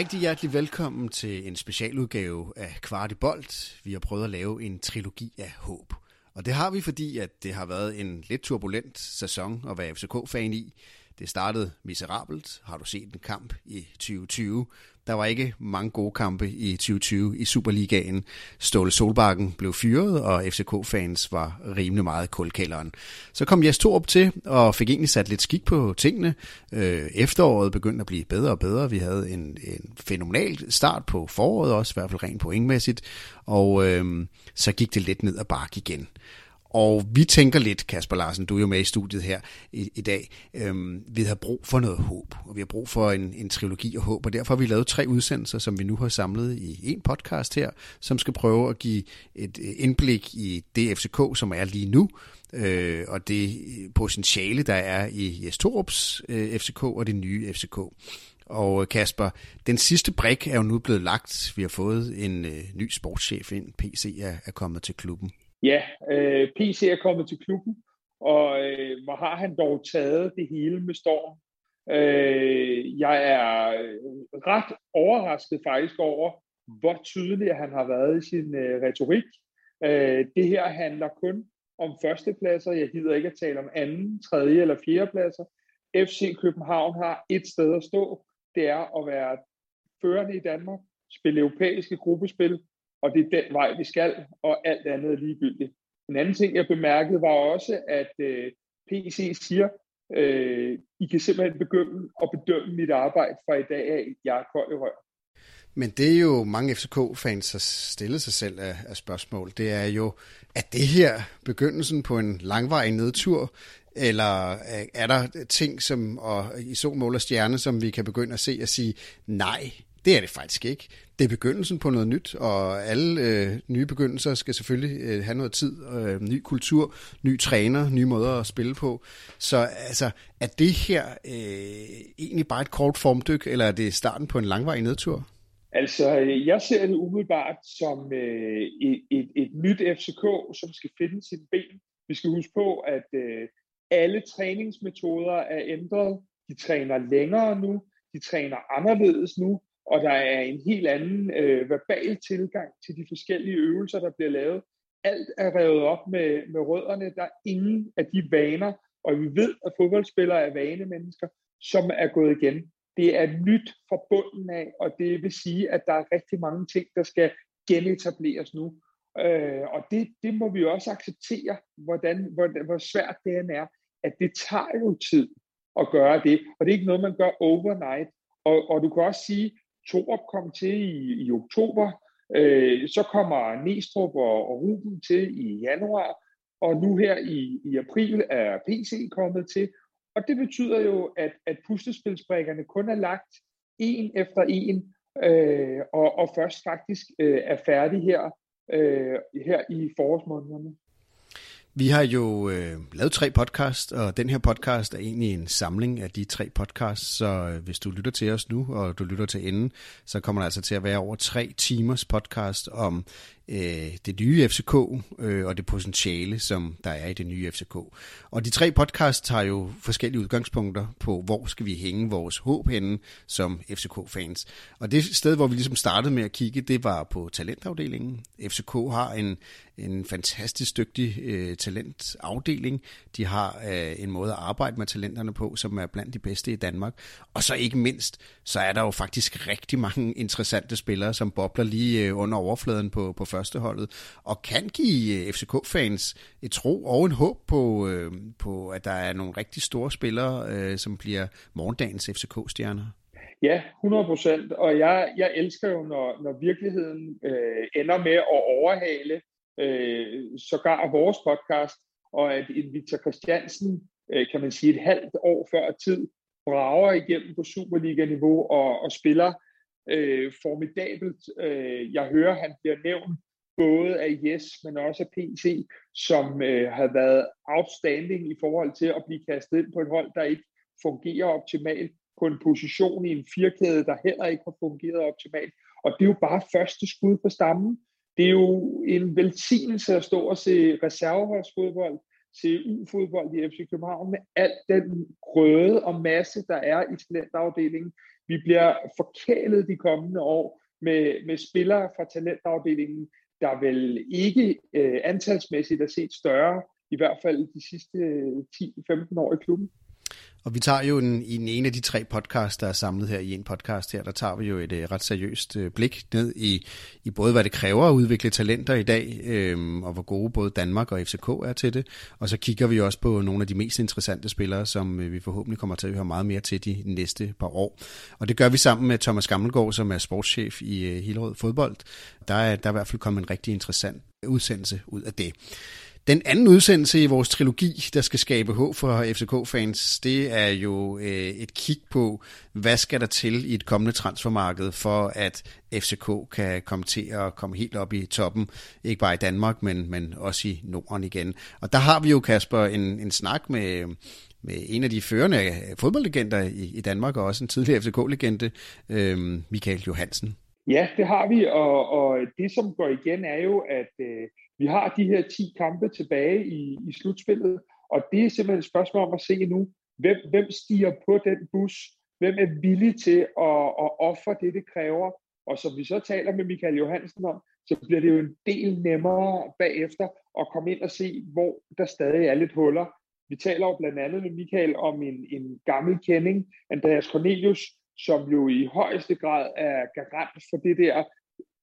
Rigtig hjertelig velkommen til en specialudgave af Kvartibolt. Vi har prøvet at lave en trilogi af håb. Og det har vi, fordi at det har været en lidt turbulent sæson at være FCK-fan i. Det startede miserabelt. Har du set en kamp i 2020? Der var ikke mange gode kampe i 2020 i Superligaen. Ståle Solbakken blev fyret, og FCK-fans var rimelig meget kulkælderen. Så kom Jes Torup til og fik egentlig sat lidt skik på tingene. Øh, efteråret begyndte at blive bedre og bedre. Vi havde en, en fænomenal start på foråret også, i hvert fald rent pointmæssigt. Og øh, så gik det lidt ned ad bakke igen. Og vi tænker lidt, Kasper Larsen, du er jo med i studiet her i, i dag, øhm, vi har brug for noget håb, og vi har brug for en, en trilogi af håb, og derfor har vi lavet tre udsendelser, som vi nu har samlet i en podcast her, som skal prøve at give et øh, indblik i det FCK, som er lige nu, øh, og det øh, potentiale, der er i Jes Torups øh, FCK og det nye FCK. Og øh, Kasper, den sidste brik er jo nu blevet lagt. Vi har fået en øh, ny sportschef ind. PC er, er kommet til klubben. Ja, øh, PC er kommet til klubben, og øh, hvor har han dog taget det hele med storm. Øh, jeg er øh, ret overrasket faktisk over, hvor tydelig han har været i sin øh, retorik. Øh, det her handler kun om førstepladser. Jeg gider ikke at tale om anden, tredje eller fjerde pladser. FC København har et sted at stå. Det er at være førende i Danmark, spille europæiske gruppespil, og det er den vej, vi skal, og alt andet er ligegyldigt. En anden ting, jeg bemærkede, var også, at øh, PC siger, øh, I kan simpelthen begynde at bedømme mit arbejde fra i dag af, jeg er kold i rør. Men det er jo mange FCK-fans har stillet sig selv af, af spørgsmål. Det er jo, er det her begyndelsen på en langvarig nedtur, eller er der ting, som og i så mål og stjerne, som vi kan begynde at se og sige, nej, det er det faktisk ikke. Det er begyndelsen på noget nyt, og alle øh, nye begyndelser skal selvfølgelig øh, have noget tid, øh, ny kultur, ny træner, nye måder at spille på. Så altså, er det her øh, egentlig bare et kort formdyk, eller er det starten på en langvarig nedtur? Altså, jeg ser det umiddelbart som øh, et, et, et nyt FCK, som skal finde sin ben. Vi skal huske på, at øh, alle træningsmetoder er ændret. De træner længere nu, de træner anderledes nu, og der er en helt anden øh, verbal tilgang til de forskellige øvelser, der bliver lavet. Alt er revet op med, med rødderne. Der er ingen af de vaner, og vi ved, at fodboldspillere er vanemennesker, som er gået igen. Det er nyt fra bunden af, og det vil sige, at der er rigtig mange ting, der skal genetableres nu. Øh, og det, det må vi også acceptere, hvordan, hvor, hvor svært det end er, at det tager jo tid at gøre det, og det er ikke noget, man gør overnight. Og, og du kan også sige, Torup kom til i, i oktober, øh, så kommer Næstrup og, og Ruben til i januar, og nu her i, i april er PC kommet til. Og det betyder jo, at, at puslespilsbrikkerne kun er lagt en efter en, øh, og, og først faktisk øh, er færdig her, øh, her i forårsmånederne. Vi har jo øh, lavet tre podcast, og den her podcast er egentlig en samling af de tre podcasts, så øh, hvis du lytter til os nu, og du lytter til enden, så kommer der altså til at være over tre timers podcast om øh, det nye FCK øh, og det potentiale, som der er i det nye FCK. Og de tre podcasts har jo forskellige udgangspunkter på, hvor skal vi hænge vores håb henne som FCK-fans. Og det sted, hvor vi ligesom startede med at kigge, det var på talentafdelingen. FCK har en, en fantastisk dygtig øh, talentafdeling. De har øh, en måde at arbejde med talenterne på, som er blandt de bedste i Danmark. Og så ikke mindst, så er der jo faktisk rigtig mange interessante spillere, som bobler lige øh, under overfladen på, på førsteholdet, og kan give øh, FCK-fans et tro og en håb på, øh, på at der er nogle rigtig store spillere, øh, som bliver morgendagens FCK-stjerner. Ja, 100 procent. Og jeg, jeg elsker jo, når, når virkeligheden øh, ender med at overhale øh, sågar vores podcast, og at en Victor Christiansen, øh, kan man sige et halvt år før tid, brager igennem på Superliga-niveau og, og spiller øh, formidabelt. Øh, jeg hører, han bliver nævnt både af Yes, men også af PC, som øh, har været outstanding i forhold til at blive kastet ind på et hold, der ikke fungerer optimalt, på en position i en firkæde, der heller ikke har fungeret optimalt. Og det er jo bare første skud på stammen. Det er jo en velsignelse at stå og se reserveholdsfodbold, se U-fodbold i FC København med al den grøde og masse, der er i talentafdelingen. Vi bliver forkælet de kommende år med, med spillere fra talentafdelingen, der vel ikke øh, antalsmæssigt er set større, i hvert fald de sidste øh, 10-15 år i klubben. Og vi tager jo en, i en af de tre podcasts, der er samlet her i en podcast her, der tager vi jo et øh, ret seriøst øh, blik ned i, i både, hvad det kræver at udvikle talenter i dag, øhm, og hvor gode både Danmark og FCK er til det. Og så kigger vi også på nogle af de mest interessante spillere, som øh, vi forhåbentlig kommer til at høre meget mere til de næste par år. Og det gør vi sammen med Thomas Gammelgaard, som er sportschef i Hillerød Fodbold. Der er, der er i hvert fald kommet en rigtig interessant udsendelse ud af det. Den anden udsendelse i vores trilogi, der skal skabe håb for FCK-fans, det er jo øh, et kig på, hvad skal der til i et kommende transfermarked, for at FCK kan komme til at komme helt op i toppen, ikke bare i Danmark, men, men også i Norden igen. Og der har vi jo, Kasper, en, en snak med, med en af de førende øh, fodboldlegender i, i Danmark, og også en tidligere FCK-legende, øh, Michael Johansen. Ja, det har vi, og, og det som går igen er jo, at øh, vi har de her 10 kampe tilbage i, i slutspillet, og det er simpelthen et spørgsmål om at se nu, hvem, hvem stiger på den bus, hvem er villig til at, at ofre det, det kræver. Og som vi så taler med Michael Johansen om, så bliver det jo en del nemmere bagefter at komme ind og se, hvor der stadig er lidt huller. Vi taler jo blandt andet med Michael om en, en gammel kending, Andreas Cornelius, som jo i højeste grad er garant for det der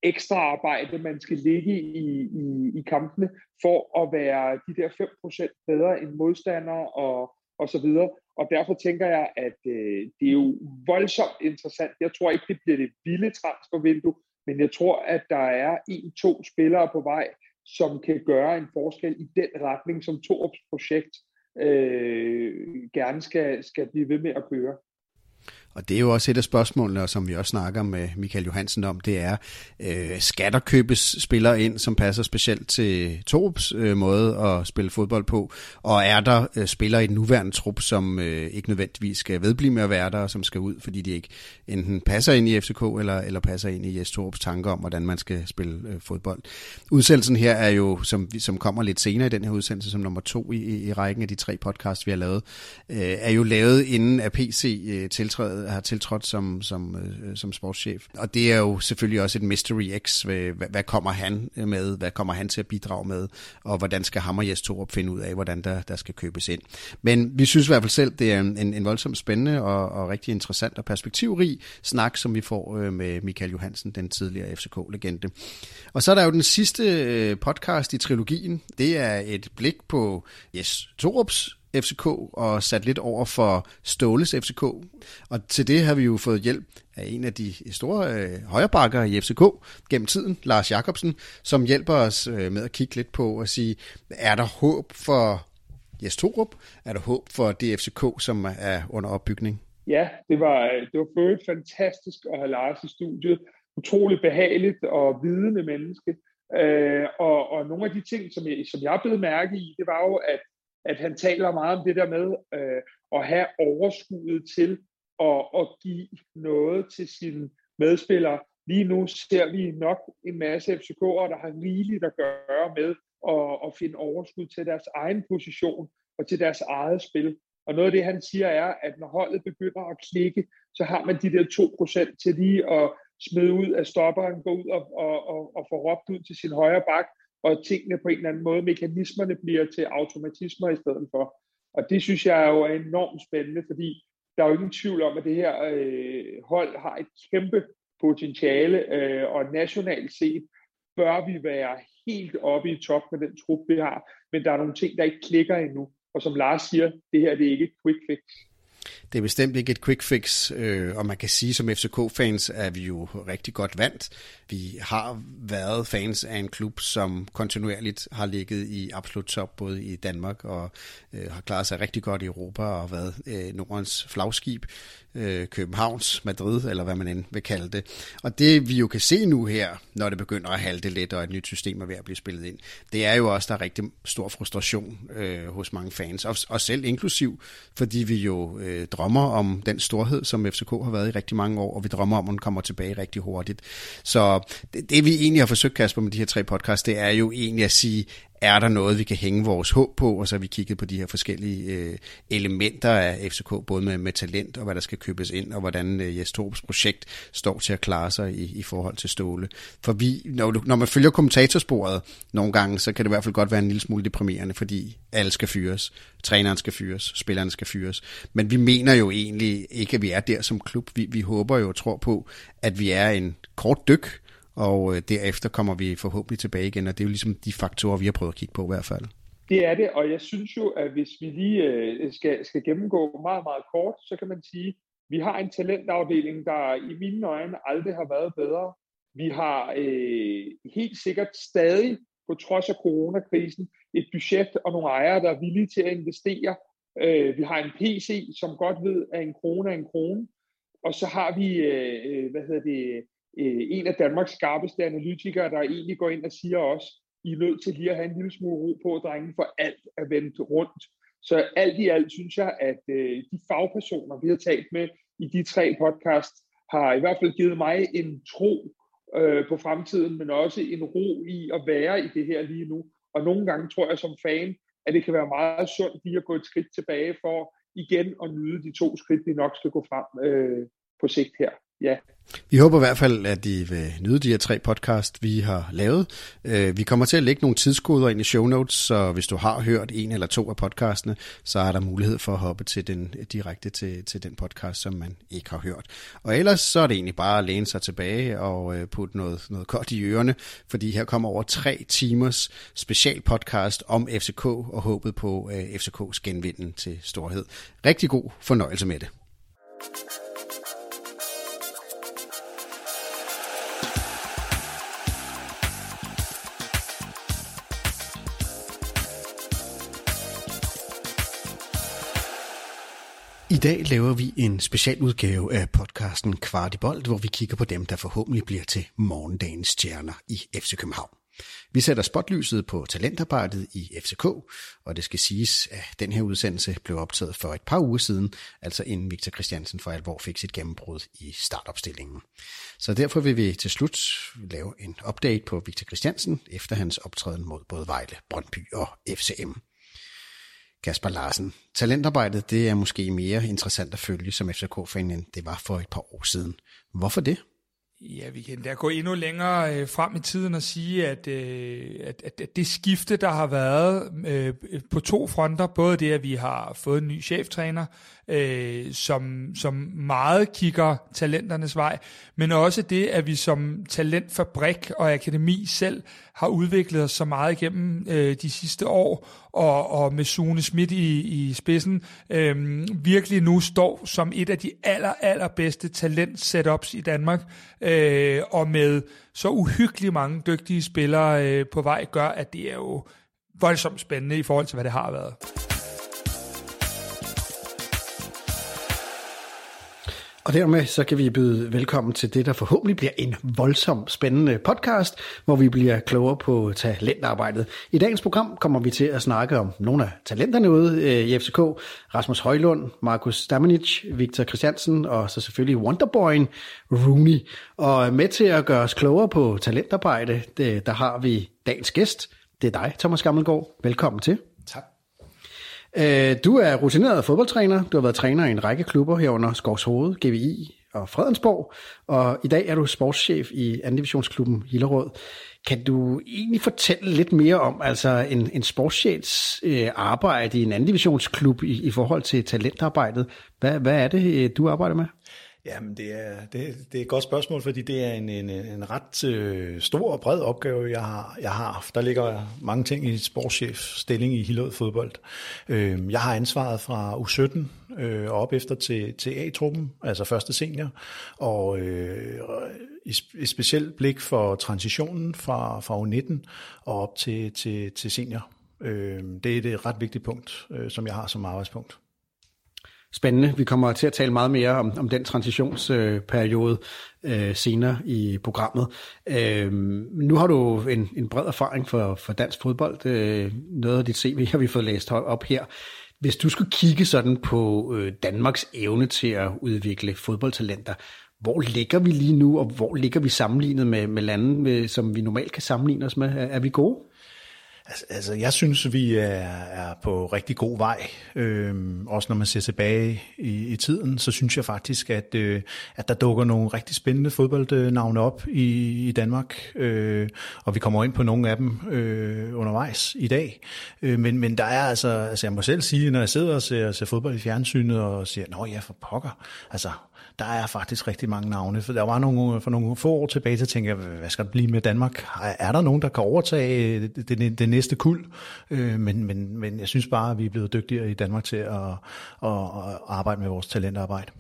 ekstra arbejde, man skal ligge i, i, i kampene, for at være de der 5% bedre end modstandere og, og så videre. Og derfor tænker jeg, at øh, det er jo voldsomt interessant. Jeg tror ikke, det bliver det vilde transfervindue, men jeg tror, at der er en-to spillere på vej, som kan gøre en forskel i den retning, som Torups projekt øh, gerne skal, skal blive ved med at køre. Og det er jo også et af spørgsmålene, som vi også snakker med Michael Johansen om, det er, øh, skal der købes spillere ind, som passer specielt til Torups øh, måde at spille fodbold på? Og er der øh, spillere i den nuværende trup, som øh, ikke nødvendigvis skal vedblive med at være der, og som skal ud, fordi de ikke enten passer ind i FCK, eller, eller passer ind i Jes Torups tanker om, hvordan man skal spille øh, fodbold? Udsendelsen her er jo, som, som kommer lidt senere i den her udsendelse, som nummer to i, i rækken af de tre podcasts, vi har lavet, øh, er jo lavet inden at PC øh, tiltrædet har tiltrådt som, som, øh, som sportschef. Og det er jo selvfølgelig også et mystery X. Hvad, hvad kommer han med? Hvad kommer han til at bidrage med? Og hvordan skal ham og Jes Torup finde ud af, hvordan der, der skal købes ind? Men vi synes i hvert fald selv, det er en, en voldsomt spændende og, og rigtig interessant og perspektivrig snak, som vi får øh, med Michael Johansen, den tidligere FCK-legende. Og så er der jo den sidste øh, podcast i trilogien. Det er et blik på Jes Torups FCK og sat lidt over for Ståles FCK. Og til det har vi jo fået hjælp af en af de store øh, højrebakker i FCK gennem tiden, Lars Jakobsen, som hjælper os øh, med at kigge lidt på og sige, er der håb for Jes Torup? Er der håb for det FCK, som er under opbygning? Ja, det var, det var følt fantastisk at have Lars i studiet. Utrolig behageligt og vidende menneske. Øh, og, og nogle af de ting, som jeg, som jeg blev mærke i, det var jo, at at han taler meget om det der med øh, at have overskuddet til at, at give noget til sine medspillere. Lige nu ser vi nok en masse FCK'ere, der har rigeligt at gøre med at, at finde overskud til deres egen position og til deres eget spil. Og noget af det, han siger, er, at når holdet begynder at klikke, så har man de der 2% til lige at smide ud af stopperen, gå ud og, og, og, og få råbt ud til sin højre bak, og tingene på en eller anden måde, mekanismerne bliver til automatismer i stedet for. Og det synes jeg jo er enormt spændende, fordi der er jo ingen tvivl om, at det her øh, hold har et kæmpe potentiale, øh, og nationalt set bør vi være helt oppe i top med den trup, vi har. Men der er nogle ting, der ikke klikker endnu. Og som Lars siger, det her det er ikke et quick fix det er bestemt ikke et quick fix, øh, og man kan sige, som FCK-fans er vi jo rigtig godt vant. Vi har været fans af en klub, som kontinuerligt har ligget i absolut top, både i Danmark og øh, har klaret sig rigtig godt i Europa og været øh, Nordens flagskib øh, Københavns Madrid, eller hvad man end vil kalde det. Og det vi jo kan se nu her, når det begynder at halte lidt, og et nyt system er ved at blive spillet ind, det er jo også, der er rigtig stor frustration øh, hos mange fans, og, og selv inklusiv, fordi vi jo øh, drømmer om den storhed, som FCK har været i rigtig mange år, og vi drømmer om, at den kommer tilbage rigtig hurtigt. Så det, det vi egentlig har forsøgt, Kasper, med de her tre podcasts, det er jo egentlig at sige, er der noget, vi kan hænge vores håb på, og så har vi kigget på de her forskellige øh, elementer af FCK, både med, med talent og hvad der skal købes ind, og hvordan øh, Jes Torps projekt står til at klare sig i, i forhold til Ståle. For vi, når, når man følger kommentatorsporet nogle gange, så kan det i hvert fald godt være en lille smule deprimerende, fordi alle skal fyres, træneren skal fyres, spillerne skal fyres. Men vi mener jo egentlig ikke, at vi er der som klub. Vi, vi håber jo og tror på, at vi er en kort dyk, og øh, derefter kommer vi forhåbentlig tilbage igen, og det er jo ligesom de faktorer, vi har prøvet at kigge på i hvert fald. Det er det, og jeg synes jo, at hvis vi lige øh, skal, skal gennemgå meget, meget kort, så kan man sige, vi har en talentafdeling, der i mine øjne aldrig har været bedre. Vi har øh, helt sikkert stadig, på trods af coronakrisen, et budget og nogle ejere, der er villige til at investere. Øh, vi har en PC, som godt ved, at en krone er en krone. Og så har vi, øh, øh hvad hedder det, øh, en af Danmarks skarpeste analytikere, der egentlig går ind og siger også, I er nødt til lige at have en lille smule ro på, drenge, for alt er vendt rundt. Så alt i alt synes jeg, at øh, de fagpersoner, vi har talt med i de tre podcasts, har i hvert fald givet mig en tro øh, på fremtiden, men også en ro i at være i det her lige nu. Og nogle gange tror jeg som fan, at det kan være meget sundt lige at gå et skridt tilbage for igen at nyde de to skridt, vi nok skal gå frem øh, på sigt her. Ja. Vi håber i hvert fald, at I vil nyde de her tre podcast, vi har lavet. Øh, vi kommer til at lægge nogle tidskoder ind i show notes, så hvis du har hørt en eller to af podcastene, så er der mulighed for at hoppe til den, direkte til, til den podcast, som man ikke har hørt. Og ellers så er det egentlig bare at læne sig tilbage og øh, putte noget, noget godt i ørerne, fordi her kommer over tre timers special podcast om FCK og håbet på øh, FCK's genvinden til storhed. Rigtig god fornøjelse med det. I dag laver vi en specialudgave af podcasten Kvart i Bold, hvor vi kigger på dem, der forhåbentlig bliver til morgendagens stjerner i FC København. Vi sætter spotlyset på talentarbejdet i FCK, og det skal siges, at den her udsendelse blev optaget for et par uger siden, altså inden Victor Christiansen for alvor fik sit gennembrud i startopstillingen. Så derfor vil vi til slut lave en update på Victor Christiansen efter hans optræden mod både Vejle, Brøndby og FCM. Kasper Larsen. Talentarbejdet det er måske mere interessant at følge som FCK-fan, end det var for et par år siden. Hvorfor det? Ja, vi kan da gå endnu længere øh, frem i tiden og sige, at, øh, at, at, at det skifte, der har været øh, på to fronter, både det, at vi har fået en ny cheftræner, øh, som, som meget kigger talenternes vej, men også det, at vi som talentfabrik og akademi selv har udviklet os så meget igennem øh, de sidste år, og, og med Sune Schmidt i, i spidsen, øh, virkelig nu står som et af de aller, allerbedste talent-setups i Danmark, øh, og med så uhyggeligt mange dygtige spillere øh, på vej, gør, at det er jo voldsomt spændende i forhold til, hvad det har været. Og dermed så kan vi byde velkommen til det, der forhåbentlig bliver en voldsom spændende podcast, hvor vi bliver klogere på talentarbejdet. I dagens program kommer vi til at snakke om nogle af talenterne ude øh, i FCK. Rasmus Højlund, Markus Damanic, Victor Christiansen og så selvfølgelig Wonderboyen Rooney. Og med til at gøre os klogere på talentarbejde, det, der har vi dagens gæst. Det er dig, Thomas Gammelgaard. Velkommen til. Øh, du er rutineret fodboldtræner. Du har været træner i en række klubber herunder Skovshoved, GVI og Fredensborg. Og i dag er du sportschef i 2. divisionsklubben Hillerød. Kan du egentlig fortælle lidt mere om altså en, en sportschefs øh, arbejde i en anden divisionsklub i, i forhold til talentarbejdet? Hvad, hvad er det, øh, du arbejder med? Jamen, det er, det, det er et godt spørgsmål, fordi det er en, en, en ret øh, stor og bred opgave, jeg har, jeg har haft. Der ligger mange ting i sportschef stilling i Hillerød fodbold. Øh, jeg har ansvaret fra U17 øh, og op efter til, til A-truppen, altså første senior, og øh, et specielt blik for transitionen fra, fra U19 og op til, til, til senior. Øh, det er et ret vigtigt punkt, øh, som jeg har som arbejdspunkt. Spændende. Vi kommer til at tale meget mere om, om den transitionsperiode øh, senere i programmet. Øh, nu har du en, en bred erfaring for, for dansk fodbold. Øh, noget af dit CV har vi fået læst op her. Hvis du skulle kigge sådan på øh, Danmarks evne til at udvikle fodboldtalenter, hvor ligger vi lige nu, og hvor ligger vi sammenlignet med, med lande, med, som vi normalt kan sammenligne os med? Er, er vi gode? Altså, altså, jeg synes, vi er, er på rigtig god vej. Øhm, også når man ser tilbage i, i tiden, så synes jeg faktisk, at, øh, at der dukker nogle rigtig spændende fodboldnavne op i, i Danmark. Øh, og vi kommer ind på nogle af dem øh, undervejs i dag. Øh, men, men der er altså, altså, jeg må selv sige, når jeg sidder og ser, ser fodbold i fjernsynet og siger, nå ja, for pokker. Altså, der er faktisk rigtig mange navne. For der var nogle, for nogle få år tilbage, så tænkte jeg, hvad skal der blive med Danmark? Er der nogen, der kan overtage det, det, det næste kul? Øh, men, men, men jeg synes bare, at vi er blevet dygtigere i Danmark til at, at, at arbejde med vores talentarbejde.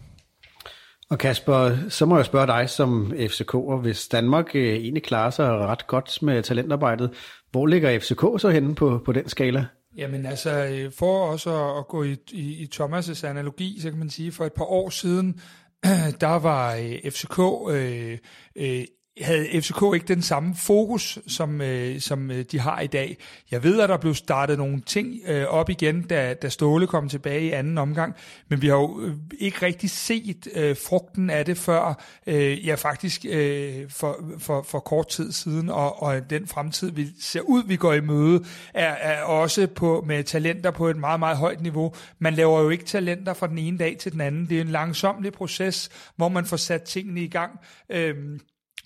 Og Kasper, så må jeg spørge dig som FCK'er, hvis Danmark øh, egentlig klarer sig ret godt med talentarbejdet, hvor ligger FCK så henne på, på den skala? Jamen altså, øh, for også at, gå i, i, i Thomas' analogi, så kan man sige, for et par år siden, der var øh, FCK øh, øh, havde FCK ikke den samme fokus, som, øh, som øh, de har i dag. Jeg ved, at der blev startet nogle ting øh, op igen, da, da Ståle kom tilbage i anden omgang, men vi har jo øh, ikke rigtig set øh, frugten af det før, øh, ja faktisk øh, for, for, for kort tid siden, og, og den fremtid, vi ser ud, vi går i møde, er, er også på med talenter på et meget, meget højt niveau. Man laver jo ikke talenter fra den ene dag til den anden. Det er en langsomlig proces, hvor man får sat tingene i gang. Øh,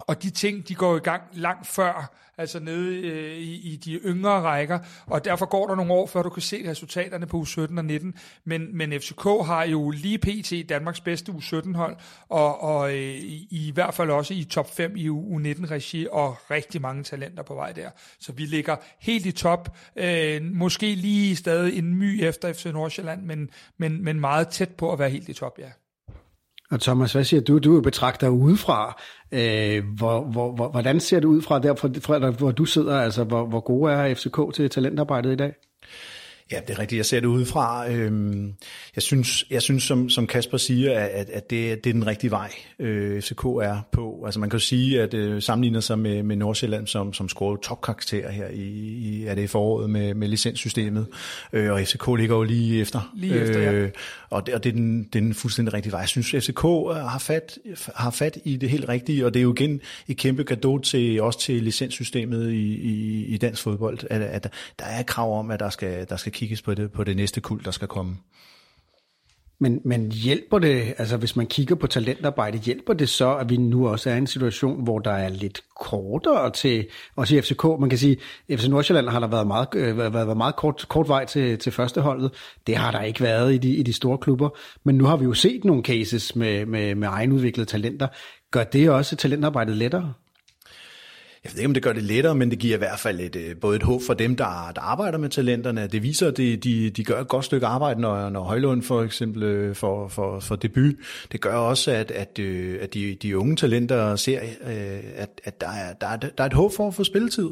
og de ting, de går i gang langt før, altså nede øh, i, i de yngre rækker, og derfor går der nogle år, før du kan se resultaterne på U17 og 19. Men, men FCK har jo lige pt. Danmarks bedste U17-hold, og, og øh, i, i hvert fald også i top 5 i U19-regi, og rigtig mange talenter på vej der. Så vi ligger helt i top, øh, måske lige stadig en my efter FC Nordsjælland, men, men, men meget tæt på at være helt i top, ja. Og Thomas, hvad siger du? Du betragter udefra. Øh, hvor, hvor, hvor, hvordan ser det ud fra der, fra, fra, hvor du sidder? Altså, hvor, hvor gode er FCK til talentarbejdet i dag? Ja, det er rigtigt. Jeg ser det udefra. Øhm, jeg synes, jeg synes som, som Kasper siger, at, at det, det er den rigtige vej, øh, FCK er på. Altså man kan jo sige, at øh, sammenligner sig med, med Nordsjælland, som, som scorede topkarakter her i, i er det foråret med, med licenssystemet. Øh, og FCK ligger jo lige efter. Lige efter, ja. Og det, og det, er den, det er den fuldstændig rigtige vej. Jeg synes, FCK har fat, har fat i det helt rigtige, og det er jo igen et kæmpe gave til, også til licenssystemet i, i, i dansk fodbold, at, at der er krav om, at der skal, der skal kigges på det, på det næste kul, der skal komme. Men, men hjælper det, altså hvis man kigger på talentarbejde, hjælper det så, at vi nu også er i en situation, hvor der er lidt kortere til, også i FCK, man kan sige, FC Nordsjælland har der været meget, øh, været, været meget kort, kort vej til, til førsteholdet. Det har der ikke været i de, i de store klubber, men nu har vi jo set nogle cases med, med, med egenudviklede talenter. Gør det også talentarbejdet lettere? Jeg ved ikke, om det gør det lettere, men det giver i hvert fald et, øh, både et håb for dem, der, der arbejder med talenterne. Det viser, at de, de, de gør et godt stykke arbejde, når, når Højlund for eksempel øh, for, for, for debut. Det gør også, at, at, øh, at de, de unge talenter ser, at, at der, er, der, er, der er et håb for at få spilletid.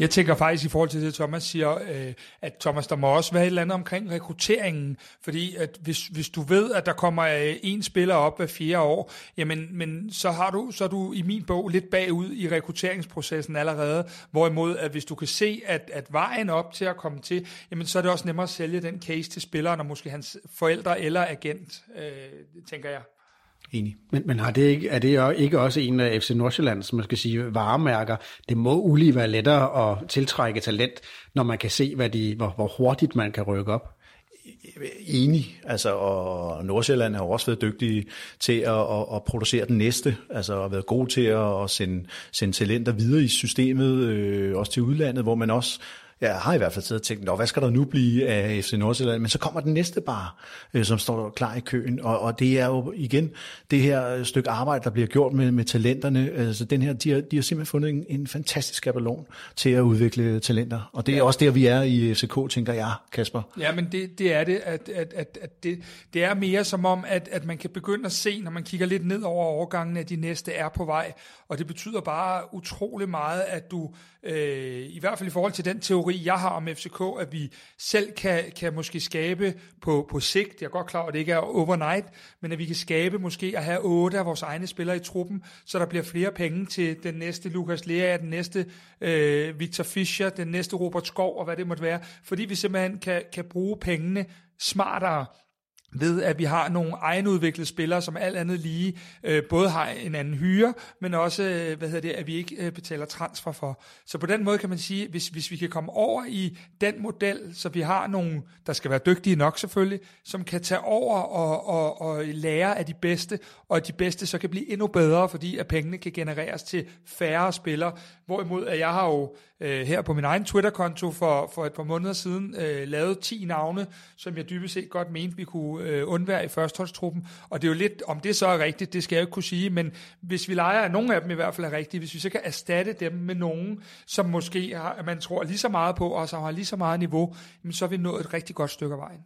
Jeg tænker faktisk i forhold til det, Thomas siger, øh, at Thomas, der må også være et eller andet omkring rekrutteringen, fordi at hvis, hvis du ved, at der kommer øh, en spiller op hver fjerde år, jamen men så, har du, så er du i min bog lidt bagud i rekrutteringsprocessen allerede, hvorimod at hvis du kan se, at, at vejen op til at komme til, jamen så er det også nemmere at sælge den case til spilleren, og måske hans forældre eller agent, øh, tænker jeg. Enig. Men, men har det ikke, er det ikke også en af FC Nordsjællands, man skal sige, varemærker? Det må ulige være lettere at tiltrække talent, når man kan se, hvad de, hvor, hvor hurtigt man kan rykke op. Enig, altså, og Nordsjælland har også været dygtige til at, at, at producere den næste, altså har været god til at, at sende, sende talenter videre i systemet, øh, også til udlandet, hvor man også jeg har i hvert fald siddet og tænkt, hvad skal der nu blive af FC Nordsjælland? Men så kommer den næste bar, øh, som står klar i køen, og, og det er jo igen det her stykke arbejde, der bliver gjort med, med talenterne. Altså den her, de har, de har simpelthen fundet en, en fantastisk skabelon til at udvikle talenter, og det er ja. også der, vi er i FCK, tænker jeg, Kasper. Ja, men det, det er det, at, at, at, at det, det er mere som om, at, at man kan begynde at se, når man kigger lidt ned over overgangen, at de næste er på vej, og det betyder bare utrolig meget, at du, øh, i hvert fald i forhold til den teori, teori, jeg har om FCK, at vi selv kan, kan måske skabe på, på sigt, jeg er godt klar over, at det ikke er overnight, men at vi kan skabe måske at have otte af vores egne spillere i truppen, så der bliver flere penge til den næste Lukas Lea, den næste øh, Victor Fischer, den næste Robert Skov og hvad det måtte være, fordi vi simpelthen kan, kan bruge pengene smartere ved at vi har nogle egenudviklede spillere, som alt andet lige øh, både har en anden hyre, men også, øh, hvad hedder det, at vi ikke øh, betaler transfer for. Så på den måde kan man sige, hvis, hvis vi kan komme over i den model, så vi har nogle, der skal være dygtige nok selvfølgelig, som kan tage over og, og, og lære af de bedste, og at de bedste så kan blive endnu bedre, fordi at pengene kan genereres til færre spillere. Hvorimod at jeg har jo øh, her på min egen Twitter-konto for, for et par måneder siden øh, lavet 10 navne, som jeg dybest set godt mente, vi kunne øh, undvære i førsteholdstruppen. Og det er jo lidt, om det så er rigtigt, det skal jeg ikke kunne sige, men hvis vi leger, at nogle af dem i hvert fald er rigtige, hvis vi så kan erstatte dem med nogen, som måske har, man tror lige så meget på, og som har lige så meget niveau, så er vi nået et rigtig godt stykke af vejen.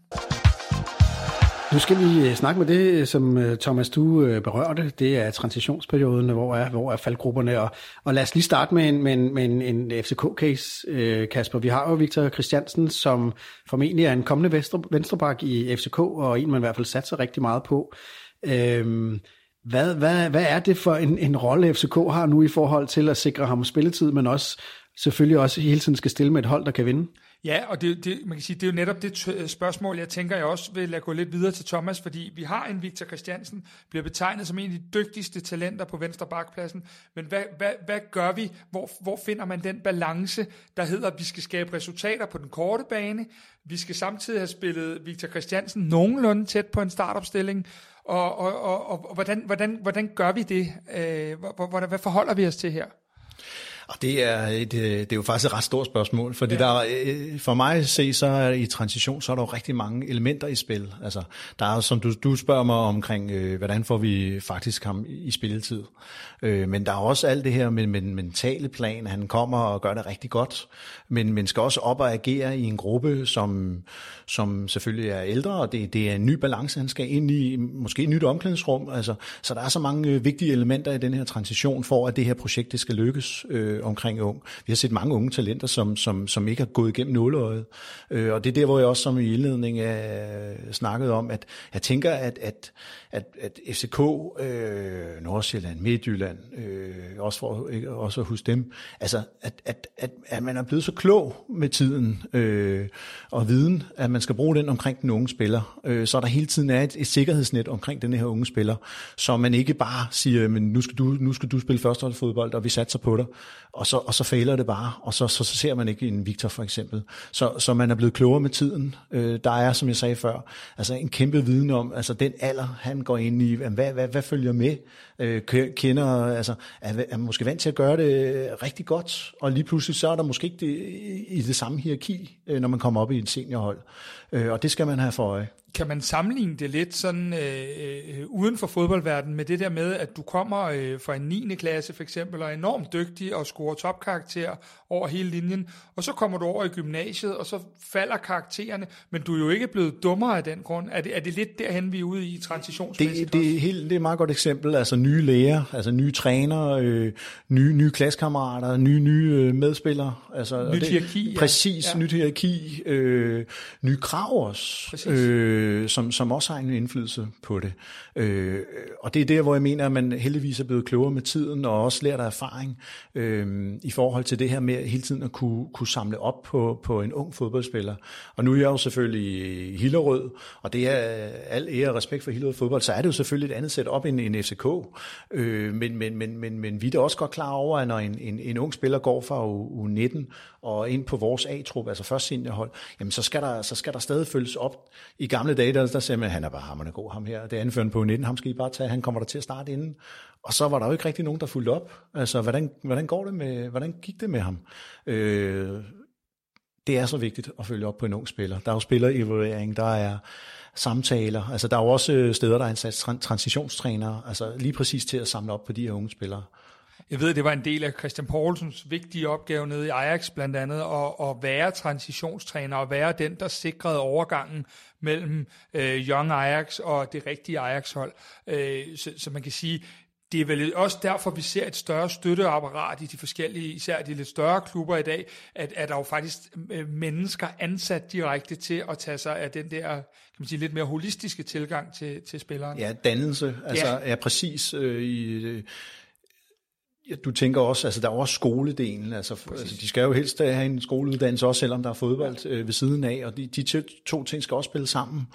Nu skal vi øh, snakke med det, som øh, Thomas, du øh, berørte. Det er transitionsperioden, hvor er, hvor er faldgrupperne. Og, og lad os lige starte med en, med en, med en, en FCK-case, Kasper. Vi har jo Victor Christiansen, som formentlig er en kommende venstre, venstreback i FCK, og en man i hvert fald satser rigtig meget på. Øhm, hvad, hvad, hvad er det for en, en rolle, FCK har nu i forhold til at sikre ham spilletid, men også selvfølgelig også hele tiden skal stille med et hold, der kan vinde? Ja, og det, det, man kan sige, det er jo netop det spørgsmål, jeg tænker, jeg også vil lade gå lidt videre til Thomas, fordi vi har en Victor Christiansen, bliver betegnet som en af de dygtigste talenter på venstre bakpladsen, men hvad, hvad, hvad gør vi? Hvor, hvor finder man den balance, der hedder, at vi skal skabe resultater på den korte bane, vi skal samtidig have spillet Victor Christiansen nogenlunde tæt på en startopstilling, og, og, og, og, og hvordan, hvordan, hvordan gør vi det? Øh, hvordan, hvad forholder vi os til her? Og det er, et, øh, det er jo faktisk et ret stort spørgsmål, fordi ja. der, øh, for mig at se, så er i transition, så er der jo rigtig mange elementer i spil. Altså, der er som du, du spørger mig omkring, øh, hvordan får vi faktisk ham i spilletid. Øh, men der er også alt det her med, med den mentale plan, han kommer og gør det rigtig godt, men man skal også op og agere i en gruppe, som, som selvfølgelig er ældre, og det, det er en ny balance, han skal ind i, måske et nyt omklædningsrum. Altså, så der er så mange øh, vigtige elementer i den her transition, for at det her projekt det skal lykkes. Øh, øh, omkring ung. Vi har set mange unge talenter, som, som, som ikke har gået igennem nåleøjet. Øh, og det er der, hvor jeg også som i indledning øh, snakkede om, at jeg tænker, at, at, at, at FCK, øh, Nordsjælland, Midtjylland, øh, også for ikke, også at huske dem, altså at, at, at, at man er blevet så klog med tiden øh, og viden, at man skal bruge den omkring den unge spiller, øh, så der hele tiden er et, et sikkerhedsnet omkring den her unge spiller, så man ikke bare siger, men nu skal du, nu skal du spille førsteholdsfodbold, og vi satser på dig, og så, og så fejler det bare, og så, så, så ser man ikke en Victor for eksempel. Så, så man er blevet klogere med tiden. Øh, der er, som jeg sagde før, altså en kæmpe viden om, altså den alder, han går ind i, hvad, hvad, hvad følger med, øh, kender, altså er, er måske vant til at gøre det øh, rigtig godt, og lige pludselig så er der måske ikke det, i det samme hierarki, øh, når man kommer op i et seniorhold. Øh, og det skal man have for øje kan man sammenligne det lidt sådan øh, øh, uden for fodboldverdenen med det der med, at du kommer øh, fra en 9. klasse for eksempel, og er enormt dygtig og scorer topkarakter over hele linjen, og så kommer du over i gymnasiet, og så falder karaktererne, men du er jo ikke blevet dummere af den grund. Er det, er det lidt derhen, vi er ude i transitionsmæssigt det, det, er helt, det er et meget godt eksempel, altså nye læger, altså nye trænere, øh, nye, nye klassekammerater, nye, nye øh, medspillere. Altså, nyt hierarki. Præcis, ja. nyt hierarki, øh, nye krav også. Præcis. Øh, øh, som, som også har en indflydelse på det. Øh, og det er der, hvor jeg mener, at man heldigvis er blevet klogere med tiden, og også lært af erfaring øh, i forhold til det her med hele tiden at kunne, kunne samle op på, på en ung fodboldspiller. Og nu er jeg jo selvfølgelig i Hillerød, og det er al ære og respekt for Hillerød fodbold, så er det jo selvfølgelig et andet sæt op end en FCK. Øh, men, men, men, men, men vi er da også godt klar over, at når en, en, en ung spiller går fra u 19 og ind på vores A-trup, altså først seniorhold, jamen så skal der, så skal der stadig følges op. I gamle dage, der, der sagde man, han er bare hammerne god, ham her. Det er på 19, ham skal I bare tage, han kommer der til at starte inden. Og så var der jo ikke rigtig nogen, der fulgte op. Altså, hvordan, hvordan går det med, hvordan gik det med ham? Øh, det er så vigtigt at følge op på en ung spiller. Der er jo spillerevaluering, der er samtaler. Altså, der er jo også øh, steder, der er ansat transitionstrænere, altså lige præcis til at samle op på de her unge spillere. Jeg ved, det var en del af Christian Poulsens vigtige opgave nede i Ajax blandt andet, at, at være transitionstræner og være den, der sikrede overgangen mellem øh, Young Ajax og det rigtige Ajax-hold. Øh, så, så man kan sige, det er vel også derfor, vi ser et større støtteapparat i de forskellige, især de lidt større klubber i dag, at, at der jo faktisk øh, mennesker ansat direkte til at tage sig af den der kan man sige, lidt mere holistiske tilgang til, til spilleren. Ja, dannelse. Altså, ja, ja præcis. Øh, i, øh, Ja, du tænker også, altså der er også skoledelen, altså, altså de skal jo helst have en skoleuddannelse også, selvom der er fodbold øh, ved siden af, og de, de to ting skal også spille sammen.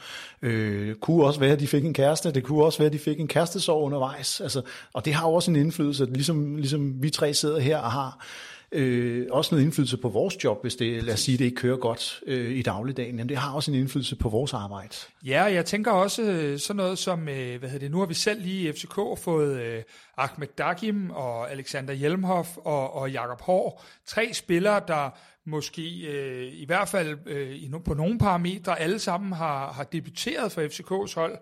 Øh, kunne også være, at de fik en kæreste, det kunne også være, at de fik en kærestesorg undervejs, altså, og det har jo også en indflydelse, ligesom, ligesom vi tre sidder her og har øh, også noget indflydelse på vores job, hvis det, lad os sige, det ikke kører godt øh, i dagligdagen. Jamen, det har også en indflydelse på vores arbejde. Ja, jeg tænker også øh, sådan noget som, øh, hvad hedder det, nu har vi selv lige i FCK fået øh, Ahmed Dagim og Alexander Hjelmhoff og, og Jakob Hård. Tre spillere, der måske øh, i hvert fald øh, på nogle parametre alle sammen har, har debuteret for FCK's hold,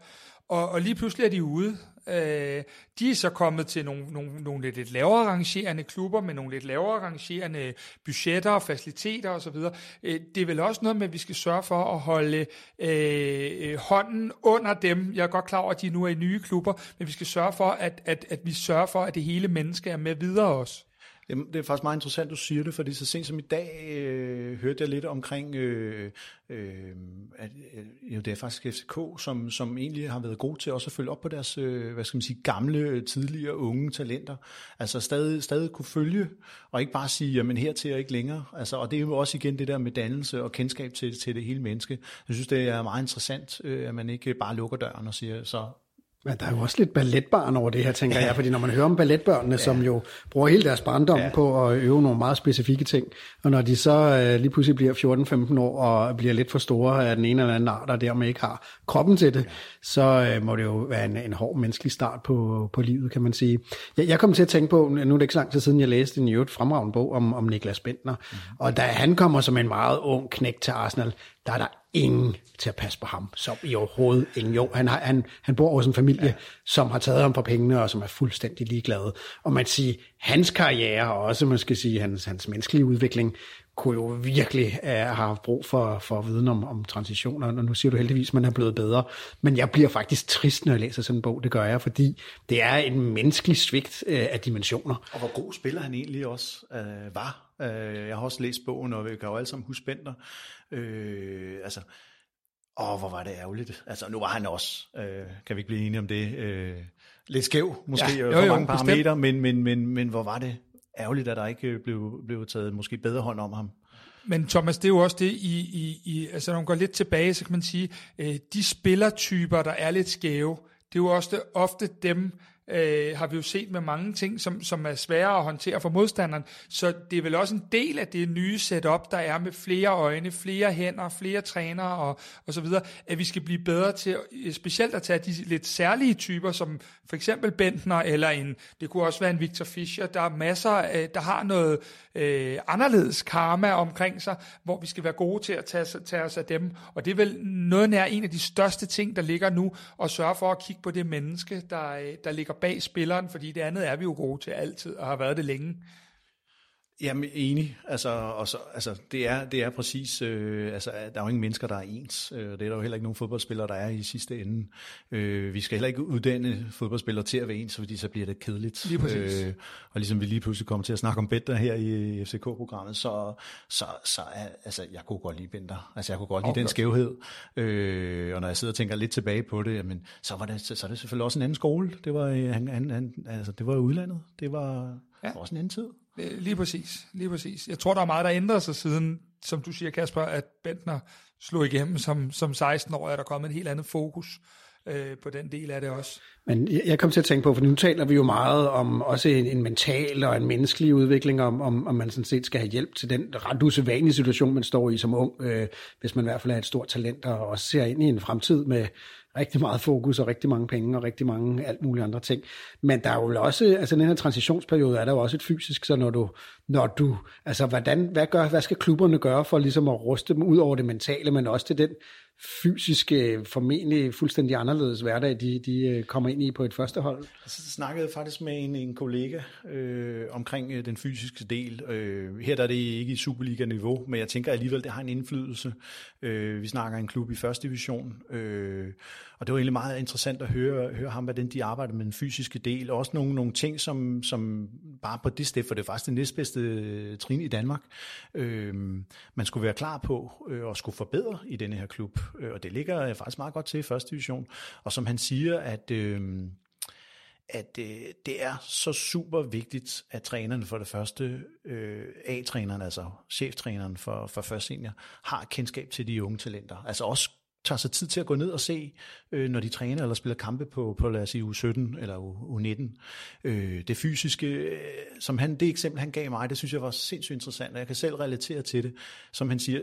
og, og lige pludselig er de ude. Øh, de er så kommet til nogle, nogle, nogle lidt, lidt lavere rangerende klubber med nogle lidt lavere rangerende budgetter og faciliteter osv. Øh, det er vel også noget med, at vi skal sørge for at holde øh, øh, hånden under dem. Jeg er godt klar over, at de nu er i nye klubber, men vi skal sørge for, at, at, at vi sørger for, at det hele menneske er med videre også. Det, det er faktisk meget interessant, du siger det, fordi så sent som i dag øh, hørte jeg lidt omkring, øh, øh, at øh, jo, det er faktisk FCK, som, som egentlig har været god til også at følge op på deres, øh, hvad skal man sige, gamle, tidligere unge talenter. Altså stadig, stadig kunne følge, og ikke bare sige, jamen her til og ikke længere. Altså, og det er jo også igen det der med dannelse og kendskab til, til det hele menneske. Jeg synes, det er meget interessant, øh, at man ikke bare lukker døren og siger, så men der er jo også lidt balletbarn over det her, tænker ja. jeg, fordi når man hører om balletbørnene, ja. som jo bruger hele deres barndom ja. på at øve nogle meget specifikke ting, og når de så øh, lige pludselig bliver 14-15 år og bliver lidt for store af den ene eller anden art, og dermed ikke har kroppen til det, ja. så øh, må det jo være en, en hård menneskelig start på, på livet, kan man sige. Jeg, jeg kom til at tænke på, nu er det ikke så lang tid siden, jeg læste en øvrigt fremragende bog om, om Niklas Bentner, mm. og da han kommer som en meget ung knæk til Arsenal, der er der ingen til at passe på ham, som i overhovedet ingen. Jo, han, har, han, han bor hos en familie, ja. som har taget ham for pengene, og som er fuldstændig ligeglade. Og man siger, hans karriere, og også man skal sige, hans, hans menneskelige udvikling, kunne jo virkelig uh, have brug for, for viden om, om transitioner, og nu siger du heldigvis, at man er blevet bedre. Men jeg bliver faktisk trist, når jeg læser sådan en bog, det gør jeg, fordi det er en menneskelig svigt uh, af dimensioner. Og hvor god spiller han egentlig også uh, var. Uh, jeg har også læst bogen, og vi kan jo alle sammen huske Bender. Uh, altså, Åh, hvor var det ærgerligt. Altså, nu var han også, øh, kan vi ikke blive enige om det, øh, lidt skæv, måske ja, jo, jo, mange parametre, men, men, men, men hvor var det ærgerligt, at der ikke blev, blev taget måske bedre hånd om ham. Men Thomas, det er jo også det, i, i, i, altså når man går lidt tilbage, så kan man sige, øh, de spillertyper, der er lidt skæve, det er jo også ofte dem, øh, har vi jo set med mange ting, som, som er svære at håndtere for modstanderen. Så det er vel også en del af det nye setup, der er med flere øjne, flere hænder, flere trænere og, og så videre, at vi skal blive bedre til øh, specielt at tage de lidt særlige typer, som for eksempel Bentner, eller en, det kunne også være en Victor Fischer. Der er masser, af, der har noget øh, anderledes karma omkring sig, hvor vi skal være gode til at tage, tage os af dem. Og det er vel noget nær en af de største ting, der ligger nu, at sørge for at kigge på det menneske, der, øh, der ligger bag spilleren, fordi det andet er vi jo gode til altid, og har været det længe. Jamen enig, altså, og så, altså det, er, det er præcis, øh, altså der er jo ingen mennesker, der er ens, øh, det er der jo heller ikke nogen fodboldspillere, der er i sidste ende. Øh, vi skal heller ikke uddanne fodboldspillere til at være ens, fordi så bliver det kedeligt. Lige præcis. Øh, og ligesom vi lige pludselig kommer til at snakke om Bender her i FCK-programmet, så, så, så er, altså jeg kunne godt lide Bender, altså jeg kunne godt lide okay. den skævhed, øh, og når jeg sidder og tænker lidt tilbage på det, jamen, så var det, så, så er det selvfølgelig også en anden skole, det var, øh, han, han, han, altså, det var udlandet, det var, ja. også en anden tid. Øh, lige præcis, lige præcis. Jeg tror, der er meget, der ændrer sig siden, som du siger, Kasper, at Bentner slog igennem som, som 16 år, er der kommet en helt andet fokus øh, på den del af det også. Men jeg kom til at tænke på, for nu taler vi jo meget om også en, en mental og en menneskelig udvikling, om, om, om man sådan set skal have hjælp til den ret usædvanlige situation, man står i som ung, øh, hvis man i hvert fald er et stort talent og også ser ind i en fremtid med rigtig meget fokus og rigtig mange penge og rigtig mange alt mulige andre ting. Men der er jo også, altså den her transitionsperiode er der jo også et fysisk, så når du, når du altså hvordan, hvad, gør, hvad skal klubberne gøre for ligesom at ruste dem ud over det mentale, men også til den fysiske, formentlig fuldstændig anderledes hverdag, de, de øh, kommer ind i på et første hold. Altså, så snakkede jeg faktisk med en, en kollega øh, omkring øh, den fysiske del. Øh, her der er det ikke i Superliga-niveau, men jeg tænker alligevel, det har en indflydelse. Øh, vi snakker en klub i første division, øh, og det var egentlig meget interessant at høre, høre ham, hvordan de arbejder med den fysiske del. Også nogle, nogle ting, som, som bare på det sted, for det er faktisk det næstbedste næste øh, trin i Danmark, øh, man skulle være klar på øh, og skulle forbedre i denne her klub. Øh, og det ligger øh, faktisk meget godt til i første division. Og som han siger, at... Øh, at øh, det er så super vigtigt, at trænerne for det første, øh, A-træneren, altså cheftræneren for, for første senior, har kendskab til de unge talenter. Altså også tager sig tid til at gå ned og se, øh, når de træner eller spiller kampe på, på lad os sige, U17 eller U19. Øh, det fysiske, øh, som han, det eksempel, han gav mig, det synes jeg var sindssygt interessant, og jeg kan selv relatere til det. Som han siger,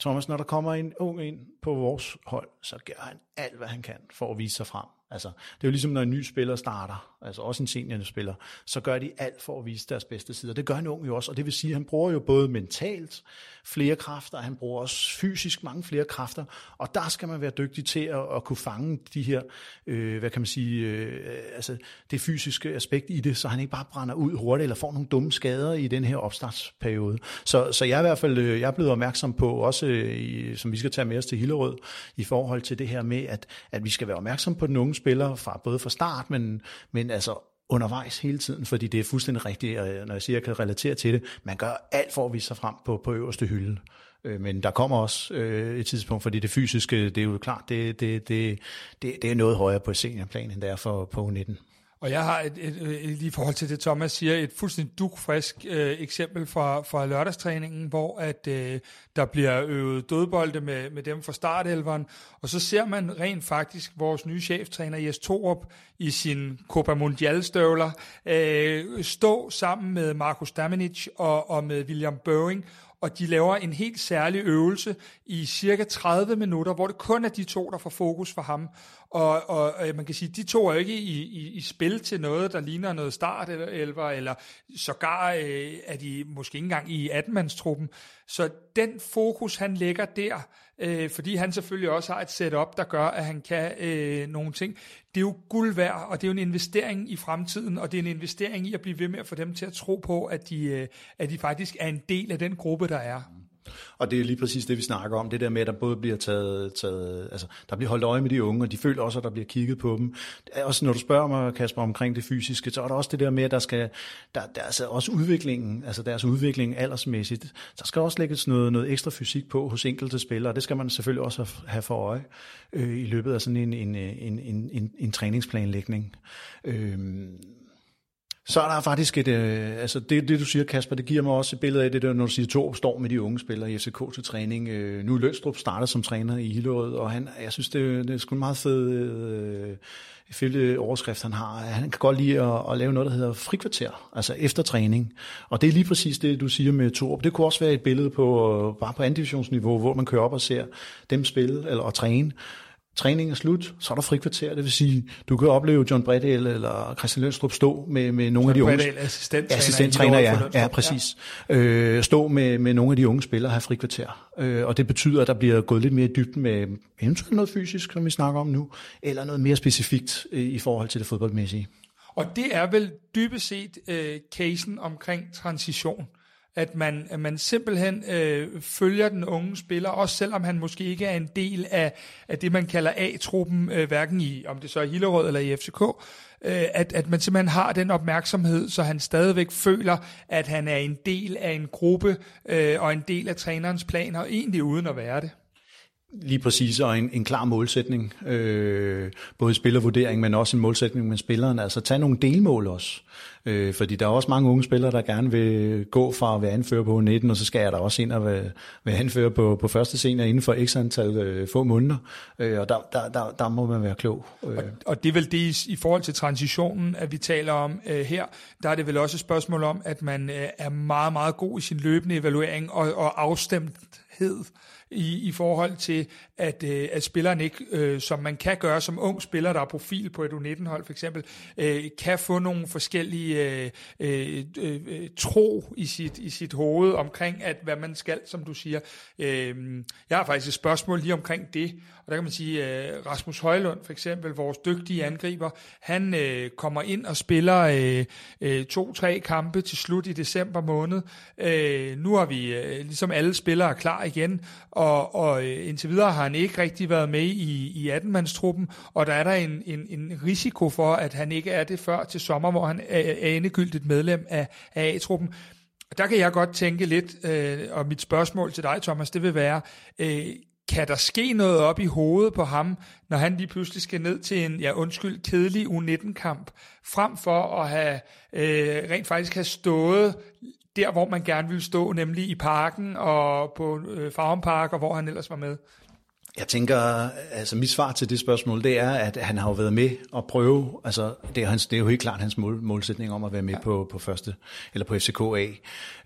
Thomas, når der kommer en ung ind på vores hold, så gør han alt, hvad han kan for at vise sig frem. Altså, det er jo ligesom, når en ny spiller starter, altså også en seniorspiller, så gør de alt for at vise deres bedste sider. Det gør en ung jo også, og det vil sige, at han bruger jo både mentalt flere kræfter, han bruger også fysisk mange flere kræfter, og der skal man være dygtig til at, at kunne fange de her, øh, hvad kan man sige, øh, altså det fysiske aspekt i det, så han ikke bare brænder ud hurtigt, eller får nogle dumme skader i den her opstartsperiode. Så, så jeg er i hvert fald øh, jeg er blevet opmærksom på, også øh, i, som vi skal tage med os til Hillerød, i forhold til det her med, at, at vi skal være opmærksom på den unge spiller, fra, både fra start, men, men altså undervejs hele tiden, fordi det er fuldstændig rigtigt, når jeg siger, at jeg kan relatere til det. Man gør alt for at vise sig frem på, på øverste hylde. Øh, men der kommer også øh, et tidspunkt, fordi det fysiske, det er jo klart, det, det, det, det, det er noget højere på seniorplan, end det er for på 19. Og jeg har et, et, et, lige i forhold til det, Thomas siger, et fuldstændig dukfrisk øh, eksempel fra, fra lørdagstræningen, hvor at øh, der bliver øvet dødbolde med, med dem fra startelveren, og så ser man rent faktisk vores nye cheftræner Jes Torup i sin Copa Mundial støvler øh, stå sammen med Markus Damenic og, og med William Boeing og de laver en helt særlig øvelse i cirka 30 minutter, hvor det kun er de to, der får fokus for ham. Og, og, og man kan sige, de to er ikke i, i, i spil til noget, der ligner noget start eller, eller, eller sågar øh, er de måske ikke engang i 18-mandstruppen. Så den fokus, han lægger der, øh, fordi han selvfølgelig også har et setup, der gør, at han kan øh, nogle ting, det er jo guld værd, og det er jo en investering i fremtiden, og det er en investering i at blive ved med at få dem til at tro på, at de, øh, at de faktisk er en del af den gruppe, der er. Og det er lige præcis det, vi snakker om. Det der med, at der både bliver taget, taget altså, der bliver holdt øje med de unge, og de føler også, at der bliver kigget på dem. Også når du spørger mig, Kasper, omkring det fysiske, så er der også det der med, at der skal, der, der altså også udviklingen, altså deres udvikling aldersmæssigt. Der skal også lægges noget, noget ekstra fysik på hos enkelte spillere, og det skal man selvfølgelig også have for øje øh, i løbet af sådan en, en, en, en, en, en træningsplanlægning. Øh, så er der faktisk et, øh, altså det, det du siger Kasper, det giver mig også et billede af det der, når du siger, to står med de unge spillere i FCK til træning. Øh, nu er Lønstrup startet som træner i Hillerød, og han, jeg synes, det, det er sgu en meget fed øh, ifølge øh, overskrift, han har. Han kan godt lide at, at lave noget, der hedder frikvarter, altså efter træning. Og det er lige præcis det, du siger med Torp. Det kunne også være et billede på, øh, bare på andivisionsniveau, hvor man kører op og ser dem spille eller og træne træningen er slut, så er der frikvarter. Det vil sige, du kan opleve John Bredal eller Christian Lønstrup stå med, med nogle John af de unge... Bredal, assistenttræner. Assistenttræner, ja, ja, præcis. Ja. Øh, stå med, med nogle af de unge spillere og have frikvarter. Øh, og det betyder, at der bliver gået lidt mere i dybden med eventuelt noget fysisk, som vi snakker om nu, eller noget mere specifikt øh, i forhold til det fodboldmæssige. Og det er vel dybest set øh, casen omkring transition at man, at man simpelthen øh, følger den unge spiller, også selvom han måske ikke er en del af, af det, man kalder A-truppen, øh, hverken i, om det så er Hillerød eller i FCK, øh, at, at man simpelthen har den opmærksomhed, så han stadigvæk føler, at han er en del af en gruppe øh, og en del af trænerens planer, egentlig uden at være det. Lige præcis, og en, en klar målsætning, øh, både spillervurdering, men også en målsætning med spilleren, altså tag nogle delmål også, øh, fordi der er også mange unge spillere, der gerne vil gå fra at være anfører på 19, og så skal jeg der også ind og være, være anfører på, på første senior inden for x antal øh, få måneder, øh, og der, der, der, der må man være klog. Øh. Og, og det er vel det i, forhold til transitionen, at vi taler om øh, her, der er det vel også et spørgsmål om, at man øh, er meget, meget god i sin løbende evaluering og, og afstemthed i, i forhold til, at, øh, at spilleren ikke, øh, som man kan gøre som ung spiller, der er profil på et U19-hold for eksempel, øh, kan få nogle forskellige øh, øh, øh, øh, tro i sit, i sit hoved omkring, at hvad man skal, som du siger. Øh, jeg har faktisk et spørgsmål lige omkring det, der kan man sige, øh, Rasmus Højlund for eksempel, vores dygtige angriber, han øh, kommer ind og spiller øh, øh, to-tre kampe til slut i december måned. Øh, nu har vi øh, ligesom alle spillere klar igen, og, og øh, indtil videre har han ikke rigtig været med i, i 18-mandstruppen, og der er der en, en, en risiko for, at han ikke er det før til sommer, hvor han er, er endegyldigt medlem af, af A-truppen. Der kan jeg godt tænke lidt, øh, og mit spørgsmål til dig, Thomas, det vil være, øh, kan der ske noget op i hovedet på ham, når han lige pludselig skal ned til en, ja undskyld, kedelig U19-kamp, frem for at have øh, rent faktisk have stået der, hvor man gerne ville stå, nemlig i parken og på øh, Park, og hvor han ellers var med? Jeg tænker, altså mit svar til det spørgsmål, det er, at han har jo været med at prøve, altså det er, hans, det er jo helt klart hans mål, målsætning om at være med ja. på, på første, eller på FCKA.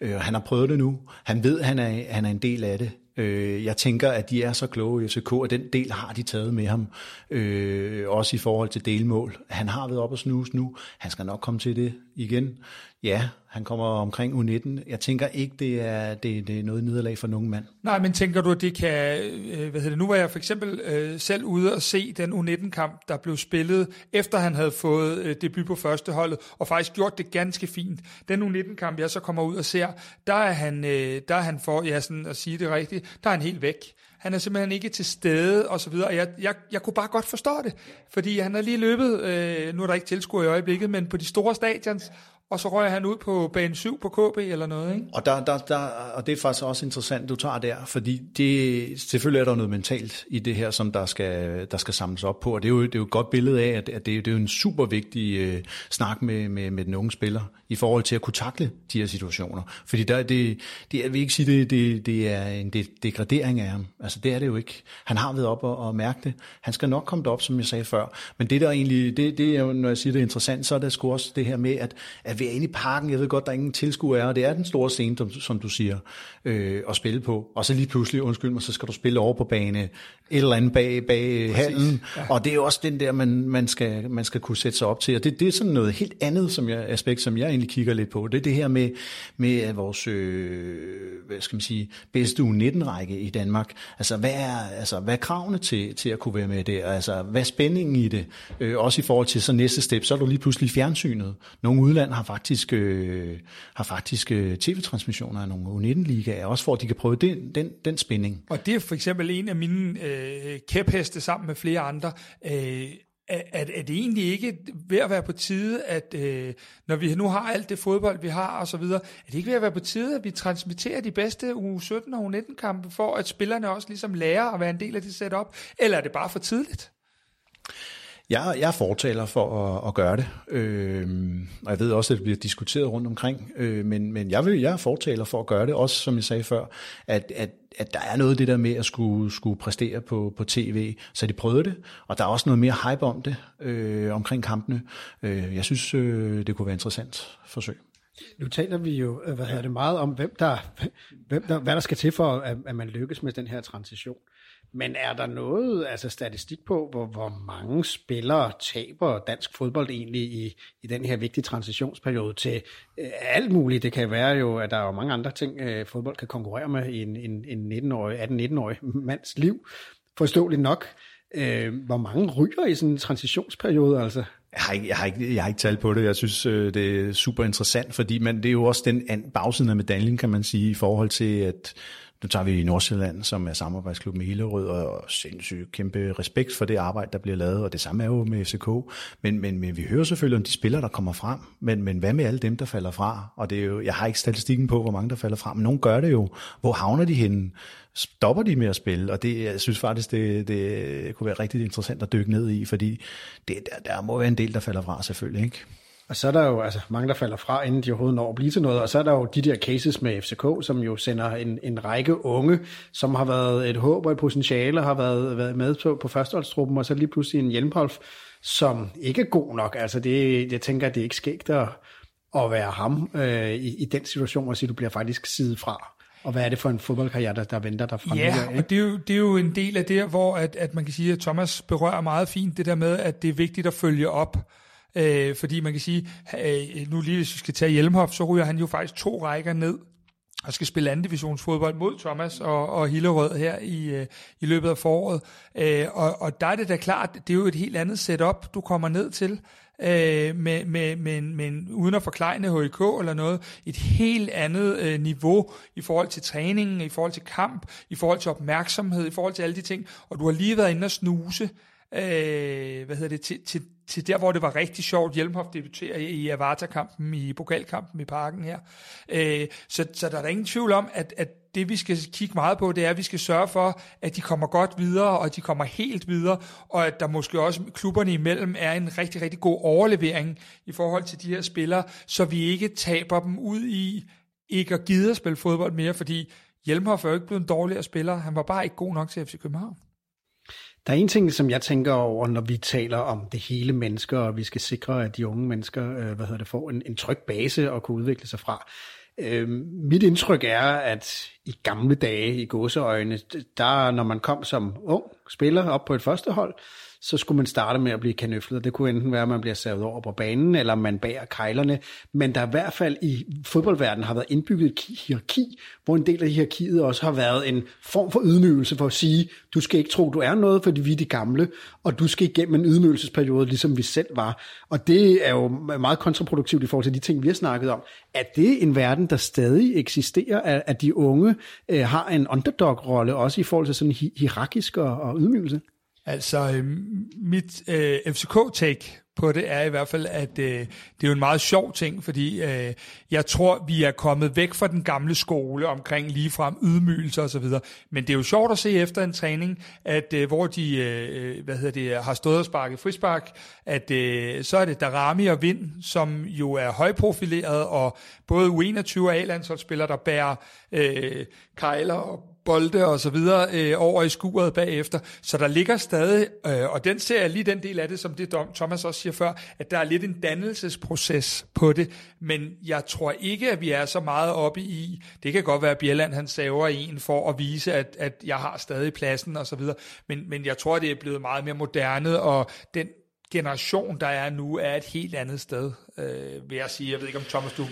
Øh, han har prøvet det nu. Han ved, at han er, han er en del af det. Øh, jeg tænker, at de er så kloge i FCK, og den del har de taget med ham, øh, også i forhold til delmål. Han har været op og snuse nu, han skal nok komme til det igen. Ja, han kommer omkring U19. Jeg tænker ikke, det er, det, det er noget nederlag for nogen mand. Nej, men tænker du, at det kan... Øh, hvad hedder det? Nu var jeg for eksempel øh, selv ude og se den U19-kamp, der blev spillet, efter han havde fået øh, debut på førsteholdet, og faktisk gjort det ganske fint. Den U19-kamp, jeg så kommer ud og ser, der er han, øh, der er han for, ja, sådan at sige det rigtigt, der er han helt væk. Han er simpelthen ikke til stede, og så videre. Og jeg, jeg, jeg kunne bare godt forstå det, fordi han har lige løbet, øh, nu er der ikke tilskuer i øjeblikket, men på de store stadions, og så rører han ud på bane 7 på KB eller noget, ikke? Og, der, der, der, og det er faktisk også interessant, du tager der, fordi det, selvfølgelig er der noget mentalt i det her, som der skal, der skal samles op på, og det er jo, det er jo et godt billede af, at, at det, det er jo en super vigtig øh, snak med, med, med den unge spiller, i forhold til at kunne takle de her situationer. Fordi der, det, det, jeg vil ikke sige, det, det, det er en degradering af ham. Altså det er det jo ikke. Han har været op og, og mærke det. Han skal nok komme op, som jeg sagde før. Men det der egentlig, det, det er når jeg siger det er interessant, så er det sgu også det her med, at, at er inde i parken, jeg ved godt, der er ingen tilskuer er, og det er den store scene, som, som du siger, øh, at spille på. Og så lige pludselig, undskyld mig, så skal du spille over på bane et eller andet bag, bag hallen. Ja. Og det er jo også den der, man, man, skal, man skal kunne sætte sig op til. Og det, det er sådan noget helt andet som jeg, aspekt, som jeg egentlig kigger lidt på. Det er det her med, med vores øh, hvad skal man sige, bedste U19-række i Danmark. Altså hvad, er, altså, hvad er kravene til, til at kunne være med der? Altså, hvad er spændingen i det? Øh, også i forhold til så næste step, så er du lige pludselig fjernsynet. Nogle udland har faktisk, øh, har faktisk øh, tv-transmissioner af nogle U19-ligaer, også for at de kan prøve den, den, den spænding. Og det er for eksempel en af mine øh, kæpheste sammen med flere andre. Øh, er, er, er det egentlig ikke ved at være på tide, at øh, når vi nu har alt det fodbold, vi har og så videre, er det ikke ved at være på tide, at vi transmitterer de bedste u 17 og u 19 kampe, for at spillerne også ligesom lærer at være en del af det setup, eller er det bare for tidligt? Jeg, jeg er fortaler for at, at gøre det, øh, og jeg ved også, at det bliver diskuteret rundt omkring, øh, men, men jeg, vil, jeg er fortaler for at gøre det, også som jeg sagde før, at, at, at der er noget det der med at skulle, skulle præstere på, på tv, så de prøvede det, og der er også noget mere hype om det, øh, omkring kampene. Øh, jeg synes, øh, det kunne være interessant forsøg. Nu taler vi jo øh, hvad hedder det, meget om, hvem der, hvem der, hvad der skal til for, at, at man lykkes med den her transition. Men er der noget altså statistik på, hvor, hvor mange spillere taber dansk fodbold egentlig i, i den her vigtige transitionsperiode til øh, alt muligt? Det kan være jo, at der er jo mange andre ting, øh, fodbold kan konkurrere med i en, en, en 19-årig, 18-19-årig mands liv. Forståeligt nok. Øh, hvor mange ryger i sådan en transitionsperiode altså? Jeg har, ikke, jeg, har ikke, jeg har ikke talt på det. Jeg synes, øh, det er super interessant, fordi man, det er jo også den bagsiden af medaljen, kan man sige, i forhold til, at nu tager vi i Nordsjælland, som er samarbejdsklub med Hillerød, og sindssygt kæmpe respekt for det arbejde, der bliver lavet, og det samme er jo med FCK. Men, men, men vi hører selvfølgelig om de spillere, der kommer frem, men, men hvad med alle dem, der falder fra? Og det er jo, jeg har ikke statistikken på, hvor mange der falder fra, men nogen gør det jo. Hvor havner de henne? Stopper de med at spille? Og det, jeg synes faktisk, det, det kunne være rigtig interessant at dykke ned i, fordi det, der, der må være en del, der falder fra selvfølgelig, ikke? Og så er der jo altså, mange, der falder fra, inden de overhovedet når at blive til noget. Og så er der jo de der cases med FCK, som jo sender en, en række unge, som har været et håb og et potentiale, har været, været med på, på førsteholdstruppen, og så lige pludselig en Hjelmholf, som ikke er god nok. Altså det, jeg tænker, at det er ikke skægt at, at være ham øh, i, i den situation, og sige, du bliver faktisk sidet fra. og hvad er det for en fodboldkarriere, der, der venter der fra Ja, og det er, jo, det er jo en del af det, hvor at, at man kan sige, at Thomas berører meget fint det der med, at det er vigtigt at følge op. Øh, fordi man kan sige, øh, nu lige hvis vi skal tage Hjelmhoff, så ryger han jo faktisk to rækker ned og skal spille anden divisionsfodbold mod Thomas og, og Hillerød her i, øh, i løbet af foråret. Øh, og, og der er det da klart, det er jo et helt andet setup, du kommer ned til, øh, med, med, med, med, uden at forklejne HIK eller noget, et helt andet øh, niveau i forhold til træningen, i forhold til kamp, i forhold til opmærksomhed, i forhold til alle de ting. Og du har lige været inde og snuse, øh, hvad hedder det, til, til, til der, hvor det var rigtig sjovt. Hjelmhoff debuterer i i Avata-kampen, i pokalkampen i parken her. Øh, så, så der er der ingen tvivl om, at, at det vi skal kigge meget på, det er, at vi skal sørge for, at de kommer godt videre, og at de kommer helt videre, og at der måske også klubberne imellem er en rigtig, rigtig god overlevering i forhold til de her spillere, så vi ikke taber dem ud i ikke at gide at spille fodbold mere, fordi Hjelmhoff er jo ikke blevet en dårligere spiller, han var bare ikke god nok til FC København. Der er en ting, som jeg tænker over, når vi taler om det hele mennesker, og vi skal sikre, at de unge mennesker øh, hvad hedder det, får en, en tryg base at kunne udvikle sig fra. Øh, mit indtryk er, at i gamle dage i gåseøjne, der når man kom som ung spiller op på et første hold, så skulle man starte med at blive kanøflet. Det kunne enten være, at man bliver savet over på banen, eller man bærer kejlerne. Men der i hvert fald i fodboldverdenen har været indbygget et hierarki, hvor en del af hierarkiet også har været en form for ydmygelse for at sige, du skal ikke tro, du er noget, fordi vi er de gamle, og du skal igennem en ydmygelsesperiode, ligesom vi selv var. Og det er jo meget kontraproduktivt i forhold til de ting, vi har snakket om. Er det en verden, der stadig eksisterer, at de unge øh, har en underdog-rolle, også i forhold til sådan hierarkisk og, og ydmygelse? Altså, øhm, mit øh, FCK-take på det er i hvert fald, at øh, det er jo en meget sjov ting, fordi øh, jeg tror, vi er kommet væk fra den gamle skole omkring ligefrem ydmygelse og så videre. Men det er jo sjovt at se efter en træning, at øh, hvor de øh, øh, hvad hedder det, har stået og sparket frispark, at øh, så er det Darami og Vind, som jo er højprofileret, og både U21 og A-landsholdsspillere, der bærer øh, kejler og bolde og så videre øh, over i skuret bagefter. Så der ligger stadig, øh, og den ser jeg lige den del af det, som det Thomas også siger før, at der er lidt en dannelsesproces på det, men jeg tror ikke, at vi er så meget oppe i, det kan godt være, at Bjelland han saver en for at vise, at, at jeg har stadig pladsen og så videre, men, men jeg tror, det er blevet meget mere moderne, og den generation, der er nu, er et helt andet sted øh, vil jeg sige. Jeg ved ikke, om Thomas, du...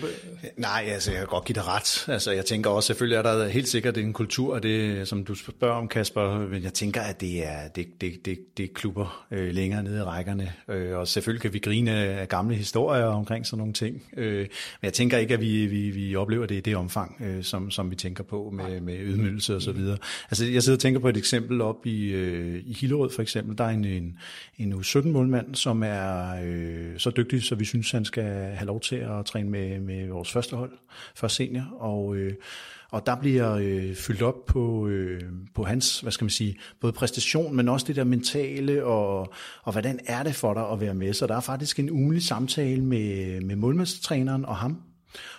Nej, altså, jeg kan godt give dig ret. Altså, jeg tænker også, selvfølgelig er der helt sikkert en kultur, det, som du spørger om, Kasper, men jeg tænker, at det er, det, det, det, det er klubber øh, længere nede i rækkerne, øh, og selvfølgelig kan vi grine af gamle historier omkring sådan nogle ting, øh, men jeg tænker ikke, at vi, vi, vi oplever det i det omfang, øh, som, som vi tænker på med, med ydmygelse og så videre. Altså, jeg sidder og tænker på et eksempel op i, øh, i Hillerød for eksempel, der er en, en, en U17-målmand, som er øh, så dygtig, så vi synes, han skal have lov til at træne med, med vores første hold, først senior, og, øh, og der bliver øh, fyldt op på, øh, på hans, hvad skal man sige, både præstation, men også det der mentale, og, og hvordan er det for dig at være med. Så der er faktisk en ugenlig samtale med, med målmandstræneren og ham,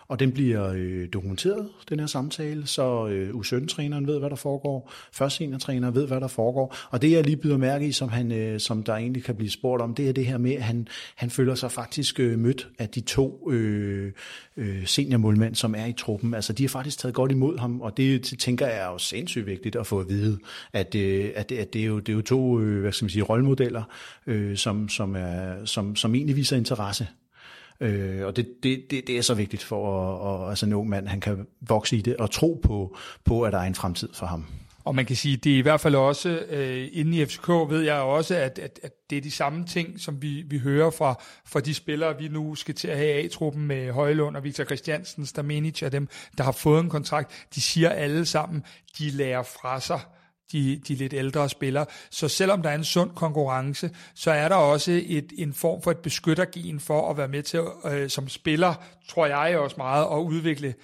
og den bliver øh, dokumenteret, den her samtale, så øh, U17-træneren ved, hvad der foregår, først træner ved, hvad der foregår, og det jeg lige byder mærke i, som, han, øh, som der egentlig kan blive spurgt om, det er det her med, at han, han føler sig faktisk øh, mødt af de to øh, øh, seniormålmænd, som er i truppen. Altså, de har faktisk taget godt imod ham, og det, det tænker jeg er jo sindssygt vigtigt at få at vide, at, øh, at, at det, er jo, det er jo to øh, hvad skal man sige, rollemodeller, øh, som, som, er, som, som egentlig viser interesse. Øh, og det, det, det, det er så vigtigt for at, at, altså en ung mand, han kan vokse i det og tro på, på, at der er en fremtid for ham. Og man kan sige, det er i hvert fald også, øh, inden i FCK ved jeg også, at, at, at det er de samme ting, som vi, vi hører fra, fra de spillere, vi nu skal til at have A-truppen med Højlund og Victor Christiansen, Stamenic og dem, der har fået en kontrakt. De siger alle sammen, de lærer fra sig de, de lidt ældre spillere. Så selvom der er en sund konkurrence, så er der også et, en form for et beskyttergen for at være med til, øh, som spiller, tror jeg også meget, at udvikle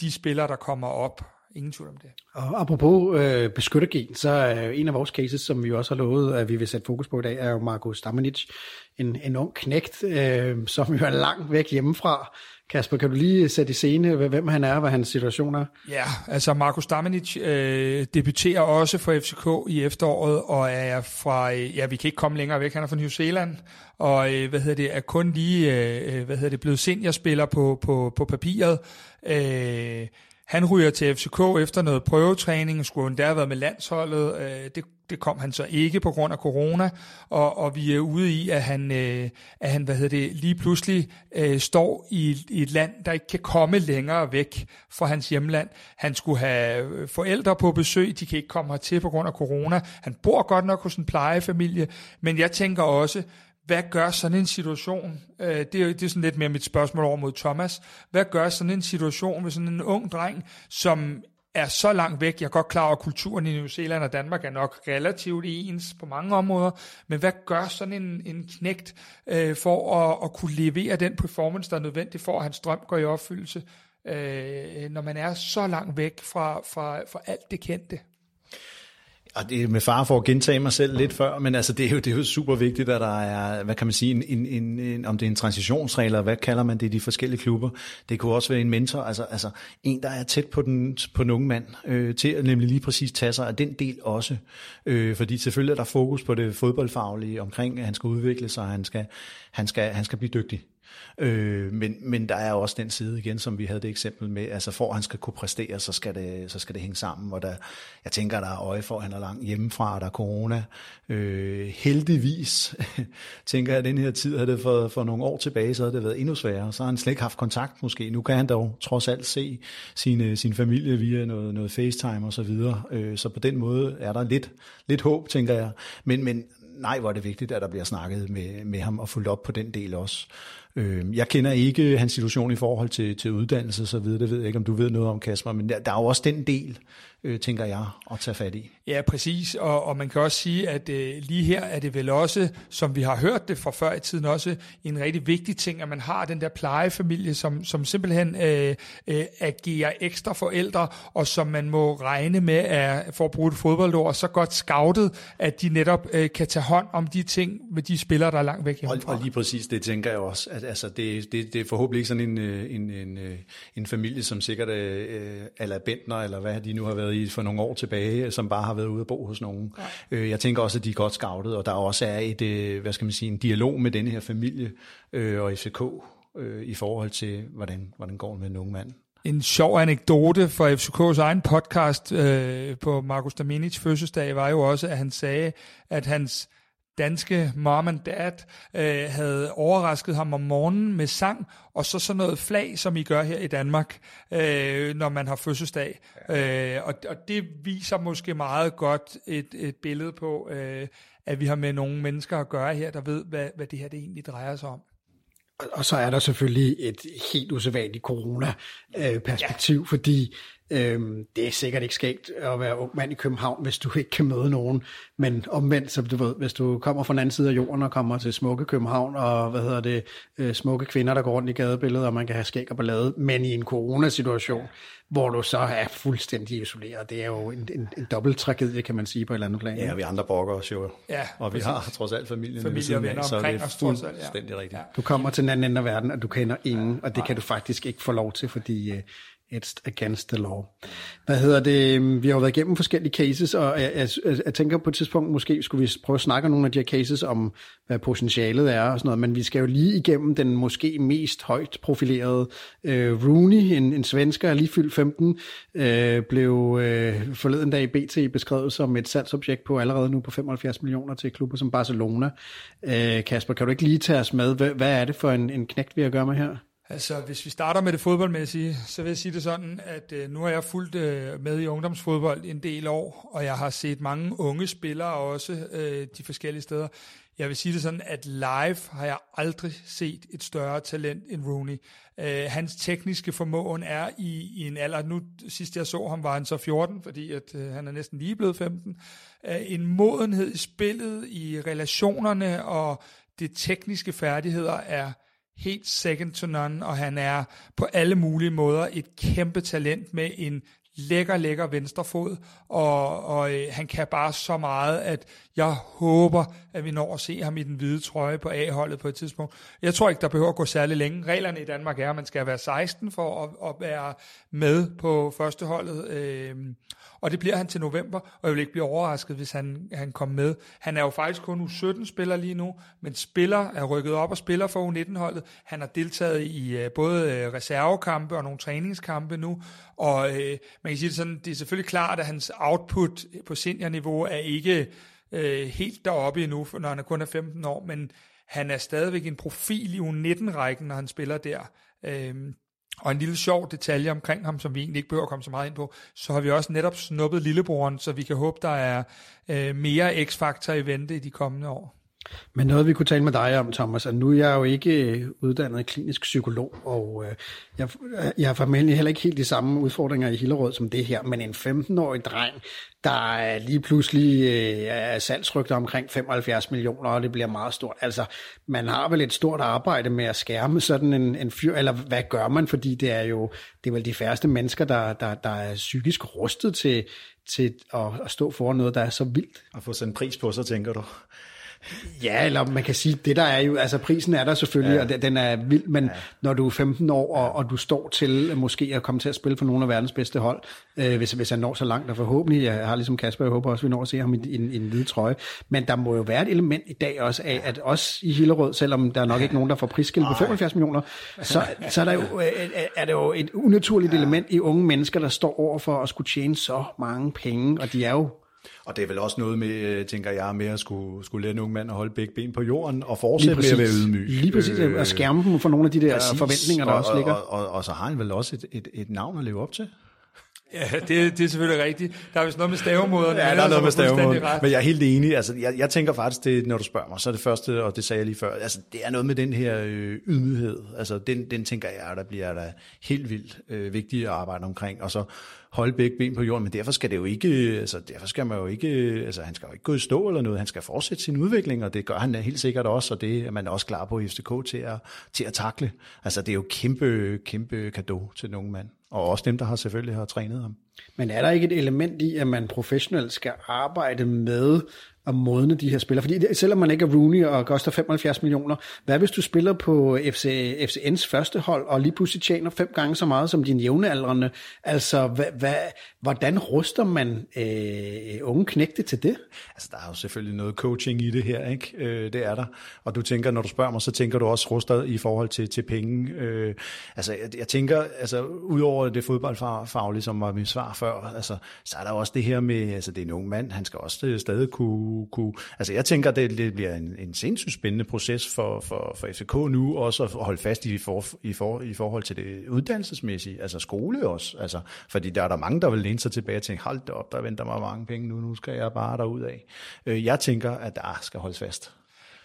de spillere, der kommer op. Ingen tvivl om det. Og apropos øh, beskyttergen, så er en af vores cases, som vi også har lovet, at vi vil sætte fokus på i dag, er jo Marco Stamenic, en, en ung knægt, øh, som jo er langt væk hjemmefra, Kasper, kan du lige sætte i scene, hvem han er, hvad hans situation er? Ja, altså Markus Damanic øh, debuterer også for FCK i efteråret, og er fra, øh, ja, vi kan ikke komme længere væk, han er fra New Zealand, og øh, hvad hedder det, er kun lige, øh, øh hvad hedder det, blevet seniorspiller på, på, på papiret. Øh, han ryger til FCK efter noget prøvetræning, og skulle endda have været med landsholdet. Øh, det, det kom han så ikke på grund af corona, og, og vi er ude i, at han, øh, at han hvad hedder det, lige pludselig øh, står i, i et land, der ikke kan komme længere væk fra hans hjemland. Han skulle have øh, forældre på besøg, de kan ikke komme hertil på grund af corona. Han bor godt nok hos en plejefamilie, men jeg tænker også, hvad gør sådan en situation, øh, det, er, det er sådan lidt mere mit spørgsmål over mod Thomas, hvad gør sådan en situation med sådan en ung dreng, som er så langt væk, jeg er godt klar over, at kulturen i New Zealand og Danmark er nok relativt ens på mange områder, men hvad gør sådan en, en knægt øh, for at, at kunne levere den performance, der er nødvendig for, at hans drøm går i opfyldelse, øh, når man er så langt væk fra, fra, fra alt det kendte? Og det er med far for at gentage mig selv lidt før, men altså det er jo, det er jo super vigtigt, at der er, hvad kan man sige, en, en, en, en, om det er en transitionsregel, eller hvad kalder man det i de forskellige klubber. Det kunne også være en mentor, altså, altså en, der er tæt på den, på den unge mand, øh, til at nemlig lige præcis tage sig af den del også. Øh, fordi selvfølgelig er der fokus på det fodboldfaglige omkring, at han skal udvikle sig, han skal, han skal, han skal blive dygtig. Øh, men, men der er også den side igen, som vi havde det eksempel med, altså for at han skal kunne præstere, så skal det, så skal det hænge sammen, og der, jeg tænker, der er øje for, at han er langt hjemmefra, der er corona. Øh, heldigvis, tænker jeg, at den her tid havde det for, for nogle år tilbage, så havde det været endnu sværere, så har han slet ikke haft kontakt måske. Nu kan han dog trods alt se sin, øh, sin familie via noget, noget FaceTime og så videre, øh, så på den måde er der lidt, lidt håb, tænker jeg. Men, men nej, hvor er det vigtigt, at der bliver snakket med, med ham og fulgt op på den del også. Øh, jeg kender ikke hans situation i forhold til, til uddannelse og så videre, det ved jeg ikke, om du ved noget om, Kasper, men der, der er jo også den del, øh, tænker jeg, at tage fat i. Ja, præcis, og, og man kan også sige, at øh, lige her er det vel også, som vi har hørt det fra før i tiden også, en rigtig vigtig ting, at man har den der plejefamilie, som, som simpelthen øh, øh, agerer ekstra forældre, og som man må regne med, er, for at bruge et fodboldord, så godt scoutet, at de netop øh, kan tage hånd om de ting med de spillere, der er langt væk hjemmefra. Og, og lige præcis det tænker jeg også, at altså, det, det, det er forhåbentlig ikke sådan en, øh, en, en, øh, en familie, som sikkert øh, eller Bentner, eller hvad de nu har været i for nogle år tilbage, som bare har været ude at bo hos nogen. Ja. Jeg tænker også, at de er godt scoutet, og der også er et, hvad skal man sige, en dialog med denne her familie og FCK i forhold til, hvordan, hvordan går det med en ung mand. En sjov anekdote for FCK's egen podcast øh, på Markus Daminic fødselsdag var jo også, at han sagde, at hans danske mom and dad øh, havde overrasket ham om morgenen med sang, og så sådan noget flag, som I gør her i Danmark, øh, når man har fødselsdag. Øh, og, og det viser måske meget godt et, et billede på, øh, at vi har med nogle mennesker at gøre her, der ved, hvad, hvad det her det egentlig drejer sig om. Og så er der selvfølgelig et helt usædvanligt corona-perspektiv, ja. fordi Øhm, det er sikkert ikke skægt at være ung mand i København, hvis du ikke kan møde nogen. Men omvendt, så du ved, hvis du kommer fra den anden side af jorden og kommer til smukke København, og hvad hedder det, øh, smukke kvinder, der går rundt i gadebilledet, og man kan have skæg og ballade, men i en coronasituation, hvor du så er fuldstændig isoleret. Det er jo en, en, en dobbelt tragedie, kan man sige, på et eller andet plan. Ja, vi andre brokker os jo. Ja, og vi præcis. har trods alt familien Familie og venner omkring os, trods alt. Ja. Rigtigt. Ja. Du kommer til den anden ende af verden, og du kender ingen, og det kan du faktisk ikke få lov til, fordi øh, it's against the law. Hvad hedder det? Øhm, vi har jo været igennem forskellige cases, og jeg, jeg, jeg tænker på et tidspunkt, måske skulle vi prøve at snakke om nogle af de her cases, om hvad potentialet er og sådan noget, men vi skal jo lige igennem den måske mest højt profilerede øh, Rooney, en, en svensker, lige fyldt 15, øh, blev øh, forleden dag i BT beskrevet som et salgsobjekt på allerede nu på 75 millioner til klubber som Barcelona. Øh, Kasper, kan du ikke lige tage os med, hvad, hvad er det for en, en knægt, vi har at gøre med her? Altså, hvis vi starter med det fodboldmæssige, så vil jeg sige det sådan, at øh, nu har jeg fulgt øh, med i ungdomsfodbold en del år, og jeg har set mange unge spillere også øh, de forskellige steder. Jeg vil sige det sådan, at live har jeg aldrig set et større talent end Rooney. Øh, hans tekniske formåen er i, i en alder, nu sidst jeg så ham var han så 14, fordi at, øh, han er næsten lige blevet 15. Øh, en modenhed i spillet, i relationerne og det tekniske færdigheder er helt second to none, og han er på alle mulige måder et kæmpe talent med en lækker, lækker venstrefod, og, og øh, han kan bare så meget, at jeg håber, at vi når at se ham i den hvide trøje på A-holdet på et tidspunkt. Jeg tror ikke, der behøver at gå særlig længe. Reglerne i Danmark er, at man skal være 16 for at, at være med på førsteholdet. Øh, og det bliver han til november, og jeg vil ikke blive overrasket, hvis han, han kommer med. Han er jo faktisk kun U17-spiller lige nu, men spiller er rykket op og spiller for U19-holdet. Han har deltaget i øh, både øh, reservekampe og nogle træningskampe nu, og øh, man kan sige det sådan, det er selvfølgelig klart, at hans output på seniorniveau er ikke øh, helt deroppe endnu, når han er kun er 15 år, men han er stadigvæk en profil i U19-rækken, når han spiller der. Uh, og en lille sjov detalje omkring ham, som vi egentlig ikke behøver at komme så meget ind på, så har vi også netop snuppet lillebroren, så vi kan håbe, der er øh, mere x-faktor i vente i de kommende år. Men noget, vi kunne tale med dig om, Thomas, at nu er jeg jo ikke øh, uddannet klinisk psykolog, og øh, jeg, jeg har formentlig heller ikke helt de samme udfordringer i Hillerød som det her, men en 15-årig dreng, der lige pludselig øh, er salgsrygter omkring 75 millioner, og det bliver meget stort. Altså, man har vel et stort arbejde med at skærme sådan en, en fyr, eller hvad gør man, fordi det er jo det er vel de færreste mennesker, der, der, der er psykisk rustet til, til at, at stå for noget, der er så vildt. At få sådan en pris på, så tænker du. Ja, eller man kan sige, det der er jo, altså prisen er der selvfølgelig, ja. og den er vild, men ja. når du er 15 år, og, og du står til måske at komme til at spille for nogle af verdens bedste hold, øh, hvis, hvis han når så langt, og forhåbentlig, jeg har ligesom Kasper, jeg håber også, vi når at se ham i, i, en, i en hvide trøje, men der må jo være et element i dag også af, at også i Hillerød, selvom der er nok ikke nogen, der får prisskilt på 75 millioner, så, så er, der jo, øh, er det jo et unaturligt element i unge mennesker, der står over for at skulle tjene så mange penge, og de er jo og det er vel også noget med, øh, tænker jeg, med at skulle, skulle lære en ung mand at holde begge ben på jorden og fortsætte med at være ydmyg. Lige præcis, øh, at skærme dem for nogle af de der præcis, forventninger, der og, også ligger. Og, og, og, og så har han vel også et, et, et navn at leve op til. Ja, det, det er selvfølgelig rigtigt. Der er vist noget med stavemåden. Ja, der er noget med stavemåden. Men jeg er helt enig. Altså, jeg, jeg tænker faktisk, det, når du spørger mig, så er det første, og det sagde jeg lige før, altså, det er noget med den her øh, ydmyghed. Altså, den, den tænker jeg, der bliver der helt vildt øh, vigtigt at arbejde omkring. Og så holde begge ben på jorden, men derfor skal det jo ikke, altså derfor skal man jo ikke, altså han skal jo ikke gå i stå eller noget, han skal fortsætte sin udvikling, og det gør han helt sikkert også, og det er man også klar på i FCK til at, til at takle. Altså det er jo kæmpe, kæmpe kado til nogen mand, og også dem, der har selvfølgelig har trænet ham. Men er der ikke et element i, at man professionelt skal arbejde med at modne de her spillere? Fordi selvom man ikke er Rooney og koster 75 millioner, hvad hvis du spiller på FC, FCN's første hold, og lige pludselig tjener fem gange så meget som din jævnaldrende? Altså, hvad, hvad, hvordan ruster man øh, unge knægte til det? Altså, der er jo selvfølgelig noget coaching i det her, ikke? Øh, det er der. Og du tænker, når du spørger mig, så tænker du også ruster i forhold til, til penge. Øh, altså, jeg, jeg tænker, altså, udover det fodboldfaglige, som var mit svar før, altså, så er der også det her med, altså, det er en ung mand, han skal også øh, stadig kunne kunne, altså jeg tænker, det, det bliver en, en sindssygt spændende proces for, for, for FCK nu, også at holde fast i, for, i, for, i forhold til det uddannelsesmæssige, altså skole også, altså, fordi der er der mange, der vil læne sig tilbage og tænke, hold da op, der venter mig mange penge nu, nu skal jeg bare derud af. Øh, jeg tænker, at der skal holdes fast.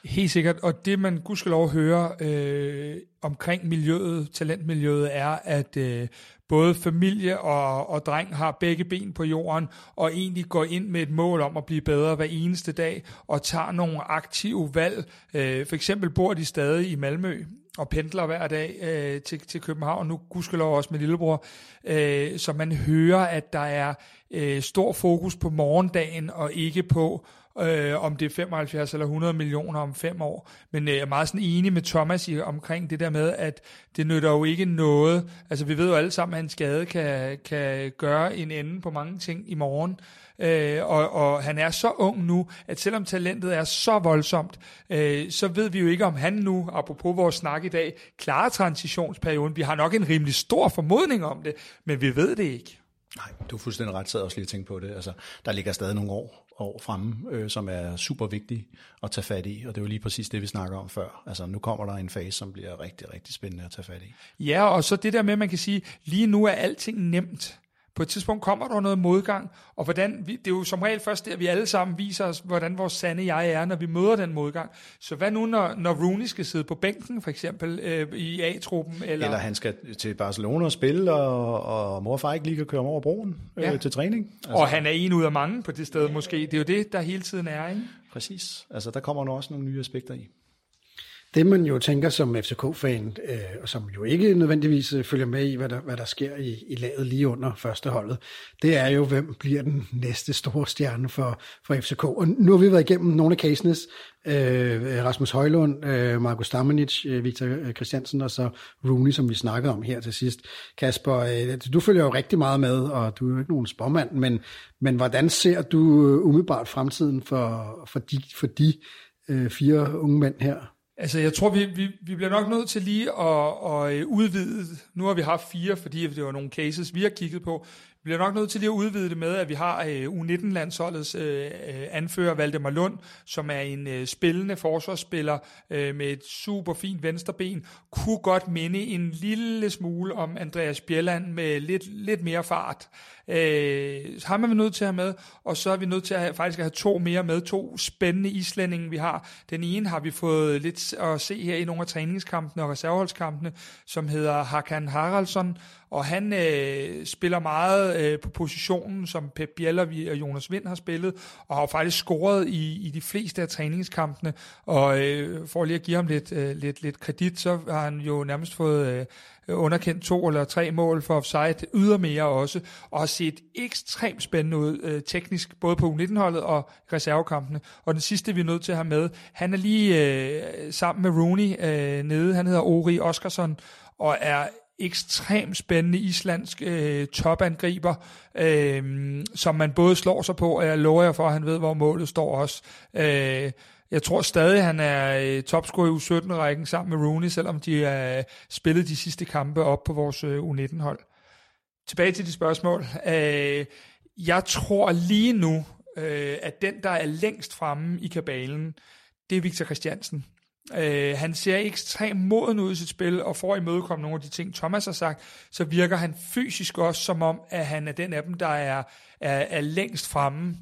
Helt sikkert, og det man gudskelov hører øh, omkring miljøet, talentmiljøet, er, at øh, både familie og, og dreng har begge ben på jorden, og egentlig går ind med et mål om at blive bedre hver eneste dag, og tager nogle aktive valg. Øh, for eksempel bor de stadig i Malmø, og pendler hver dag øh, til, til København, nu gudskelov også med lillebror, øh, så man hører, at der er øh, stor fokus på morgendagen, og ikke på øh, om det er 75 eller 100 millioner om fem år. Men øh, jeg er meget sådan enig med Thomas i, omkring det der med, at det nytter jo ikke noget. Altså vi ved jo alle sammen, at en skade kan, kan gøre en ende på mange ting i morgen. Øh, og, og han er så ung nu, at selvom talentet er så voldsomt, øh, så ved vi jo ikke, om han nu, apropos vores snak i dag, klarer transitionsperioden. Vi har nok en rimelig stor formodning om det, men vi ved det ikke. Nej, du er fuldstændig ret, sad også lige at tænke på det. Altså, der ligger stadig nogle år, år fremme, øh, som er super vigtig at tage fat i, og det er jo lige præcis det, vi snakker om før. Altså, nu kommer der en fase, som bliver rigtig, rigtig spændende at tage fat i. Ja, og så det der med, at man kan sige, lige nu er alting nemt. På et tidspunkt kommer der noget modgang, og hvordan, det er jo som regel først der, vi alle sammen viser os, hvordan vores sande jeg er, når vi møder den modgang. Så hvad nu, når, når Rooney skal sidde på bænken, for eksempel, øh, i A-truppen? Eller... eller han skal til Barcelona og spille, og, og mor og far ikke lige kan køre over broen øh, ja. til træning. Altså... Og han er en ud af mange på det sted måske. Det er jo det, der hele tiden er, ikke? Præcis. Altså, der kommer nu også nogle nye aspekter i. Det man jo tænker som FCK-fan, øh, og som jo ikke nødvendigvis øh, følger med i, hvad der, hvad der sker i, i laget lige under første holdet, det er jo, hvem bliver den næste store stjerne for, for FCK. Og nu har vi været igennem nogle af casenes, øh, Rasmus Højlund, øh, Markus Damanic, øh, Victor øh, Christiansen og så Rooney, som vi snakkede om her til sidst. Kasper, øh, du følger jo rigtig meget med, og du er jo ikke nogen spormand, men, men hvordan ser du øh, umiddelbart fremtiden for, for de, for de øh, fire unge mænd her? Altså, jeg tror, vi, vi, vi bliver nok nødt til lige at, at øh, udvide. Nu har vi haft fire, fordi det var nogle cases, vi har kigget på. Vi bliver nok nødt til lige at udvide det med, at vi har øh, U19-landsholdets øh, anfører Valdemar Lund, som er en spillende forsvarsspiller med et super fint venstreben, kunne godt minde en lille smule om Andreas Bjelland med lidt, lidt mere fart. Øh, ham er vi nødt til at have med, og så er vi nødt til at have, faktisk at have to mere med, to spændende islændinge, vi har. Den ene har vi fået lidt at se her i nogle af træningskampene og reserveholdskampene, som hedder Hakan Haraldsson, og han øh, spiller meget øh, på positionen, som Pep Bieler og Jonas Vind har spillet, og har faktisk scoret i, i de fleste af træningskampene, og øh, for lige at give ham lidt, øh, lidt, lidt kredit, så har han jo nærmest fået øh, Øh, underkendt to eller tre mål for offside, ydermere også, og har set ekstremt spændende ud øh, teknisk, både på U19-holdet og reservekampene. Og den sidste, vi er nødt til at have med, han er lige øh, sammen med Rooney øh, nede, han hedder Ori Oskarsson, og er ekstremt spændende islandsk øh, topangriber, øh, som man både slår sig på, og jeg lover jer for, at han ved, hvor målet står også. Øh, jeg tror stadig, han er øh, topscorer i U17-rækken sammen med Rooney, selvom de har øh, spillet de sidste kampe op på vores øh, U19-hold. Tilbage til de spørgsmål. Jeg tror lige nu, at den, der er længst fremme i kabalen, det er Victor Christiansen. Øh, han ser ekstremt moden ud i sit spil, og for at imødekomme nogle af de ting, Thomas har sagt, så virker han fysisk også som om, at han er den af dem, der er, er, er længst fremme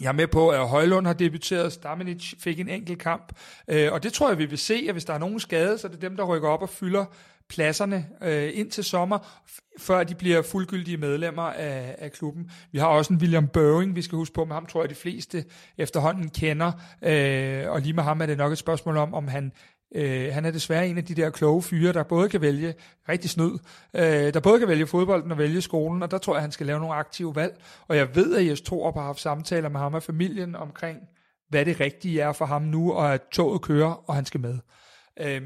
jeg er med på, at Højlund har debuteret, Stamenic fik en enkelt kamp, øh, og det tror jeg, vi vil se, at hvis der er nogen skade, så er det dem, der rykker op og fylder pladserne øh, ind til sommer, før de bliver fuldgyldige medlemmer af, af klubben. Vi har også en William Børing, vi skal huske på, med ham tror jeg, de fleste efterhånden kender, øh, og lige med ham er det nok et spørgsmål om, om han Øh, han er desværre en af de der kloge fyre, der både kan vælge rigtig snyd, øh, der både kan vælge fodbolden og vælge skolen, og der tror jeg, han skal lave nogle aktive valg. Og jeg ved, at Jes Torup har haft samtaler med ham og familien omkring, hvad det rigtige er for ham nu, og at toget kører, og han skal med. Øh,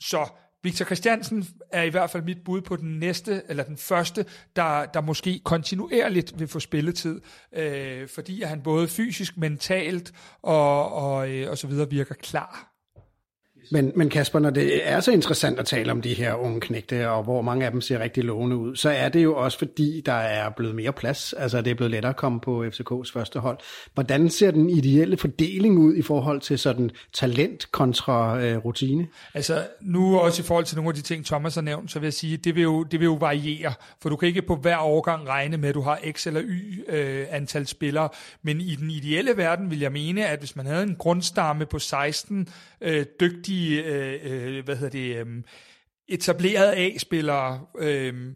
så Victor Christiansen er i hvert fald mit bud på den næste, eller den første, der, der måske kontinuerligt vil få spilletid, øh, fordi han både fysisk, mentalt og, og, øh, og så videre virker klar men, men Kasper, når det er så interessant at tale om de her unge knægte, og hvor mange af dem ser rigtig lovende ud, så er det jo også fordi, der er blevet mere plads. Altså det er blevet lettere at komme på FCK's første hold. Hvordan ser den ideelle fordeling ud i forhold til sådan talent kontra øh, rutine? Altså nu også i forhold til nogle af de ting, Thomas har nævnt, så vil jeg sige, det vil jo, det vil jo variere, for du kan ikke på hver årgang regne med, at du har x eller y øh, antal spillere, men i den ideelle verden vil jeg mene, at hvis man havde en grundstamme på 16 øh, dygtige, øh, øh, hvad hedder det, øh, etablerede A-spillere, øh,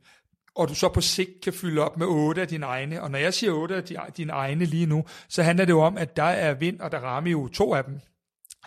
og du så på sigt kan fylde op med otte af dine egne. Og når jeg siger otte af dine egne lige nu, så handler det jo om, at der er Vind og der rammer jo to af dem.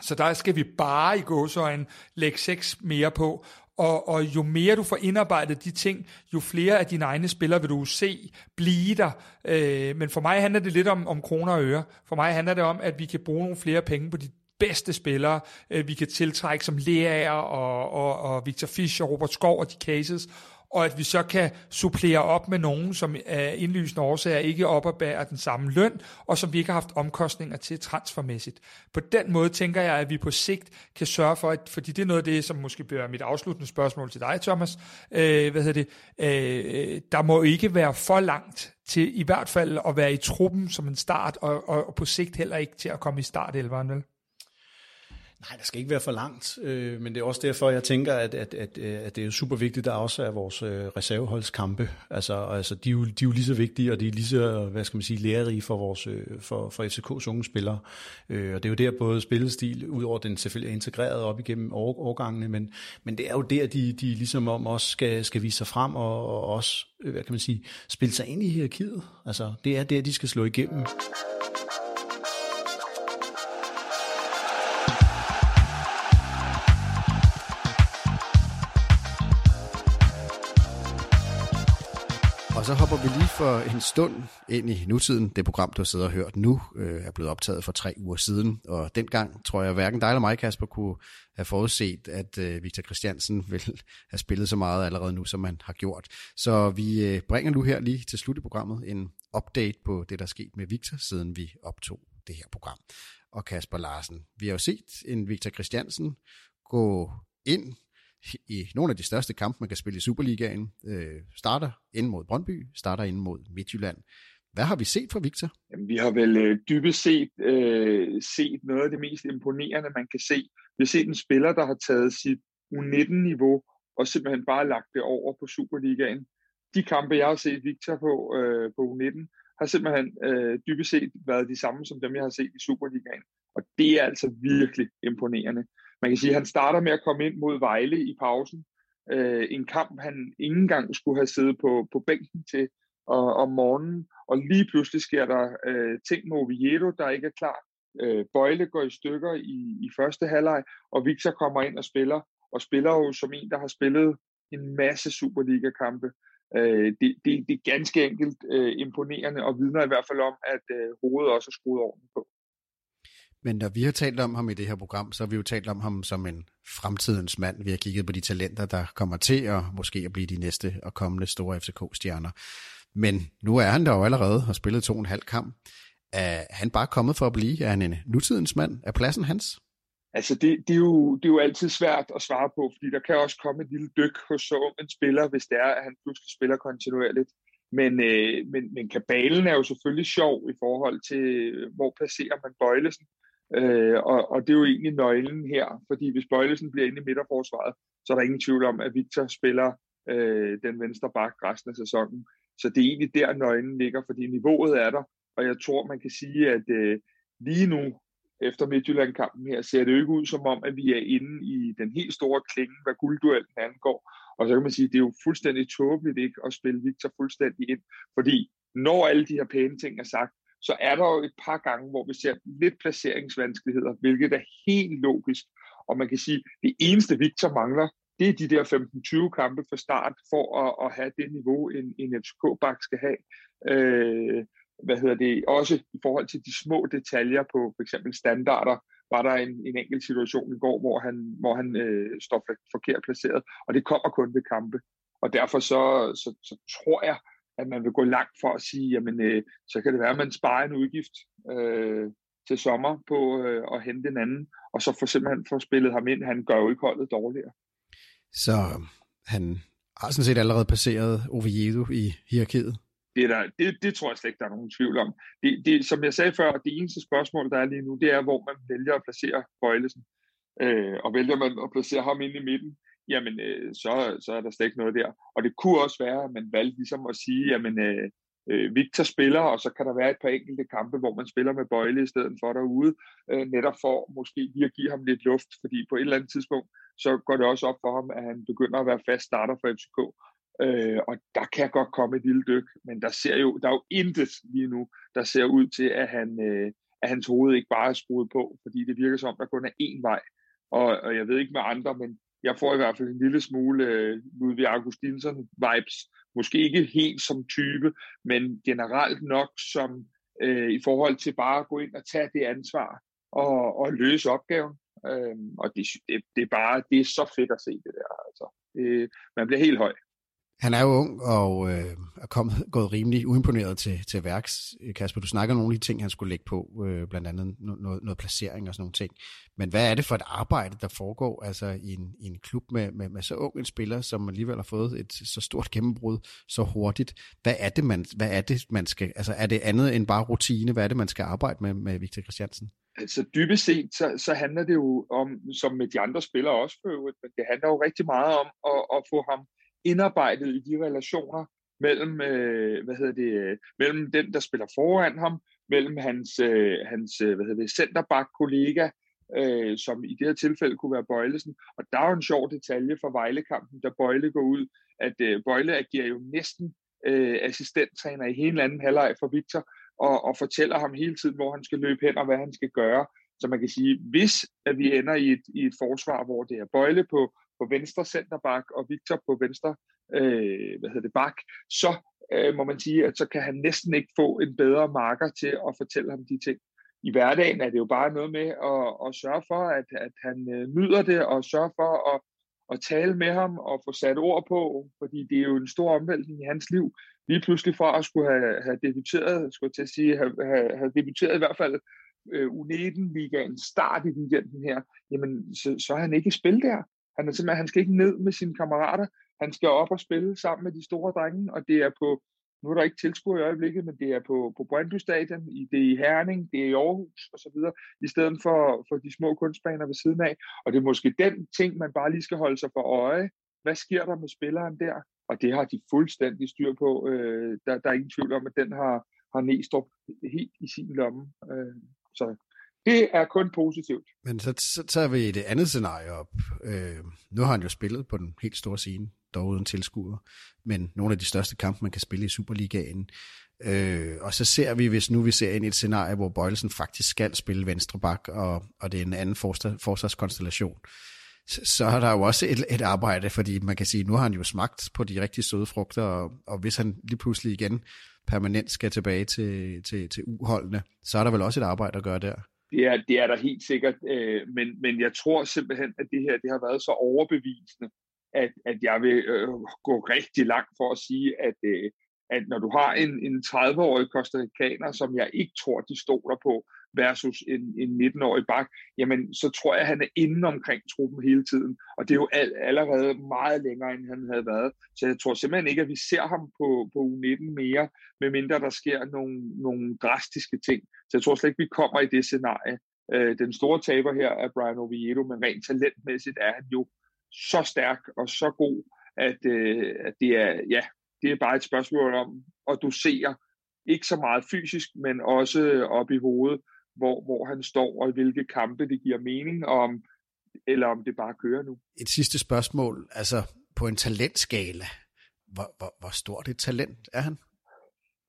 Så der skal vi bare i gåsøjne lægge seks mere på. Og, og jo mere du får indarbejdet de ting, jo flere af dine egne spillere vil du se blive der. Øh, men for mig handler det lidt om, om kroner og øre. For mig handler det om, at vi kan bruge nogle flere penge på de bedste spillere, øh, vi kan tiltrække som Lea og, og, og Victor Fischer, Robert Skov og de cases, og at vi så kan supplere op med nogen, som af indlysende årsager ikke oparbærer den samme løn, og som vi ikke har haft omkostninger til transfermæssigt. På den måde tænker jeg, at vi på sigt kan sørge for, at, fordi det er noget af det, som måske bliver mit afsluttende spørgsmål til dig, Thomas, øh, hvad hedder det, øh, der må ikke være for langt til i hvert fald at være i truppen som en start, og, og, og på sigt heller ikke til at komme i start, vel? Nej, der skal ikke være for langt, øh, men det er også derfor, jeg tænker, at, at, at, øh, at det er super vigtigt, at der også er vores øh, reserveholdskampe. Altså, altså de, er jo, de er jo lige så vigtige, og de er lige så, hvad skal man sige, lærerige for, vores, øh, for, for FCK's unge spillere. Øh, og det er jo der både spillestil, udover den selvfølgelig er integreret op igennem år, årgangene, men, men det er jo der, de, de ligesom om også skal, skal vise sig frem, og, og også, øh, hvad kan man sige, spille sig ind i hierarkiet. Altså, det er der, de skal slå igennem. Så hopper vi lige for en stund ind i nutiden. Det program, du har siddet og hørt nu, øh, er blevet optaget for tre uger siden, og dengang tror jeg hverken dig eller mig, Kasper, kunne have forudset, at øh, Victor Christiansen ville have spillet så meget allerede nu, som man har gjort. Så vi øh, bringer nu her lige til slut i programmet en update på det, der er sket med Victor, siden vi optog det her program. Og Kasper Larsen, vi har jo set en Victor Christiansen gå ind i nogle af de største kampe, man kan spille i Superligaen. Øh, starter ind mod Brøndby, starter ind mod Midtjylland. Hvad har vi set fra Victor? Jamen, vi har vel øh, dybest set øh, set noget af det mest imponerende, man kan se. Vi har set en spiller, der har taget sit U19-niveau og simpelthen bare lagt det over på Superligaen. De kampe, jeg har set Victor på, øh, på U19, har simpelthen øh, dybest set været de samme som dem, jeg har set i Superligaen. Og det er altså virkelig imponerende. Man kan sige, at han starter med at komme ind mod Vejle i pausen. Øh, en kamp, han ikke engang skulle have siddet på, på bænken til og, om morgenen. Og lige pludselig sker der øh, ting med Oviedo, der ikke er klar. Øh, Bøjle går i stykker i, i første halvleg, og Victor kommer ind og spiller. Og spiller jo som en, der har spillet en masse Superliga-kampe. Øh, det, det, det er ganske enkelt øh, imponerende, og vidner i hvert fald om, at øh, hovedet også er skruet ordentligt på. Men når vi har talt om ham i det her program, så har vi jo talt om ham som en fremtidens mand. Vi har kigget på de talenter, der kommer til at måske at blive de næste og kommende store FCK-stjerner. Men nu er han der jo allerede og spillet to og en halv kamp. Er han bare kommet for at blive? Er han en nutidens mand? Er pladsen hans? Altså det, det, er jo, det er jo altid svært at svare på, fordi der kan også komme et lille dyk hos så ung en spiller, hvis det er, at han pludselig spiller kontinuerligt. Men, øh, men, men kabalen er jo selvfølgelig sjov i forhold til, hvor placerer man Bøjlesen. Øh, og, og det er jo egentlig nøglen her, fordi hvis Bøjlesen bliver inde i midterforsvaret, så er der ingen tvivl om, at Victor spiller øh, den venstre bak resten af sæsonen. Så det er egentlig der nøglen ligger, fordi niveauet er der, og jeg tror, man kan sige, at øh, lige nu, efter Midtjylland-kampen her, ser det jo ikke ud som om, at vi er inde i den helt store klinge, hvad guldduellen angår. Og så kan man sige, at det er jo fuldstændig tåbeligt ikke at spille Victor fuldstændig ind, fordi når alle de her pæne ting er sagt, så er der jo et par gange, hvor vi ser lidt placeringsvanskeligheder, hvilket er helt logisk. Og man kan sige, at det eneste Victor mangler, det er de der 15-20 kampe for start, for at, at have det niveau, en, en FCK-bak skal have. Øh, hvad hedder det? Også i forhold til de små detaljer på for eksempel standarder, var der en, en enkelt situation i går, hvor han, hvor han øh, står forkert placeret, og det kommer kun ved kampe. Og derfor så, så, så tror jeg, at man vil gå langt for at sige, jamen øh, så kan det være, at man sparer en udgift øh, til sommer på øh, at hente en anden, og så for simpelthen få spillet ham ind. Han gør jo ikke holdet dårligere. Så han har sådan set allerede passeret Oviedo i hierarkiet? Det, er der, det, det tror jeg slet ikke, der er nogen tvivl om. Det, det, som jeg sagde før, det eneste spørgsmål, der er lige nu, det er, hvor man vælger at placere Bøjlesen. Øh, og vælger man at placere ham inde i midten, jamen øh, så, så er der slet ikke noget der. Og det kunne også være, at man valgte ligesom at sige, jamen øh, øh, Victor spiller, og så kan der være et par enkelte kampe, hvor man spiller med Bøjle i stedet for derude, øh, netop for måske lige at give ham lidt luft, fordi på et eller andet tidspunkt, så går det også op for ham, at han begynder at være fast starter for FCK. Øh, og der kan godt komme et lille dyk, men der ser jo, der er jo intet lige nu, der ser ud til, at, han, øh, at hans hoved ikke bare er skruet på, fordi det virker som, der kun er én vej. Og, og jeg ved ikke med andre, men jeg får i hvert fald en lille smule øh, Ludvig Augustinsson-vibes. Måske ikke helt som type, men generelt nok som øh, i forhold til bare at gå ind og tage det ansvar og, og løse opgaven. Øh, og det, det, det, er bare det er så fedt at se det der. Altså. Øh, man bliver helt høj. Han er jo ung og øh, er kommet, gået rimelig uimponeret til, til værks. Kasper, du snakker om nogle af de ting, han skulle lægge på, øh, blandt andet noget, noget placering og sådan nogle ting. Men hvad er det for et arbejde, der foregår altså, i, en, i en klub med, med, med så ung en spiller, som alligevel har fået et så stort gennembrud så hurtigt? Hvad er det, man, hvad er det, man skal... Altså, er det andet end bare rutine? Hvad er det, man skal arbejde med med Victor Christiansen? Altså dybest set, så, så handler det jo om, som med de andre spillere også for øvrigt, men det handler jo rigtig meget om at, at få ham indarbejdet i de relationer mellem, øh, hvad hedder det, øh, mellem den, der spiller foran ham, mellem hans, øh, hans øh, hvad hedder det, centerback-kollega, øh, som i det her tilfælde kunne være Bøjlesen. Og der er jo en sjov detalje for Vejlekampen, da Bøjle går ud, at øh, Bøjle agerer jo næsten øh, assistenttræner i hele anden halvleg for Victor, og, og fortæller ham hele tiden, hvor han skal løbe hen og hvad han skal gøre. Så man kan sige, hvis at vi ender i et, i et forsvar, hvor det er Bøjle på, på venstre centerback og Victor på venstre øh, hvad hedder det, bak, så øh, må man sige, at så kan han næsten ikke få en bedre marker til at fortælle ham de ting. I hverdagen er det jo bare noget med at, at sørge for, at, at han øh, nyder det, og sørge for at, at tale med ham og få sat ord på, fordi det er jo en stor omvæltning i hans liv. Lige pludselig fra at skulle have, have debuteret, skulle jeg til at sige, have, have, have debuteret i hvert fald øh, U19-ligaen start i weekenden her, jamen så, så er han ikke i spil der. Han, er simpelthen, han skal ikke ned med sine kammerater. Han skal op og spille sammen med de store drenge, og det er på, nu er der ikke tilskuer i øjeblikket, men det er på, på Brøndby Stadion, det er i Herning, det er i Aarhus og så videre, i stedet for, for de små kunstbaner ved siden af. Og det er måske den ting, man bare lige skal holde sig for øje. Hvad sker der med spilleren der? Og det har de fuldstændig styr på. Øh, der, der er ingen tvivl om, at den har, har Næstrup helt i sin lomme. Øh, så det er kun positivt. Men så, så tager vi det andet scenarie op. Øh, nu har han jo spillet på den helt store scene, dog uden tilskuer, men nogle af de største kampe, man kan spille i Superligaen. Øh, og så ser vi, hvis nu vi ser ind i et scenarie, hvor Bøjelsen faktisk skal spille venstre bak, og, og det er en anden forsvarskonstellation, så, så er der jo også et, et arbejde, fordi man kan sige, nu har han jo smagt på de rigtig søde frugter, og, og hvis han lige pludselig igen permanent skal tilbage til, til, til uholdene, så er der vel også et arbejde at gøre der. Det er, det er der helt sikkert, øh, men, men jeg tror simpelthen, at det her det har været så overbevisende, at, at jeg vil øh, gå rigtig langt for at sige, at, øh, at når du har en, en 30-årig kostarikaner, som jeg ikke tror, de stoler på, versus en, en 19-årig bak, jamen så tror jeg, at han er inde omkring truppen hele tiden. Og det er jo all, allerede meget længere, end han havde været. Så jeg tror simpelthen ikke, at vi ser ham på, på U19 mere, medmindre der sker nogle, nogle drastiske ting. Så jeg tror slet ikke, vi kommer i det scenarie. Øh, den store taber her er Brian Oviedo, men rent talentmæssigt er han jo så stærk og så god, at, øh, at det er, ja, det er bare et spørgsmål om at dosere ikke så meget fysisk, men også øh, op i hovedet, hvor, hvor han står, og i hvilke kampe det giver mening, og om, eller om det bare kører nu. Et sidste spørgsmål, altså på en talentskala, hvor, hvor, hvor stort et talent er han?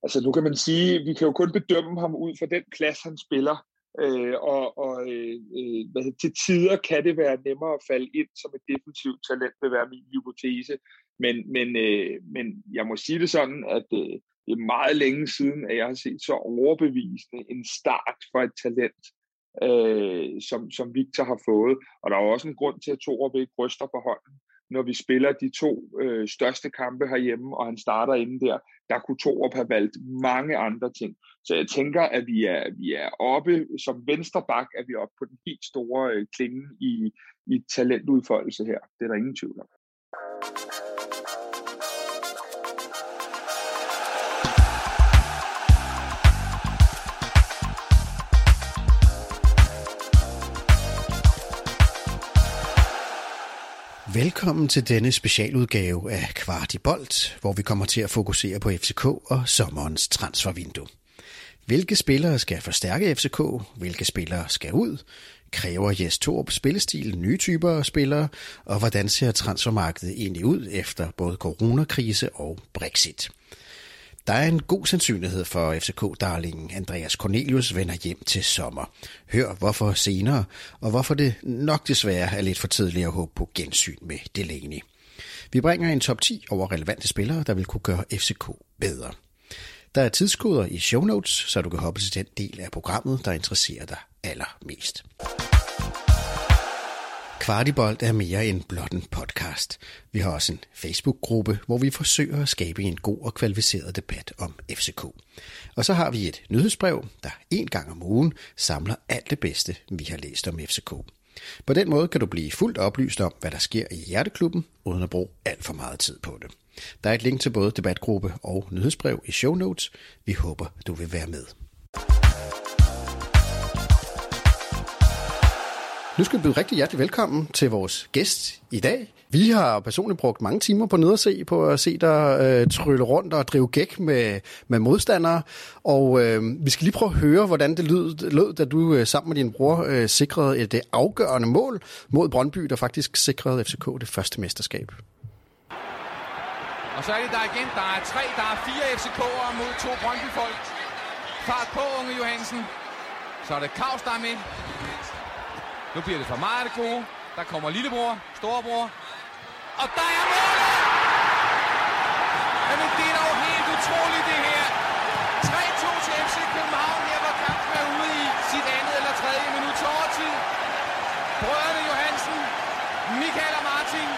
Altså nu kan man sige, vi kan jo kun bedømme ham ud fra den klasse, han spiller, øh, og, og øh, øh hvad, til tider kan det være nemmere at falde ind som et defensivt talent, vil være min hypotese. Men, men, øh, men jeg må sige det sådan, at øh, det er meget længe siden, at jeg har set så overbevisende en start for et talent, øh, som, som Victor har fået. Og der er også en grund til, at Torup ikke ryster på hånden. Når vi spiller de to øh, største kampe herhjemme, og han starter inde der, der kunne Torup have valgt mange andre ting. Så jeg tænker, at vi er, vi er oppe, som venstre bak, er vi oppe på den helt store øh, klinge i, i talentudfoldelse her. Det er der ingen tvivl om. Velkommen til denne specialudgave af Kvart i Bold, hvor vi kommer til at fokusere på FCK og sommerens transfervindue. Hvilke spillere skal forstærke FCK? Hvilke spillere skal ud? Kræver Jes Torp spillestil nye typer af spillere? Og hvordan ser transfermarkedet egentlig ud efter både coronakrise og Brexit? Der er en god sandsynlighed for FCK-darlingen Andreas Cornelius vender hjem til sommer. Hør hvorfor senere, og hvorfor det nok desværre er lidt for tidligt at håbe på gensyn med Delaney. Vi bringer en top 10 over relevante spillere, der vil kunne gøre FCK bedre. Der er tidskoder i show notes, så du kan hoppe til den del af programmet, der interesserer dig allermest. Kvartibolt er mere end blot en podcast. Vi har også en Facebook-gruppe, hvor vi forsøger at skabe en god og kvalificeret debat om FCK. Og så har vi et nyhedsbrev, der en gang om ugen samler alt det bedste, vi har læst om FCK. På den måde kan du blive fuldt oplyst om, hvad der sker i Hjerteklubben, uden at bruge alt for meget tid på det. Der er et link til både debatgruppe og nyhedsbrev i show notes. Vi håber, du vil være med. Nu skal vi byde rigtig hjertelig velkommen til vores gæst i dag. Vi har personligt brugt mange timer på at se på at se dig øh, trylle rundt og drive gæk med, med modstandere. Og øh, vi skal lige prøve at høre, hvordan det lød, lød da du øh, sammen med din bror øh, sikrede et det øh, afgørende mål mod Brøndby, der faktisk sikrede FCK det første mesterskab. Og så er det der igen. Der er tre, der er fire FCK'ere mod to Brøndby-folk. Fart på, unge Johansen. Så er det Kaus, der er med. Nu bliver det for meget det gode. Der kommer lillebror, storebror. Og der er målet! Jamen, det er dog helt utroligt det her. 3-2 til FC København her, hvor kampen er ude i sit andet eller tredje minut til overtid. Brødrene Johansen, Michael og Martin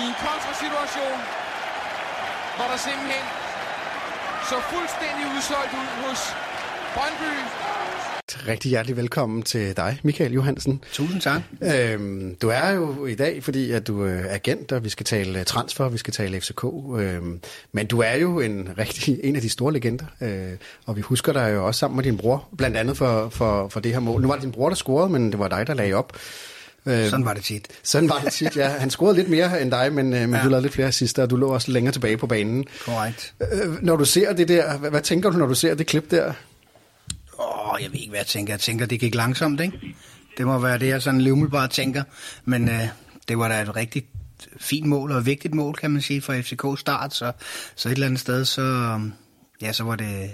i en kontrasituation, hvor der simpelthen så fuldstændig udsolgt ud hos Brøndby. Rigtig hjertelig velkommen til dig, Michael Johansen. Tusind tak. Øhm, du er jo i dag, fordi at du er agent, og vi skal tale transfer, vi skal tale FCK. Øhm, men du er jo en rigtig en af de store legender, øh, og vi husker dig jo også sammen med din bror, blandt andet for, for, for det her mål. Nu var det din bror, der scorede, men det var dig, der lagde op. Øhm, sådan var det tit. Sådan var det tit, ja. Han scorede lidt mere end dig, men, øh, men ja. du lavede lidt flere sidste, og du lå også længere tilbage på banen. Korrekt. Øh, når du ser det der, hvad, hvad tænker du, når du ser det klip der? Åh, oh, jeg ved ikke, hvad jeg tænker. Jeg tænker, det gik langsomt, ikke? Det må være det, jeg sådan lidt umiddelbart tænker. Men øh, det var da et rigtig fint mål og et vigtigt mål, kan man sige, for FCK start. Så, så et eller andet sted, så, øhm, ja, så var det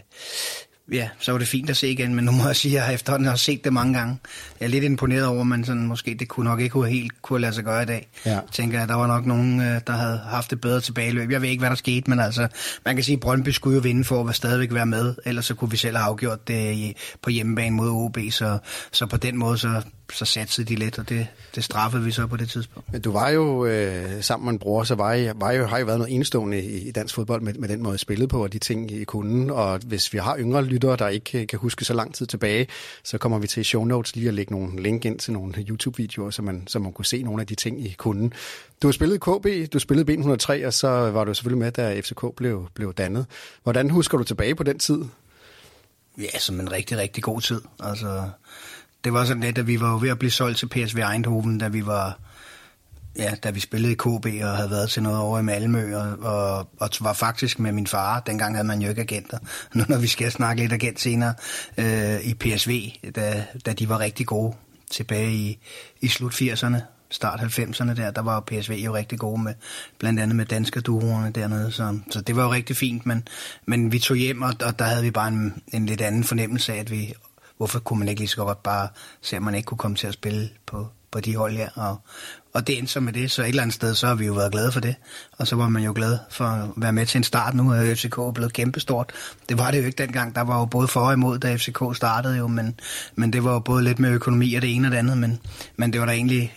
ja, så var det fint at se igen, men nu må jeg sige, at jeg efterhånden har set det mange gange. Jeg er lidt imponeret over, men sådan, måske det kunne nok ikke helt kunne lade sig gøre i dag. Ja. Jeg tænker, at der var nok nogen, øh, der havde haft det bedre tilbageløb. Jeg ved ikke, hvad der skete, men altså, man kan sige, at Brøndby skulle jo vinde for at stadigvæk være med, ellers så kunne vi selv have afgjort det på hjemmebane mod OB, så, så på den måde, så, så satsede de lidt, og det, det straffede vi så på det tidspunkt. Men du var jo øh, sammen med en bror, så var I, var I, har jo været noget enestående i, i dansk fodbold med, med den måde, I spillede på, og de ting, I kunne. Og hvis vi har yngre lyttere, der ikke kan huske så lang tid tilbage, så kommer vi til i show notes lige at lægge nogle link ind til nogle YouTube-videoer, så man, så man kunne se nogle af de ting, I kunne. Du har spillet KB, du spillede B103, og så var du selvfølgelig med, da FCK blev, blev dannet. Hvordan husker du tilbage på den tid? Ja, som en rigtig, rigtig god tid. Altså, det var sådan lidt, at vi var ved at blive solgt til PSV Eindhoven, da vi var ja, da vi spillede i KB og havde været til noget over i Malmø, og, og, og var faktisk med min far. Dengang havde man jo ikke agenter. Nu når vi skal snakke lidt agent senere øh, i PSV, da, da de var rigtig gode tilbage i, i slut 80'erne, start 90'erne der, der var PSV jo rigtig gode med, blandt andet med danske duerne dernede, så, så det var jo rigtig fint, men, men vi tog hjem, og, og der havde vi bare en, en lidt anden fornemmelse af, at vi hvorfor kunne man ikke lige så godt bare se, at man ikke kunne komme til at spille på, på de hold her. Og, og det endte så med det, så et eller andet sted, så har vi jo været glade for det. Og så var man jo glad for at være med til en start nu, at FCK er blevet kæmpestort. Det var det jo ikke dengang, der var jo både for og imod, da FCK startede jo, men, men det var jo både lidt med økonomi og det ene og det andet, men, men det var da egentlig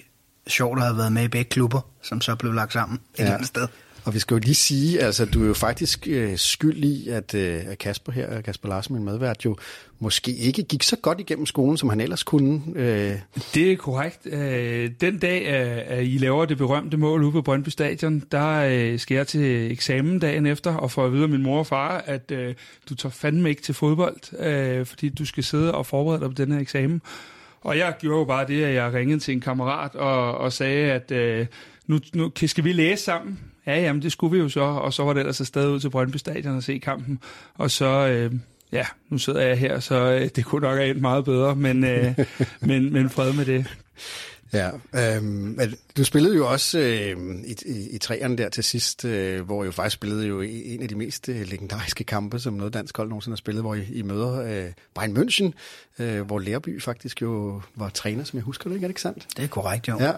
sjovt at have været med i begge klubber, som så blev lagt sammen et ja. eller andet sted. Og vi skal jo lige sige, altså du er jo faktisk øh, skyld i, at, øh, Kasper her, Kasper Larsen, min medvært, jo måske ikke gik så godt igennem skolen, som han ellers kunne. Øh. Det er korrekt. Øh, den dag, øh, at I laver det berømte mål ude på Brøndby Stadion, der øh, skal jeg til eksamen dagen efter, og får at vide af min mor og far, at øh, du tager fandme ikke til fodbold, øh, fordi du skal sidde og forberede dig på den her eksamen. Og jeg gjorde jo bare det, at jeg ringede til en kammerat og, og sagde, at øh, nu, nu skal vi læse sammen. Ja, jamen det skulle vi jo så, og så var det ellers afsted ud til Brøndby Stadion og se kampen. Og så, øh, ja, nu sidder jeg her, så øh, det kunne nok have endt meget bedre, men, øh, men, men fred med det. Ja, øh, du spillede jo også øh, i, i, i træerne der til sidst, øh, hvor jo faktisk spillede jo en af de mest øh, legendariske kampe, som noget dansk hold nogensinde har spillet, hvor I, I møder øh, Bayern München, øh, hvor Lærby faktisk jo var træner, som jeg husker det, ikke? Er det ikke sandt? Det er korrekt, jo. Ja.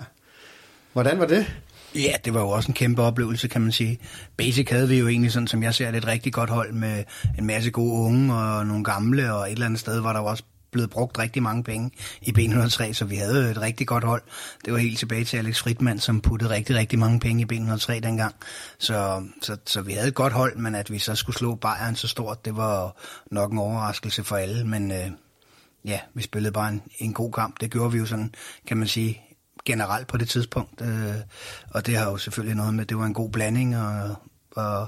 Hvordan var det? Ja, det var jo også en kæmpe oplevelse, kan man sige. Basic havde vi jo egentlig sådan, som jeg ser det, et rigtig godt hold med en masse gode unge og nogle gamle, og et eller andet sted var der også blevet brugt rigtig mange penge i B103, så vi havde et rigtig godt hold. Det var helt tilbage til Alex Fridman, som puttede rigtig, rigtig mange penge i B103 dengang. Så, så, så vi havde et godt hold, men at vi så skulle slå Bayern så stort, det var nok en overraskelse for alle, men øh, ja, vi spillede bare en, en god kamp. Det gjorde vi jo sådan, kan man sige, generelt på det tidspunkt. Øh, og det har jo selvfølgelig noget med, det var en god blanding, og, og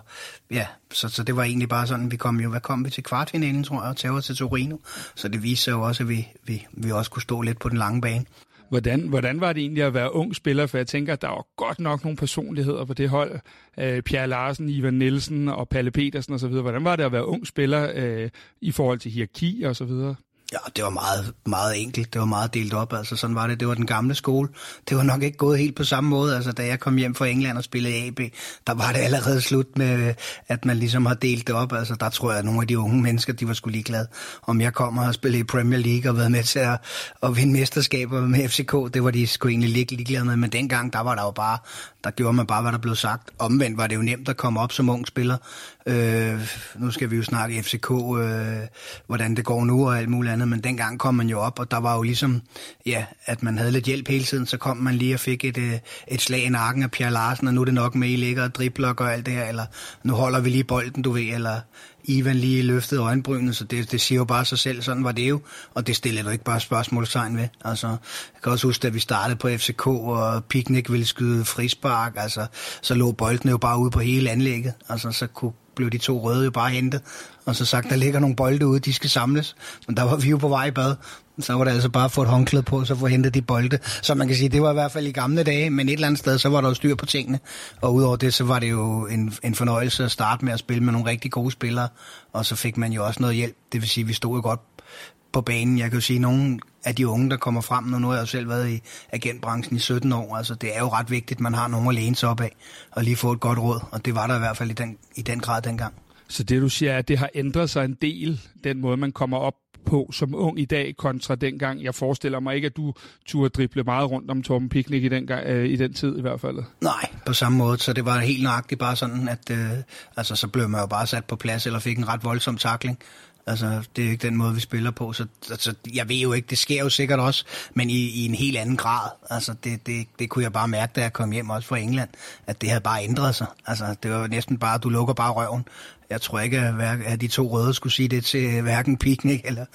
ja, så, så det var egentlig bare sådan, vi kom jo, hvad kom vi til kvartfinalen, tror jeg, og tager til Torino. Så det viste sig jo også, at vi, vi, vi også kunne stå lidt på den lange bane. Hvordan, hvordan var det egentlig at være ung spiller? For jeg tænker, at der var godt nok nogle personligheder på det hold. Øh, Pierre Larsen, Ivan Nielsen og Palle Petersen osv. Hvordan var det at være ung spiller øh, i forhold til hierarki og så videre? Ja, det var meget, meget enkelt. Det var meget delt op. Altså, sådan var det. Det var den gamle skole. Det var nok ikke gået helt på samme måde. Altså, da jeg kom hjem fra England og spillede AB, der var det allerede slut med, at man ligesom har delt det op. Altså, der tror jeg, at nogle af de unge mennesker, de var skulle ligeglade. Om jeg kommer og spille i Premier League og været med til at, at vinde mesterskaber med FCK, det var de sgu egentlig ligeglade med. Men dengang, der var der jo bare, der gjorde man bare, hvad der blev sagt. Omvendt var det jo nemt at komme op som ung spiller. Øh, nu skal vi jo snakke FCK, øh, hvordan det går nu og alt muligt andet, men dengang kom man jo op, og der var jo ligesom, ja, at man havde lidt hjælp hele tiden, så kom man lige og fik et, øh, et slag i nakken af Pierre Larsen, og nu er det nok med, I ligger og dribler og alt det her, eller nu holder vi lige bolden, du ved, eller Ivan lige løftede øjenbrynet, så det, det siger jo bare sig selv, sådan var det jo, og det stiller du ikke bare spørgsmålstegn ved. Altså, jeg kan også huske, at vi startede på FCK, og Picnic ville skyde frispark, altså, så lå bolden jo bare ude på hele anlægget, altså, så kunne blev de to røde jo bare hentet, og så sagt, der ligger nogle bolde ude, de skal samles. Men der var vi jo på vej i bad, så var det altså bare at få et håndklæde på, så få hentet de bolde. Så man kan sige, det var i hvert fald i gamle dage, men et eller andet sted, så var der jo styr på tingene. Og udover det, så var det jo en, en fornøjelse at starte med at spille med nogle rigtig gode spillere, og så fik man jo også noget hjælp. Det vil sige, vi stod jo godt på banen. Jeg kan jo sige, at nogle af de unge, der kommer frem, nu, har jeg jo selv været i agentbranchen i 17 år, altså det er jo ret vigtigt, at man har nogen at læne sig op af, og lige få et godt råd, og det var der i hvert fald i den, i den grad dengang. Så det du siger, er, at det har ændret sig en del, den måde man kommer op på som ung i dag, kontra dengang. Jeg forestiller mig ikke, at du turde drible meget rundt om Torben Picnic i den, gang, øh, i den tid i hvert fald. Nej, på samme måde. Så det var helt nøjagtigt bare sådan, at øh, altså, så blev man jo bare sat på plads, eller fik en ret voldsom takling. Altså, det er ikke den måde, vi spiller på. Så altså, jeg ved jo ikke, det sker jo sikkert også, men i, i en helt anden grad. Altså, det, det, det kunne jeg bare mærke, da jeg kom hjem også fra England, at det havde bare ændret sig. Altså, det var næsten bare, du lukker bare røven. Jeg tror ikke, at de to røde skulle sige det til hverken Piknik eller,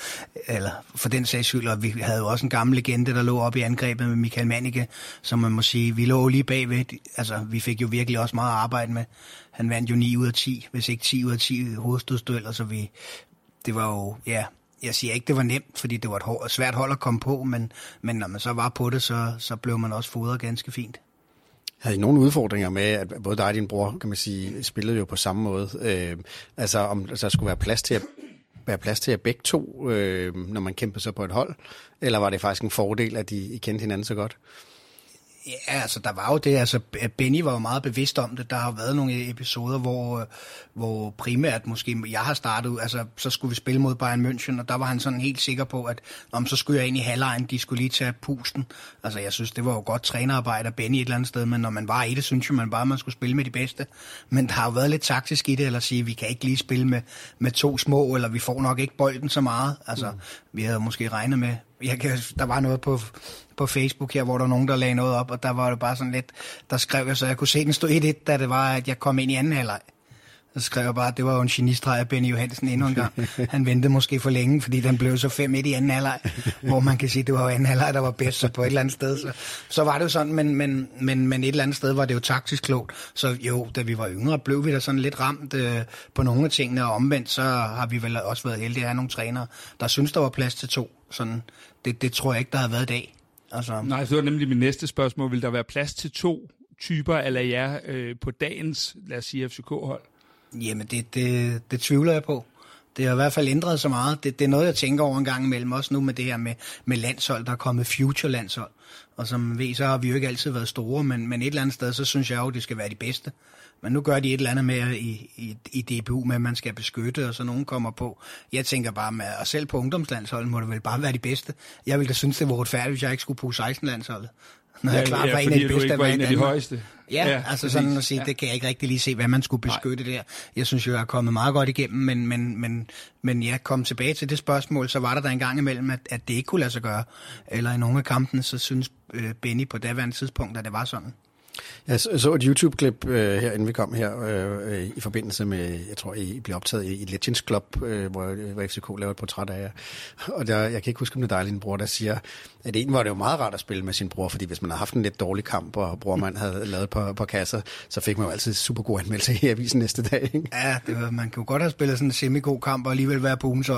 eller for den sags skyld. Og vi havde jo også en gammel legende, der lå op i angrebet med Michael Manike, som man må sige, vi lå lige bagved. Altså, vi fik jo virkelig også meget arbejde med. Han vandt jo 9 ud af 10, hvis ikke 10 ud af 10 hovedstødstueller, så vi, det var jo, ja, jeg siger ikke, det var nemt, fordi det var et hår, svært hold at komme på, men, men når man så var på det, så, så blev man også fodret ganske fint. Havde I nogle udfordringer med, at både dig og din bror, kan man sige, spillede jo på samme måde? Øh, altså, om der skulle være plads til at være plads til at begge to, øh, når man kæmpede så på et hold? Eller var det faktisk en fordel, at I, I kendte hinanden så godt? Ja, altså der var jo det, altså Benny var jo meget bevidst om det. Der har været nogle episoder, hvor, hvor primært måske jeg har startet, altså så skulle vi spille mod Bayern München, og der var han sådan helt sikker på, at om så skulle jeg ind i halvlejen, de skulle lige tage pusten. Altså jeg synes, det var jo godt trænerarbejde af Benny et eller andet sted, men når man var i det, synes jeg man bare, man skulle spille med de bedste. Men der har jo været lidt taktisk i det, eller sige, vi kan ikke lige spille med, med to små, eller vi får nok ikke bolden så meget. Altså mm vi havde måske regnet med, jeg kan, der var noget på, på Facebook her, hvor der var nogen, der lagde noget op, og der var det bare sådan lidt, der skrev jeg, så jeg kunne se den stå 1-1, da det var, at jeg kom ind i anden halvleg. Så skrev jeg bare, at det var jo en genistreg af Benny Johansen endnu en gang. Han ventede måske for længe, fordi den blev så 5-1 i anden halvleg, hvor man kan sige, at det var jo anden halvleg, der var bedst, så på et eller andet sted. Så, så var det jo sådan, men, men, men, men et eller andet sted var det jo taktisk klogt. Så jo, da vi var yngre, blev vi da sådan lidt ramt øh, på nogle af tingene, og omvendt så har vi vel også været heldige at have nogle trænere, der synes der var plads til to. Sådan, det, det tror jeg ikke, der har været i dag. Altså... Nej, det var nemlig mit næste spørgsmål. Vil der være plads til to typer af jer øh, på dagens, lad os sige, FCK-hold? Jamen, det, det, det tvivler jeg på. Det har i hvert fald ændret så meget. Det, det er noget, jeg tænker over en gang imellem, også nu med det her med, med landshold, der er kommet future-landshold. Og som ved, så har vi jo ikke altid været store, men, men et eller andet sted, så synes jeg jo, det skal være de bedste. Men nu gør de et eller andet med i, i, i DBU, med at man skal beskytte, og så nogen kommer på. Jeg tænker bare, med, og selv på ungdomslandsholdet må det vel bare være de bedste. Jeg ville da synes, det var retfærdigt, hvis jeg ikke skulle på 16-landsholdet. Når ja, jeg klart ja, var en af de bedste. Ikke var en af de højeste. Ja, ja altså sådan at sige, ja. det kan jeg ikke rigtig lige se, hvad man skulle beskytte Nej. der. Jeg synes jo, jeg er kommet meget godt igennem, men, men, men, men jeg kom tilbage til det spørgsmål, så var der der en gang imellem, at, at det ikke kunne lade sig gøre. Eller i nogle af kampene, så synes øh, Benny på daværende tidspunkt, at det var sådan. Jeg så et YouTube-klip øh, her, inden vi kom her, øh, i forbindelse med, jeg tror, I blev optaget i, i Legends Club, øh, hvor, hvor FCK lavede et portræt af jer. Og der, jeg kan ikke huske, om det er din bror, der siger, at egentlig var det jo meget rart at spille med sin bror, fordi hvis man havde haft en lidt dårlig kamp, og brormand havde lavet på, på kasser, så fik man jo altid super god anmeldelse i avisen næste dag. Ikke? Ja, det var, man jo godt have spillet sådan en semi-god kamp, og alligevel være på ugens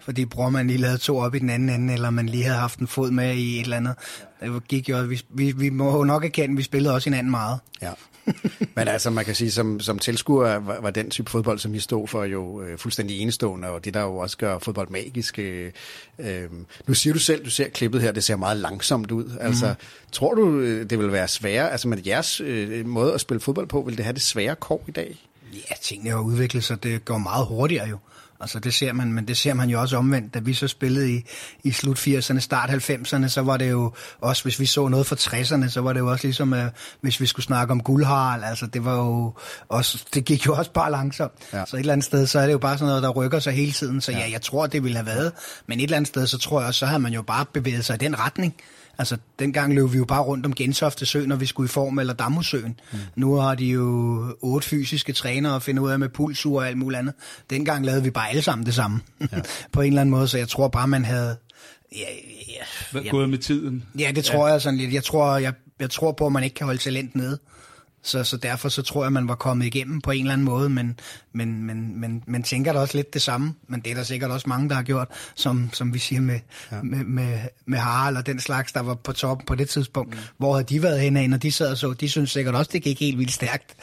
fordi brormand lige lavede to op i den anden ende, eller man lige havde haft en fod med i et eller andet. Det gik jo, vi, vi, vi må jo nok erkende, at vi spillede også hinanden meget. Ja. Men altså, man kan sige, som, som tilskuer var, var den type fodbold, som I stod for, jo øh, fuldstændig enestående, og det der jo også gør fodbold magisk. Øh, øh, nu siger du selv, du ser klippet her, det ser meget langsomt ud. Altså, mm. tror du, øh, det vil være sværere, altså med jeres øh, måde at spille fodbold på, vil det have det svære kår i dag? Ja, tingene har udviklet sig, det går meget hurtigere jo. Altså det ser man, men det ser man jo også omvendt. Da vi så spillede i, i slut 80'erne, start 90'erne, så var det jo også, hvis vi så noget fra 60'erne, så var det jo også ligesom, uh, hvis vi skulle snakke om guldharl, altså det var jo også, det gik jo også bare langsomt. Ja. Så et eller andet sted, så er det jo bare sådan noget, der rykker sig hele tiden. Så ja, ja jeg tror, det ville have været. Men et eller andet sted, så tror jeg også, så har man jo bare bevæget sig i den retning. Altså, dengang løb vi jo bare rundt om Gentofte Sø, når vi skulle i form, eller Damhusøen. Mm. Nu har de jo otte fysiske trænere at finde ud af med pulsur og alt muligt andet. Dengang lavede vi bare alle sammen det samme, ja. på en eller anden måde, så jeg tror bare, man havde... Ja, ja, ja. Gået med tiden. Ja, det tror ja. jeg sådan lidt. Jeg tror, jeg, jeg tror på, at man ikke kan holde talent nede. Så, så derfor så tror jeg, man var kommet igennem på en eller anden måde, men, men, men, men, men tænker da også lidt det samme. Men det er der sikkert også mange, der har gjort, som, som vi siger med, ja. med, med, med Harald og den slags, der var på toppen på det tidspunkt. Mm. Hvor havde de været henne, når de sad og så? De synes sikkert også, det gik helt vildt stærkt,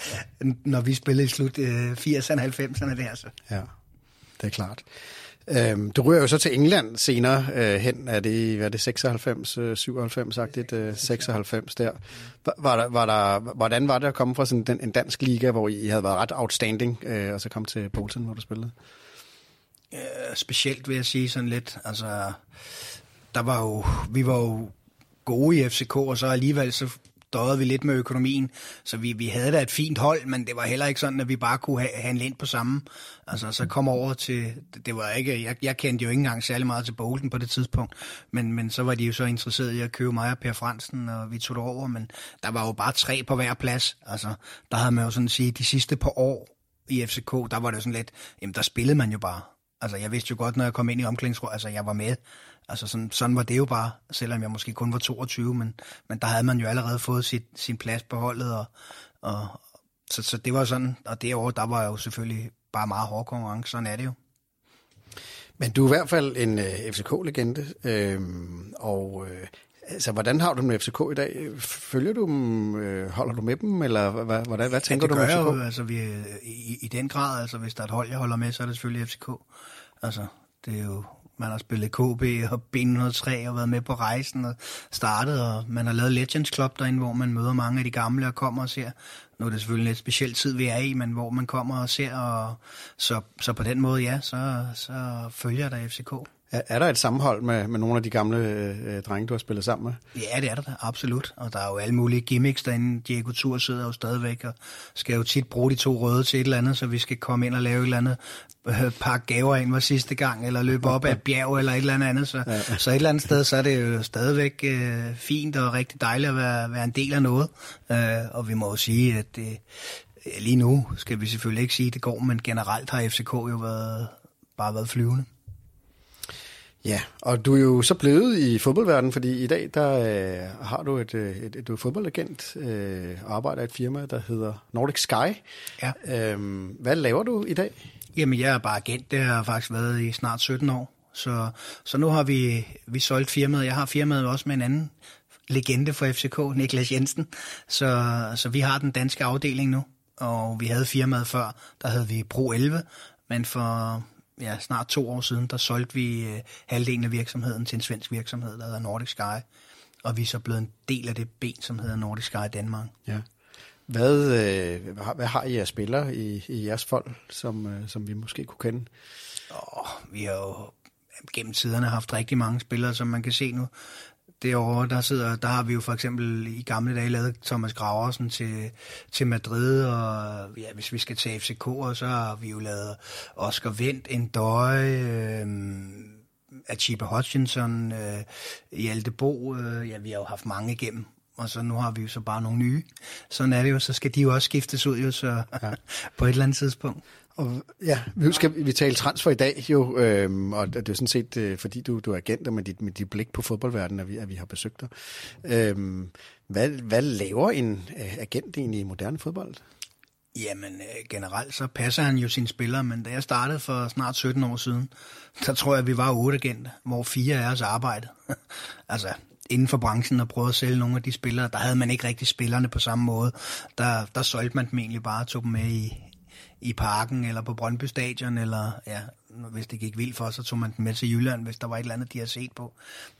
når vi spillede i slut øh, 80'erne og 90'erne der. Så. Ja, det er klart. Øhm, du ryger jo så til England senere øh, hen, er det, hvad er det 96, øh, 97 sagt, øh, 96 der. Var der, var der. Hvordan var det at komme fra sådan den, en dansk liga, hvor I havde været ret outstanding, øh, og så komme til Bolton, hvor du spillede? Øh, specielt vil jeg sige sådan lidt, altså, der var jo, vi var jo gode i FCK, og så alligevel så døjede vi lidt med økonomien, så vi, vi havde da et fint hold, men det var heller ikke sådan, at vi bare kunne ha- handle ind på samme. Altså, så kom over til, det var ikke, jeg, jeg kendte jo ikke engang særlig meget til Bolden på det tidspunkt, men, men så var de jo så interesserede i at købe mig og Per Fransen, og vi tog det over, men der var jo bare tre på hver plads. Altså, der havde man jo sådan at sige, de sidste par år i FCK, der var det sådan lidt, jamen der spillede man jo bare. Altså, jeg vidste jo godt, når jeg kom ind i omklædningsrummet, altså jeg var med. Altså sådan, sådan var det jo bare, selvom jeg måske kun var 22, men, men der havde man jo allerede fået sit, sin plads på holdet, og, og så, så det var sådan, og det år, der var jo selvfølgelig bare meget hård konkurrence, sådan er det jo. Men du er i hvert fald en øh, FCK-legende, øhm, og øh, altså, hvordan har du med FCK i dag? Følger du dem, øh, holder du med dem, eller hvad, hvordan, hvad tænker ja, du med FCK? Jo, altså, vi, i, i den grad, altså hvis der er et hold, jeg holder med, så er det selvfølgelig FCK. Altså, det er jo man har spillet KB og B103 og været med på rejsen og startet, og man har lavet Legends Club derinde, hvor man møder mange af de gamle og kommer og ser. Nu er det selvfølgelig en lidt speciel tid, vi er i, men hvor man kommer og ser, og så, så på den måde, ja, så, så følger der FCK. Er, er der et sammenhold med, med nogle af de gamle øh, drenge, du har spillet sammen med? Ja, det er der da, absolut. Og der er jo alle mulige gimmicks derinde. Diego Tur sidder jo stadigvæk og skal jo tit bruge de to røde til et eller andet, så vi skal komme ind og lave et eller andet øh, pakke gaver ind var sidste gang, eller løbe op ad et bjerg eller et eller andet. Så, ja. så et eller andet sted, så er det jo stadigvæk øh, fint og rigtig dejligt at være, være en del af noget. Øh, og vi må jo sige, at det, lige nu skal vi selvfølgelig ikke sige, at det går, men generelt har FCK jo været, bare været flyvende. Ja, og du er jo så blevet i fodboldverdenen, fordi i dag der øh, har du et, øh, et, et, du er fodboldagent øh, og arbejder i et firma, der hedder Nordic Sky. Ja. Øhm, hvad laver du i dag? Jamen, jeg er bare agent. Det har faktisk været i snart 17 år. Så, så nu har vi, vi solgt firmaet. Jeg har firmaet også med en anden legende for FCK, Niklas Jensen. Så, så vi har den danske afdeling nu. Og vi havde firmaet før, der havde vi Pro 11, men for ja, snart to år siden, der solgte vi øh, halvdelen af virksomheden til en svensk virksomhed, der hedder Nordic Sky. Og vi er så blevet en del af det ben, som hedder Nordic Sky Danmark. Ja. Hvad, øh, hvad har I af spillere i, i jeres folk, som, øh, som vi måske kunne kende? Oh, vi har jo gennem tiderne haft rigtig mange spillere, som man kan se nu derovre, der, sidder, der har vi jo for eksempel i gamle dage lavet Thomas Graversen til, til Madrid, og ja, hvis vi skal tage FCK, så har vi jo lavet Oscar Vendt, en døje, øh, Achiba Hutchinson, øh, Hjalte Bo, øh, ja, vi har jo haft mange igennem, og så nu har vi jo så bare nogle nye. Sådan er det jo, så skal de jo også skiftes ud jo, så ja. på et eller andet tidspunkt. Og ja, vi skal vi tale transfer i dag jo, øhm, og det er sådan set, øh, fordi du, du er agent, og med dit, med dit blik på fodboldverdenen, at vi, at vi har besøgt dig. Øhm, hvad, hvad laver en øh, agent egentlig i moderne fodbold? Jamen, øh, generelt så passer han jo sine spillere, men da jeg startede for snart 17 år siden, så tror jeg, at vi var otte agenter, hvor fire af os arbejdede. altså, inden for branchen og prøvede at sælge nogle af de spillere. Der havde man ikke rigtig spillerne på samme måde. Der, der solgte man dem egentlig bare og tog dem med i, i parken eller på Brøndby Stadion, eller ja, hvis det gik vildt for, så tog man den med til Jylland, hvis der var et eller andet, de havde set på.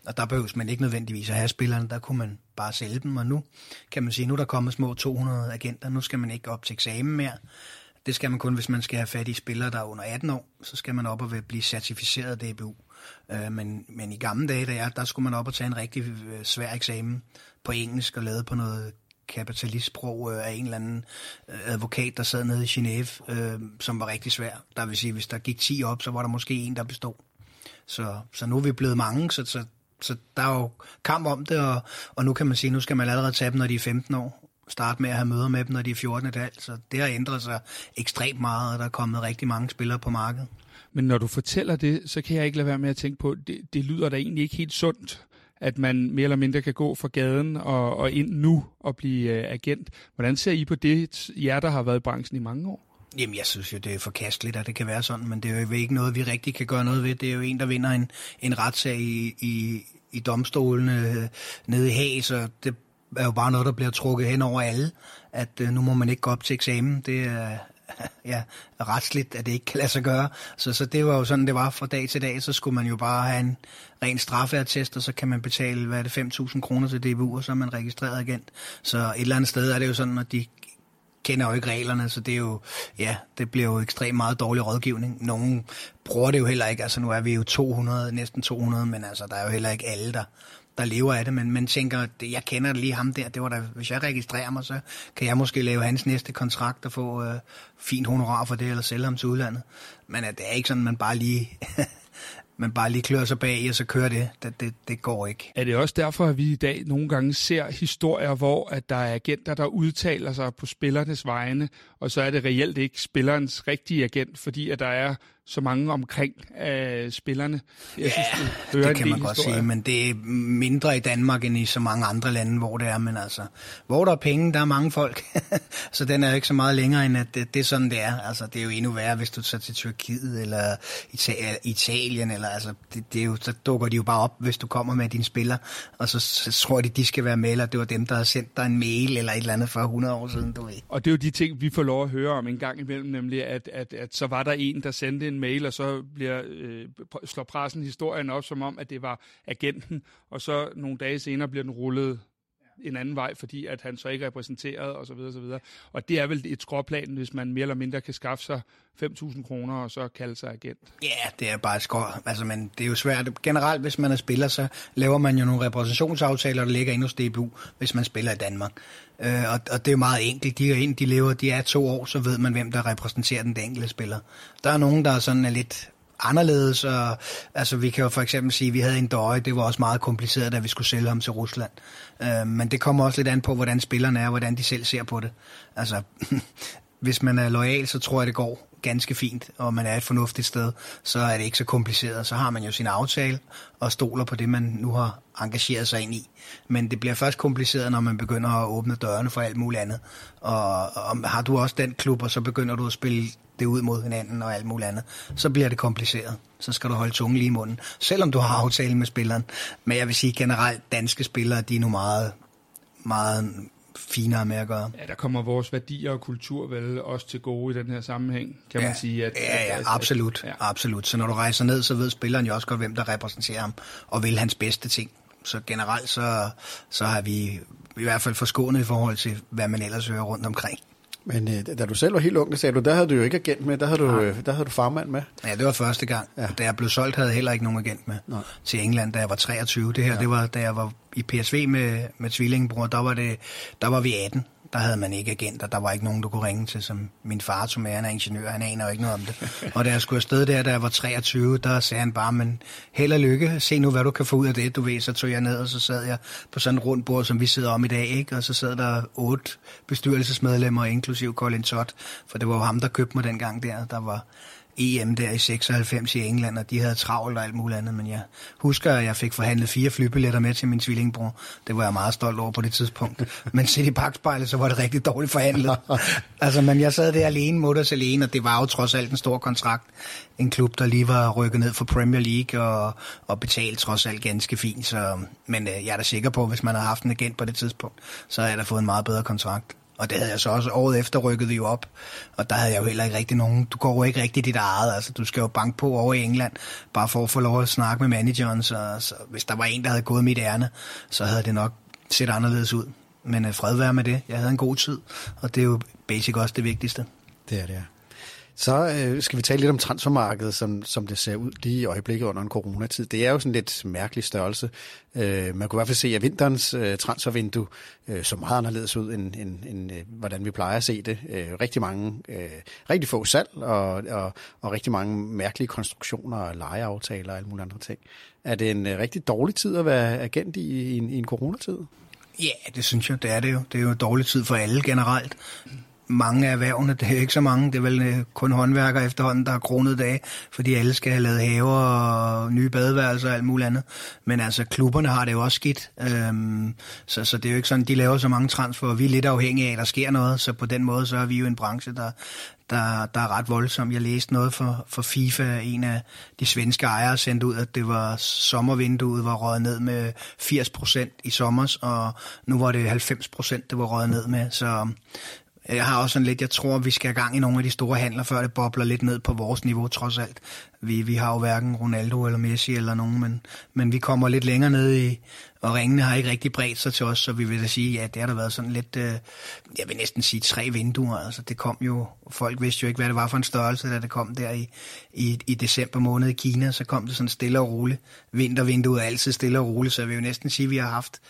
Og der behøves man ikke nødvendigvis at have spillerne, der kunne man bare sælge dem, og nu kan man sige, nu er der kommet små 200 agenter, nu skal man ikke op til eksamen mere. Det skal man kun, hvis man skal have fat i spillere, der er under 18 år, så skal man op og blive certificeret DBU. Øh, men, men i gamle dage, der, der skulle man op og tage en rigtig øh, svær eksamen på engelsk og lave på noget kapitalistsprog øh, af en eller anden øh, advokat, der sad nede i Genève, øh, som var rigtig svær. Der vil sige, hvis der gik 10 op, så var der måske en, der bestod. Så, så nu er vi blevet mange, så, så, så der er jo kamp om det, og, og nu kan man sige, nu skal man allerede tage dem, når de er 15 år. Starte med at have møder med dem, når de er 14 et Så det har ændret sig ekstremt meget, og der er kommet rigtig mange spillere på markedet. Men når du fortæller det, så kan jeg ikke lade være med at tænke på, det, det lyder da egentlig ikke helt sundt, at man mere eller mindre kan gå fra gaden og, og ind nu og blive øh, agent. Hvordan ser I på det, jer der har været i branchen i mange år? Jamen, jeg synes jo, det er forkasteligt, at det kan være sådan, men det er jo ikke noget, vi rigtig kan gøre noget ved. Det er jo en, der vinder en, en retssag i, i, i domstolene øh, nede i Haag, så det er jo bare noget, der bliver trukket hen over alle, at øh, nu må man ikke gå op til eksamen. Det er, ja, retsligt, at det ikke kan lade sig gøre. Så, så det var jo sådan, det var fra dag til dag. Så skulle man jo bare have en ren straffeattest, og så kan man betale, hvad er det, 5.000 kroner til DBU, og så er man registreret agent. Så et eller andet sted er det jo sådan, at de kender jo ikke reglerne, så det er jo, ja, det bliver jo ekstremt meget dårlig rådgivning. Nogen bruger det jo heller ikke, altså nu er vi jo 200, næsten 200, men altså der er jo heller ikke alle, der, der lever af det, men man tænker, at jeg kender lige ham der, det var da, hvis jeg registrerer mig, så kan jeg måske lave hans næste kontrakt og få øh, fint honorar for det, eller sælge ham til udlandet. Men at det er ikke sådan, man bare lige man bare lige klør sig bag og så kører det. Det, det. det går ikke. Er det også derfor, at vi i dag nogle gange ser historier, hvor at der er agenter, der udtaler sig på spillernes vegne, og så er det reelt ikke spillerens rigtige agent, fordi at der er så mange omkring af spillerne. Jeg ja, synes, det, det kan man godt sige, men det er mindre i Danmark end i så mange andre lande, hvor det er. Men altså, hvor der er penge, der er mange folk. så den er jo ikke så meget længere, end at det, det er sådan, det er. Altså, det er jo endnu værre, hvis du tager til Tyrkiet eller Italien. Eller, altså, det, det er jo, så dukker de jo bare op, hvis du kommer med din spiller, og så, så tror de, de skal være med, eller det var dem, der har sendt dig en mail eller et eller andet for 100 år siden, du ved. Og det er jo de ting, vi får lov at høre om en gang imellem, nemlig at, at, at så var der en, der sendte en en mail, og så bliver, øh, slår pressen historien op som om, at det var agenten, og så nogle dage senere bliver den rullet en anden vej, fordi at han så ikke er repræsenteret og så videre, så videre. Og det er vel et skråplan, hvis man mere eller mindre kan skaffe sig 5.000 kroner og så kalde sig agent. Ja, det er bare et skrå. Altså, men det er jo svært. Generelt, hvis man er spiller, så laver man jo nogle repræsentationsaftaler, der ligger ind hos DBU, hvis man spiller i Danmark. Øh, og, og det er jo meget enkelt. De er ind, de lever, de er to år, så ved man, hvem der repræsenterer den, den enkelte spiller. Der er nogen, der er sådan er lidt anderledes. Og, altså, vi kan jo for eksempel sige, at vi havde en døje, det var også meget kompliceret, da vi skulle sælge ham til Rusland. Øh, men det kommer også lidt an på, hvordan spillerne er, og hvordan de selv ser på det. Altså, hvis man er lojal, så tror jeg, det går ganske fint, og man er et fornuftigt sted, så er det ikke så kompliceret. Så har man jo sin aftale og stoler på det, man nu har engageret sig ind i. Men det bliver først kompliceret, når man begynder at åbne dørene for alt muligt andet. Og, og har du også den klub, og så begynder du at spille det ud mod hinanden og alt muligt andet, så bliver det kompliceret. Så skal du holde tungen lige i munden, selvom du har aftale med spilleren. Men jeg vil sige generelt, danske spillere, de er nu meget, meget finere med at gøre. Ja, der kommer vores værdier og kultur vel også til gode i den her sammenhæng, kan ja, man sige. At, ja, ja, at, absolut, at, ja. absolut. Så når du rejser ned, så ved spilleren jo også godt, hvem der repræsenterer ham, og vil hans bedste ting. Så generelt, så, så har vi i hvert fald forskånet i forhold til, hvad man ellers hører rundt omkring. Men øh, da du selv var helt ung, der sagde du, der havde du jo ikke agent med, der havde du, øh, der havde du farmand med. Ja, det var første gang. Ja. Da jeg blev solgt, havde jeg heller ikke nogen agent med Nej. til England, da jeg var 23. Det her, ja. det var, da jeg var i PSV med, med tvillingebror, der var, det, der var vi 18 der havde man ikke agenter. Der var ikke nogen, du kunne ringe til, som min far. Han er ingeniør, han aner jo ikke noget om det. Og da jeg skulle afsted der, da jeg var 23, der sagde han bare, men held og lykke, se nu, hvad du kan få ud af det. Du ved, så tog jeg ned, og så sad jeg på sådan et rundt bord, som vi sidder om i dag, ikke? Og så sad der otte bestyrelsesmedlemmer, inklusiv Colin Todd, for det var jo ham, der købte mig dengang der. Der var EM der i 96 i England, og de havde travlt og alt muligt andet, men jeg husker, at jeg fik forhandlet fire flybilletter med til min tvillingbror. Det var jeg meget stolt over på det tidspunkt. Men set i bagspejlet, så var det rigtig dårligt forhandlet. altså, men jeg sad der alene, mutters alene, og det var jo trods alt en stor kontrakt. En klub, der lige var rykket ned for Premier League og, og betalt trods alt ganske fint. Så, men øh, jeg er da sikker på, at hvis man havde haft en agent på det tidspunkt, så havde jeg da fået en meget bedre kontrakt. Og det havde jeg så også året efter rykket vi jo op. Og der havde jeg jo heller ikke rigtig nogen. Du går jo ikke rigtig dit eget. Altså, du skal jo banke på over i England, bare for at få lov at snakke med manageren. Så, så hvis der var en, der havde gået mit ærne, så havde det nok set anderledes ud. Men øh, fred være med det. Jeg havde en god tid, og det er jo basic også det vigtigste. Det er det, ja. Så øh, skal vi tale lidt om transfermarkedet, som, som det ser ud lige i øjeblikket under en coronatid. Det er jo sådan lidt mærkelig størrelse. Øh, man kunne i hvert fald se, at vinterens øh, transfervindue øh, så meget anderledes ud, end, end, end øh, hvordan vi plejer at se det. Øh, rigtig mange, øh, rigtig få salg, og, og, og rigtig mange mærkelige konstruktioner og lejeaftaler og alle mulige andre ting. Er det en øh, rigtig dårlig tid at være agent i, i, en, i en coronatid? Ja, det synes jeg, det er det jo. Det er jo en dårlig tid for alle generelt mange af erhvervene, det er ikke så mange, det er vel øh, kun håndværkere efterhånden, der har kronet dage, fordi alle skal have lavet haver og nye badeværelser og alt muligt andet. Men altså, klubberne har det jo også skidt, øhm, så, så det er jo ikke sådan, de laver så mange transfer, og vi er lidt afhængige af, at der sker noget, så på den måde, så er vi jo en branche, der, der, der er ret voldsom. Jeg læste noget for, for FIFA, en af de svenske ejere sendte ud, at det var sommervinduet var røget ned med 80 procent i sommer, og nu var det 90 procent, det var røget ned med. Så jeg har også sådan lidt, jeg tror, vi skal have gang i nogle af de store handler, før det bobler lidt ned på vores niveau, trods alt. Vi, vi har jo hverken Ronaldo eller Messi eller nogen, men, men vi kommer lidt længere ned i, og ringene har ikke rigtig bredt sig til os, så vi vil da sige, ja, det har der været sådan lidt, øh, jeg vil næsten sige tre vinduer. Altså det kom jo, folk vidste jo ikke, hvad det var for en størrelse, da det kom der i, i, i december måned i Kina, så kom det sådan stille og roligt. Vintervinduet er altid stille og roligt, så jeg vil jo næsten sige, at vi har haft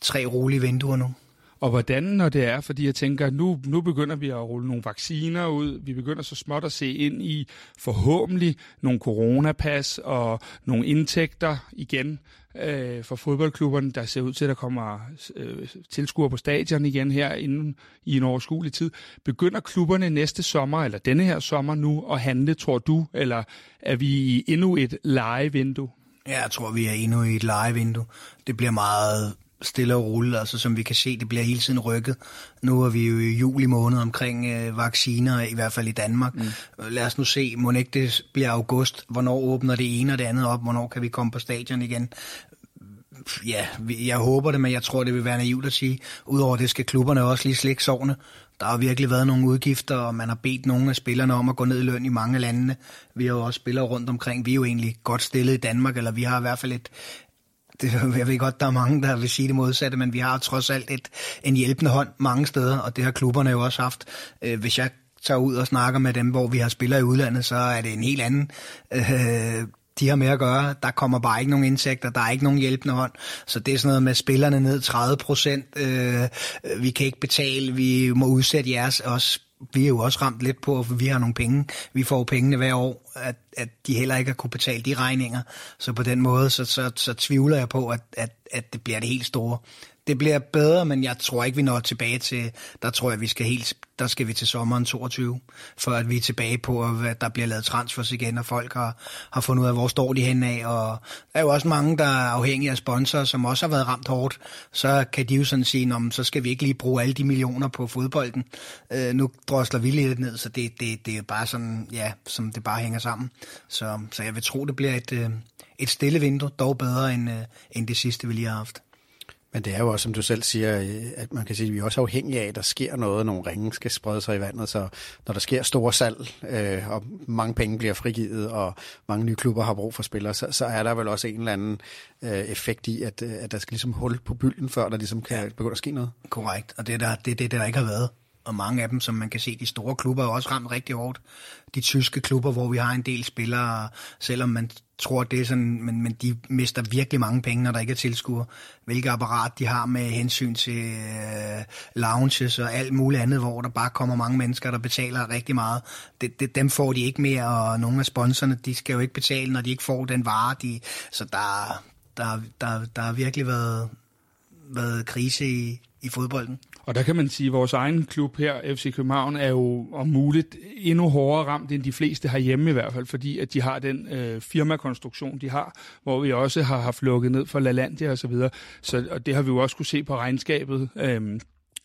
tre rolige vinduer nu. Og hvordan, når det er, fordi jeg tænker, nu, nu begynder vi at rulle nogle vacciner ud, vi begynder så småt at se ind i forhåbentlig nogle coronapas og nogle indtægter igen øh, for fodboldklubberne, der ser ud til, at der kommer øh, tilskuere på stadion igen her inden i en overskuelig tid. Begynder klubberne næste sommer, eller denne her sommer nu, at handle, tror du, eller er vi i endnu et legevindue? Ja, jeg tror, vi er endnu i et legevindue. Det bliver meget stille og roligt, altså som vi kan se, det bliver hele tiden rykket. Nu er vi jo i juli måned omkring øh, vacciner, i hvert fald i Danmark. Mm. Lad os nu se, må ikke det bliver august, hvornår åbner det ene og det andet op, hvornår kan vi komme på stadion igen. Ja, jeg håber det, men jeg tror, det vil være naivt at sige. Udover det skal klubberne også lige slikke sovne. Der har virkelig været nogle udgifter, og man har bedt nogle af spillerne om at gå ned i løn i mange lande. Vi har jo også spillere rundt omkring. Vi er jo egentlig godt stillet i Danmark, eller vi har i hvert fald et, det, jeg ved godt, der er mange, der vil sige det modsatte, men vi har trods alt et, en hjælpende hånd mange steder, og det har klubberne jo også haft. Øh, hvis jeg tager ud og snakker med dem, hvor vi har spillere i udlandet, så er det en helt anden øh, de har med at gøre. Der kommer bare ikke nogen indtægter, der er ikke nogen hjælpende hånd. Så det er sådan noget med spillerne ned 30 procent. Øh, vi kan ikke betale, vi må udsætte jeres også vi er jo også ramt lidt på, at vi har nogle penge. Vi får pengene hver år, at, at de heller ikke har kunne betale de regninger. Så på den måde, så, så, så tvivler jeg på, at, at, at det bliver det helt store det bliver bedre, men jeg tror ikke, vi når tilbage til, der tror jeg, vi skal helt, der skal vi til sommeren 22, for at vi er tilbage på, at der bliver lavet transfers igen, og folk har, har fundet ud af, hvor står de hen af, og der er jo også mange, der er afhængige af sponsorer, som også har været ramt hårdt, så kan de jo sådan sige, om så skal vi ikke lige bruge alle de millioner på fodbolden. Øh, nu drosler vi lidt ned, så det, det, det er bare sådan, ja, som det bare hænger sammen. Så, så jeg vil tro, det bliver et, øh, et stille vindue, dog bedre end, øh, end det sidste, vi lige har haft. Men det er jo også, som du selv siger, øh, at man kan sige, at vi er også afhængige af, at der sker noget, nogle ringe skal sprede sig i vandet, så når der sker store salg, øh, og mange penge bliver frigivet, og mange nye klubber har brug for spillere, så, så er der vel også en eller anden øh, effekt i, at, øh, at der skal ligesom hul på bylden, før der ligesom kan begynde at ske noget. Korrekt, og det er der, det, det, der ikke har været og mange af dem, som man kan se, de store klubber er også ramt rigtig hårdt. De tyske klubber, hvor vi har en del spillere, selvom man tror, det er sådan, men, men de mister virkelig mange penge, når der ikke er tilskuere. Hvilket apparat de har med hensyn til øh, lounges og alt muligt andet, hvor der bare kommer mange mennesker, der betaler rigtig meget. Det, det, dem får de ikke mere, og nogle af sponsorerne, de skal jo ikke betale, når de ikke får den vare. De, så der, der, der, der har virkelig været, været krise i, i fodbolden. Og der kan man sige, at vores egen klub her, FC København, er jo om muligt endnu hårdere ramt end de fleste herhjemme i hvert fald, fordi at de har den øh, firmakonstruktion, de har, hvor vi også har haft lukket ned for LaLandia og så videre. Så, og det har vi jo også kunne se på regnskabet. Øh,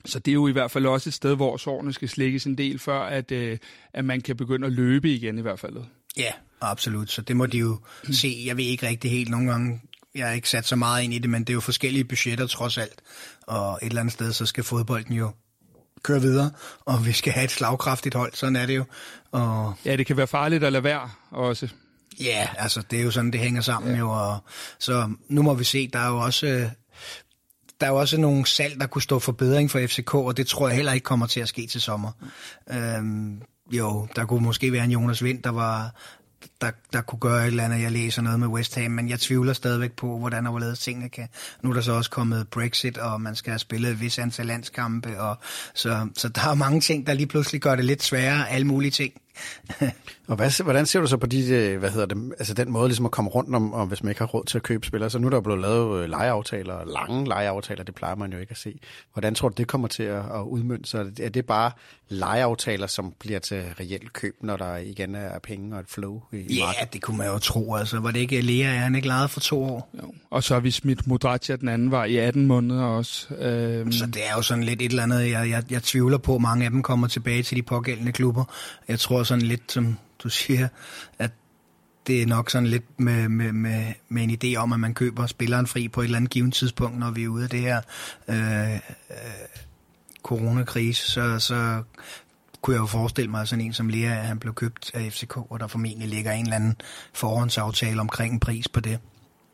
så det er jo i hvert fald også et sted, hvor sårene skal slækkes en del, før at, øh, at man kan begynde at løbe igen i hvert fald. Ja, absolut. Så det må de jo se. Jeg ved ikke rigtig helt nogle gange. Jeg har ikke sat så meget ind i det, men det er jo forskellige budgetter trods alt. Og et eller andet sted, så skal fodbolden jo køre videre, og vi skal have et slagkraftigt hold, sådan er det jo. Og Ja, det kan være farligt at lade være også. Ja, altså det er jo sådan, det hænger sammen ja. jo. Og, så nu må vi se, der er jo også... Der er jo også nogle salg, der kunne stå for bedring for FCK, og det tror jeg heller ikke kommer til at ske til sommer. Øhm, jo, der kunne måske være en Jonas Vind, der var der, der kunne gøre et eller andet. Jeg læser noget med West Ham, men jeg tvivler stadigvæk på, hvordan og hvorledes tingene kan. Nu er der så også kommet Brexit, og man skal have spillet et vis antal landskampe, og så, så der er mange ting, der lige pludselig gør det lidt sværere, alle mulige ting. Og hvad, hvordan ser du så på de, øh, hvad hedder det, altså den måde ligesom at komme rundt om, om, hvis man ikke har råd til at købe spillere? Så nu er der blevet lavet øh, lejeaftaler, lange lejeaftaler, det plejer man jo ikke at se. Hvordan tror du, det kommer til at, at udmønte sig? Er det bare lejeaftaler, som bliver til reelt køb, når der igen er penge og et flow i, i Ja, markedet? det kunne man jo tro. Altså, var det ikke Lea, er han ikke lejet for to år? Jo. Og så har vi smidt Modratia den anden vej i 18 måneder også. Øhm, Så det er jo sådan lidt et eller andet, jeg, jeg, jeg tvivler på, at mange af dem kommer tilbage til de pågældende klubber. Jeg tror sådan lidt, som du siger, at det er nok sådan lidt med, med, med, med en idé om, at man køber spilleren fri på et eller andet givet tidspunkt, når vi er ude af det her øh, øh, coronakrise, så, så kunne jeg jo forestille mig, at sådan en som Lea, at han blev købt af FCK, og der formentlig ligger en eller anden forhåndsaftale omkring en pris på det,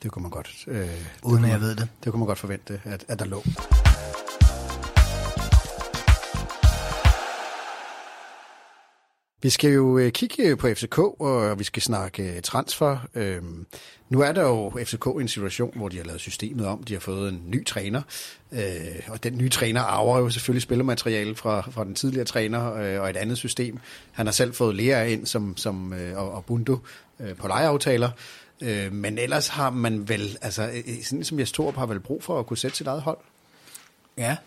Det kunne man godt, øh, uden at jeg ved det. Det kunne man godt forvente, at, at der lå. Vi skal jo øh, kigge øh, på FCK, og vi skal snakke øh, transfer. Øhm, nu er der jo FCK i en situation, hvor de har lavet systemet om. De har fået en ny træner, øh, og den nye træner arver jo selvfølgelig spillermateriale fra, fra den tidligere træner øh, og et andet system. Han har selv fået Lea ind som, som, øh, og, og øh, på lejeaftaler. Øh, men ellers har man vel, altså sådan som Jes Torup har vel brug for at kunne sætte sit eget hold. Ja,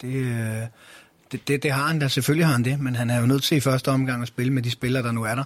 det, øh, det, det, det har han da. Selvfølgelig har han det, men han er jo nødt til i første omgang at spille med de spillere, der nu er der.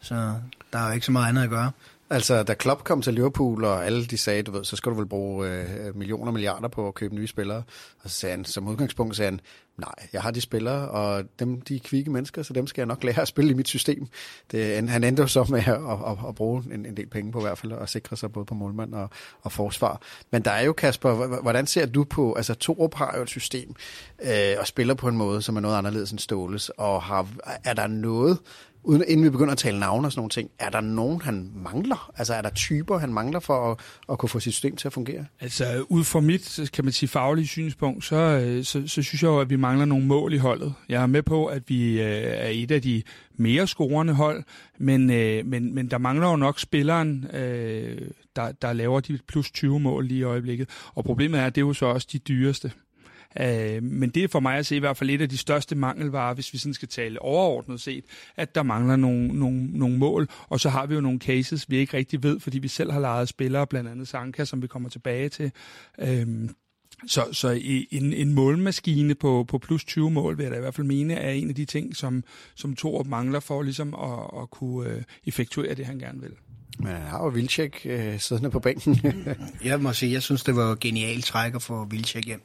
Så der er jo ikke så meget andet at gøre. Altså, da Klopp kom til Liverpool, og alle de sagde, du ved, så skal du vel bruge øh, millioner og milliarder på at købe nye spillere. Og så sagde han, som udgangspunkt sagde han, nej, jeg har de spillere, og dem, de er kvikke mennesker, så dem skal jeg nok lære at spille i mit system. Det, han endte jo så med at, at, at bruge en, en del penge på i hvert fald, og sikre sig både på målmand og, og forsvar. Men der er jo, Kasper, hvordan ser du på, altså Torup har jo et system, øh, og spiller på en måde, som er noget anderledes end Ståles, og har, er der noget, uden, inden vi begynder at tale navne og sådan nogle ting, er der nogen, han mangler? Altså er der typer, han mangler for at, at kunne få sit system til at fungere? Altså, ud fra mit, kan man sige, faglige synspunkt, så, øh, så, så synes jeg jo, at vi mangler nogle mål i holdet. Jeg er med på, at vi øh, er et af de mere scorende hold, men, øh, men, men der mangler jo nok spilleren, øh, der, der laver de plus 20 mål lige i øjeblikket. Og problemet er, at det er jo så også de dyreste. Øh, men det er for mig at se i hvert fald et af de største mangelvarer, hvis vi sådan skal tale overordnet set, at der mangler nogle, nogle, nogle mål. Og så har vi jo nogle cases, vi ikke rigtig ved, fordi vi selv har lejet spillere, blandt andet Sanka, som vi kommer tilbage til. Øhm, så, så en, en målmaskine på, på plus 20 mål, vil jeg da i hvert fald mene, er en af de ting, som, som Torup mangler for ligesom at, at kunne øh, effektuere det, han gerne vil. Men han har jo Vilcek øh, siddende på bænken. Jeg må sige, jeg synes, det var genialt træk at få Vilcek hjem.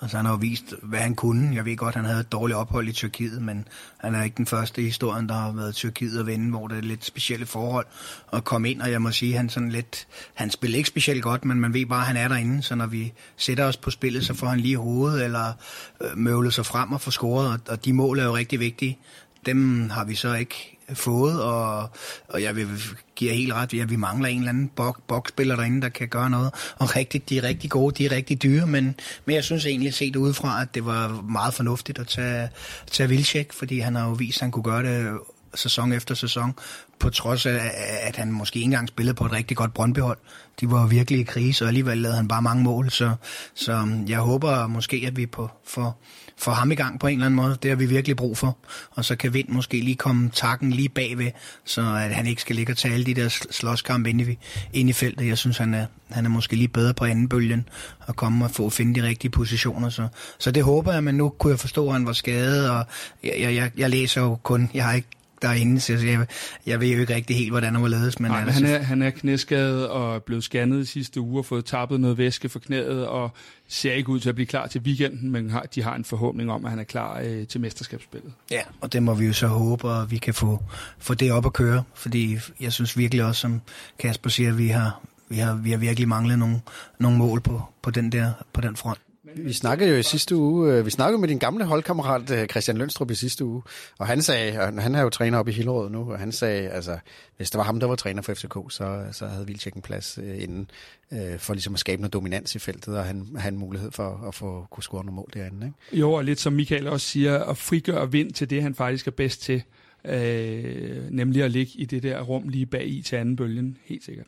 Altså, han har jo vist, hvad han kunne. Jeg ved godt, han havde et dårligt ophold i Tyrkiet, men han er ikke den første i historien, der har været Tyrkiet at vinde, hvor det er lidt specielle forhold at komme ind. Og jeg må sige, han sådan lidt, han spiller ikke specielt godt, men man ved bare, at han er derinde. Så når vi sætter os på spillet, så får han lige hovedet, eller øh, møvler sig frem og får scoret. Og, og de mål er jo rigtig vigtige. Dem har vi så ikke fået, og, og jeg vil give helt ret, at vi mangler en eller anden bok, boksspiller derinde, der kan gøre noget. Og rigtigt, de er rigtig gode, de er rigtig dyre, men, men jeg synes egentlig set udefra, at det var meget fornuftigt at tage, tage Vilcek, fordi han har jo vist, at han kunne gøre det sæson efter sæson, på trods af, at han måske ikke engang spillede på et rigtig godt Brøndbyhold. De var virkelig i krise, og alligevel lavede han bare mange mål, så, så jeg håber måske, at vi på, for, få ham i gang på en eller anden måde. Det har vi virkelig brug for. Og så kan Vind måske lige komme takken lige bagved, så at han ikke skal ligge og tage alle de der slåskampe ind i, ind i feltet. Jeg synes, han er, han er måske lige bedre på anden bølgen at komme og få finde de rigtige positioner. Så, så det håber jeg, men nu kunne jeg forstå, at han var skadet, og jeg, jeg, jeg læser jo kun, jeg har ikke derinde, så jeg, jeg ved jo ikke rigtig helt, hvordan han var ledes. Men Nej, han, er, han er knæskadet og blevet scannet i sidste uge og fået tappet noget væske for knæet og ser ikke ud til at blive klar til weekenden, men har, de har en forhåbning om, at han er klar øh, til mesterskabsspillet. Ja, og det må vi jo så håbe, at vi kan få, få det op at køre, fordi jeg synes virkelig også, som Kasper siger, at vi har, vi har, vi har virkelig manglet nogle, nogle mål på, på, den der, på den front. Vi snakkede jo i sidste uge, øh, vi snakkede med din gamle holdkammerat øh, Christian Lønstrup i sidste uge, og han sagde, og han er jo træner op i Hillerød nu, og han sagde, altså, hvis det var ham, der var træner for FCK, så, så havde Vildtjek en plads øh, inden, øh, for ligesom at skabe noget dominans i feltet, og han have en mulighed for at få kunne score nogle mål derinde. Ikke? Jo, og lidt som Michael også siger, at frigøre vind til det, han faktisk er bedst til, øh, nemlig at ligge i det der rum lige bag i til anden bølgen, helt sikkert.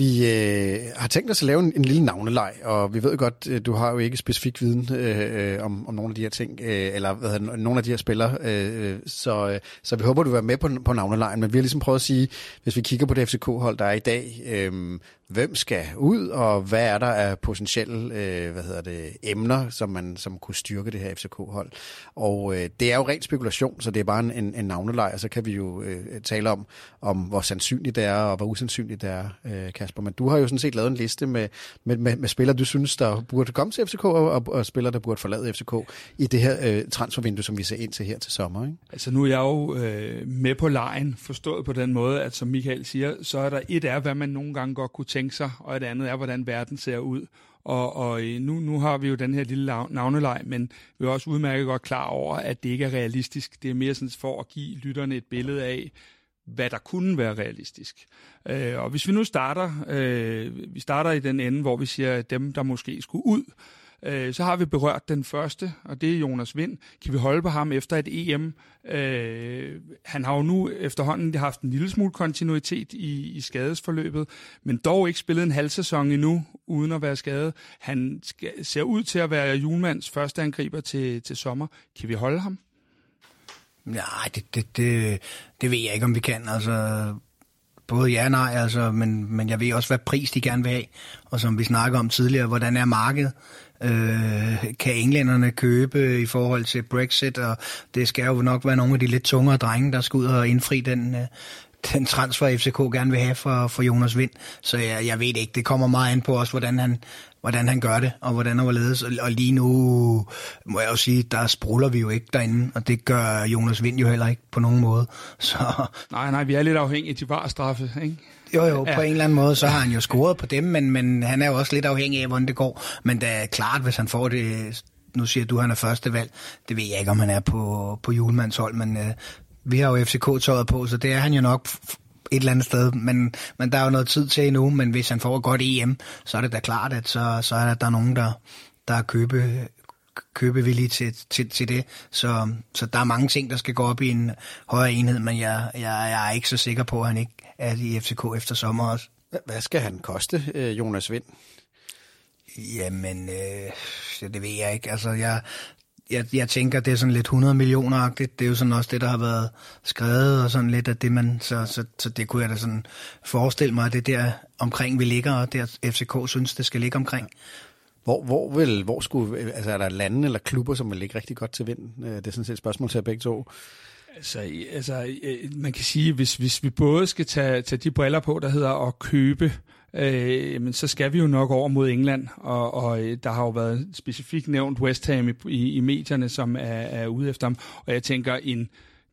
Vi øh, har tænkt os at lave en, en lille navneleg, og vi ved godt, øh, du har jo ikke specifik viden øh, øh om, om nogle af de her ting, øh, eller hvad hedder, nogle af de her spillere, øh, øh, så, øh, så vi håber, du vil være med på, på navnelejen, men vi har ligesom prøvet at sige, hvis vi kigger på det FCK-hold, der er i dag, øh, hvem skal ud, og hvad er der af potentielle øh, hvad hedder det, emner, som man som kunne styrke det her FCK-hold. Og øh, det er jo rent spekulation, så det er bare en, en navnelej, og så kan vi jo øh, tale om, om hvor sandsynligt det er, og hvor usandsynligt det er, øh, Kasper. Men du har jo sådan set lavet en liste med, med, med, med spillere, du synes, der burde komme til FCK, og, og, og spillere, der burde forlade FCK i det her øh, transfervindue, som vi ser ind til her til sommer. Ikke? Altså nu er jeg jo øh, med på lejen, forstået på den måde, at som Michael siger, så er der et af, hvad man nogle gange godt kunne tænke tænke sig, og et andet er, hvordan verden ser ud. Og, og øh, nu, nu har vi jo den her lille navneleg, men vi er også udmærket godt klar over, at det ikke er realistisk. Det er mere sådan for at give lytterne et billede af, hvad der kunne være realistisk. Øh, og hvis vi nu starter, øh, vi starter i den ende, hvor vi siger, at dem, der måske skulle ud, Øh, så har vi berørt den første, og det er Jonas Vind. Kan vi holde på ham efter et EM? Øh, han har jo nu efterhånden haft en lille smule kontinuitet i, i skadesforløbet, men dog ikke spillet en halv sæson endnu, uden at være skadet. Han skal, ser ud til at være Julmands første angriber til, til sommer. Kan vi holde ham? Nej, det, det, det, det ved jeg ikke, om vi kan. Altså, både ja og nej, altså, men, men jeg ved også, hvad pris de gerne vil have. Og som vi snakker om tidligere, hvordan er markedet? Øh, kan englænderne købe i forhold til Brexit, og det skal jo nok være nogle af de lidt tungere drenge, der skal ud og indfri den, øh, den transfer, FCK gerne vil have for, for Jonas Vind. Så jeg, jeg ved ikke, det kommer meget an på også, hvordan han, hvordan han gør det, og hvordan han var ledes. Og, og lige nu må jeg jo sige, der spruller vi jo ikke derinde, og det gør Jonas Vind jo heller ikke på nogen måde. Så... Nej, nej, vi er lidt afhængige af de var straffe, ikke? Jo, jo, ja. på en eller anden måde, så har han jo scoret på dem, men, men han er jo også lidt afhængig af, hvordan det går. Men det er klart, hvis han får det, nu siger du, at han er første valg, det ved jeg ikke, om han er på, på julemands hold, men øh, vi har jo FCK-tøjet på, så det er han jo nok et eller andet sted, men, men der er jo noget tid til endnu, men hvis han får et godt EM, så er det da klart, at så, så er der, der er nogen, der, der er købe, købevillige til, til, til det. Så, så der er mange ting, der skal gå op i en højere enhed, men jeg, jeg, jeg er ikke så sikker på, at han ikke er i FCK efter sommer også. Hvad skal han koste, øh, Jonas Vind? Jamen, øh, det ved jeg ikke. Altså, jeg, jeg, jeg tænker, det er sådan lidt 100 millioner-agtigt. Det er jo sådan også det, der har været skrevet, og sådan lidt af det, man... Så, så, så det kunne jeg da sådan forestille mig, at det der omkring vi ligger, og der FCK synes, det skal ligge omkring. Hvor, hvor, vil, hvor skulle, altså er der lande eller klubber, som vil ligge rigtig godt til vind? Øh, det er sådan set et spørgsmål til jer begge to. Altså, altså, man kan sige, hvis, hvis vi både skal tage, tage de briller på, der hedder at købe, øh, men så skal vi jo nok over mod England, og, og øh, der har jo været specifikt nævnt West Ham i, i, i medierne, som er, er ude efter ham, og jeg tænker, en,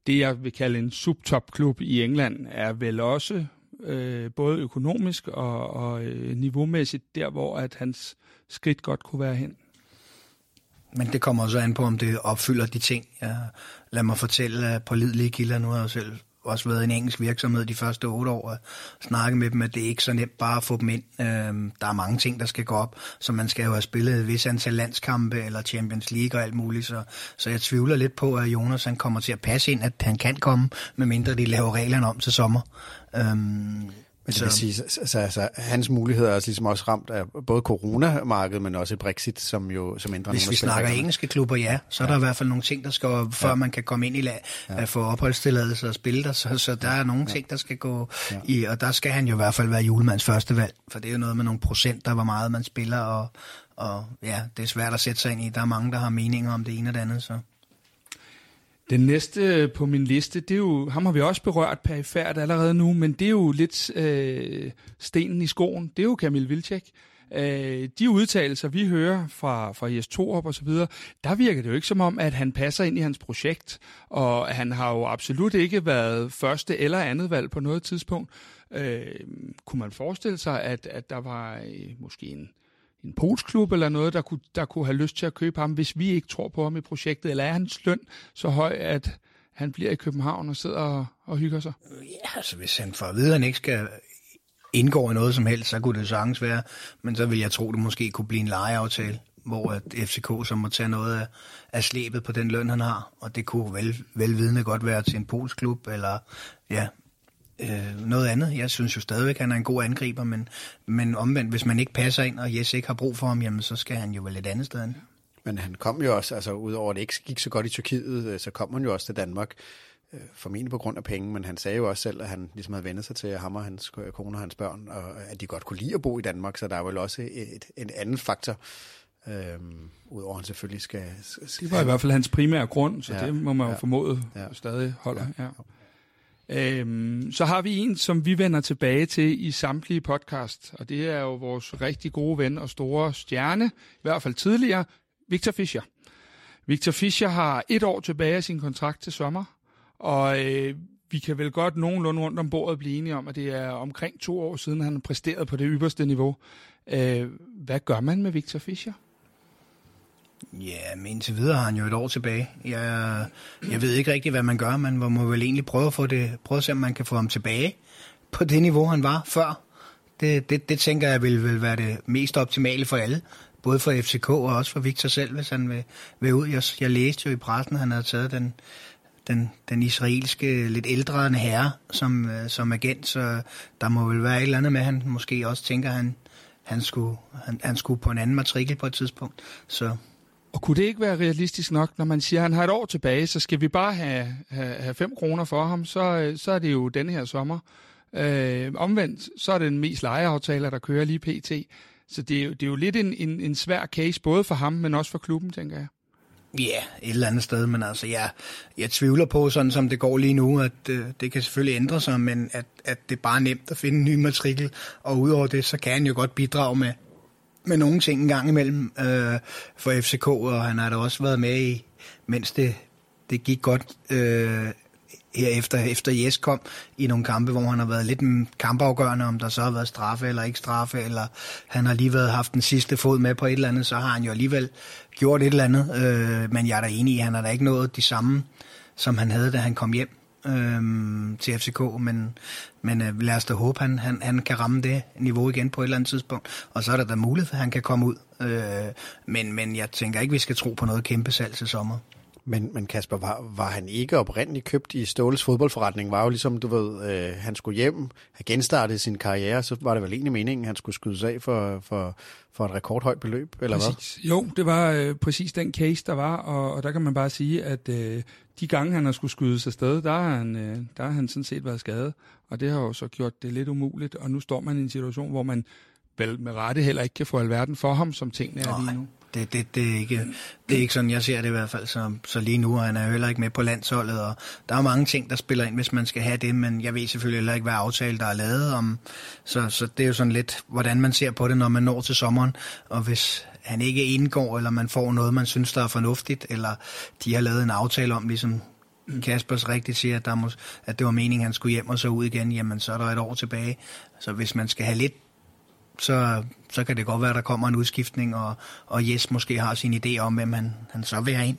det jeg vil kalde en subtopklub i England, er vel også øh, både økonomisk og, og øh, niveaumæssigt der, hvor at hans skridt godt kunne være hen. Men det kommer også an på, om det opfylder de ting. Jeg, lad mig fortælle på lidelige kilder, nu har jeg selv også været en engelsk virksomhed de første otte år, og snakke med dem, at det er ikke så nemt bare at få dem ind. Øhm, der er mange ting, der skal gå op, så man skal jo have spillet et vis antal landskampe, eller Champions League og alt muligt, så, så jeg tvivler lidt på, at Jonas han kommer til at passe ind, at han kan komme, medmindre de laver reglerne om til sommer. Øhm, men det vil sige, så, så, altså, hans muligheder er altså ligesom også ramt af både coronamarkedet, men også Brexit, som jo som ændrer Hvis vi snakker engelske klubber, ja, så er ja. der i hvert fald nogle ting, der skal, før ja. man kan komme ind i lag, ja. at få opholdstilladelse og spille der, så, så der er nogle ja. ting, der skal gå ja. i, og der skal han jo i hvert fald være julemands første valg, for det er jo noget med nogle procenter, hvor meget man spiller, og, og ja, det er svært at sætte sig ind i. Der er mange, der har meninger om det ene og det andet, så... Den næste på min liste, det er jo, ham har vi også berørt perifært allerede nu, men det er jo lidt øh, stenen i skoen. Det er jo Kamil Vilcek. Øh, de udtalelser, vi hører fra, fra Jes Torup og så videre, der virker det jo ikke som om, at han passer ind i hans projekt, og han har jo absolut ikke været første eller andet valg på noget tidspunkt. Øh, kunne man forestille sig, at, at der var øh, måske en en polsklub eller noget, der kunne, der kunne have lyst til at købe ham, hvis vi ikke tror på ham i projektet? Eller er hans løn så høj, at han bliver i København og sidder og, og hygger sig? Ja, altså hvis han får at vide, at han ikke skal indgå i noget som helst, så kunne det sagtens være. Men så vil jeg tro, det måske kunne blive en lejeaftale, hvor at FCK så må tage noget af, af slæbet på den løn, han har. Og det kunne vel, velvidende godt være til en polsklub, eller ja, øh, noget andet. Jeg synes jo stadigvæk, at han er en god angriber, men, men omvendt, hvis man ikke passer ind, og Jes ikke har brug for ham, jamen, så skal han jo vel et andet sted hen. Men han kom jo også, altså udover at det ikke gik så godt i Tyrkiet, øh, så kom han jo også til Danmark, øh, formentlig på grund af penge, men han sagde jo også selv, at han ligesom havde vendt sig til ham og hans kone og hans børn, og at de godt kunne lide at bo i Danmark, så der er vel også et, en anden faktor, Øhm, Udover at han selvfølgelig skal, skal... Det var i hvert fald hans primære grund, så ja, det må man jo ja, formode ja, stadig holder. Ja. Ja. Øhm, så har vi en, som vi vender tilbage til i samtlige podcast, og det er jo vores rigtig gode ven og store stjerne, i hvert fald tidligere, Victor Fischer. Victor Fischer har et år tilbage af sin kontrakt til sommer, og øh, vi kan vel godt nogenlunde rundt om bordet blive enige om, at det er omkring to år siden, han har præsteret på det ypperste niveau. Øh, hvad gør man med Victor Fischer? Ja, men indtil videre har han jo et år tilbage. Jeg, jeg ved ikke rigtig, hvad man gør. men Man må vel egentlig prøve at, få det, prøve at se, om man kan få ham tilbage på det niveau, han var før. Det, det, det tænker jeg vil, vil være det mest optimale for alle. Både for FCK og også for Victor selv, hvis han vil, vil ud. Jeg, jeg læste jo i pressen, at han havde taget den, den, den israelske, lidt ældre herre som, øh, som agent, så der må vel være et eller andet med, at han måske også tænker, at han, han, skulle, han, han skulle på en anden matrikel på et tidspunkt. Så og kunne det ikke være realistisk nok, når man siger, at han har et år tilbage, så skal vi bare have, have, have 5 kroner for ham, så, øh, så er det jo denne her sommer. Øh, omvendt, så er det den mest lejeaftaler, der kører lige pt. Så det er jo, det er jo lidt en, en, en svær case, både for ham, men også for klubben, tænker jeg. Ja, yeah, et eller andet sted, men altså, jeg, jeg tvivler på, sådan som det går lige nu, at øh, det kan selvfølgelig ændre sig, men at, at det er bare nemt at finde en ny matrikel, og udover det, så kan han jo godt bidrage med, med nogle ting en gang imellem øh, for FCK, og han har da også været med i, mens det, det gik godt øh, herefter, efter, efter Jes kom, i nogle kampe, hvor han har været lidt mm, kampafgørende, om der så har været straffe eller ikke straffe, eller han har lige været haft den sidste fod med på et eller andet, så har han jo alligevel gjort et eller andet. Øh, men jeg er da enig i, at han har da ikke nået de samme, som han havde, da han kom hjem øhm, til FCK, men, men øh, lad os da håbe, han, han, han kan ramme det niveau igen på et eller andet tidspunkt, og så er der da mulighed for, at han kan komme ud. Øh, men, men jeg tænker ikke, vi skal tro på noget kæmpe salg til sommer. Men, men Kasper, var, var han ikke oprindeligt købt i Ståles fodboldforretning? Var jo ligesom, du ved, øh, han skulle hjem, have genstartet sin karriere, så var det vel egentlig meningen, at han skulle skydes af for, for, for et rekordhøjt beløb, eller præcis. hvad? Jo, det var øh, præcis den case, der var, og, og der kan man bare sige, at øh, de gange, han har skulle skydes afsted, der har, han, øh, der har han sådan set været skadet, og det har jo så gjort det lidt umuligt, og nu står man i en situation, hvor man vel med rette heller ikke kan få alverden for ham, som tingene er lige nu. Det, det, det, er ikke, det er ikke sådan, jeg ser det i hvert fald. Så, så lige nu og han er heller ikke med på landsholdet, og der er mange ting, der spiller ind, hvis man skal have det, men jeg ved selvfølgelig heller ikke, hvad aftale der er lavet om. Så, så det er jo sådan lidt, hvordan man ser på det, når man når til sommeren. Og hvis han ikke indgår, eller man får noget, man synes, der er fornuftigt, eller de har lavet en aftale om, ligesom Kaspers rigtigt siger, at, der må, at det var meningen, at han skulle hjem og så ud igen, jamen så er der et år tilbage. Så hvis man skal have lidt så, så kan det godt være, at der kommer en udskiftning, og, og Jes måske har sin idé om, hvem han, han så vil have ind.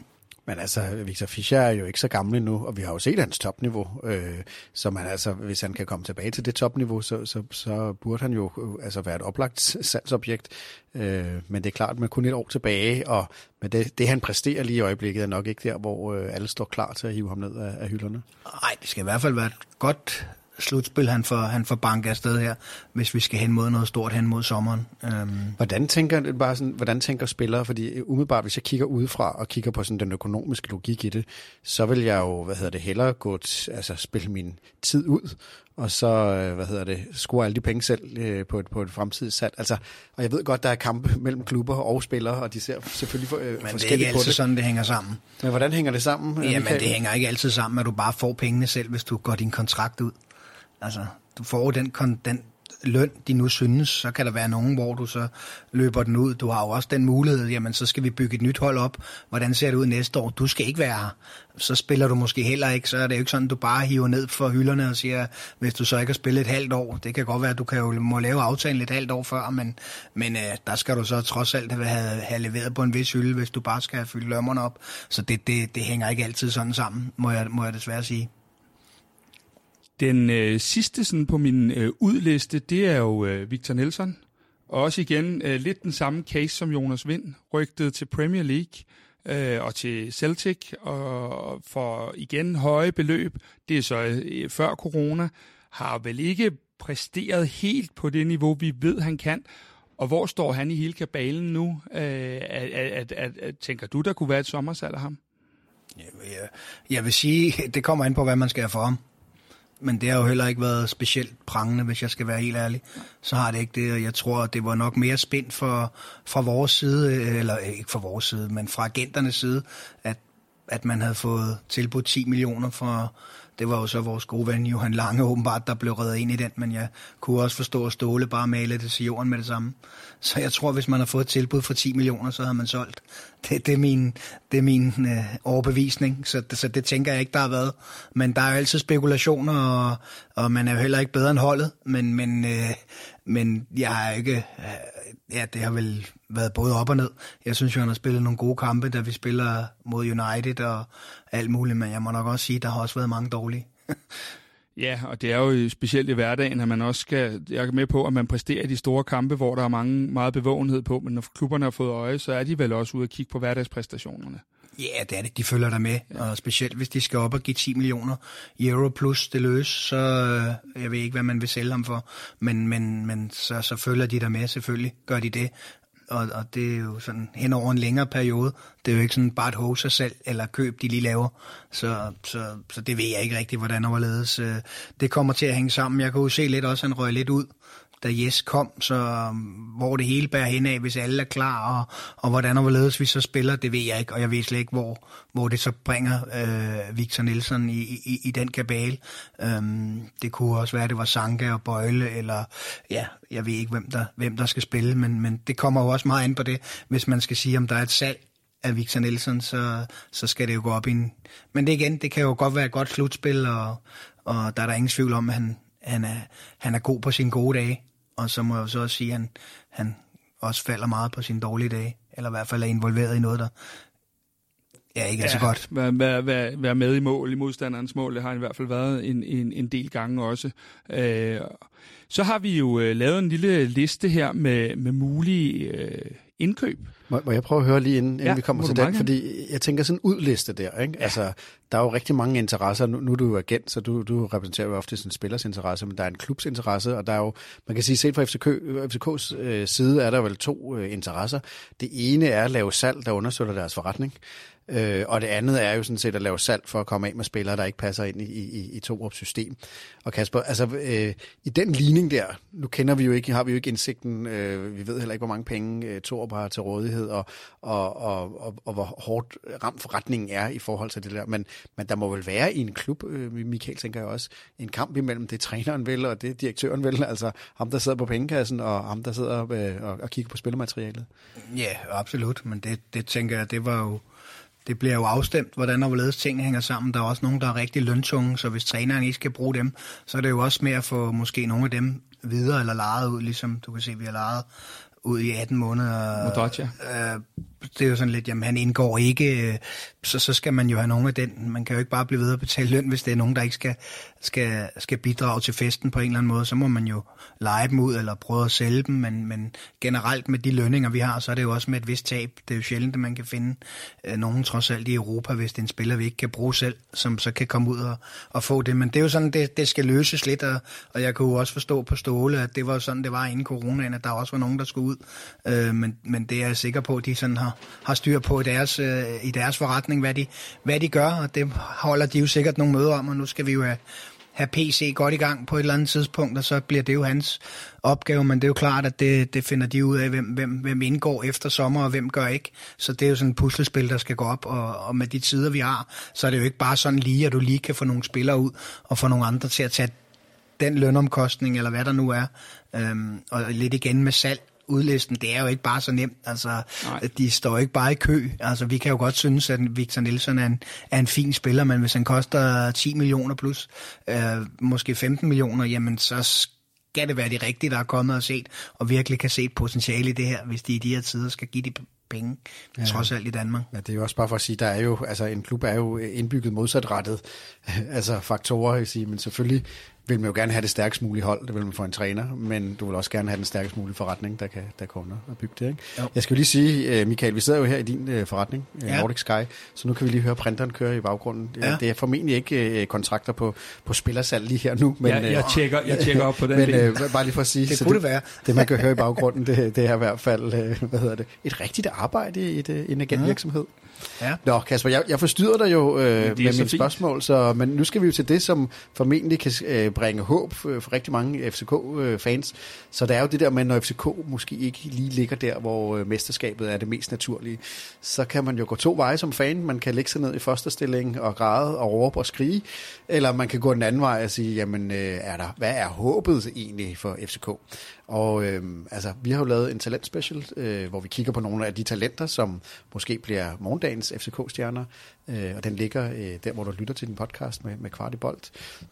Men altså, Victor Fischer er jo ikke så gammel nu, og vi har jo set hans topniveau. Øh, så man altså, hvis han kan komme tilbage til det topniveau, så, så, så burde han jo øh, altså være et oplagt salgsobjekt. Øh, men det er klart, med kun et år tilbage, og med det, det han præsterer lige i øjeblikket, er nok ikke der, hvor øh, alle står klar til at hive ham ned af, af hylderne. Nej, det skal i hvert fald være et godt slutspil, han får, han får banket afsted her, hvis vi skal hen mod noget stort hen mod sommeren. Um... Hvordan, tænker, bare sådan, hvordan tænker spillere? Fordi umiddelbart, hvis jeg kigger udefra og kigger på sådan den økonomiske logik i det, så vil jeg jo, hvad hedder det, hellere gå t, altså spille min tid ud, og så, øh, hvad hedder det, score alle de penge selv øh, på, et, på et fremtidigt salg. Altså, og jeg ved godt, der er kampe mellem klubber og spillere, og de ser selvfølgelig for, øh, Men det er ikke altid det. sådan, det hænger sammen. Men hvordan hænger det sammen? Jamen, det hænger ikke altid sammen, at du bare får pengene selv, hvis du går din kontrakt ud. Altså, du får den, den løn, de nu synes, så kan der være nogen, hvor du så løber den ud. Du har jo også den mulighed, jamen så skal vi bygge et nyt hold op. Hvordan ser det ud næste år? Du skal ikke være her. Så spiller du måske heller ikke, så er det jo ikke sådan, du bare hiver ned for hylderne og siger, hvis du så ikke har spillet et halvt år, det kan godt være, at du kan jo må lave aftalen et halvt år før, men, men øh, der skal du så trods alt have, have leveret på en vis hylde, hvis du bare skal have fyldt lømmerne op. Så det, det, det hænger ikke altid sådan sammen, må jeg, må jeg desværre sige. Den øh, sidste sådan på min øh, udliste, det er jo øh, Victor Nelson. Og også igen øh, lidt den samme case som Jonas Vind, rygtet til Premier League øh, og til Celtic, og for igen høje beløb. Det er så øh, før corona, har vel ikke præsteret helt på det niveau, vi ved, han kan. Og hvor står han i hele kabalen nu? Øh, at, at, at, at, tænker du, der kunne være et sommersalg af ham? Jeg, jeg, jeg vil sige, det kommer an på, hvad man skal have for ham. Men det har jo heller ikke været specielt prangende, hvis jeg skal være helt ærlig. Så har det ikke det, og jeg tror, det var nok mere spændt for, fra vores side, øh, eller øh, ikke fra vores side, men fra agenternes side, at, at man havde fået tilbudt 10 millioner for, det var jo så vores gode ven Johan Lange åbenbart, der blev reddet ind i den, men jeg kunne også forstå, at Ståle bare malede det til jorden med det samme. Så jeg tror, hvis man har fået et tilbud for 10 millioner, så har man solgt. Det, det er min, det er min øh, overbevisning, så, det, så det tænker jeg ikke, der har været. Men der er jo altid spekulationer, og, og man er jo heller ikke bedre end holdet, men, men, øh, men jeg har ikke... Øh, ja, det har vel været både op og ned. Jeg synes jo, han har spillet nogle gode kampe, da vi spiller mod United og alt muligt, men jeg må nok også sige, at der har også været mange dårlige. Ja, og det er jo specielt i hverdagen, at man også skal, jeg er med på, at man præsterer i de store kampe, hvor der er mange, meget bevågenhed på, men når klubberne har fået øje, så er de vel også ude at kigge på hverdagspræstationerne. Ja, det er det. De følger der med, ja. og specielt hvis de skal op og give 10 millioner euro plus det løs, så øh, jeg ved ikke, hvad man vil sælge ham for, men, men, men så, så følger de der med, selvfølgelig gør de det, og, og det er jo sådan hen over en længere periode. Det er jo ikke sådan bare et sig selv eller køb, de lige laver. Så, så, så det ved jeg ikke rigtig, hvordan overledes. Øh, det kommer til at hænge sammen. Jeg kan jo se lidt også, at han røg lidt ud da Jes kom, så øhm, hvor det hele bærer hen af, hvis alle er klar, og, og hvordan og hvorledes vi så spiller, det ved jeg ikke, og jeg ved slet ikke, hvor, hvor det så bringer øh, Victor Nielsen i, i, i den kabale. Øhm, det kunne også være, at det var Sanka og Bøjle, eller ja, jeg ved ikke, hvem der, hvem der skal spille, men, men det kommer jo også meget ind på det, hvis man skal sige, om der er et salg af Victor Nielsen, så, så skal det jo gå op i en... Men det igen, det kan jo godt være et godt slutspil, og, og der er der ingen tvivl om, at han, han, er, han er god på sine gode dage og så må jeg så også sige, at han, han også falder meget på sine dårlige dage, eller i hvert fald er involveret i noget, der ja, ikke er ja, så godt. Være, være, være, være med i mål, i modstanderens mål, det har han i hvert fald været en, en, en del gange også. Øh, så har vi jo øh, lavet en lille liste her med, med mulige øh, indkøb. Må, må jeg prøve at høre lige inden, inden ja, vi kommer til den? Fordi jeg tænker sådan en udliste der. Ikke? Ja. Altså, der er jo rigtig mange interesser. Nu, nu er du jo agent, så du, du repræsenterer jo ofte sådan spillers interesse, men der er en klubs interesse, og der er jo, man kan sige, set fra FCK, FCK's øh, side er der vel to øh, interesser. Det ene er at lave salg, der understøtter deres forretning. Øh, og det andet er jo sådan set at lave salg for at komme af med spillere, der ikke passer ind i, i, i Torups system. Og Kasper, altså øh, i den ligning der, nu kender vi jo ikke, har vi jo ikke indsigten, øh, vi ved heller ikke, hvor mange penge øh, Torup har til rådighed, og, og, og, og, og hvor hårdt ramt forretningen er i forhold til det der. Men, men der må vel være i en klub, øh, Michael tænker jeg også, en kamp imellem det træneren vil, og det direktøren vil, altså ham, der sidder på pengekassen, og ham, der sidder øh, og, og kigger på spillermaterialet. Ja, absolut, men det, det tænker jeg, det var jo det bliver jo afstemt, hvordan og hvorledes ting hænger sammen. Der er også nogen, der er rigtig løntunge, så hvis træneren ikke skal bruge dem, så er det jo også med at få måske nogle af dem videre eller lejet ud, ligesom du kan se, vi har lejet ud i 18 måneder. Modric, ja. Øh, det er jo sådan lidt, jamen han indgår ikke, øh, så, så skal man jo have nogen af den. Man kan jo ikke bare blive ved at betale løn, hvis det er nogen, der ikke skal, skal, skal bidrage til festen på en eller anden måde. Så må man jo lege dem ud eller prøve at sælge dem, men, men generelt med de lønninger, vi har, så er det jo også med et vist tab. Det er jo sjældent, at man kan finde øh, nogen trods alt i Europa, hvis det er en spiller, vi ikke kan bruge selv, som så kan komme ud og, og få det. Men det er jo sådan, det, det skal løses lidt, og, og jeg kunne jo også forstå på Ståle, at det var sådan, det var inden coronaen, at der også var nogen, der skulle ud. Øh, men, men det er jeg sikker på, at de sådan har, har styr på i deres, øh, i deres forretning, hvad de, hvad de gør, og det holder de jo sikkert nogle møder om, og nu skal vi jo have, have PC godt i gang på et eller andet tidspunkt, og så bliver det jo hans opgave, men det er jo klart, at det, det finder de ud af, hvem, hvem, hvem indgår efter sommer, og hvem gør ikke. Så det er jo sådan et puslespil, der skal gå op, og, og med de tider, vi har, så er det jo ikke bare sådan lige, at du lige kan få nogle spillere ud, og få nogle andre til at tage den lønomkostning, eller hvad der nu er. Øhm, og lidt igen med salg udlisten, det er jo ikke bare så nemt. Altså, Nej. de står ikke bare i kø. Altså, vi kan jo godt synes, at Victor Nielsen er en, er en fin spiller, men hvis han koster 10 millioner plus, øh, måske 15 millioner, jamen så skal det være de rigtige, der er kommet og set, og virkelig kan se et potentiale i det her, hvis de i de her tider skal give de penge, ja. trods alt i Danmark. Ja, det er jo også bare for at sige, der er jo, altså en klub er jo indbygget modsatrettet, altså faktorer, jeg sige, men selvfølgelig vil man jo gerne have det stærkest mulige hold, det vil man få en træner, men du vil også gerne have den stærkest mulige forretning, der kan, der under og bygge det. Ikke? Jeg skal jo lige sige, øh, Michael, vi sidder jo her i din uh, forretning, uh, ja. Nordic Sky, så nu kan vi lige høre printeren køre i baggrunden. Ja. Det er formentlig ikke kontrakter på, på spillersalg lige her nu. Men, ja, jeg, tjekker, jeg tjekker op på den Men uh, bare lige for at sige, det kunne det, det være. det man kan høre i baggrunden, det, det er i hvert fald hvad hedder det, et rigtigt arbejde i et, en agentvirksomhed. Ja. Ja. Nå, Kasper, jeg, jeg forstyrrer dig jo øh, med mine spørgsmål, så, men nu skal vi jo til det, som formentlig kan øh, bringe håb for, for rigtig mange FCK-fans. Øh, så der er jo det der med, når FCK måske ikke lige ligger der, hvor øh, mesterskabet er det mest naturlige, så kan man jo gå to veje som fan. Man kan lægge sig ned i første stilling og græde og råbe og skrige, eller man kan gå den anden vej og sige, jamen, øh, er der, hvad er håbet egentlig for FCK? Og øh, altså, vi har jo lavet en talentspecial, øh, hvor vi kigger på nogle af de talenter, som måske bliver morgendagens FCK-stjerner, øh, og den ligger øh, der, hvor du lytter til din podcast med, med kvart i bold.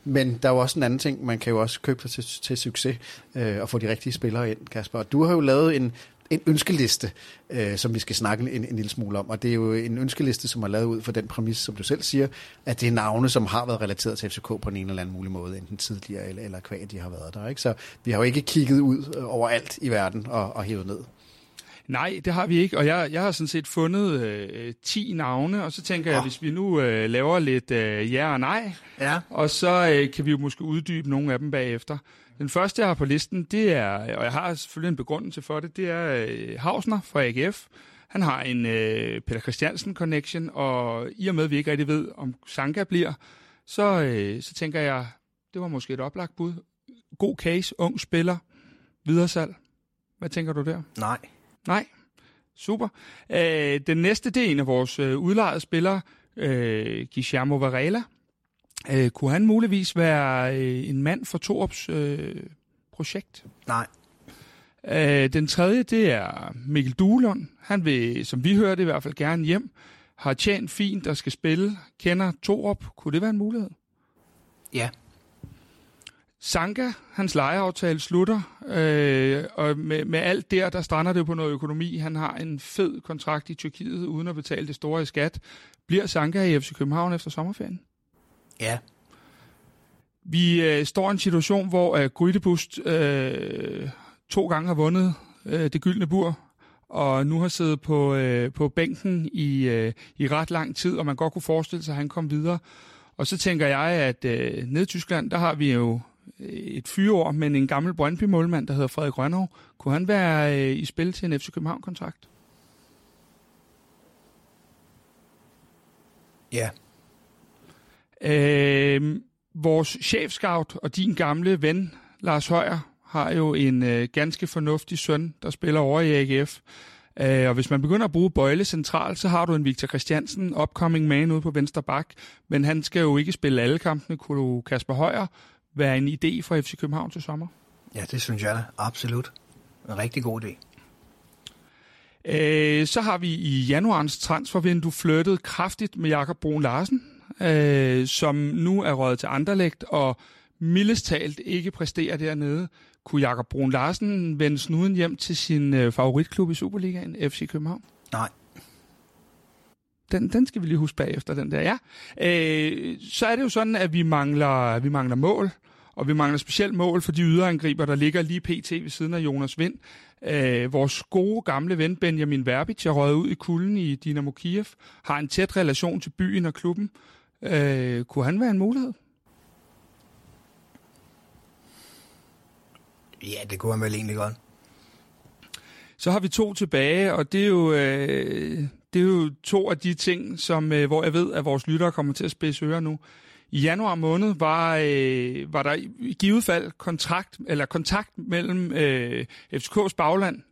Men der er jo også en anden ting, man kan jo også købe sig til, til succes øh, og få de rigtige spillere ind, Kasper. Du har jo lavet en en ønskeliste, øh, som vi skal snakke en, en lille smule om. Og det er jo en ønskeliste, som er lavet ud for den præmis, som du selv siger, at det er navne, som har været relateret til FCK på en eller anden mulig måde, enten tidligere eller, eller kvæg, de har været der. Ikke? Så vi har jo ikke kigget ud øh, over alt i verden og, og hævet ned. Nej, det har vi ikke, og jeg, jeg har sådan set fundet øh, 10 navne, og så tænker oh. jeg, hvis vi nu øh, laver lidt øh, ja og nej, ja. og så øh, kan vi jo måske uddybe nogle af dem bagefter. Den første, jeg har på listen, det er, og jeg har selvfølgelig en begrundelse for det, det er øh, Hausner fra AGF. Han har en øh, Peter Christiansen connection, og i og med, at vi ikke rigtig ved, om Sanka bliver, så, øh, så tænker jeg, det var måske et oplagt bud. God case, ung spiller, videresalg. Hvad tænker du der? Nej. Nej. Super. Øh, den næste, det er en af vores øh, udlejede spillere, øh, Guillermo Varela. Øh, kunne han muligvis være øh, en mand for Torps øh, projekt? Nej. Øh, den tredje, det er Mikkel Duelund. Han vil, som vi hørte, i hvert fald gerne hjem. Har tjent fint og skal spille. Kender Torp. Kunne det være en mulighed? Ja. Sanka, hans lejeaftale slutter, øh, og med, med alt der, der strander det på noget økonomi. Han har en fed kontrakt i Tyrkiet, uden at betale det store i skat. Bliver Sanka i FC København efter sommerferien? Ja. Vi øh, står i en situation, hvor øh, Grydebust øh, to gange har vundet øh, det gyldne bur, og nu har siddet på, øh, på bænken i, øh, i ret lang tid, og man godt kunne forestille sig, at han kom videre. Og så tænker jeg, at øh, nede i Tyskland, der har vi jo et fyreår, men en gammel Brøndby-målmand, der hedder Frederik Rønnow. Kunne han være øh, i spil til en FC København-kontrakt? Ja. Øh, vores chefscout og din gamle ven, Lars Højer, har jo en øh, ganske fornuftig søn, der spiller over i AGF. Øh, og hvis man begynder at bruge Bøjle centralt, så har du en Victor Christiansen, upcoming man ude på venstre bak, men han skal jo ikke spille alle kampene. Kunne du, Kasper Højer, være en idé for FC København til sommer? Ja, det synes jeg da. Absolut. En rigtig god idé. Øh, så har vi i januarens transfervindue flyttet kraftigt med Jakob Brun Larsen, øh, som nu er røget til Anderlægt og mildest talt ikke præsterer dernede. Kunne Jakob Brun Larsen vende snuden hjem til sin øh, favoritklub i Superligaen, FC København? Nej. den, den skal vi lige huske bagefter, den der, ja. Øh, så er det jo sådan, at vi mangler, vi mangler mål, og vi mangler specielt mål for de yderangriber, der ligger lige pt. ved siden af Jonas Vind. Øh, vores gode gamle ven Benjamin Verbic er røget ud i kulden i Dynamo Kiev, har en tæt relation til byen og klubben. Øh, kunne han være en mulighed? Ja, det kunne han vel egentlig godt. Så har vi to tilbage, og det er jo, øh, det er jo to af de ting, som, øh, hvor jeg ved, at vores lyttere kommer til at spidse ører nu. I januar måned var, øh, var der i givet fald kontrakt, eller kontakt mellem øh, FCK's bagland,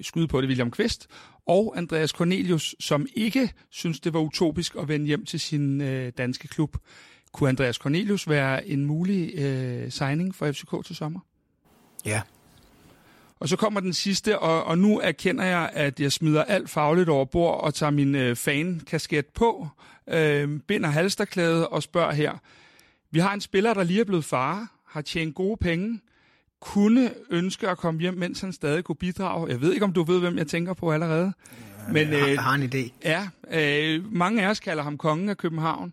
skyde på det William Kvist, og Andreas Cornelius, som ikke synes det var utopisk at vende hjem til sin øh, danske klub. Kunne Andreas Cornelius være en mulig øh, signing for FCK til sommer? Ja. Og så kommer den sidste, og, og nu erkender jeg, at jeg smider alt fagligt over bord og tager min øh, fan-kasket på, øh, binder halsterklædet og spørger her. Vi har en spiller, der lige er blevet far, har tjent gode penge, kunne ønske at komme hjem, mens han stadig kunne bidrage. Jeg ved ikke, om du ved, hvem jeg tænker på allerede. Men, jeg, har, øh, har en idé. Ja, øh, mange af os kalder ham kongen af København.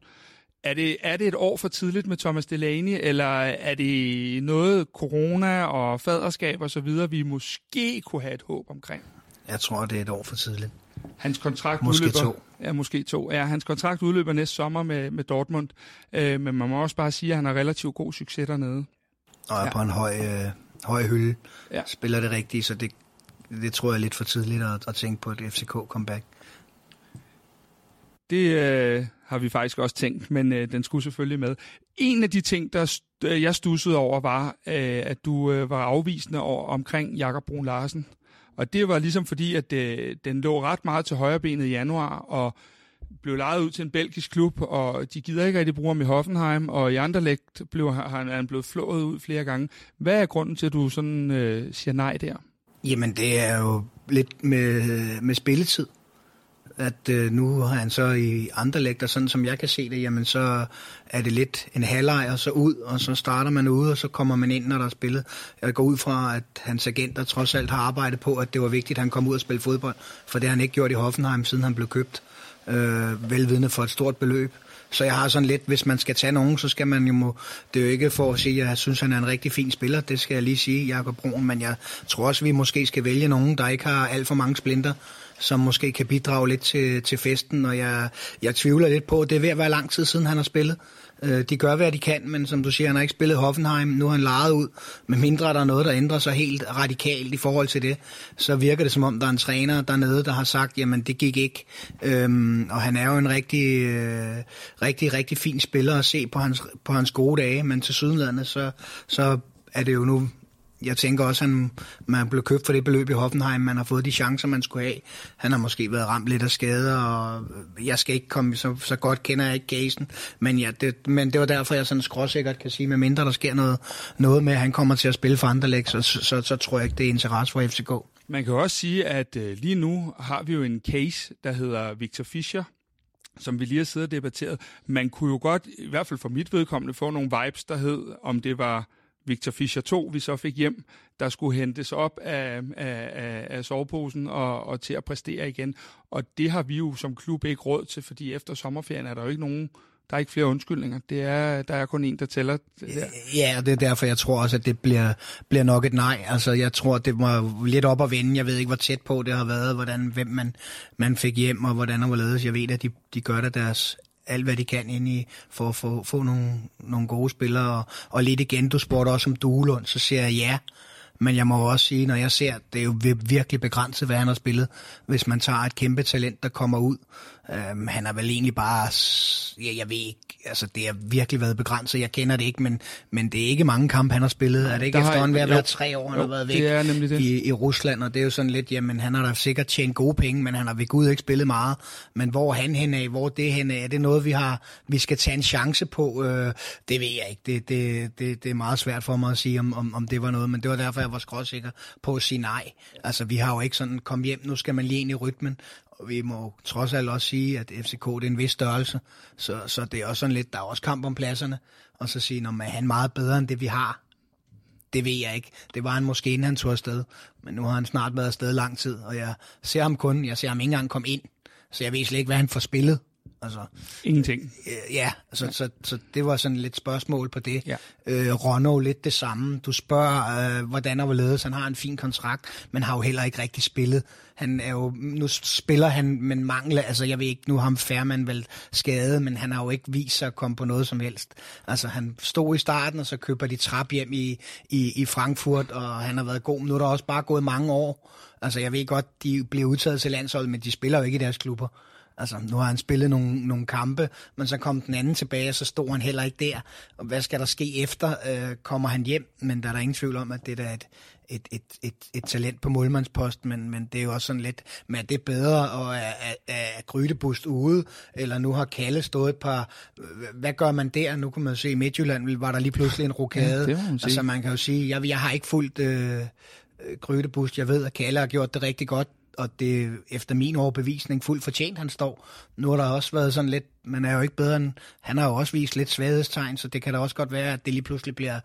Er det, er det et år for tidligt med Thomas Delaney, eller er det noget corona og faderskab og så videre, vi måske kunne have et håb omkring? Jeg tror, det er et år for tidligt. Hans kontrakt måske udløber, to. Ja, måske to. Ja, hans kontrakt udløber næste sommer med, med Dortmund, øh, men man må også bare sige, at han har relativt god succes dernede. Og er ja. på en høj, øh, høj hylde. Ja. Spiller det rigtigt, så det, det tror jeg er lidt for tidligt at, at tænke på et FCK-comeback. Det øh, har vi faktisk også tænkt, men øh, den skulle selvfølgelig med. En af de ting, der øh, jeg stussede over, var, øh, at du øh, var afvisende over, omkring Jakob Brun Larsen. Og det var ligesom fordi, at øh, den lå ret meget til højrebenet i januar, og blev lejet ud til en belgisk klub, og de gider ikke rigtig bruge ham i Hoffenheim, og i Anderlecht blev han, han blevet flået ud flere gange. Hvad er grunden til, at du sådan øh, siger nej der? Jamen, det er jo lidt med, med spilletid at øh, nu har han så i andre lægter, sådan som jeg kan se det, jamen så er det lidt en halvleg og så ud, og så starter man ude, og så kommer man ind, når der er spillet. Jeg går ud fra, at hans agenter trods alt har arbejdet på, at det var vigtigt, at han kom ud og spille fodbold, for det har han ikke gjort i Hoffenheim, siden han blev købt, øh, velvidende for et stort beløb. Så jeg har sådan lidt, hvis man skal tage nogen, så skal man jo, må, det er jo ikke for at sige, at jeg synes, han er en rigtig fin spiller, det skal jeg lige sige, Jakob Brun, men jeg tror også, vi måske skal vælge nogen, der ikke har alt for mange splinter, som måske kan bidrage lidt til, til festen, og jeg, jeg tvivler lidt på, at det er ved at være lang tid siden, han har spillet. Øh, de gør, hvad de kan, men som du siger, han har ikke spillet Hoffenheim, nu har han lejet ud, med mindre der er noget, der ændrer sig helt radikalt i forhold til det, så virker det som om, der er en træner dernede, der har sagt, jamen det gik ikke, øhm, og han er jo en rigtig, øh, rigtig, rigtig fin spiller at se på hans, på hans gode dage, men til sydenlandet, så, så er det jo nu jeg tænker også, at han, man blev købt for det beløb i Hoffenheim. Man har fået de chancer, man skulle have. Han har måske været ramt lidt af skader, og jeg skal ikke komme, så, så godt kender jeg ikke casen. Men, ja, det, men det var derfor, jeg sådan skråsikkert kan sige, med mindre der sker noget, noget med, at han kommer til at spille for andre så, så, så, så tror jeg ikke, det er interesse for FCK. Man kan også sige, at øh, lige nu har vi jo en case, der hedder Victor Fischer, som vi lige har siddet og debatteret. Man kunne jo godt, i hvert fald for mit vedkommende, få nogle vibes, der hed, om det var Victor Fischer 2, vi så fik hjem, der skulle hentes op af, af, af, af soveposen og, og til at præstere igen. Og det har vi jo som klub ikke råd til, fordi efter sommerferien er der jo ikke nogen, der er ikke flere undskyldninger. Det er, der er kun en, der tæller. Det der. Ja, og det er derfor, jeg tror også, at det bliver, bliver nok et nej. Altså, jeg tror, det var lidt op at vende. Jeg ved ikke, hvor tæt på det har været, hvordan, hvem man, man fik hjem, og hvordan og hvorledes. Jeg ved, at de, de gør det deres alt, hvad de kan ind i, for at få, få nogle, nogle gode spillere. Og, og lidt igen, du spurgte også om Duelund, så siger jeg ja. Men jeg må også sige, når jeg ser, det er jo virkelig begrænset, hvad han har spillet, hvis man tager et kæmpe talent, der kommer ud. Øhm, han har vel egentlig bare, ja, jeg ved ikke, altså det har virkelig været begrænset, jeg kender det ikke, men, men det er ikke mange kampe, han har spillet. Er det ikke efterhånden ved at være tre år, han jo, har været væk det er nemlig det. I, i Rusland, og det er jo sådan lidt, jamen han har da sikkert tjent gode penge, men han har ved Gud ikke spillet meget. Men hvor han hen af, hvor det hen af, er det noget, vi har, vi skal tage en chance på? Øh, det ved jeg ikke, det, det, det, det er meget svært for mig at sige, om, om, om det var noget, men det var derfor, jeg var skråsikker på at sige nej. Altså vi har jo ikke sådan, kom hjem, nu skal man lige ind i rytmen, vi må trods alt også sige, at FCK det er en vis størrelse, så, så det er også sådan lidt, der er også kamp om pladserne, og så sige, at han meget bedre end det, vi har. Det ved jeg ikke. Det var han måske, inden han tog afsted, men nu har han snart været afsted lang tid, og jeg ser ham kun, jeg ser ham ikke engang komme ind, så jeg ved slet ikke, hvad han får spillet. Altså, Ingenting. Øh, ja, altså, ja. Så, så det var sådan lidt spørgsmål på det. Ja. Øh, Ronno lidt det samme. Du spørger, øh, hvordan og hvorledes. Han har en fin kontrakt, men har jo heller ikke rigtig spillet. Han er jo, nu spiller han, men mangler, altså jeg ved ikke, nu har ham Færman vel skadet, men han har jo ikke vist sig at komme på noget som helst. Altså han stod i starten, og så køber de trap hjem i, i, i Frankfurt, og han har været god. Nu er der også bare gået mange år. Altså jeg ved godt, de bliver udtaget til landsholdet, men de spiller jo ikke i deres klubber. Altså, nu har han spillet nogle, nogle kampe, men så kom den anden tilbage, og så stod han heller ikke der. Og hvad skal der ske efter? Øh, kommer han hjem? Men der er der ingen tvivl om, at det er et, et, et, et, et talent på målmandspost, men, men det er jo også sådan lidt, men er det bedre at er Grydebust ude, eller nu har Kalle stået et par, hvad gør man der? Nu kan man jo se, i Midtjylland var der lige pludselig en rokade. Ja, man altså man kan jo sige, jeg, jeg har ikke fulgt øh, Grydebust, jeg ved, at Kalle har gjort det rigtig godt, og det efter min overbevisning fuldt fortjent, han står. Nu har der også været sådan lidt, man er jo ikke bedre end, han har jo også vist lidt svaghedstegn, så det kan da også godt være, at det lige pludselig bliver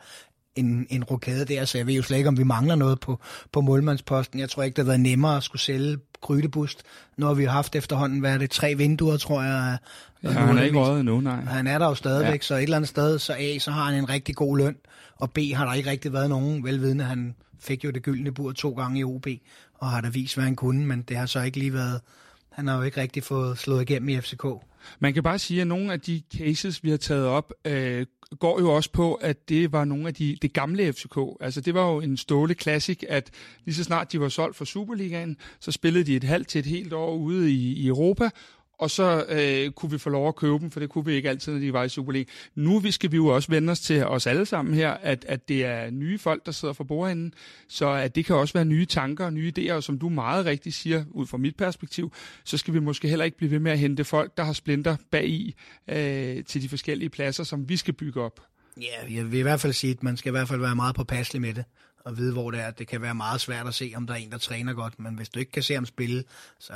en, en rokade der, så jeg ved jo slet ikke, om vi mangler noget på, på målmandsposten. Jeg tror ikke, det har været nemmere at skulle sælge Grydebust. Nu har vi haft efterhånden, hvad er det, tre vinduer, tror jeg. Ja, han er ikke røget endnu, nej. Han er der jo stadigvæk, ja. så et eller andet sted, så A, så har han en rigtig god løn, og B, har der ikke rigtig været nogen velvidende. Han fik jo det gyldne bur to gange i OB, og har da vist, hvad han kunne, men det har så ikke lige været... Han har jo ikke rigtig fået slået igennem i FCK. Man kan bare sige, at nogle af de cases, vi har taget op, øh, går jo også på, at det var nogle af de det gamle FCK. Altså det var jo en ståle klassik, at lige så snart de var solgt for Superligaen, så spillede de et halvt til et helt år ude i, i Europa, og så øh, kunne vi få lov at købe dem, for det kunne vi ikke altid, når de var i Superliga. Nu vi skal vi jo også vende os til os alle sammen her, at, at det er nye folk, der sidder for bordenden, så at det kan også være nye tanker og nye idéer, og som du meget rigtigt siger, ud fra mit perspektiv, så skal vi måske heller ikke blive ved med at hente folk, der har splinter bag i øh, til de forskellige pladser, som vi skal bygge op. Ja, jeg vil i hvert fald sige, at man skal i hvert fald være meget påpasselig med det og vide, hvor det er. Det kan være meget svært at se, om der er en, der træner godt, men hvis du ikke kan se ham spille, så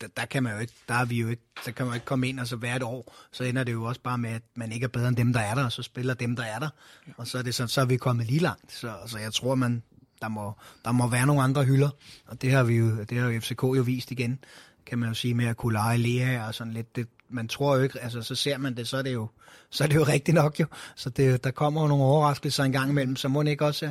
der, der kan man jo ikke, der er vi jo ikke, så kan man ikke komme ind, og så hvert år, så ender det jo også bare med, at man ikke er bedre end dem, der er der, og så spiller dem, der er der, og så er, det så, så er vi kommet lige langt. Så, så jeg tror, man, der må, der må være nogle andre hylder, og det har vi jo, det har jo FCK jo vist igen, kan man jo sige, med at kunne lege Lea og sådan lidt. Det, man tror jo ikke, altså så ser man det, så er det jo, så er det jo rigtigt nok jo. Så det, der kommer jo nogle overraskelser en gang imellem, så må det ikke også,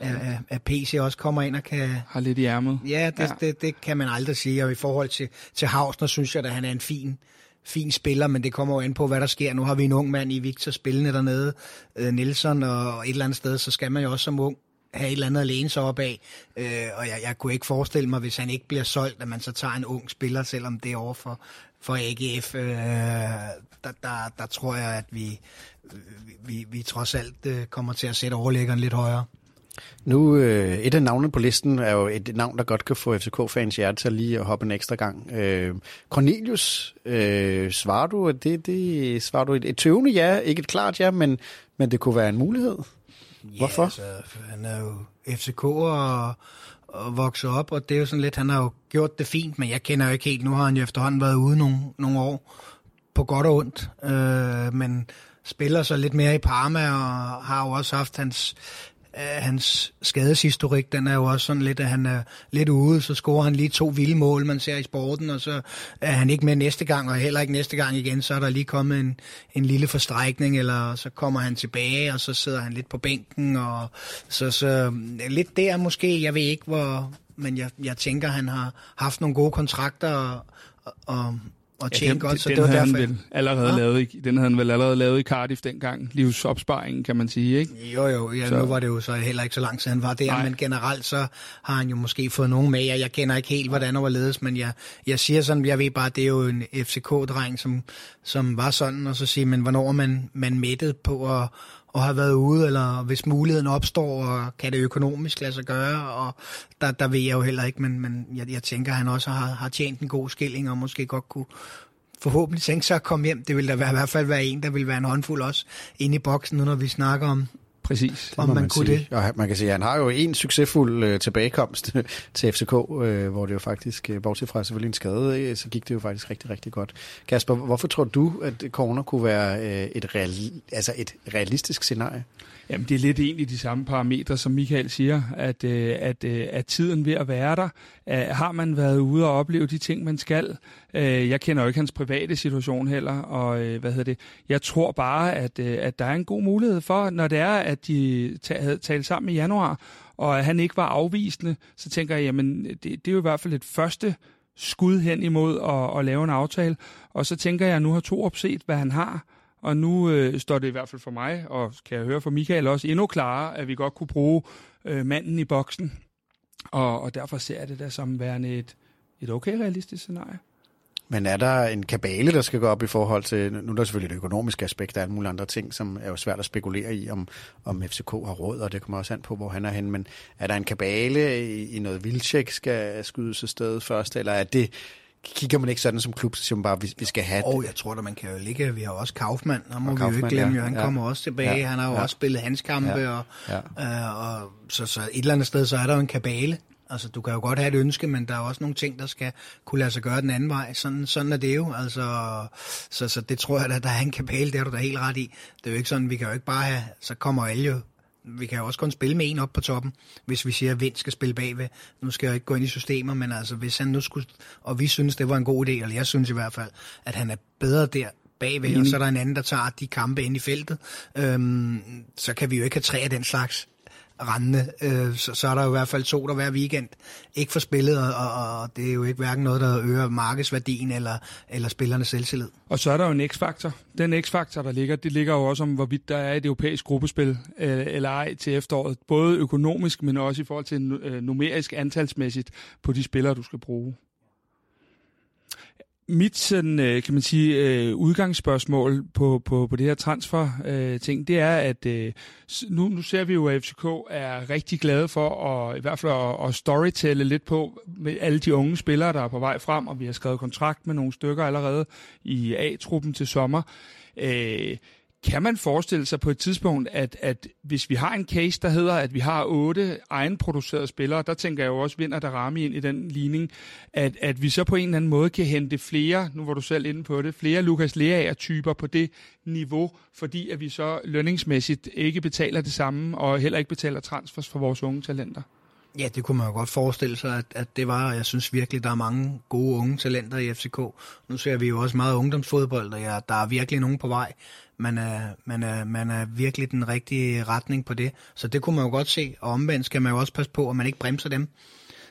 at, at, at PC også kommer ind og kan... Har lidt i ærmet. Ja, det, ja. Det, det, kan man aldrig sige, og i forhold til, til Hausner synes jeg, at han er en fin, fin spiller, men det kommer jo an på, hvad der sker. Nu har vi en ung mand i Victor spillende dernede, øh, Nielsen, og et eller andet sted, så skal man jo også som ung have et eller andet at læne sig op af. Øh, og jeg, jeg kunne ikke forestille mig, hvis han ikke bliver solgt, at man så tager en ung spiller, selvom det er over for, for AGF. Øh, der, der, der tror jeg, at vi, vi, vi trods alt øh, kommer til at sætte overlæggeren lidt højere. Nu, øh, et af navnene på listen er jo et navn, der godt kan få FCK-fans hjerte til lige at hoppe en ekstra gang. Øh, Cornelius, øh, svarer du, det, det, svarer du et, et tøvende ja, ikke et klart ja, men, men det kunne være en mulighed? Hvorfor? Ja, altså, han er jo FCK og, og vokset op, og det er jo sådan lidt, han har jo gjort det fint, men jeg kender jo ikke helt, nu har han jo efterhånden været ude nogle, nogle år, på godt og ondt, øh, men spiller så lidt mere i Parma, og har jo også haft hans, hans skadeshistorik, den er jo også sådan lidt, at han er lidt ude, så scorer han lige to vilde mål, man ser i sporten, og så er han ikke med næste gang, og heller ikke næste gang igen, så er der lige kommet en, en lille forstrækning, eller så kommer han tilbage, og så sidder han lidt på bænken, og så, så lidt der måske, jeg ved ikke hvor, men jeg, jeg tænker, han har haft nogle gode kontrakter, og, og og tjene ja, den, godt, så den det var havde derfor. Han vel allerede ja. lavet i, den havde han vel allerede lavet i Cardiff dengang, livsopsparingen, kan man sige, ikke? Jo, jo, ja, så. nu var det jo så heller ikke så lang tid, han var der, Nej. men generelt så har han jo måske fået nogen med, jeg, jeg kender ikke helt, hvordan var ledes, men jeg, jeg siger sådan, jeg ved bare, det er jo en FCK-dreng, som, som var sådan, og så siger men hvornår man, man mættet på at, og har været ude, eller hvis muligheden opstår, og kan det økonomisk lade sig gøre, og der, der ved jeg jo heller ikke, men, men jeg, jeg tænker, at han også har, har tjent en god skilling, og måske godt kunne forhåbentlig tænke sig at komme hjem. Det vil da være, i hvert fald være en, der vil være en håndfuld også inde i boksen, nu når vi snakker om, Præcis. Det om man, man kunne sige. det. Og man kan sige, at han har jo en succesfuld øh, tilbagekomst til FCK, øh, hvor det jo faktisk, øh, bortset fra selvfølgelig en skade, øh, så gik det jo faktisk rigtig, rigtig godt. Kasper, hvorfor tror du, at corner kunne være øh, et, real, altså et realistisk scenarie? Jamen, det er lidt egentlig de samme parametre, som Michael siger, at, øh, at, øh, at tiden ved at være der, øh, har man været ude og opleve de ting, man skal. Øh, jeg kender jo ikke hans private situation heller, og øh, hvad hedder det, jeg tror bare, at, øh, at der er en god mulighed for, når det er, at de havde talt sammen i januar, og at han ikke var afvisende, så tænker jeg, jamen, det, det er jo i hvert fald et første skud hen imod at, at lave en aftale. Og så tænker jeg, at nu har to opset, hvad han har, og nu øh, står det i hvert fald for mig, og kan jeg høre fra Michael også, endnu klarere, at vi godt kunne bruge øh, manden i boksen. Og, og derfor ser jeg det da som værende et, et okay realistisk scenarie. Men er der en kabale, der skal gå op i forhold til, nu er der selvfølgelig det økonomiske aspekt, og alle mulige andre ting, som er jo svært at spekulere i, om, om FCK har råd, og det kommer også an på, hvor han er henne, men er der en kabale i, i noget Vilcek skal skydes af først, eller er det kigger man ikke sådan som klub, man bare, vi, vi skal have det. Oh, jeg tror da, man kan jo ligge. Vi har også Kaufmann, og må og vi Kaufmann, jo ikke glemme, ja, han ja. kommer også tilbage. Ja, han har jo ja. også spillet hans kampe, ja, og, ja. Øh, og så, så et eller andet sted, så er der jo en kabale. Altså, du kan jo godt have et ønske, men der er også nogle ting, der skal kunne lade sig gøre den anden vej. Sådan, sådan er det jo. Altså, så, så det tror jeg, at der er en kabale, det er du da helt ret i. Det er jo ikke sådan, vi kan jo ikke bare have, så kommer alle jo vi kan jo også kun spille med en op på toppen, hvis vi siger, at Vind skal spille bagved. Nu skal jeg ikke gå ind i systemer, men altså, hvis han nu skulle, og vi synes, det var en god idé, eller jeg synes i hvert fald, at han er bedre der bagved, mm. og så er der en anden, der tager de kampe ind i feltet, øhm, så kan vi jo ikke have tre af den slags rendende, øh, så, så er der jo i hvert fald to der hver weekend ikke får spillet, og, og det er jo ikke hverken noget, der øger markedsværdien eller, eller spillernes selvtillid. Og så er der jo en x-faktor. Den x-faktor, der ligger, det ligger jo også om, hvorvidt der er et europæisk gruppespil øh, eller ej til efteråret. Både økonomisk, men også i forhold til øh, numerisk antalsmæssigt på de spillere, du skal bruge mit sådan, øh, kan man sige, øh, udgangsspørgsmål på, på, på det her transfer-ting, øh, det er, at øh, nu, nu ser vi jo, at FCK er rigtig glade for at, i hvert fald at, at storytelle lidt på med alle de unge spillere, der er på vej frem, og vi har skrevet kontrakt med nogle stykker allerede i A-truppen til sommer. Øh, kan man forestille sig på et tidspunkt, at, at hvis vi har en case, der hedder, at vi har otte egenproducerede spillere, der tænker jeg jo også vinder der ramme ind i den ligning, at, at vi så på en eller anden måde kan hente flere, nu var du selv inde på det, flere Lukas Leaer-typer på det niveau, fordi at vi så lønningsmæssigt ikke betaler det samme, og heller ikke betaler transfers for vores unge talenter? Ja, det kunne man jo godt forestille sig, at, at det var. Jeg synes virkelig, der er mange gode unge talenter i FCK. Nu ser vi jo også meget ungdomsfodbold, og ja, der er virkelig nogen på vej man er, man, er, man er virkelig den rigtige retning på det. Så det kunne man jo godt se, og omvendt skal man jo også passe på, at man ikke bremser dem.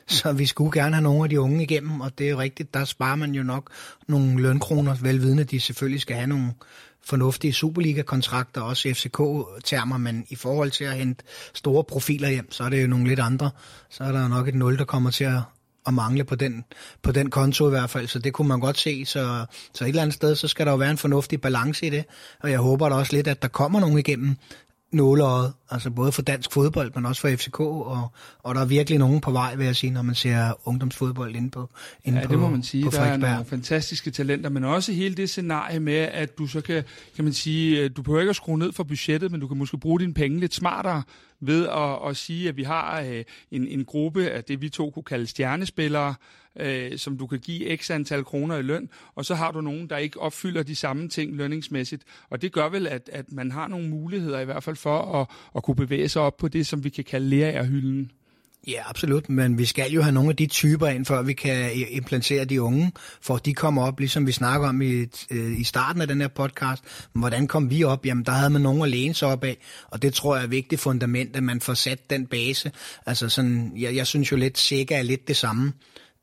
Så vi skulle gerne have nogle af de unge igennem, og det er jo rigtigt, der sparer man jo nok nogle lønkroner, velvidende, at de selvfølgelig skal have nogle fornuftige Superliga-kontrakter, også FCK-termer, men i forhold til at hente store profiler hjem, så er det jo nogle lidt andre. Så er der jo nok et nul, der kommer til at, at mangle på den, på den konto i hvert fald, så det kunne man godt se. Så, så et eller andet sted, så skal der jo være en fornuftig balance i det, og jeg håber da også lidt, at der kommer nogen igennem nåleøjet, altså både for dansk fodbold, men også for FCK, og, og der er virkelig nogen på vej, vil jeg sige, når man ser ungdomsfodbold inde på inde Ja, det må man sige. Der er nogle fantastiske talenter, men også hele det scenarie med, at du så kan, kan man sige, du behøver ikke at skrue ned for budgettet, men du kan måske bruge dine penge lidt smartere ved at, at sige, at vi har øh, en, en gruppe af det, vi to kunne kalde stjernespillere, øh, som du kan give x antal kroner i løn, og så har du nogen, der ikke opfylder de samme ting lønningsmæssigt. Og det gør vel, at, at man har nogle muligheder i hvert fald for at, at kunne bevæge sig op på det, som vi kan kalde lærerhylden. Ja, absolut, men vi skal jo have nogle af de typer ind, før vi kan implantere de unge, for de kommer op, ligesom vi snakker om i, øh, i starten af den her podcast. Hvordan kom vi op? Jamen, der havde man nogen at læne sig op af, og det tror jeg er et vigtigt fundament, at man får sat den base. Altså sådan, jeg, jeg synes jo lidt, sikker er lidt det samme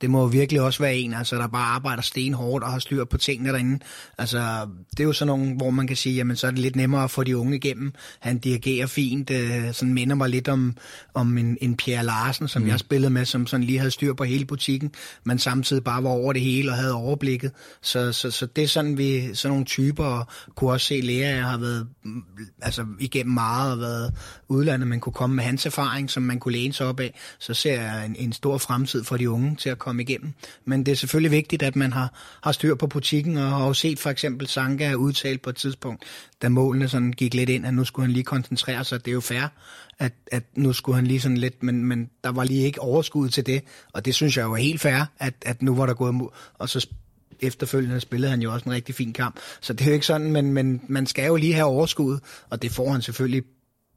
det må virkelig også være en, altså, der bare arbejder stenhårdt og har styr på tingene derinde. Altså, det er jo sådan nogle, hvor man kan sige, jamen så er det lidt nemmere at få de unge igennem. Han dirigerer fint, øh, sådan minder mig lidt om, om en, en Pierre Larsen, som mm. jeg spillede med, som sådan lige havde styr på hele butikken, men samtidig bare var over det hele og havde overblikket. Så, så, så det er sådan, vi, sådan nogle typer, og kunne også se, lærer, jeg har været mm, altså, igennem meget og været udlandet, man kunne komme med hans erfaring, som man kunne læne sig op af. Så ser jeg en, en stor fremtid for de unge til at komme komme igennem. Men det er selvfølgelig vigtigt, at man har, har styr på butikken, og har jo set for eksempel Sanka udtalt på et tidspunkt, da målene sådan gik lidt ind, at nu skulle han lige koncentrere sig. Det er jo fair, at, at nu skulle han lige sådan lidt, men, men der var lige ikke overskud til det, og det synes jeg jo er helt fair, at, at nu var der gået, og så efterfølgende spillede han jo også en rigtig fin kamp. Så det er jo ikke sådan, men, men man skal jo lige have overskud, og det får han selvfølgelig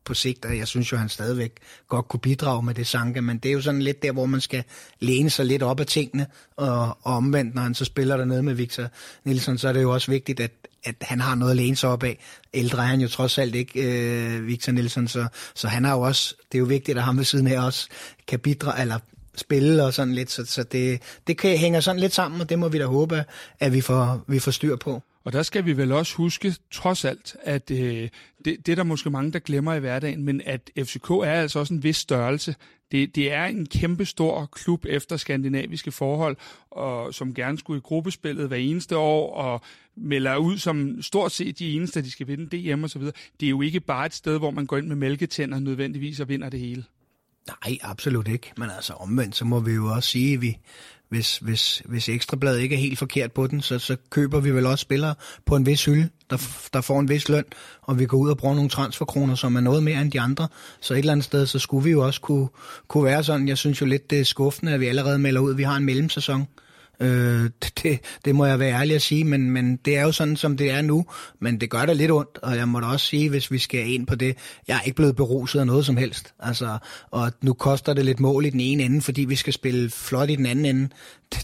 på sigt, og jeg synes jo, at han stadigvæk godt kunne bidrage med det Sanka, men det er jo sådan lidt der, hvor man skal læne sig lidt op af tingene, og, og omvendt, når han så spiller dernede med Victor Nielsen, så er det jo også vigtigt, at, at han har noget at læne sig op af. Ældre er han jo trods alt ikke, øh, Victor Nielsen, så, så han har jo også, det er jo vigtigt, at ham ved siden af også kan bidrage, eller spille og sådan lidt, så, så det, det kan, hænger sådan lidt sammen, og det må vi da håbe, at vi får, vi får styr på. Og der skal vi vel også huske, trods alt, at øh, det, det er der måske mange, der glemmer i hverdagen, men at FCK er altså også en vis størrelse. Det, det er en kæmpe stor klub efter skandinaviske forhold, og som gerne skulle i gruppespillet hver eneste år, og melder ud som stort set de eneste, de skal vinde DM og så videre. Det er jo ikke bare et sted, hvor man går ind med mælketænder nødvendigvis og vinder det hele. Nej, absolut ikke. Men altså omvendt, så må vi jo også sige, at vi, hvis, hvis, hvis Ekstrabladet ikke er helt forkert på den, så, så køber vi vel også spillere på en vis hylde, der, der får en vis løn, og vi går ud og bruger nogle transferkroner, som er noget mere end de andre. Så et eller andet sted, så skulle vi jo også kunne, kunne være sådan. Jeg synes jo lidt, det er skuffende, at vi allerede melder ud, at vi har en mellemsæson. Øh, det, det må jeg være ærlig at sige, men, men det er jo sådan, som det er nu. Men det gør da lidt ondt, og jeg må da også sige, hvis vi skal ind på det, jeg er ikke blevet beruset af noget som helst. Altså, og nu koster det lidt mål i den ene ende, fordi vi skal spille flot i den anden ende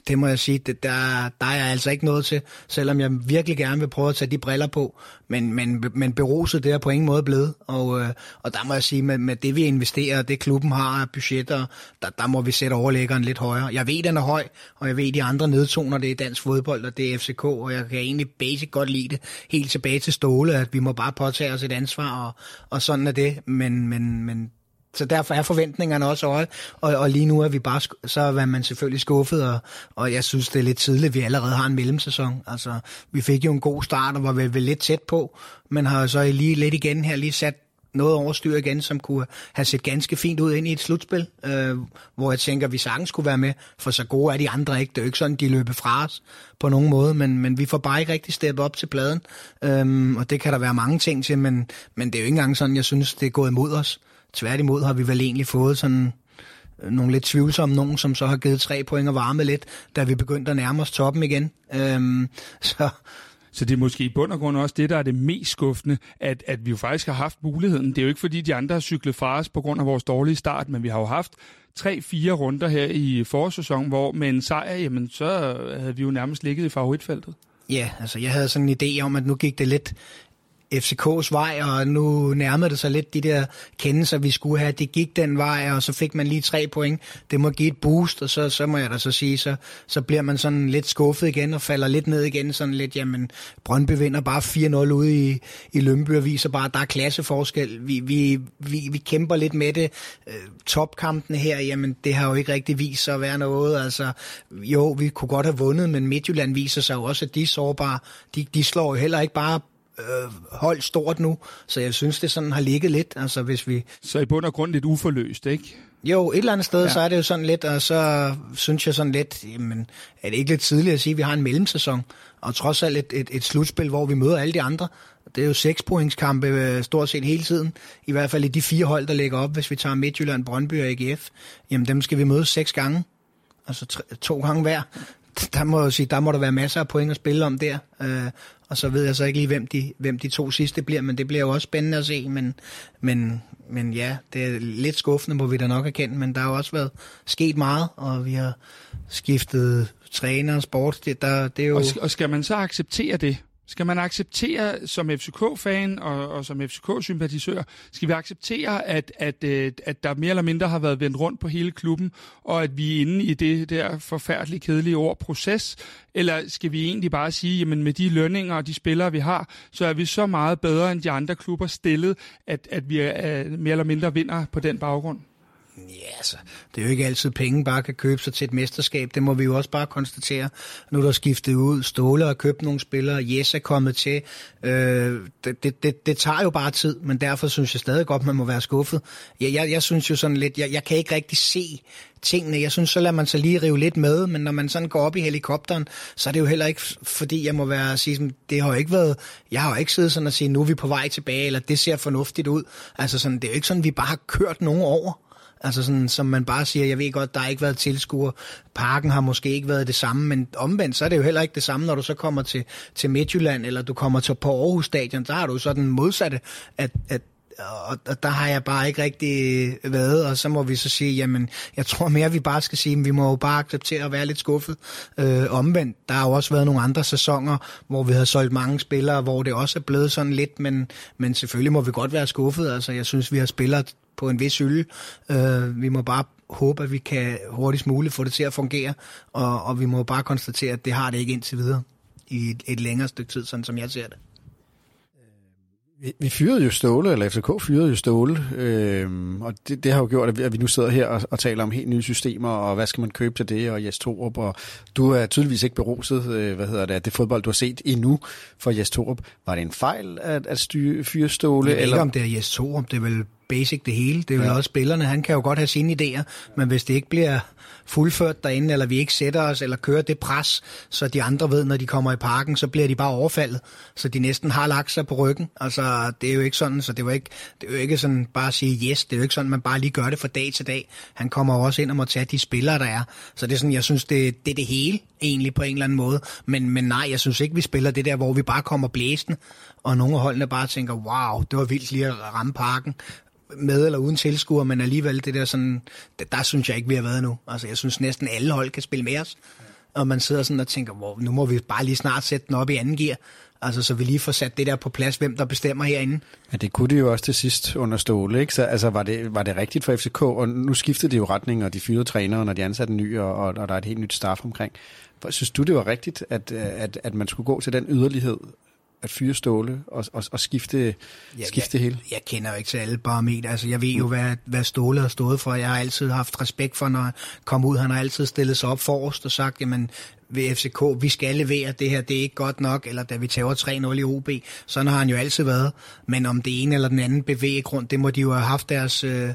det, må jeg sige, det, der, der er jeg altså ikke noget til, selvom jeg virkelig gerne vil prøve at tage de briller på, men, men, men beruset det er på ingen måde blevet, og, øh, og der må jeg sige, med, med det vi investerer, det klubben har af budgetter, der, der må vi sætte overlæggeren lidt højere. Jeg ved, den er høj, og jeg ved, de andre nedtoner, det er dansk fodbold, og det er FCK, og jeg kan egentlig basic godt lide det, helt tilbage til Ståle, at vi må bare påtage os et ansvar, og, og sådan er det, men, men, men så derfor er forventningerne også høje, og, og lige nu er vi bare, så er man selvfølgelig skuffet, og, og jeg synes, det er lidt tidligt, at vi allerede har en mellemsæson. Altså, vi fik jo en god start, og var vel, vel lidt tæt på, men har så lige lidt igen her lige sat noget overstyr igen, som kunne have set ganske fint ud ind i et slutspil, øh, hvor jeg tænker, at vi sagtens kunne være med, for så gode er de andre ikke. Det er jo ikke sådan, de løber fra os på nogen måde, men, men vi får bare ikke rigtig steppet op til pladen, øhm, og det kan der være mange ting til, men, men det er jo ikke engang sådan, jeg synes, det er gået imod os. Tværtimod har vi vel egentlig fået sådan øh, nogle lidt tvivlsomme nogen, som så har givet tre point og varme lidt, da vi begyndte at nærme os toppen igen. Øhm, så, så det er måske i bund og grund også det, der er det mest skuffende, at, at vi jo faktisk har haft muligheden. Det er jo ikke fordi, de andre har cyklet fra os på grund af vores dårlige start, men vi har jo haft tre-fire runder her i forårssæsonen, hvor med en sejr, jamen så havde vi jo nærmest ligget i favoritfeltet. Ja, altså jeg havde sådan en idé om, at nu gik det lidt FCK's vej, og nu nærmede det sig lidt de der kendelser, vi skulle have. Det gik den vej, og så fik man lige tre point. Det må give et boost, og så, så må jeg da så sige, så, så bliver man sådan lidt skuffet igen og falder lidt ned igen. Sådan lidt, jamen, Brøndby vinder bare 4-0 ude i, i Lønby og viser bare, at der er klasseforskel. Vi, vi, vi, vi kæmper lidt med det. Topkampen topkampene her, jamen, det har jo ikke rigtig vist sig at være noget. Altså, jo, vi kunne godt have vundet, men Midtjylland viser sig jo også, at de er sårbare. De, de slår jo heller ikke bare øh, hold stort nu, så jeg synes, det sådan har ligget lidt. Altså, hvis vi... Så i bund og grund lidt uforløst, ikke? Jo, et eller andet sted, ja. så er det jo sådan lidt, og så synes jeg sådan lidt, jamen, er det ikke lidt tidligt at sige, at vi har en mellemsæson, og trods alt et, et, et slutspil, hvor vi møder alle de andre. Det er jo seks pointskampe øh, stort set hele tiden. I hvert fald i de fire hold, der ligger op, hvis vi tager Midtjylland, Brøndby og AGF. Jamen, dem skal vi møde seks gange. Altså tre, to gange hver. Der må, jeg sige, der må der være masser af point at spille om der. Øh, og så ved jeg så ikke lige, hvem de, hvem de to sidste bliver, men det bliver jo også spændende at se. Men, men, men ja, det er lidt skuffende, må vi da nok erkende, men der har jo også været sket meget, og vi har skiftet træner og sport. Det, der, det er jo... Og skal man så acceptere det? Skal man acceptere som FCK-fan og, og som FCK-sympatisør, skal vi acceptere, at, at, øh, at der mere eller mindre har været vendt rundt på hele klubben, og at vi er inde i det der forfærdeligt kedelige ord proces? Eller skal vi egentlig bare sige, jamen med de lønninger og de spillere, vi har, så er vi så meget bedre end de andre klubber stillet, at, at vi er, mere eller mindre vinder på den baggrund? Ja, altså, det er jo ikke altid penge bare kan købe sig til et mesterskab. Det må vi jo også bare konstatere. Nu er der skiftet ud. Ståle har købt nogle spillere. Jes er kommet til. Øh, det, det, det, det tager jo bare tid, men derfor synes jeg stadig godt, man må være skuffet. Jeg, jeg, jeg synes jo sådan lidt, jeg, jeg kan ikke rigtig se tingene. Jeg synes, så lader man sig lige rive lidt med, men når man sådan går op i helikopteren, så er det jo heller ikke, fordi jeg må være at sige, det har jo ikke været, jeg har jo ikke siddet sådan og sige, nu er vi på vej tilbage, eller det ser fornuftigt ud. Altså sådan, det er jo ikke sådan, vi bare har kørt nogen over. Altså sådan, som man bare siger, jeg ved godt, der har ikke været tilskuer. Parken har måske ikke været det samme, men omvendt, så er det jo heller ikke det samme, når du så kommer til, til Midtjylland, eller du kommer til på Aarhus Stadion, der har du så den modsatte, at, at og, og der har jeg bare ikke rigtig været, og så må vi så sige, jamen, jeg tror mere, at vi bare skal sige, at vi må jo bare acceptere at være lidt skuffet. Øh, omvendt, der har jo også været nogle andre sæsoner, hvor vi har solgt mange spillere, hvor det også er blevet sådan lidt, men, men selvfølgelig må vi godt være skuffet. Altså, jeg synes, vi har spillet på en vis hylde. Øh, vi må bare håbe, at vi kan hurtigst muligt få det til at fungere, og, og vi må bare konstatere, at det har det ikke indtil videre i et, et længere stykke tid, sådan som jeg ser det. Vi, vi fyrede jo Ståle, eller FCK fyrede jo Ståle, øhm, og det, det har jo gjort, at vi, nu sidder her og, og taler om helt nye systemer, og hvad skal man købe til det, og Jes Torup, og du er tydeligvis ikke beruset, øh, hvad hedder det, det fodbold, du har set endnu for Jes Torup. Var det en fejl at, at styre, fyre Ståle? Jeg ved eller? ikke, om det er Jes Torup, det er vel basic det hele. Det er jo ja. også spillerne, han kan jo godt have sine idéer, men hvis det ikke bliver fuldført derinde, eller vi ikke sætter os, eller kører det pres, så de andre ved, når de kommer i parken, så bliver de bare overfaldet, så de næsten har lagt sig på ryggen. Altså, det er jo ikke sådan, så det var ikke, det er jo ikke sådan bare at sige yes, det er jo ikke sådan, man bare lige gør det fra dag til dag. Han kommer jo også ind og må tage de spillere, der er. Så det er sådan, jeg synes, det, det er det hele, egentlig på en eller anden måde. Men, men nej, jeg synes ikke, vi spiller det der, hvor vi bare kommer blæsende, og nogle af holdene bare tænker, wow, det var vildt lige at ramme parken med eller uden tilskuer, men alligevel det der sådan, der, der synes jeg ikke, vi har været nu. Altså, jeg synes næsten alle hold kan spille med os. Og man sidder sådan og tænker, hvor, nu må vi bare lige snart sætte den op i anden gear. Altså, så vi lige får sat det der på plads, hvem der bestemmer herinde. Ja, det kunne de jo også til sidst under Ståle, ikke? Så altså, var, det, var det rigtigt for FCK? Og nu skiftede de jo retning, og de fyrede træneren, og de ansatte en ny, og, og, og der er et helt nyt staff omkring. Synes du, det var rigtigt, at, at, at man skulle gå til den yderlighed at fyre Ståle og, og, og skifte, ja, skifte jeg, hele? Jeg kender jo ikke til alle parametre. Altså, jeg ved jo, hvad, hvad Ståle har stået for. Jeg har altid haft respekt for, når han kom ud. Han har altid stillet sig op forrest og sagt, jamen, ved FCK, vi skal levere det her, det er ikke godt nok, eller da vi tager 3-0 i OB, sådan har han jo altid været. Men om det ene eller den anden bevæggrund, det må de jo have haft deres, øh,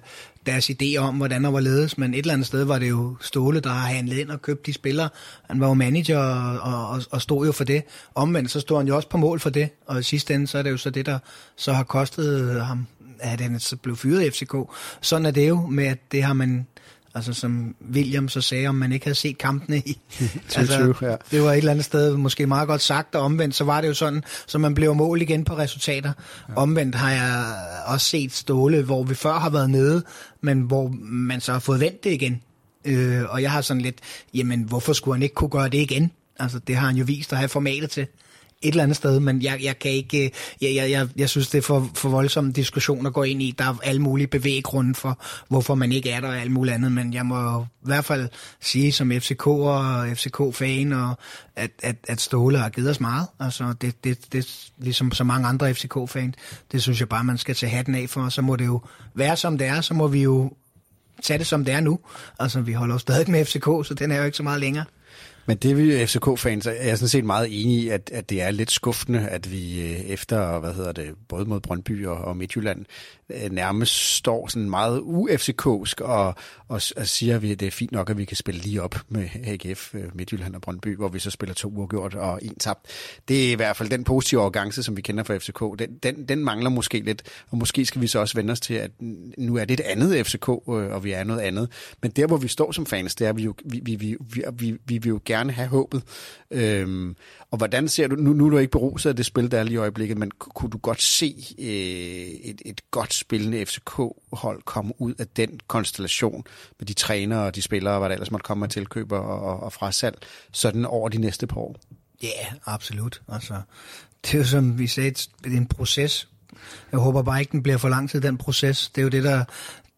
deres idé om, hvordan der var ledes, men et eller andet sted var det jo Ståle, der har handlet ind og købt de spillere. Han var jo manager og, og, og stod jo for det. Omvendt så stod han jo også på mål for det, og i sidste ende så er det jo så det, der så har kostet ham, at han så blev fyret i FCK. Sådan er det jo med, at det har man Altså som William så sagde, om man ikke havde set kampene i. altså, ja. Det var et eller andet sted måske meget godt sagt, og omvendt så var det jo sådan, så man blev mål igen på resultater. Ja. Omvendt har jeg også set Ståle, hvor vi før har været nede, men hvor man så har fået vendt det igen. Øh, og jeg har sådan lidt, jamen hvorfor skulle han ikke kunne gøre det igen? Altså det har han jo vist at have formatet til et eller andet sted, men jeg, jeg kan ikke, øh, jeg, jeg, jeg, jeg synes, det er for, for voldsomme diskussioner at gå ind i. Der er alle mulige bevæggrunde for, hvorfor man ikke er der og alt muligt andet, men jeg må i hvert fald sige som FCK og FCK-fan, og at, at, at Ståle har givet os meget. Altså, det, det, det, ligesom så mange andre FCK-fan, det synes jeg bare, man skal tage hatten af for, så må det jo være som det er, så må vi jo tage det som det er nu. Altså, vi holder jo stadig med FCK, så den er jo ikke så meget længere. Men det vi FCK-fans er jeg sådan set meget enig i, at, at det er lidt skuffende, at vi øh, efter, hvad hedder det, både mod Brøndby og, og Midtjylland, Øh, nærmest står sådan meget u-FCK'sk og, og, og siger, at det er fint nok, at vi kan spille lige op med AGF, øh, Midtjylland og Brøndby, hvor vi så spiller to uafgjort og en tabt. Det er i hvert fald den positive overgangse, som vi kender fra FCK. Den, den, den mangler måske lidt, og måske skal vi så også vende os til, at nu er det et andet FCK, øh, og vi er noget andet. Men der, hvor vi står som fans, det er, at vi, jo, vi, vi, vi, vi, vi, vi vil jo gerne have håbet. Øhm, og hvordan ser du, nu, nu er du ikke beruset af det spil, der er lige i øjeblikket, men kunne du godt se øh, et, et godt spillende FCK-hold komme ud af den konstellation med de trænere og de spillere, hvad der ellers måtte komme med tilkøber og, og fra salg, sådan over de næste par år? Ja, yeah, absolut. Altså, det er jo som vi sagde, det er en proces. Jeg håber bare ikke, den bliver for lang tid, den proces. Det er jo det, der,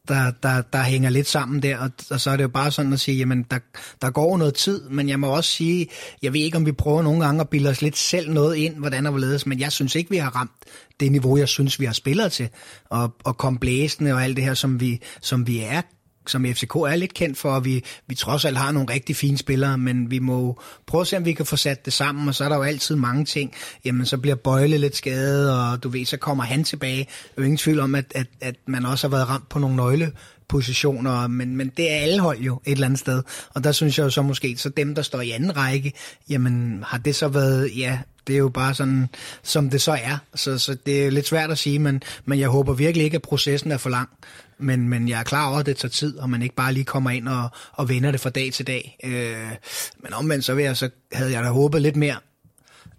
der, der, der hænger lidt sammen der, og, og så er det jo bare sådan at sige, jamen der, der går noget tid, men jeg må også sige, jeg ved ikke, om vi prøver nogle gange at bilde os lidt selv noget ind, hvordan der ledes, men jeg synes ikke, vi har ramt det niveau, jeg synes, vi har spillet til, og, og kom blæsende og alt det her, som vi, som vi er som FCK er lidt kendt for, og vi, vi trods alt har nogle rigtig fine spillere, men vi må prøve at se, om vi kan få sat det sammen, og så er der jo altid mange ting. Jamen, så bliver Bøjle lidt skadet, og du ved, så kommer han tilbage. Der er jo ingen tvivl om, at, at, at man også har været ramt på nogle nøgle positioner, men, men det er alle hold jo et eller andet sted. Og der synes jeg jo så måske, så dem, der står i anden række, jamen har det så været, ja, det er jo bare sådan, som det så er. Så, så det er lidt svært at sige, men, men jeg håber virkelig ikke, at processen er for lang. Men, men jeg er klar over, at det tager tid, og man ikke bare lige kommer ind og, og vender det fra dag til dag. Øh, men omvendt så, vil jeg, så havde jeg da håbet lidt mere.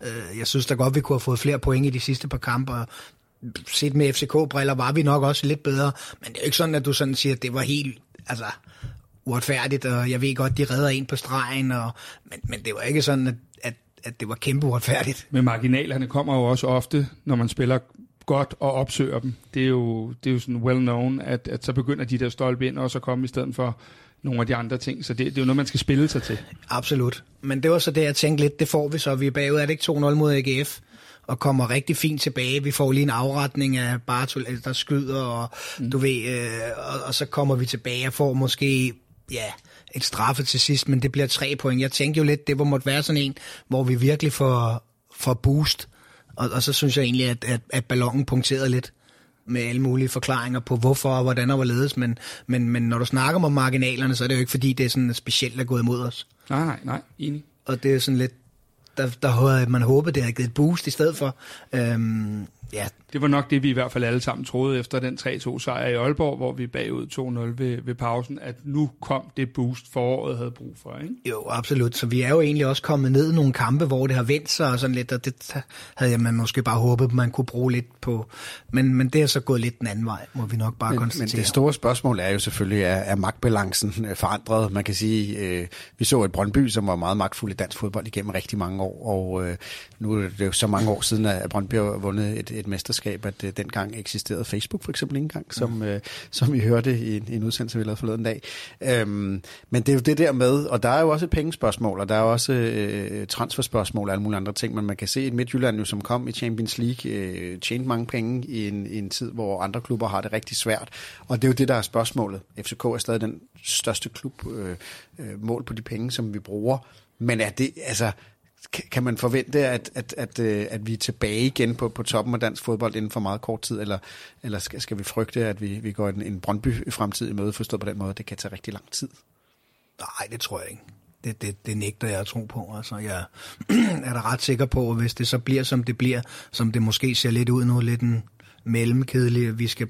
Øh, jeg synes da godt, vi kunne have fået flere point i de sidste par kampe, og set med FCK-briller var vi nok også lidt bedre. Men det er jo ikke sådan, at du sådan siger, at det var helt altså, uretfærdigt, og jeg ved godt, de redder en på stregen, og, men, men det var ikke sådan, at, at, at det var kæmpe uretfærdigt. Men marginalerne kommer jo også ofte, når man spiller godt og opsøger dem. Det er jo, det er jo sådan well known, at, at så begynder de der stolpe ind også at komme i stedet for nogle af de andre ting. Så det, det er jo noget, man skal spille sig til. Absolut. Men det var så det, jeg tænkte lidt, det får vi så. Vi er bagud, er det ikke 2-0 mod AGF? og kommer rigtig fint tilbage. Vi får lige en afretning af Bartol, der skyder, og mm. du ved, øh, og, og så kommer vi tilbage og får måske, ja, et straffe til sidst, men det bliver tre point. Jeg tænkte jo lidt, det måtte være sådan en, hvor vi virkelig får, får boost, og, og så synes jeg egentlig, at, at, at ballonen punkterede lidt med alle mulige forklaringer på hvorfor og hvordan og hvorledes, men, men, men når du snakker om marginalerne, så er det jo ikke fordi, det er sådan specielt at gå imod os. Nej, nej, nej, enig. Og det er sådan lidt, der, der havde man håbet, det havde givet et boost i stedet for. Øhm, ja. Det var nok det, vi i hvert fald alle sammen troede efter den 3-2 sejr i Aalborg, hvor vi bagud 2-0 ved, ved pausen, at nu kom det boost foråret havde brug for. Ikke? Jo, absolut. Så vi er jo egentlig også kommet ned i nogle kampe, hvor det har vendt sig og sådan lidt, og det havde man måske bare håbet, man kunne bruge lidt på. Men, men det er så gået lidt den anden vej, må vi nok bare men, konstatere. Men det store spørgsmål er jo selvfølgelig, er, er magtbalancen øh, forandret? Man kan sige, øh, vi så et Brøndby, som var meget magtfuld i dansk fodbold igennem rigtig mange år, og øh, nu er det jo så mange år siden, at Brøndby har vundet et, et mesterskab, at øh, dengang eksisterede Facebook for eksempel ikke engang, som, mm. øh, som vi hørte i i en udsendelse, vi lavede forleden dag. Øhm, men det er jo det der med, og der er jo også et pengespørgsmål, og der er også øh, transferspørgsmål og alle mulige andre ting, men man kan se, at Midtjylland jo, som kom i Champions League, øh, tjente mange penge i en, i en tid, hvor andre klubber har det rigtig svært. Og det er jo det, der er spørgsmålet. FCK er stadig den største klub øh, øh, mål på de penge, som vi bruger. Men er det, altså, kan man forvente, at, at, at, øh, at vi er tilbage igen på, på toppen af dansk fodbold inden for meget kort tid, eller, eller skal, skal vi frygte, at vi, vi går en, en Brøndby-fremtid i møde, forstået på den måde, det kan tage rigtig lang tid? Nej, det tror jeg ikke. Det, det, det nægter jeg at tro på. Altså, jeg er da ret sikker på, at hvis det så bliver, som det bliver, som det måske ser lidt ud nu, lidt en mellemkedelig, at vi skal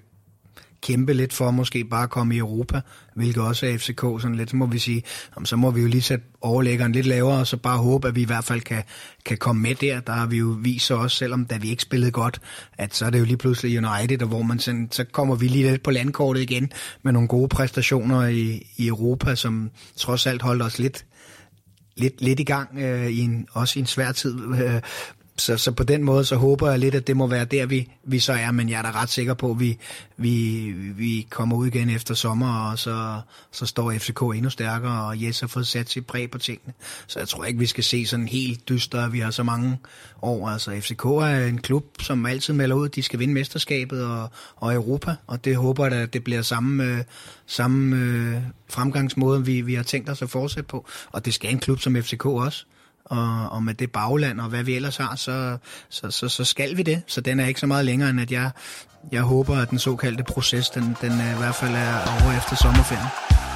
kæmpe lidt for måske bare at komme i Europa, hvilket også er FCK sådan lidt, så må vi sige, jamen, så må vi jo lige sætte overlæggeren lidt lavere, og så bare håbe, at vi i hvert fald kan, kan komme med der. Der har vi jo vist så også, selvom da vi ikke spillede godt, at så er det jo lige pludselig United, og hvor man sådan, så kommer vi lige lidt på landkortet igen med nogle gode præstationer i, i Europa, som trods alt holdt os lidt, lidt, lidt i gang, øh, i en, også i en svær tid, øh, så, så på den måde, så håber jeg lidt, at det må være der, vi, vi så er, men jeg er da ret sikker på, at vi, vi, vi kommer ud igen efter sommer, og så, så står FCK endnu stærkere, og Jes har fået sat sit præg på tingene. Så jeg tror ikke, vi skal se sådan helt dyster, at vi har så mange år. Altså FCK er en klub, som altid melder ud, at de skal vinde mesterskabet og, og Europa, og det håber jeg, at det bliver samme, øh, samme øh, fremgangsmåde, vi, vi har tænkt os at fortsætte på. Og det skal en klub som FCK også og, og med det bagland og hvad vi ellers har, så, så, så, så skal vi det. Så den er ikke så meget længere, end at jeg, jeg håber, at den såkaldte proces, den, den øh, i hvert fald er over efter sommerferien.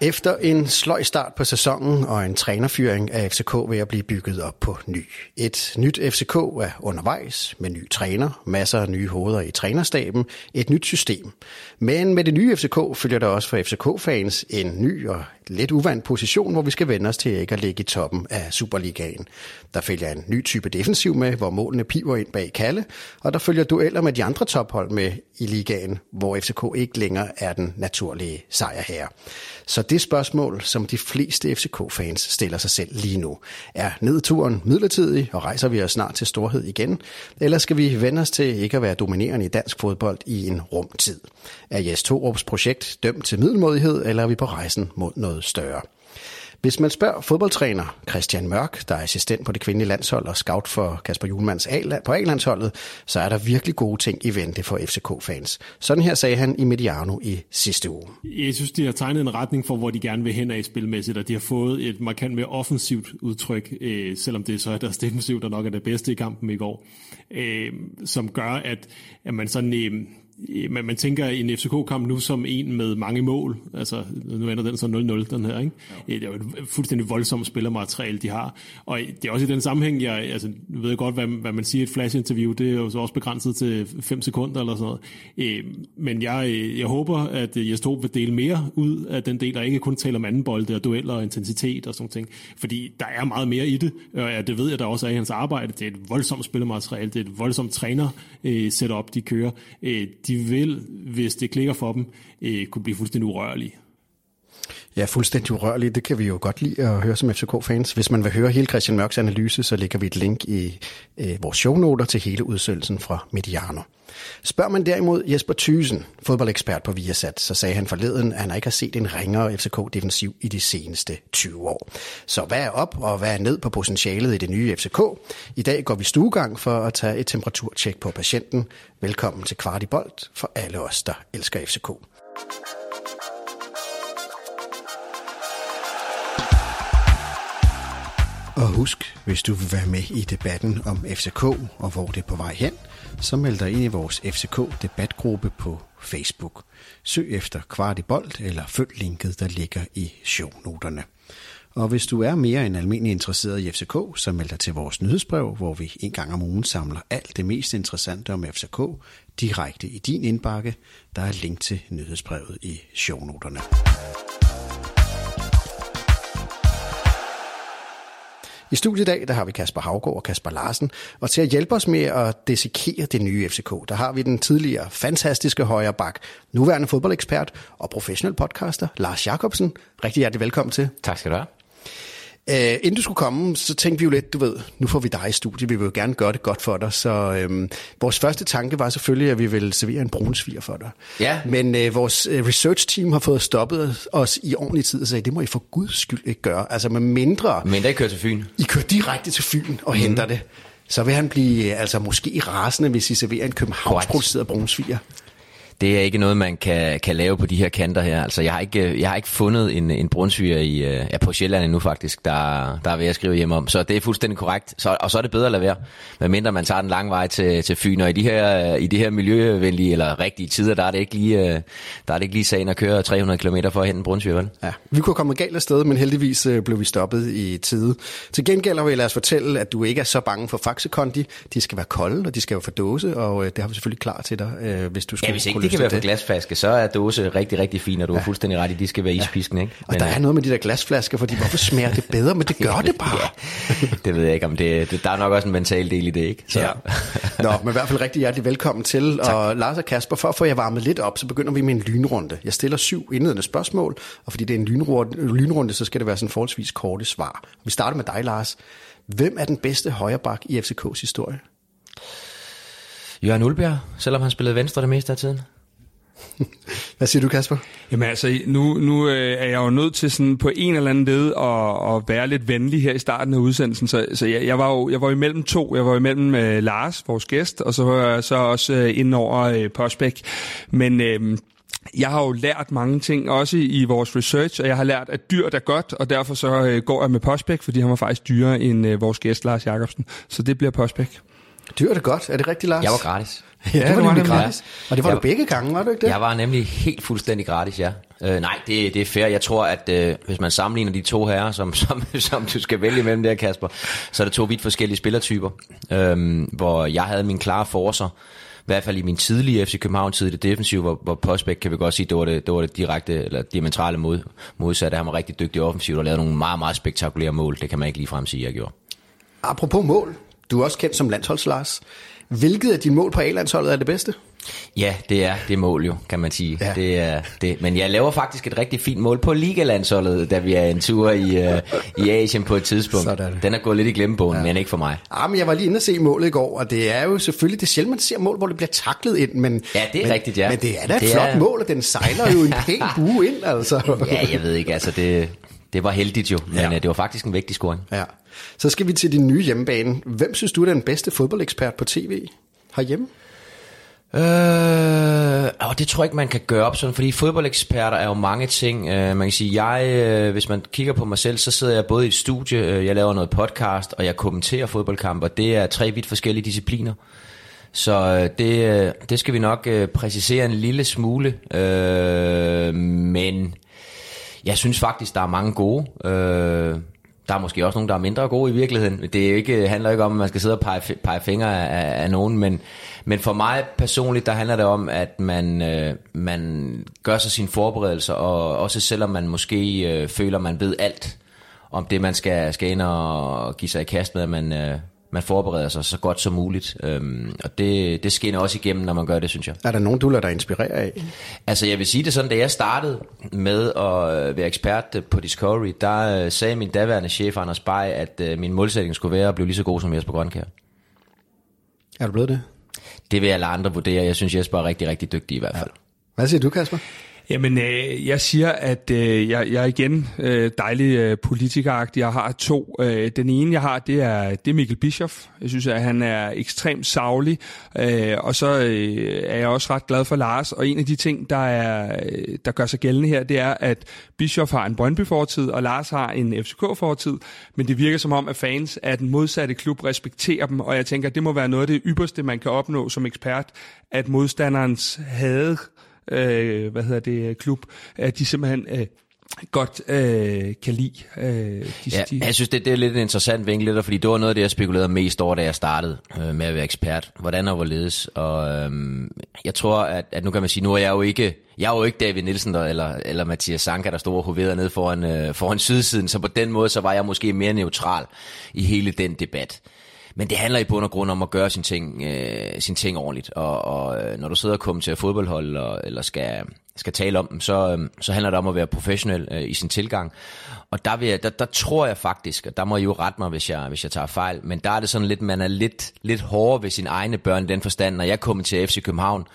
Efter en sløj start på sæsonen og en trænerfyring er FCK ved at blive bygget op på ny. Et nyt FCK er undervejs med ny træner, masser af nye hoveder i trænerstaben, et nyt system. Men med det nye FCK følger der også for FCK-fans en ny og lidt uvant position, hvor vi skal vende os til ikke at ligge i toppen af Superligaen. Der følger en ny type defensiv med, hvor målene piver ind bag Kalle, og der følger dueller med de andre tophold med i ligaen, hvor FCK ikke længere er den naturlige sejrherre. Så det spørgsmål, som de fleste FCK-fans stiller sig selv lige nu, er nedturen midlertidig, og rejser vi os snart til storhed igen, eller skal vi vende os til ikke at være dominerende i dansk fodbold i en rumtid? Er Jes Torups projekt dømt til middelmodighed, eller er vi på rejsen mod noget større? Hvis man spørger fodboldtræner Christian Mørk, der er assistent på det kvindelige landshold og scout for Kasper Julmans på A-landsholdet, så er der virkelig gode ting i vente for FCK-fans. Sådan her sagde han i Mediano i sidste uge. Jeg synes, de har tegnet en retning for, hvor de gerne vil hen af spilmæssigt, og de har fået et markant mere offensivt udtryk, øh, selvom det så er deres defensiv, der nok er det bedste i kampen i går, øh, som gør, at, at man sådan... Øh, man, man tænker en FCK-kamp nu som en med mange mål. Altså, nu ender den så 0-0, den her, ikke? Ja. Det er jo et fuldstændig voldsomt spillermateriale, de har. Og det er også i den sammenhæng, jeg, altså, ved jeg godt, hvad, hvad man siger i et flash-interview, det er jo så også begrænset til 5 sekunder eller sådan noget. Øh, men jeg, jeg håber, at Jes Torup vil dele mere ud af den del, der ikke kun taler om anden bolde og dueller og intensitet og sådan ting. Fordi der er meget mere i det, og det ved jeg, der også er i hans arbejde. Det er et voldsomt spillermateriale, det er et voldsomt træner-setup, de kører. De vil, hvis det klikker for dem, øh, kunne blive fuldstændig urørlige. Ja, fuldstændig urørlige. Det kan vi jo godt lide at høre som FCK-fans. Hvis man vil høre hele Christian Mørks analyse, så lægger vi et link i øh, vores shownoter til hele udsendelsen fra Mediano. Spørger man derimod Jesper Thysen, fodboldekspert på Viasat, så sagde han forleden, at han ikke har set en ringere FCK-defensiv i de seneste 20 år. Så hvad er op og hvad er ned på potentialet i det nye FCK? I dag går vi stuegang for at tage et temperaturtjek på patienten. Velkommen til Kvartibolt for alle os, der elsker FCK. Og husk, hvis du vil være med i debatten om FCK og hvor det er på vej hen, så meld dig ind i vores FCK-debatgruppe på Facebook. Søg efter Kvart i Bold eller følg linket, der ligger i shownoterne. Og hvis du er mere end almindelig interesseret i FCK, så meld dig til vores nyhedsbrev, hvor vi en gang om ugen samler alt det mest interessante om FCK direkte i din indbakke. Der er link til nyhedsbrevet i shownoterne. I studiet i dag, der har vi Kasper Havgård og Kasper Larsen, og til at hjælpe os med at desikere det nye FCK, der har vi den tidligere fantastiske højre bak, nuværende fodboldekspert og professionel podcaster, Lars Jakobsen. Rigtig hjertelig velkommen til. Tak skal du have. Uh, inden du skulle komme, så tænkte vi jo lidt, du ved, nu får vi dig i studiet, vi vil jo gerne gøre det godt for dig, så uh, vores første tanke var selvfølgelig, at vi ville servere en brunsviger for dig. Ja. Men uh, vores research team har fået stoppet os i ordentlig tid og sagde, det må I for guds skyld ikke gøre. Altså med mindre... Mindre I kører til Fyn. I kører direkte til Fyn og mm. henter det. Så vil han blive altså måske rasende, hvis I serverer en københavnsproduceret brunsviger det er ikke noget, man kan, kan lave på de her kanter her. Altså, jeg har ikke, jeg har ikke fundet en, en brunsviger i, uh, ja, på Sjælland endnu faktisk, der, der er ved at skrive hjem om. Så det er fuldstændig korrekt. Så, og så er det bedre at lade være, medmindre man tager den lange vej til, til Fyn. Og i de, her, i de her miljøvenlige eller rigtige tider, der er det ikke lige, uh, der er det ikke lige sagen at køre 300 km for at hente en brunsviger, vel? Ja, vi kunne komme galt afsted, men heldigvis uh, blev vi stoppet i tide. Til gengæld vil jeg lade os fortælle, at du ikke er så bange for faxekondi. De skal være kolde, og de skal være for dåse, og det har vi selvfølgelig klar til dig, hvis du skulle ja, hvis ikke det kan være for glasflaske, så er dåse rigtig, rigtig fin, og du ja. er fuldstændig ret i, de skal være ispisken, ikke? Men, og der er noget med de der glasflasker, fordi hvorfor smager det bedre, men det gør det bare. ja, det ved jeg ikke, om det, det, der er nok også en mental del i det, ikke? Så. Ja. Nå, men i hvert fald rigtig hjertelig velkommen til, tak. og Lars og Kasper, for at få jer varmet lidt op, så begynder vi med en lynrunde. Jeg stiller syv indledende spørgsmål, og fordi det er en lynrunde, lynrunde så skal det være sådan forholdsvis korte svar. Vi starter med dig, Lars. Hvem er den bedste højreback i FCK's historie? Jørgen Ulbjerg, selvom han spillede venstre det meste af tiden. Hvad siger du, Kasper? Jamen altså, nu, nu øh, er jeg jo nødt til sådan på en eller anden led at, at være lidt venlig her i starten af udsendelsen. Så, så jeg, jeg, var jo jeg var imellem to. Jeg var imellem øh, Lars, vores gæst, og så var jeg så også øh, ind over øh, Postbæk. Men... Øh, jeg har jo lært mange ting, også i vores research, og jeg har lært, at dyrt er godt, og derfor så øh, går jeg med Postbæk, fordi han var faktisk dyrere end øh, vores gæst, Lars Jakobsen. Så det bliver Postbæk. Dyrt er godt. Er det rigtigt, Lars? Jeg var gratis. Ja, det var, det var gratis. Og det var jeg, du begge gange, var du ikke det? Jeg var nemlig helt fuldstændig gratis, ja. Øh, nej, det, det er fair. Jeg tror, at øh, hvis man sammenligner de to herrer, som, som, som du skal vælge mellem der, Kasper, så er det to vidt forskellige spillertyper. Øh, hvor jeg havde min klare forser, i hvert fald i min tidlige FC København tid, det defensive, hvor, hvor Postbæk kan vi godt sige, det var det, det, var det direkte, eller diametrale mod, modsatte. Han var rigtig dygtig offensivt og lavede nogle meget, meget spektakulære mål. Det kan man ikke lige frem sige, jeg gjorde. Apropos mål, du er også kendt som landsholds Lars. Hvilket af dine mål på A-landsholdet er det bedste? Ja, det er det mål jo, kan man sige. Ja. Det er det. Men jeg laver faktisk et rigtig fint mål på Ligalandsholdet, da vi er en tur i, uh, i Asien på et tidspunkt. Sådan. Den er gået lidt i glemmebogen, ja. men ikke for mig. Ja, ah, men jeg var lige inde og se målet i går, og det er jo selvfølgelig, det er sjældent, man ser mål, hvor det bliver taklet ind. Men, ja, det er men, rigtigt, ja. Men det er da et det flot er... mål, og den sejler jo en pæn bue ind, altså. ja, jeg ved ikke, altså det, det var heldigt jo, men ja. det var faktisk en vigtig scoring. Ja. Så skal vi til din nye hjemmebane. Hvem synes du er den bedste fodboldekspert på tv herhjemme? Øh, og det tror jeg ikke, man kan gøre op sådan, fordi fodboldeksperter er jo mange ting. Øh, man kan sige, jeg, øh, hvis man kigger på mig selv, så sidder jeg både i et studie, øh, jeg laver noget podcast, og jeg kommenterer fodboldkampe, og det er tre vidt forskellige discipliner. Så øh, det, øh, det skal vi nok øh, præcisere en lille smule. Øh, men jeg synes faktisk, der er mange gode. Øh, der er måske også nogen, der er mindre gode i virkeligheden. Det er ikke, handler ikke om, at man skal sidde og pege, pege fingre af, af nogen, men, men for mig personligt, der handler det om, at man, øh, man gør sig sine forberedelser, og også selvom man måske øh, føler, man ved alt om det, man skal, skal ind og give sig i kast med, at man, øh, man forbereder sig så godt som muligt. Øhm, og det, det skinner også igennem, når man gør det, synes jeg. Er der nogen, du lader dig inspirere af? Altså, jeg vil sige det sådan, da jeg startede med at være ekspert på Discovery, der øh, sagde min daværende chef, Anders Bay, at øh, min målsætning skulle være at blive lige så god som Jesper Grønkær. Er du blevet det? Det vil jeg lade andre vurdere. Jeg synes, Jesper er rigtig, rigtig dygtig i hvert fald. Ja. Hvad siger du, Kasper? Jamen, øh, jeg siger, at øh, jeg, jeg er igen øh, dejlig øh, politikeragtig. Jeg har to. Øh, den ene, jeg har, det er, det er Mikkel Bischoff. Jeg synes, at han er ekstremt savlig. Øh, og så øh, er jeg også ret glad for Lars. Og en af de ting, der, er, øh, der gør sig gældende her, det er, at Bischoff har en Brøndby-fortid, og Lars har en FCK-fortid. Men det virker som om, at fans af den modsatte klub respekterer dem. Og jeg tænker, at det må være noget af det ypperste, man kan opnå som ekspert, at modstanderens had øh, hvad hedder det, klub, at de simpelthen øh, godt øh, kan lide. Øh, de, ja, de... Jeg synes, det, det er lidt en interessant vinkel, fordi det var noget af det, jeg spekulerede mest over, da jeg startede øh, med at være ekspert. Hvordan og hvorledes. Og øh, jeg tror, at, at nu kan man sige, nu er jeg jo ikke, jeg er jo ikke David Nielsen der, eller, eller Mathias Sanka, der stod og hoverede ned foran, øh, foran sydsiden, så på den måde, så var jeg måske mere neutral i hele den debat. Men det handler i bund og grund om at gøre sin ting, øh, sin ting ordentligt. Og, og øh, når du sidder og kommer til fodboldhold, eller, eller skal, skal tale om dem, så, øh, så handler det om at være professionel øh, i sin tilgang. Og der, vil jeg, der, der tror jeg faktisk, og der må I jo rette mig, hvis jeg, hvis jeg tager fejl, men der er det sådan lidt, man er lidt, lidt hårdere ved sine egne børn i den forstand. Når jeg kommer til FC København,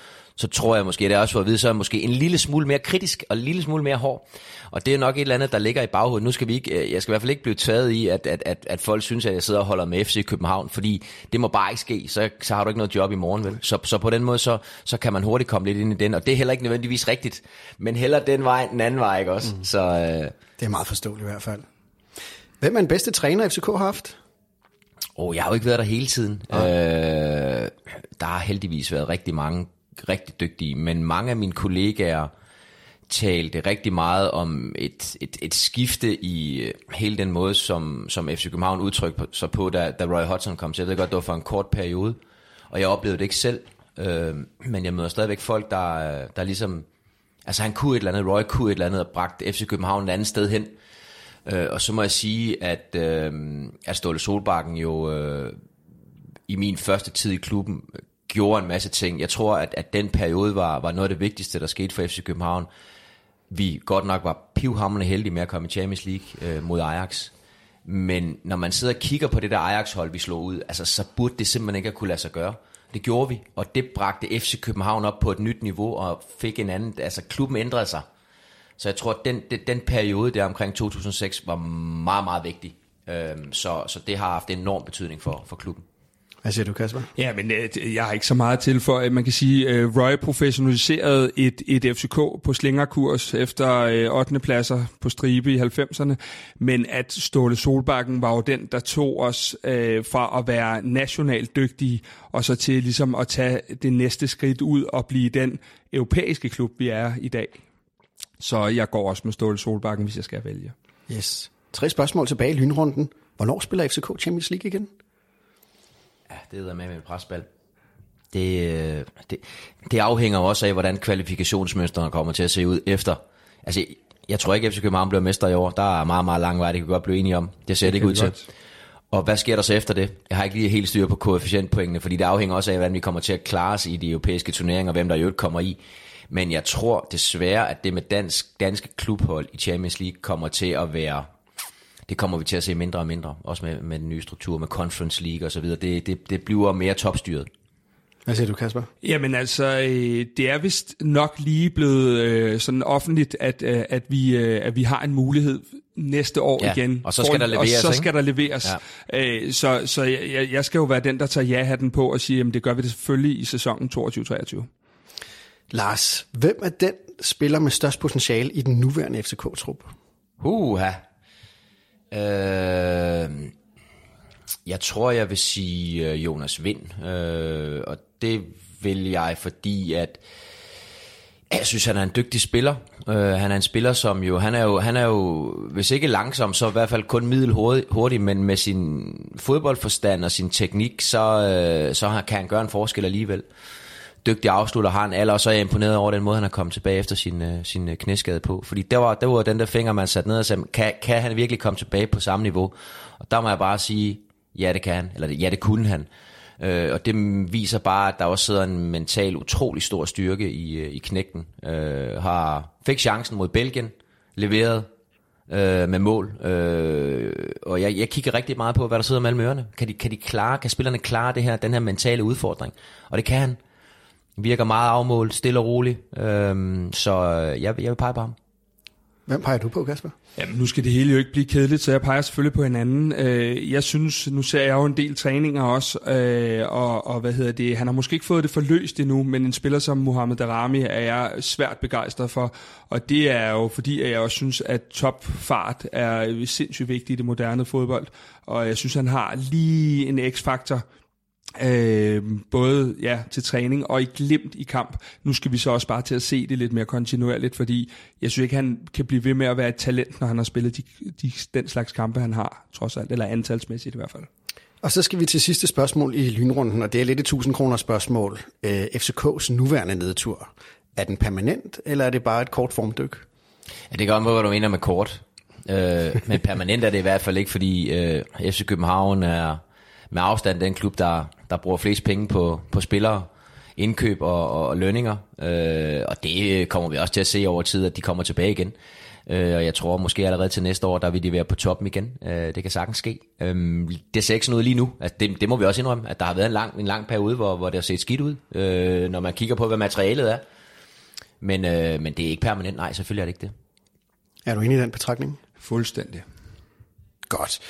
så tror jeg måske, det er også for at vide, så er måske en lille smule mere kritisk og en lille smule mere hård. Og det er nok et eller andet, der ligger i baghovedet. Nu skal vi ikke, øh, jeg skal i hvert fald ikke blive taget i, at, at, at, at folk synes, at jeg sidder og holder med FC København, fordi det må bare ikke ske, så, så har du ikke noget job i morgen, vel? Så, så på den måde, så, så kan man hurtigt komme lidt ind i den, og det er heller ikke nødvendigvis rigtigt, men heller den vej, den anden vej, ikke også? Mm. Så, øh... Det er meget forståeligt i hvert fald. Hvem er den bedste træner, FCK har haft? Oh, jeg har jo ikke været der hele tiden. Ja. Øh, der har heldigvis været rigtig mange rigtig dygtige, men mange af mine kollegaer talte rigtig meget om et, et, et skifte i øh, hele den måde, som, som FC København udtrykte sig på, da, da Roy Hodgson kom til. Jeg ved godt, det var for en kort periode, og jeg oplevede det ikke selv, øh, men jeg møder stadigvæk folk, der, der ligesom, altså han kunne et eller andet, Roy kunne et eller andet, og bragte FC København et andet sted hen. Øh, og så må jeg sige, at, øh, at Ståle Solbakken jo øh, i min første tid i klubben gjorde en masse ting. Jeg tror, at, at den periode var, var noget af det vigtigste, der skete for FC København. Vi godt nok var pivhamrende heldige med at komme i Champions League øh, mod Ajax. Men når man sidder og kigger på det der Ajax-hold, vi slog ud, altså, så burde det simpelthen ikke at kunne lade sig gøre. Det gjorde vi, og det bragte FC København op på et nyt niveau og fik en anden, altså klubben ændrede sig. Så jeg tror, at den, den, den periode der omkring 2006 var meget, meget vigtig. Øhm, så, så det har haft enorm betydning for, for klubben. Hvad siger du, Kasper? Ja, men øh, jeg har ikke så meget til for, man kan sige, uh, Roy professionaliserede et, et FCK på slingerkurs efter uh, 8. pladser på stribe i 90'erne, men at Ståle Solbakken var jo den, der tog os fra at være nationalt dygtige, og så til ligesom at tage det næste skridt ud og blive den europæiske klub, vi er i dag. Så jeg går også med Ståle Solbakken, hvis jeg skal vælge. Yes. Tre spørgsmål tilbage i lynrunden. Hvornår spiller FCK Champions League igen? Ja, det er med med et presbal. Det, øh, det, det afhænger også af, hvordan kvalifikationsmønstrene kommer til at se ud efter. Altså, jeg tror ikke, at FC København bliver mester i år. Der er meget, meget lang vej, det kan godt blive enige om. Det ser det, det ikke ud til. Godt. Og hvad sker der så efter det? Jeg har ikke lige helt styr på koefficientpoengene, fordi det afhænger også af, hvordan vi kommer til at klare os i de europæiske turneringer, og hvem der i øvrigt kommer i. Men jeg tror desværre, at det med dansk, danske klubhold i Champions League kommer til at være det kommer vi til at se mindre og mindre, også med, med den nye struktur, med Conference League og så videre. Det, det, det bliver mere topstyret. Hvad siger du, Kasper? Jamen altså, øh, det er vist nok lige blevet øh, sådan offentligt, at, øh, at, vi, at vi har en mulighed næste år Ja, igen. og så skal der leveres, Og så ikke? skal der leveres. Ja. Øh, så så jeg, jeg skal jo være den, der tager ja-hatten på og siger, at det gør vi det selvfølgelig i sæsonen 22-23. Lars, hvem er den spiller med størst potentiale i den nuværende FCK-trup? Uha. Øh, jeg tror, jeg vil sige øh, Jonas Vind. Øh, og det vil jeg, fordi at jeg synes, han er en dygtig spiller. Øh, han er en spiller, som jo han, er jo, han er jo, hvis ikke langsom, så i hvert fald kun middelhurtig, hurtig, men med sin fodboldforstand og sin teknik, så, øh, så kan han gøre en forskel alligevel. Dygtig afslutter har han alder, og så er jeg imponeret over den måde, han er kommet tilbage efter sin, øh, sin øh, knæskade på. Fordi der var, der var den der finger, man satte ned og sagde, kan, kan han virkelig komme tilbage på samme niveau? Og der må jeg bare sige, ja det kan han, eller ja det kunne han. Øh, og det viser bare, at der også sidder en mental utrolig stor styrke i, øh, i knægten. Øh, har, fik chancen mod Belgien, leveret øh, med mål. Øh, og jeg, jeg kigger rigtig meget på, hvad der sidder mellem ørerne. Kan, de, kan, de klare, kan spillerne klare det her, den her mentale udfordring? Og det kan han. Virker meget afmålt, stille og roligt. Øh, så jeg, jeg vil pege på ham. Hvem peger du på, Kasper? Jamen, nu skal det hele jo ikke blive kedeligt, så jeg peger selvfølgelig på hinanden. Øh, jeg synes, nu ser jeg jo en del træninger også, øh, og, og hvad hedder det, han har måske ikke fået det forløst endnu, men en spiller som Mohamed Darami er jeg svært begejstret for, og det er jo fordi, at jeg også synes, at topfart er sindssygt vigtigt i det moderne fodbold, og jeg synes, han har lige en x-faktor, Øh, både ja, til træning og i glimt i kamp. Nu skal vi så også bare til at se det lidt mere kontinuerligt, fordi jeg synes ikke, han kan blive ved med at være et talent, når han har spillet de, de, den slags kampe, han har, trods alt, eller antalsmæssigt i hvert fald. Og så skal vi til sidste spørgsmål i lynrunden, og det er lidt et 1000 kroner spørgsmål. Øh, FCK's nuværende nedtur, er den permanent, eller er det bare et kort formdyk? Ja, det kan godt være, hvad du mener med kort. Øh, men permanent er det i hvert fald ikke, fordi øh, FC København er med afstand den klub, der, der bruger flest penge på, på spillere, indkøb og, og, og lønninger. Øh, og det kommer vi også til at se over tid, at de kommer tilbage igen. Øh, og jeg tror måske allerede til næste år, der vil de være på toppen igen. Øh, det kan sagtens ske. Øh, det ser ikke sådan ud lige nu. Altså, det, det må vi også indrømme, at der har været en lang, en lang periode, hvor, hvor det har set skidt ud, øh, når man kigger på, hvad materialet er. Men, øh, men det er ikke permanent. Nej, selvfølgelig er det ikke det. Er du enig i den betragtning? Fuldstændig. Godt.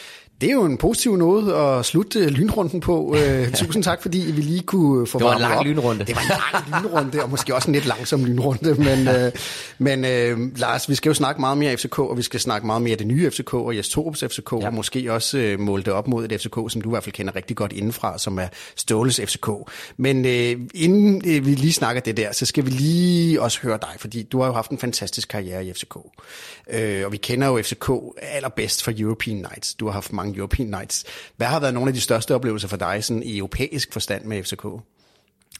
Det er jo en positiv noget at slutte lynrunden på. Uh, tusind tak, fordi vi lige kunne få Det var en lang op. lynrunde. Det var en lang lynrunde, og måske også en lidt langsom lynrunde. Men, uh, men uh, Lars, vi skal jo snakke meget mere FCK, og vi skal snakke meget mere det nye FCK og Jes Torups FCK, ja. og måske også uh, måle det op mod et FCK, som du i hvert fald kender rigtig godt indenfra, som er Ståles FCK. Men uh, inden uh, vi lige snakker det der, så skal vi lige også høre dig, fordi du har jo haft en fantastisk karriere i FCK. Uh, og vi kender jo FCK allerbedst for European Nights. Du har haft mange European Nights. Hvad har været nogle af de største oplevelser for dig sådan i europæisk forstand med FCK?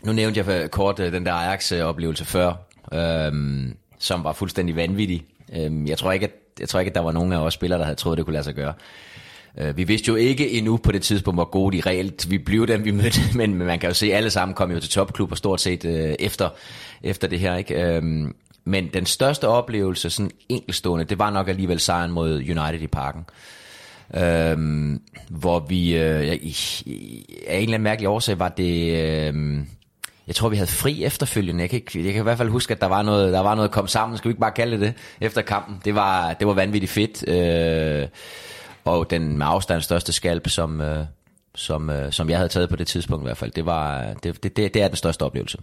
Nu nævnte jeg for kort øh, den der Ajax-oplevelse før, øhm, som var fuldstændig vanvittig. Øhm, jeg, tror ikke, at, jeg tror ikke, at der var nogen af os spillere, der havde troet, det kunne lade sig gøre. Øh, vi vidste jo ikke endnu på det tidspunkt, hvor gode de reelt vi blev dem, vi mødte, men, men man kan jo se, at alle sammen kom jo til topklubber stort set øh, efter, efter det her. Ikke? Øhm, men den største oplevelse, sådan enkelstående, det var nok alligevel sejren mod United i parken øh, hvor vi øh, af en eller anden mærkelig årsag var det... Øh, jeg tror, vi havde fri efterfølgende. Jeg kan, ikke, jeg kan i hvert fald huske, at der var noget, der var noget kom sammen. Skal vi ikke bare kalde det det? Efter kampen. Det var, det var vanvittigt fedt. Øh, og den med afstand største skalp, som, øh, som, øh, som jeg havde taget på det tidspunkt i hvert fald. Det, var, det, det, det er den største oplevelse.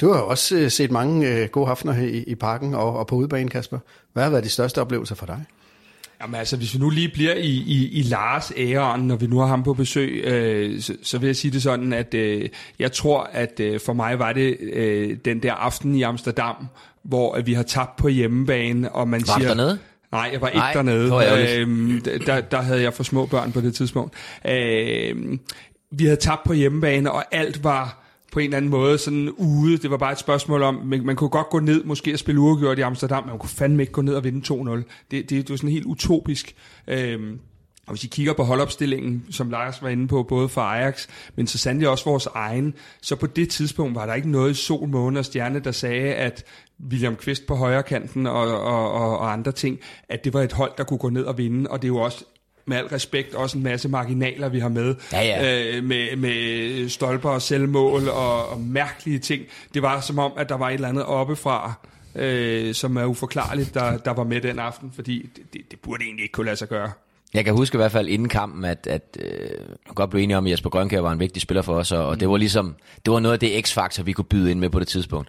Du har også øh, set mange øh, gode aftener i, i parken og, og på udebane, Kasper. Hvad har været de største oplevelser for dig? Jamen altså, hvis vi nu lige bliver i, i, i Lars æren, når vi nu har ham på besøg, øh, så, så vil jeg sige det sådan, at øh, jeg tror, at øh, for mig var det øh, den der aften i Amsterdam, hvor øh, vi har tabt på hjemmebane, og man Var siger... dernede? Nej, jeg var ikke Nej, dernede. Øhm, der, der havde jeg for små børn på det tidspunkt. Øhm, vi havde tabt på hjemmebane, og alt var på en eller anden måde sådan ude. Det var bare et spørgsmål om, man, man kunne godt gå ned, måske og spille uafgjort i Amsterdam, men man kunne fandme ikke gå ned og vinde 2-0. Det, det, det var sådan helt utopisk. Øhm, og hvis I kigger på holdopstillingen, som Lars var inde på, både for Ajax, men så sandelig også vores egen, så på det tidspunkt var der ikke noget sol, måne og stjerne, der sagde, at William Kvist på højre kanten og, og, og, og andre ting, at det var et hold, der kunne gå ned og vinde, og det er jo også med al respekt også en masse marginaler, vi har med, Ja, ja. Øh, med, med stolper og selvmål og, og mærkelige ting. Det var som om, at der var et eller andet oppefra, øh, som er uforklarligt, der, der var med den aften, fordi det, det, det burde egentlig ikke kunne lade sig gøre. Jeg kan huske i hvert fald inden kampen, at, at øh, godt blev enige om, at Jesper Grønkær var en vigtig spiller for os, og, og det var ligesom, det var noget af det x-faktor, vi kunne byde ind med på det tidspunkt.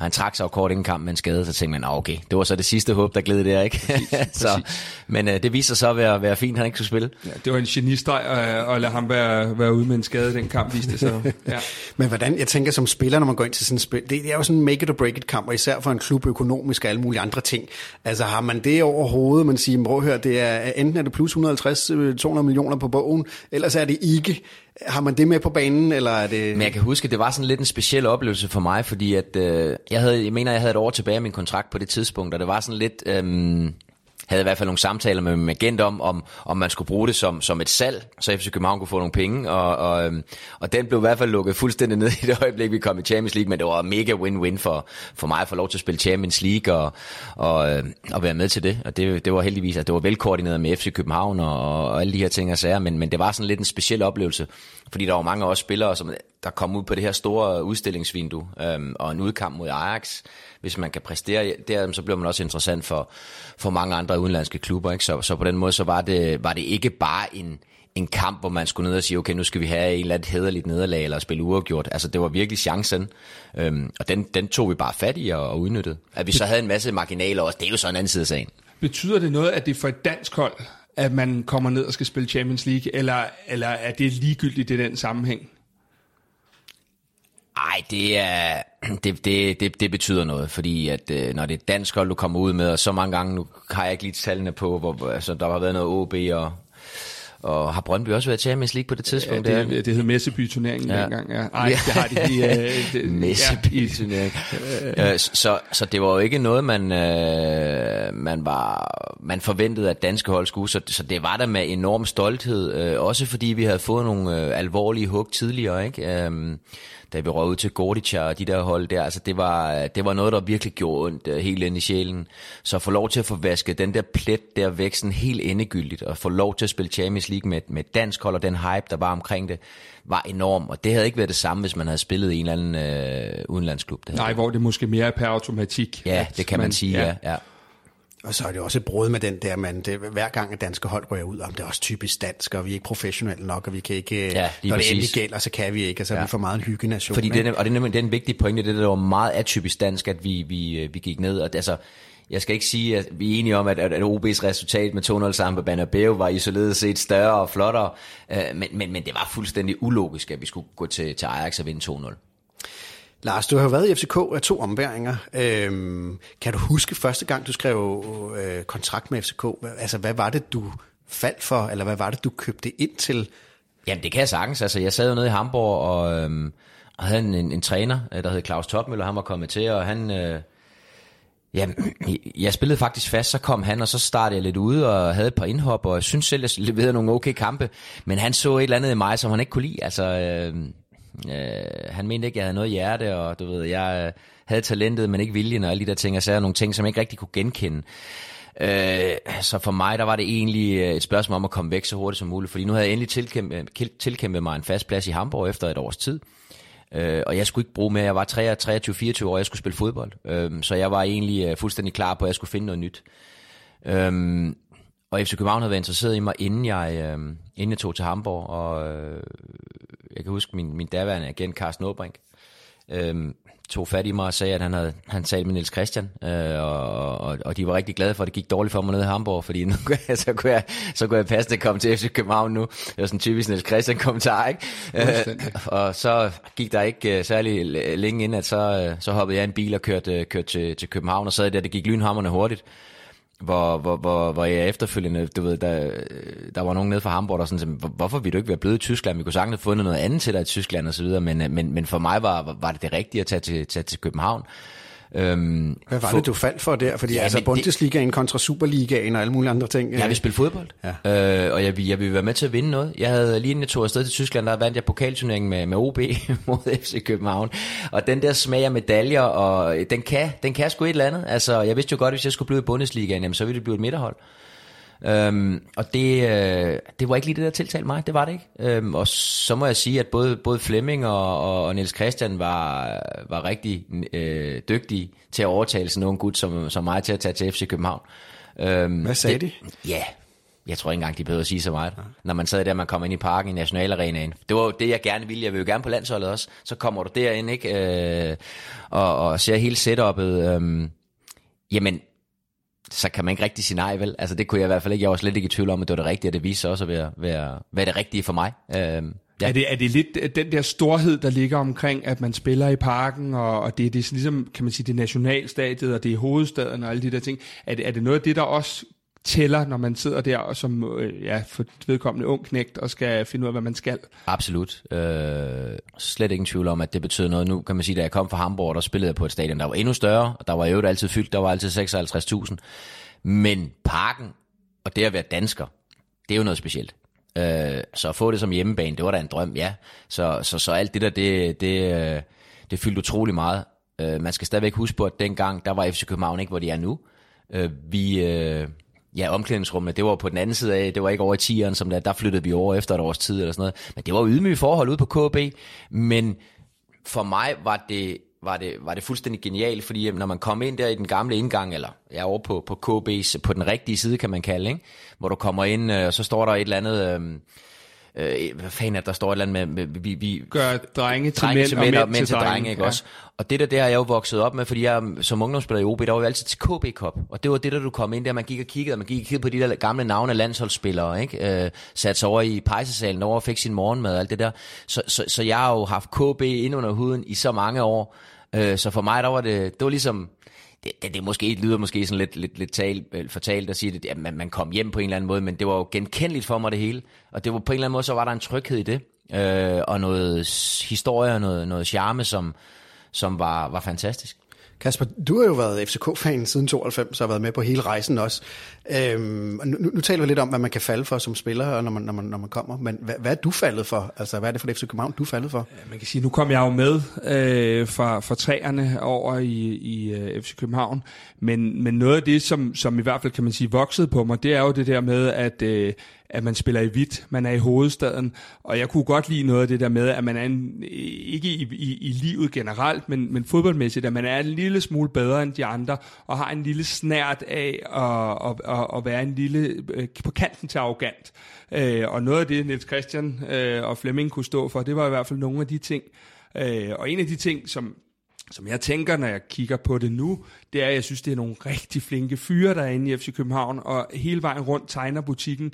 Og han trak sig jo kort inden kampen med en skade, så tænkte man, okay, det var så det sidste håb, der gled der, ikke? Præcis, så, men øh, det viser sig så at være, være fint, han ikke skulle spille. Ja, det var en genistreg at, at lade ham være, være ude med en skade den kamp, viste det så. Ja. men hvordan, jeg tænker som spiller, når man går ind til sådan et spil, det, det er jo sådan en make it or break it kamp, og især for en klub økonomisk og alle mulige andre ting. Altså har man det over hovedet, man siger, prøv hør, det er, enten er det plus 150-200 millioner på bogen, ellers er det ikke. Har man det med på banen, eller er det... Men jeg kan huske, at det var sådan lidt en speciel oplevelse for mig, fordi at, øh, jeg, havde, jeg mener, jeg havde et år tilbage af min kontrakt på det tidspunkt, og det var sådan lidt... Øh, havde i hvert fald nogle samtaler med min agent om, om, om man skulle bruge det som, som et salg, så FC København kunne få nogle penge, og, og, øhm, og den blev i hvert fald lukket fuldstændig ned i det øjeblik, vi kom i Champions League, men det var mega win-win for, for mig at få lov til at spille Champions League og, og, øhm, og være med til det, og det, det var heldigvis, at det var velkoordineret med FC København og, og alle de her ting og sager, men, men det var sådan lidt en speciel oplevelse, fordi der var mange af os spillere, som der kom ud på det her store udstillingsvindue, øhm, og en udkamp mod Ajax, hvis man kan præstere der, så bliver man også interessant for, for mange andre udenlandske klubber. Ikke? Så, så på den måde så var det, var det ikke bare en, en kamp, hvor man skulle ned og sige, okay, nu skal vi have en eller anden hederligt nederlag eller spille uafgjort. Altså, det var virkelig chancen, øhm, og den, den tog vi bare fat i og, og udnyttede. At vi så havde en masse marginaler også, det er jo så en anden side af sagen. Betyder det noget, at det er for et dansk hold, at man kommer ned og skal spille Champions League, eller, eller er det ligegyldigt i den sammenhæng? Nej, det er det, det, det, det betyder noget, fordi at øh, når det er dansk hold, du kommer ud med, og så mange gange, nu har jeg ikke lige tallene på, hvor altså, der har været noget OB og og har Brøndby også været Champions League på det tidspunkt? Ja, det, det hed Messeby-turneringen ja. dengang. Ja. Ej, det har de lige... Uh, Messeby-turnering. Ja, så, så det var jo ikke noget, man, uh, man, var, man forventede, at danske hold skulle. Så, så det var der med enorm stolthed. Uh, også fordi vi havde fået nogle uh, alvorlige hug tidligere. Ikke? Uh, da vi røg ud til Gordica og de der hold der, altså det var, det var noget, der virkelig gjorde ondt uh, helt ind i sjælen. Så at få lov til at få vasket den der plet der væk sådan helt endegyldigt, og få lov til at spille Champions League med, med dansk hold og den hype, der var omkring det, var enorm. Og det havde ikke været det samme, hvis man havde spillet i en eller anden uh, udenlandsklub. Det Nej, hvor det måske mere er per automatik. Ja, det kan man, man sige, ja. ja. Og så er det også et brud med den der, man, det, hver gang at danske hold rører ud, om det er også typisk dansk, og vi er ikke professionelle nok, og vi kan ikke, ja, når præcis. det endelig gælder, så kan vi ikke, altså ja. vi får meget en hyggenation. Fordi det, og det er, nemlig, det er en vigtig pointe, det der var meget atypisk dansk, at vi, vi, vi gik ned, og altså, jeg skal ikke sige, at vi er enige om, at, at OB's resultat med 2-0 sammen på Banabeo var isoleret set større og flottere, men, men, men det var fuldstændig ulogisk, at vi skulle gå til, til Ajax og vinde 2-0. Lars, du har jo været i FCK af to ombæringer. Øhm, kan du huske første gang, du skrev øh, kontrakt med FCK? Altså, hvad var det, du faldt for, eller hvad var det, du købte ind til? Jamen, det kan jeg sagtens. Altså, jeg sad jo nede i Hamburg og, øhm, og havde en, en, en træner, øh, der hed Claus Topmøller, han var kommet til, og han... Øh, Ja, jeg spillede faktisk fast, så kom han, og så startede jeg lidt ude og havde et par indhop, og jeg synes selv, jeg leverede nogle okay kampe, men han så et eller andet i mig, som han ikke kunne lide. Altså, øh, Øh, han mente ikke, at jeg havde noget hjerte, og du ved, jeg øh, havde talentet, men ikke viljen, og alle de der ting, og så nogle ting, som jeg ikke rigtig kunne genkende. Øh, så for mig, der var det egentlig øh, et spørgsmål om at komme væk så hurtigt som muligt, fordi nu havde jeg endelig tilkæmpet, tilkæmpet mig en fast plads i Hamburg efter et års tid. Øh, og jeg skulle ikke bruge mere, jeg var 23-24 år, og jeg skulle spille fodbold. Øh, så jeg var egentlig øh, fuldstændig klar på, at jeg skulle finde noget nyt. Øh, og FC København havde været interesseret i mig, inden jeg, øh, inden jeg tog til Hamburg, og øh, jeg kan huske min, min daværende agent, Carsten Åbrink, øh, tog fat i mig og sagde, at han havde han talt med Niels Christian, øh, og, og, og de var rigtig glade for, at det gik dårligt for mig nede i Hamburg, fordi nu, så, kunne jeg, så kunne jeg passe det komme til FC København nu. Det var sådan typisk Niels Christian kommentar, ikke? Øh, og så gik der ikke uh, særlig længe ind, at så, uh, så hoppede jeg i en bil og kørte, kørte til, til København, og sad der, det gik lynhammerne hurtigt hvor, hvor, hvor, hvor jeg efterfølgende, du ved, der, der var nogen nede fra Hamburg, der sådan, hvorfor vil du ikke være blevet i Tyskland? Vi kunne sagtens have fundet noget andet til dig i Tyskland og så videre, men, øh, men, men for mig var, var det det rigtige at tage til, tage til København. Øhm, Hvad var for, det, du faldt for der? Fordi ja, altså Bundesligaen kontra Superligaen og alle mulige andre ting. Jeg vil spille fodbold, ja. øh, og jeg, jeg vil være med til at vinde noget. Jeg havde lige inden jeg tog afsted til Tyskland, der vandt jeg pokalturneringen med, med OB mod FC København. Og den der smag af medaljer, og den kan, den kan sgu et eller andet. Altså, jeg vidste jo godt, at hvis jeg skulle blive i Bundesligaen, jamen, så ville det blive et midterhold. Øhm, og det, øh, det var ikke lige det, der tiltalte mig. Det var det ikke. Øhm, og så må jeg sige, at både, både Flemming og, og, Niels Christian var, var rigtig øh, dygtige til at overtale sådan en gut som, som mig til at tage til FC København. Øhm, Hvad sagde det, de? Ja, jeg tror ikke engang, de behøver at sige så meget. Ja. Når man sad der, man kommer ind i parken i Nationalarenaen. Det var jo det, jeg gerne ville. Jeg vil jo gerne på landsholdet også. Så kommer du derind, ikke? Øh, og, og ser hele setup'et. Øh, jamen, så kan man ikke rigtig sige nej, vel? Altså det kunne jeg i hvert fald ikke. Jeg var slet ikke i tvivl om, at det var det rigtige, og det viste sig også at være, være, være det rigtige for mig. Øhm, Ja. Er, det, er det lidt øh, den der storhed, der ligger omkring, at man spiller i parken, og, og det, det er ligesom, kan man sige, det nationalstadiet, og det er hovedstaden og alle de der ting. Er det, er det noget af det, der også tæller, når man sidder der og som øh, ja, for vedkommende ung knægt og skal finde ud af, hvad man skal. Absolut. Øh, slet ingen tvivl om, at det betyder noget. Nu kan man sige, da jeg kom fra Hamburg, der spillede jeg på et stadion, der var endnu større, og der var jo altid fyldt, der var altid 56.000. Men parken, og det at være dansker, det er jo noget specielt. Øh, så at få det som hjemmebane, det var da en drøm, ja. Så, så, så alt det der, det, det, øh, det fyldte utrolig meget. Øh, man skal stadigvæk huske på, at dengang, der var FC København ikke, hvor de er nu. Øh, vi... Øh, ja, omklædningsrummet, det var på den anden side af, det var ikke over i 10'eren, som der, der flyttede vi over efter et års tid eller sådan noget. Men det var ydmyge forhold ude på KB, men for mig var det, var det, var det fuldstændig genialt, fordi når man kom ind der i den gamle indgang, eller ja, over på, på KB's, på den rigtige side, kan man kalde, ikke? hvor du kommer ind, øh, og så står der et eller andet... Øh, øh, hvad fanden er der står et eller andet med, med vi, vi gør drenge til drenge mænd, til mænd og, og mænd til drenge, drenge ikke ja. også? Og det der, det har jeg jo vokset op med, fordi jeg som ungdomsspiller i OB, der var jo altid til KB Cup, og det var det der, du kom ind der, man gik og kiggede, og man gik og kiggede på de der gamle navne af landsholdsspillere, ikke? Øh, satte sig over i pejsesalen, over og fik sin morgenmad og alt det der. Så, så, så jeg har jo haft KB ind under huden i så mange år, øh, så for mig, der var det, det var ligesom, det, det, det måske lyder måske sådan lidt, lidt, lidt tal, øh, fortalt at sige, det, at man, man kom hjem på en eller anden måde, men det var jo genkendeligt for mig det hele. Og det var på en eller anden måde, så var der en tryghed i det. Øh, og noget historie og noget, noget charme, som, som var, var fantastisk. Kasper, du har jo været FCK-fan siden 92, så har været med på hele rejsen også. Øhm, nu, nu taler vi lidt om, hvad man kan falde for som spiller, når man, når man, når man kommer, men hvad, hvad er du faldet for? Altså, hvad er det for det FC København, du er faldet for? Man kan sige, nu kom jeg jo med øh, fra, fra træerne over i, i uh, øh, FC København, men, men noget af det, som, som i hvert fald kan man sige voksede på mig, det er jo det der med, at øh, at man spiller i hvidt, man er i hovedstaden, og jeg kunne godt lide noget af det der med, at man er en, øh, ikke i, i, i livet generelt, men, men fodboldmæssigt, at man er en lille smule bedre end de andre, og har en lille snært af at, at, at, at være en lille, øh, på kanten til arrogant. Øh, og noget af det, Niels Christian øh, og Flemming kunne stå for, det var i hvert fald nogle af de ting. Øh, og en af de ting, som, som jeg tænker, når jeg kigger på det nu, det er, at jeg synes, det er nogle rigtig flinke fyre, der er inde i FC København, og hele vejen rundt tegner butikken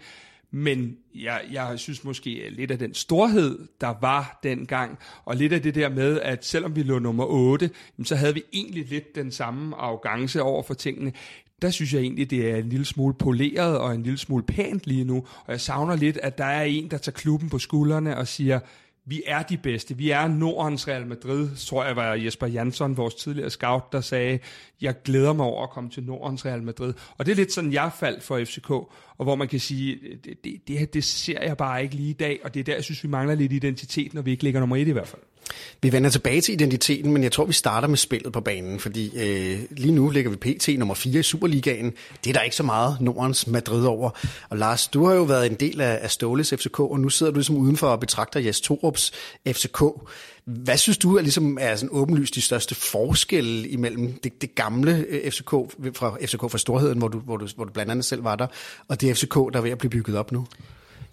men jeg, jeg synes måske lidt af den storhed, der var dengang, og lidt af det der med, at selvom vi lå nummer 8, så havde vi egentlig lidt den samme arrogance over for tingene. Der synes jeg egentlig, det er en lille smule poleret og en lille smule pænt lige nu, og jeg savner lidt, at der er en, der tager klubben på skuldrene og siger, vi er de bedste. Vi er Nordens Real Madrid, tror jeg var Jesper Jansson, vores tidligere scout, der sagde, jeg glæder mig over at komme til Nordens Real Madrid. Og det er lidt sådan, jeg faldt for FCK, og hvor man kan sige, det, det, det, det ser jeg bare ikke lige i dag, og det er der, jeg synes, vi mangler lidt identitet, når vi ikke ligger nummer et i hvert fald. Vi vender tilbage til identiteten, men jeg tror, vi starter med spillet på banen, fordi øh, lige nu ligger vi PT nummer 4 i Superligaen. Det er der ikke så meget Nordens Madrid over. Og Lars, du har jo været en del af, af Ståles FCK, og nu sidder du ligesom udenfor og betragter Jes Torups FCK. Hvad synes du er, ligesom, er sådan åbenlyst de største forskelle imellem det, det gamle øh, FCK fra FCK fra Storheden, hvor du, hvor, du, hvor du blandt andet selv var der, og det FCK, der er ved at blive bygget op nu?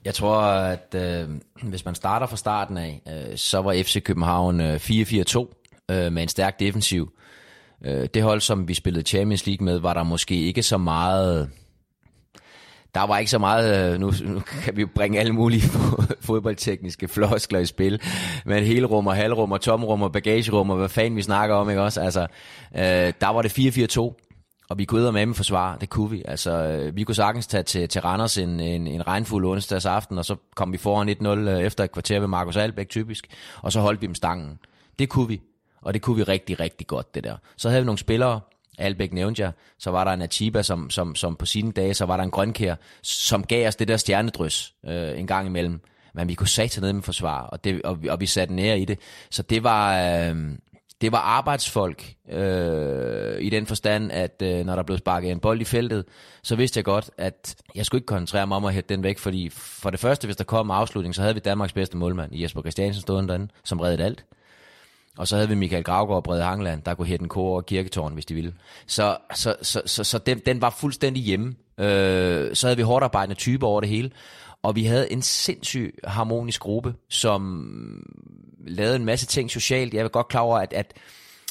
Jeg tror, at øh, hvis man starter fra starten af, øh, så var FC København øh, 4-4-2 øh, med en stærk defensiv. Øh, det hold, som vi spillede Champions League med, var der måske ikke så meget... Der var ikke så meget, øh, nu, nu kan vi jo bringe alle mulige fodboldtekniske floskler i spil, men helrum og halvrum og tomrum og bagagerum og hvad fanden vi snakker om, ikke også? Altså, øh, der var det 4-4-2, og vi kunne med med forsvar, det kunne vi. Altså, øh, vi kunne sagtens tage til, til Randers en, en, en regnfuld onsdags aften, og så kom vi foran 1-0 øh, efter et kvarter ved Markus Albæk typisk, og så holdt vi dem stangen. Det kunne vi, og det kunne vi rigtig, rigtig godt, det der. Så havde vi nogle spillere, Albæk nævnte jeg, så var der en Achiba, som, som, som på sine dage, så var der en Grønkær, som gav os det der stjernedrys øh, en gang imellem. Men vi kunne sætte ned med forsvar, og, det, og, vi, og vi satte nære i det. Så det var, øh, det var arbejdsfolk øh, i den forstand, at øh, når der blev sparket en bold i feltet, så vidste jeg godt, at jeg skulle ikke koncentrere mig om at hætte den væk, fordi for det første, hvis der kom afslutning, så havde vi Danmarks bedste målmand, Jesper Christiansen stående derinde, som reddede alt. Og så havde vi Michael Gravgaard og Brede Hangland, der kunne hætte en kor og kirketårn, hvis de ville. Så, så, så, så, så den, den var fuldstændig hjemme. Øh, så havde vi hårdt arbejdende typer over det hele. Og vi havde en sindssyg harmonisk gruppe, som lavede en masse ting socialt. Jeg er godt klar over, at, at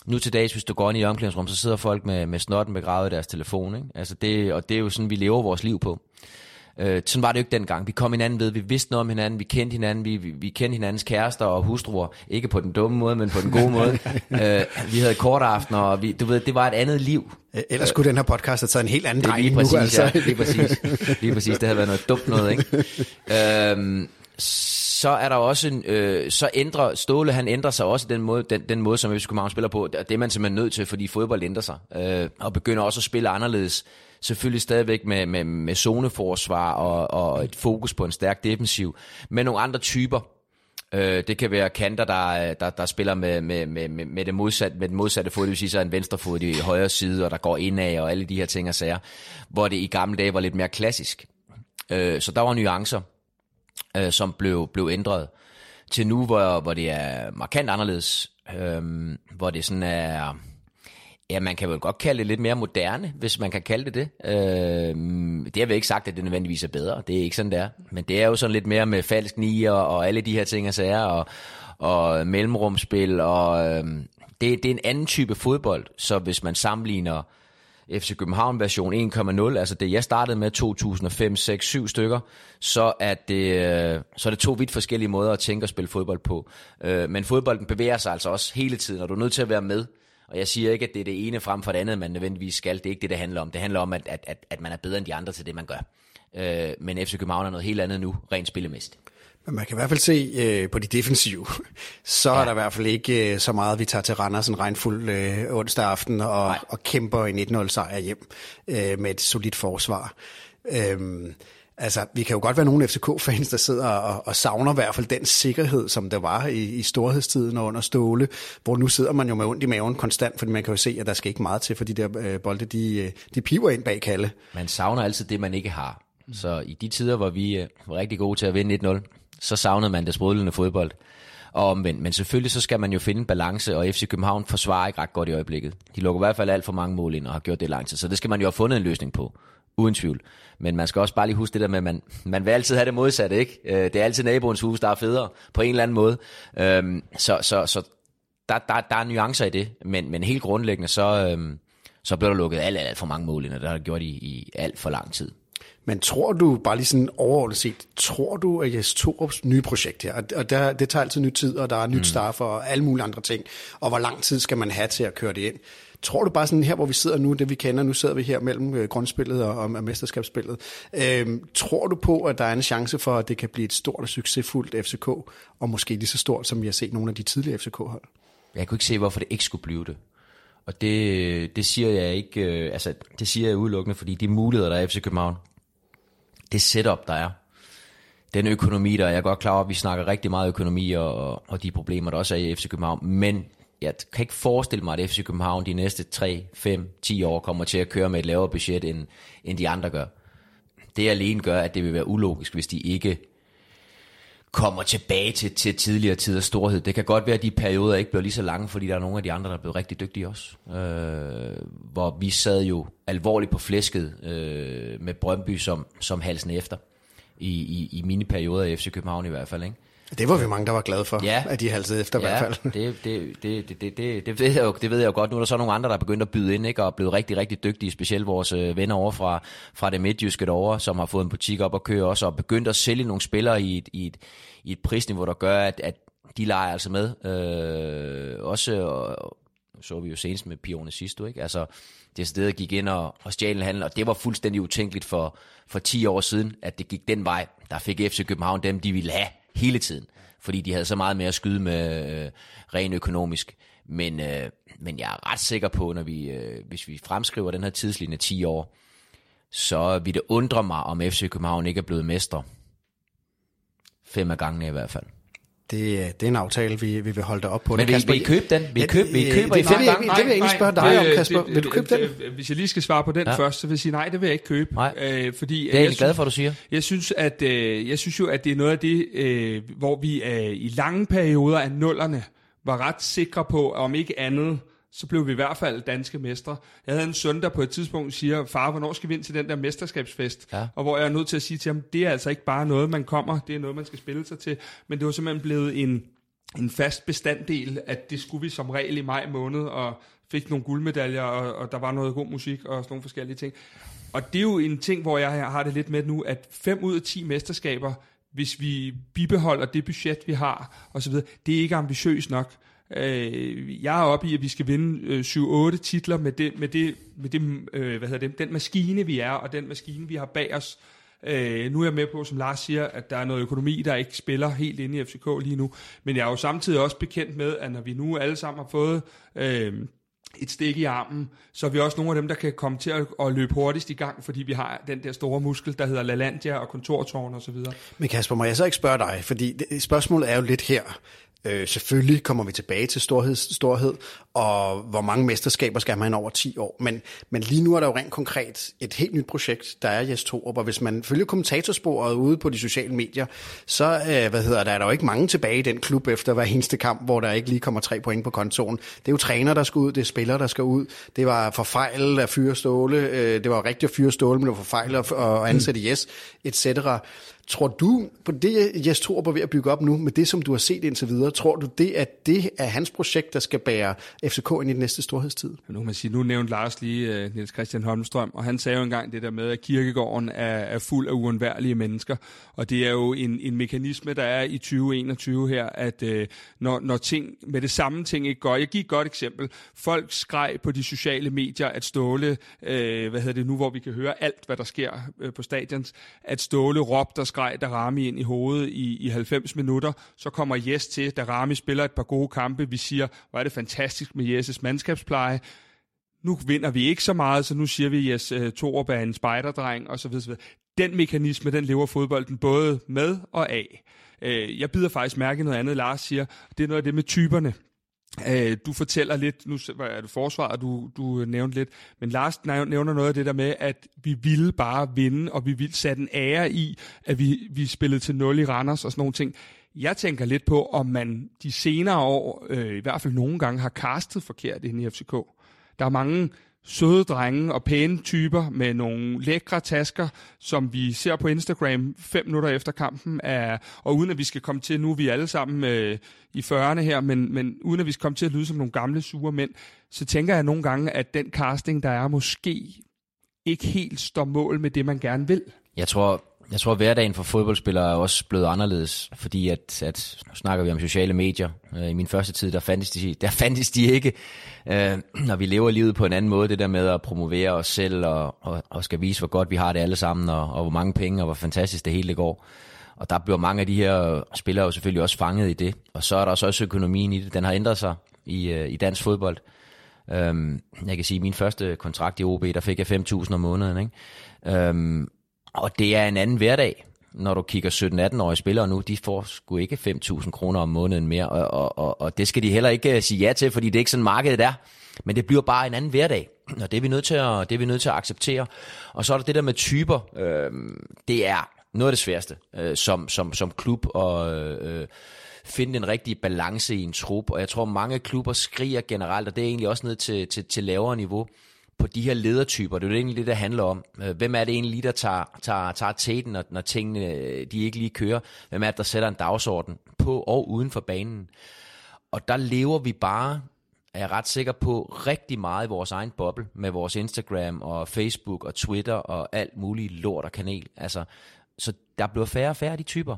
nu til dags, hvis du går ind i omklædningsrum, så sidder folk med, med snotten begravet i deres telefon. Ikke? Altså det, og det er jo sådan, vi lever vores liv på. Øh, sådan var det jo ikke dengang. Vi kom hinanden ved, vi vidste noget om hinanden, vi kendte hinanden, vi, vi, vi kendte hinandens kærester og hustruer. Ikke på den dumme måde, men på den gode måde. øh, vi havde kort aften, og vi, du ved, det var et andet liv. Øh, ellers skulle den her podcast have taget en helt anden drejning præcis, nu. Altså. Ja, lige præcis. Lige præcis, det havde været noget dumt noget, ikke? Øhm, så er der også en, øh, så ændrer Ståle, han ændrer sig også den måde, den, den måde som FC København spiller på. Det er man simpelthen nødt til, fordi fodbold ændrer sig. Øh, og begynder også at spille anderledes. Selvfølgelig stadigvæk med, med, med zoneforsvar og, og et fokus på en stærk defensiv. Men nogle andre typer. Øh, det kan være kanter, der, der, der spiller med, med, med, med, det modsatte, med den modsatte fod, det vil sige så en venstre fod i højre side, og der går indad og alle de her ting og sager. Hvor det i gamle dage var lidt mere klassisk. Øh, så der var nuancer øh, som blev, blev ændret til nu, hvor, hvor det er markant anderledes, øh, hvor det sådan er, ja, man kan vel godt kalde det lidt mere moderne, hvis man kan kalde det det. Øh, det har vi ikke sagt, at det nødvendigvis er bedre, det er ikke sådan, det er, men det er jo sådan lidt mere med falsk nier og alle de her ting og sager, og, og mellemrumspil, og øh, det, det er en anden type fodbold, så hvis man sammenligner FC København version 1.0, altså det jeg startede med 2005, 6, 7 stykker, så er det, øh, så er det to vidt forskellige måder at tænke og spille fodbold på. Øh, men fodbolden bevæger sig altså også hele tiden, og du er nødt til at være med. Og jeg siger ikke, at det er det ene frem for det andet, man nødvendigvis skal. Det er ikke det, det handler om. Det handler om, at, at, at, at man er bedre end de andre til det, man gør. Øh, men FC København er noget helt andet nu, rent spillemæssigt. Men man kan i hvert fald se øh, på de defensive, så ja. er der i hvert fald ikke øh, så meget, vi tager til Randers en regnfuld øh, onsdag aften og, og kæmper en 1-0 sejr hjem øh, med et solidt forsvar. Øhm, altså, vi kan jo godt være nogle FCK-fans, der sidder og, og savner i hvert fald den sikkerhed, som der var i, i storhedstiden og under Ståle, hvor nu sidder man jo med ondt i maven konstant, fordi man kan jo se, at der skal ikke meget til, for de der øh, bolde, de, øh, de piver ind bag Kalle. Man savner altid det, man ikke har. Så i de tider, hvor vi øh, var rigtig gode til at vinde 1-0, så savnede man det sprudlende fodbold. Og omvendt. Men selvfølgelig så skal man jo finde en balance, og FC København forsvarer ikke ret godt i øjeblikket. De lukker i hvert fald alt for mange mål ind og har gjort det lang tid. Så det skal man jo have fundet en løsning på. Uden tvivl. Men man skal også bare lige huske det der med, at man, man vil altid have det modsatte, ikke? Øh, det er altid naboens hus, der er federe på en eller anden måde. Øhm, så så, så der, der, der er nuancer i det. Men, men helt grundlæggende, så, øhm, så bliver der lukket alt, alt for mange mål ind, og det har det gjort i, i alt for lang tid. Men tror du, bare lige sådan overordnet set, tror du, at Jes Torups nye projekt her, og der, det tager altid ny tid, og der er nyt mm. staff og alle mulige andre ting, og hvor lang tid skal man have til at køre det ind? Tror du bare sådan her, hvor vi sidder nu, det vi kender, nu sidder vi her mellem øh, grundspillet og, og mesterskabsspillet, øhm, tror du på, at der er en chance for, at det kan blive et stort og succesfuldt FCK, og måske lige så stort, som vi har set nogle af de tidligere FCK-hold? Jeg kunne ikke se, hvorfor det ikke skulle blive det. Og det, det siger jeg ikke, øh, altså det siger jeg udelukkende, fordi de muligheder, der er i FC København, det setup, der er, den økonomi, der er, jeg er godt klar over, at vi snakker rigtig meget økonomi og, og de problemer, der også er i FC København, men jeg kan ikke forestille mig, at FC København de næste 3, 5, 10 år kommer til at køre med et lavere budget, end, end de andre gør. Det alene gør, at det vil være ulogisk, hvis de ikke kommer tilbage til, til tidligere tiders storhed. Det kan godt være, at de perioder ikke bliver lige så lange, fordi der er nogle af de andre, der er blevet rigtig dygtige også. Øh, hvor vi sad jo alvorligt på flæsket øh, med Brøndby som, som halsen efter. I, i, i mine perioder i FC København i hvert fald, ikke? Det var vi mange, der var glade for, ja. at de halsede efter ja, i hvert fald. Det, det, det, det, det, det, det, ved jeg jo, det ved jeg jo godt. Nu er der så nogle andre, der er begyndt at byde ind, ikke? og er blevet rigtig, rigtig dygtige, specielt vores øh, venner over fra, fra det midtjyske derovre, som har fået en butik op at køre også, og begyndt at sælge nogle spillere i et, i et, i et prisniveau, der gør, at, at de leger altså med. Øh, også, og, så vi jo senest med Pione sidste, ikke? Altså, det sted gik ind og, og stjal en handel, og det var fuldstændig utænkeligt for, for 10 år siden, at det gik den vej. Der fik FC København dem, de ville have hele tiden, fordi de havde så meget mere at skyde med øh, rent økonomisk. Men, øh, men jeg er ret sikker på, når vi, øh, hvis vi fremskriver den her tidslinje 10 år, så vil det undre mig, om FC København ikke er blevet mestre. Fem af gangene i hvert fald. Det, det er en aftale, vi, vi vil holde dig op på. Men vil, vil I købe den? Vil I købe, vil I købe det, det, gange? det, det vil jeg egentlig spørge dig om, Kasper. det- Vil du købe det- den? det- Hvis jeg lige skal svare på den Ja. først, så vil jeg sige, nej, det vil jeg ikke købe. Nej. Øh, fordi, Det er jeg egentlig glad for, at du siger. Jeg synes, at, øh, jeg synes jo, at det er noget af det, øh, hvor vi øh, i lange perioder af nullerne var ret sikre på, om ikke andet, så blev vi i hvert fald danske mestre. Jeg havde en søn, der på et tidspunkt siger, far, hvornår skal vi ind til den der mesterskabsfest? Ja. Og hvor jeg er nødt til at sige til ham, det er altså ikke bare noget, man kommer, det er noget, man skal spille sig til. Men det var simpelthen blevet en, en fast bestanddel, at det skulle vi som regel i maj måned, og fik nogle guldmedaljer, og, og der var noget god musik og sådan nogle forskellige ting. Og det er jo en ting, hvor jeg har det lidt med nu, at 5 ud af 10 mesterskaber, hvis vi bibeholder det budget, vi har, osv., det er ikke ambitiøst nok. Øh, jeg er oppe i, at vi skal vinde øh, 7-8 titler med, det, med, det, med det, øh, hvad hedder det, den maskine, vi er, og den maskine, vi har bag os. Øh, nu er jeg med på, som Lars siger, at der er noget økonomi, der ikke spiller helt inde i FCK lige nu. Men jeg er jo samtidig også bekendt med, at når vi nu alle sammen har fået øh, et stik i armen, så er vi også nogle af dem, der kan komme til at, at løbe hurtigst i gang, fordi vi har den der store muskel, der hedder LaLandia og kontortårn osv. Men Kasper, må jeg så ikke spørge dig? Fordi det, spørgsmålet er jo lidt her. Øh, selvfølgelig kommer vi tilbage til storhed, storhed, og hvor mange mesterskaber skal man over 10 år. Men, men lige nu er der jo rent konkret et helt nyt projekt, der er Jes Torup, og hvis man følger kommentatorsporet ude på de sociale medier, så øh, hvad hedder, der er der jo ikke mange tilbage i den klub efter hver eneste kamp, hvor der ikke lige kommer tre point på kontoen. Det er jo træner, der skal ud, det er spillere, der skal ud. Det var for fejl at fyre Ståle, øh, det var rigtigt at fyre Ståle, men det var for fejl at, at ansætte Jes, etc. Tror du på det, Jes Torup er ved at bygge op nu, med det, som du har set indtil videre, tror du det, at det er hans projekt, der skal bære FCK ind i den næste storhedstid? Nu, kan man sige, nu nævnte Lars lige uh, Niels Christian Holmstrøm, og han sagde jo engang det der med, at kirkegården er, er fuld af uundværlige mennesker. Og det er jo en, en mekanisme, der er i 2021 her, at uh, når, når ting med det samme ting ikke går. Jeg giver et godt eksempel. Folk skreg på de sociale medier, at Ståle, uh, hvad hedder det nu, hvor vi kan høre alt, hvad der sker uh, på stadions, at Ståle råbte skreg Darami ind i hovedet i, i 90 minutter. Så kommer Jes til, Darami spiller et par gode kampe. Vi siger, hvor er det fantastisk med Jes' mandskabspleje nu vinder vi ikke så meget, så nu siger vi, at yes, øh, Torup er en spejderdreng, og så videre. Den mekanisme, den lever fodbolden både med og af. Øh, Jeg bider faktisk mærke i noget andet, Lars siger. Det er noget af det med typerne. Øh, Du fortæller lidt, nu er det forsvaret, du, du øh, nævnte lidt, men Lars nævner noget af det der med, at vi ville bare vinde, og vi ville sætte en ære i, at vi, vi spillede til 0 i Randers og sådan nogle ting. Jeg tænker lidt på, om man de senere år, øh, i hvert fald nogle gange, har castet forkert inde i FCK. Der er mange søde drenge og pæne typer med nogle lækre tasker, som vi ser på Instagram fem minutter efter kampen. Er, og uden at vi skal komme til, nu er vi alle sammen øh, i 40'erne her, men, men uden at vi skal komme til at lyde som nogle gamle sure mænd, så tænker jeg nogle gange, at den casting, der er, måske ikke helt står mål med det, man gerne vil. Jeg tror, jeg tror, at hverdagen for fodboldspillere er også blevet anderledes, fordi at, at nu snakker vi om sociale medier. Øh, I min første tid, der fandtes de, der fandtes de ikke. Øh, når vi lever livet på en anden måde, det der med at promovere os selv og, og, og skal vise, hvor godt vi har det alle sammen, og, og hvor mange penge og hvor fantastisk det hele det går. Og der bliver mange af de her spillere jo selvfølgelig også fanget i det. Og så er der også økonomien i det. Den har ændret sig i, øh, i dansk fodbold. Øhm, jeg kan sige, at min første kontrakt i OB, der fik jeg 5.000 om måneden. Ikke? Øhm, og det er en anden hverdag, når du kigger 17-18-årige spillere nu, de får sgu ikke 5.000 kroner om måneden mere, og, og, og, og det skal de heller ikke øh, sige ja til, fordi det er ikke sådan markedet er. Men det bliver bare en anden hverdag, og det er vi nødt til at, det er vi nødt til at acceptere. Og så er der det der med typer. Øh, det er noget af det sværeste øh, som, som, som klub og øh, finde den rigtige balance i en trup. Og jeg tror, mange klubber skriger generelt, og det er egentlig også ned til, til, til lavere niveau, på de her ledertyper. Det er jo egentlig det, der handler om. Hvem er det egentlig lige, der tager, tager, tager tæten, når, når tingene de ikke lige kører? Hvem er det, der sætter en dagsorden på og uden for banen? Og der lever vi bare, er jeg ret sikker på, rigtig meget i vores egen boble med vores Instagram og Facebook og Twitter og alt muligt lort og kanal. Altså, så der bliver færre og færre af de typer.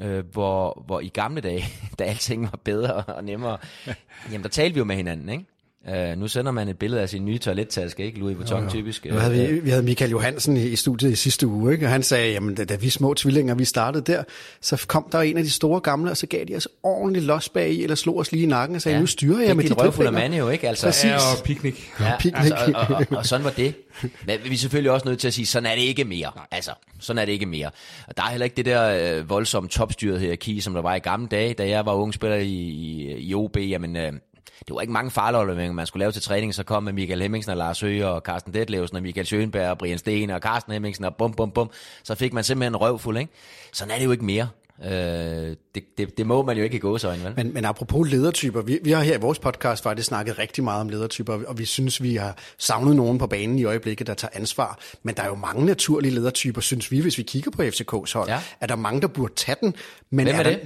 Øh, hvor, hvor i gamle dage, da alting var bedre og nemmere, jamen der talte vi jo med hinanden, ikke? Uh, nu sender man et billede af sin nye toilettaske, ikke? Louis Vuitton Jo, jo. typisk. Nu havde Øh, vi, vi havde Michael Johansen i, i studiet i sidste uge, ikke? og han sagde, jamen da, da vi små tvillinger, vi startede der, så kom der en af de store gamle, og så gav de os ordentligt los bag i, eller slog os lige i nakken og sagde, Ja. nu styrer jeg med de de en røvfuld af driflinger. mand jo, ikke? Altså, Præcis. Ja, og piknik. Ja, Picnic. altså, og, og, og, og sådan var det. Men vi er selvfølgelig også nødt til at sige, sådan er det ikke mere. Altså, sådan er det ikke mere. Og der er heller ikke det der øh, voldsomme topstyret hierarki, som der var i gamle dage, da jeg var ung spiller i, i, i OB. Jamen, øh, det var ikke mange farleafleveringer, man skulle lave til træning. Så kom med Michael Hemmingsen og Lars Høgh og Carsten Detlevsen og Michael Schønberg og Brian Sten og Carsten Hemmingsen og bum, bum, bum. Så fik man simpelthen en røvfuld, ikke? Sådan er det jo ikke mere. Øh, det, det, det må man jo ikke i gåsøjne, vel? Men, men apropos ledertyper, vi, vi har her i vores podcast faktisk snakket rigtig meget om ledertyper, og vi synes, vi har savnet nogen på banen i øjeblikket, der tager ansvar. Men der er jo mange naturlige ledertyper, synes vi, hvis vi kigger på FCK's hold. Ja. Er der mange, der burde tage den? Men Hvem er der, det?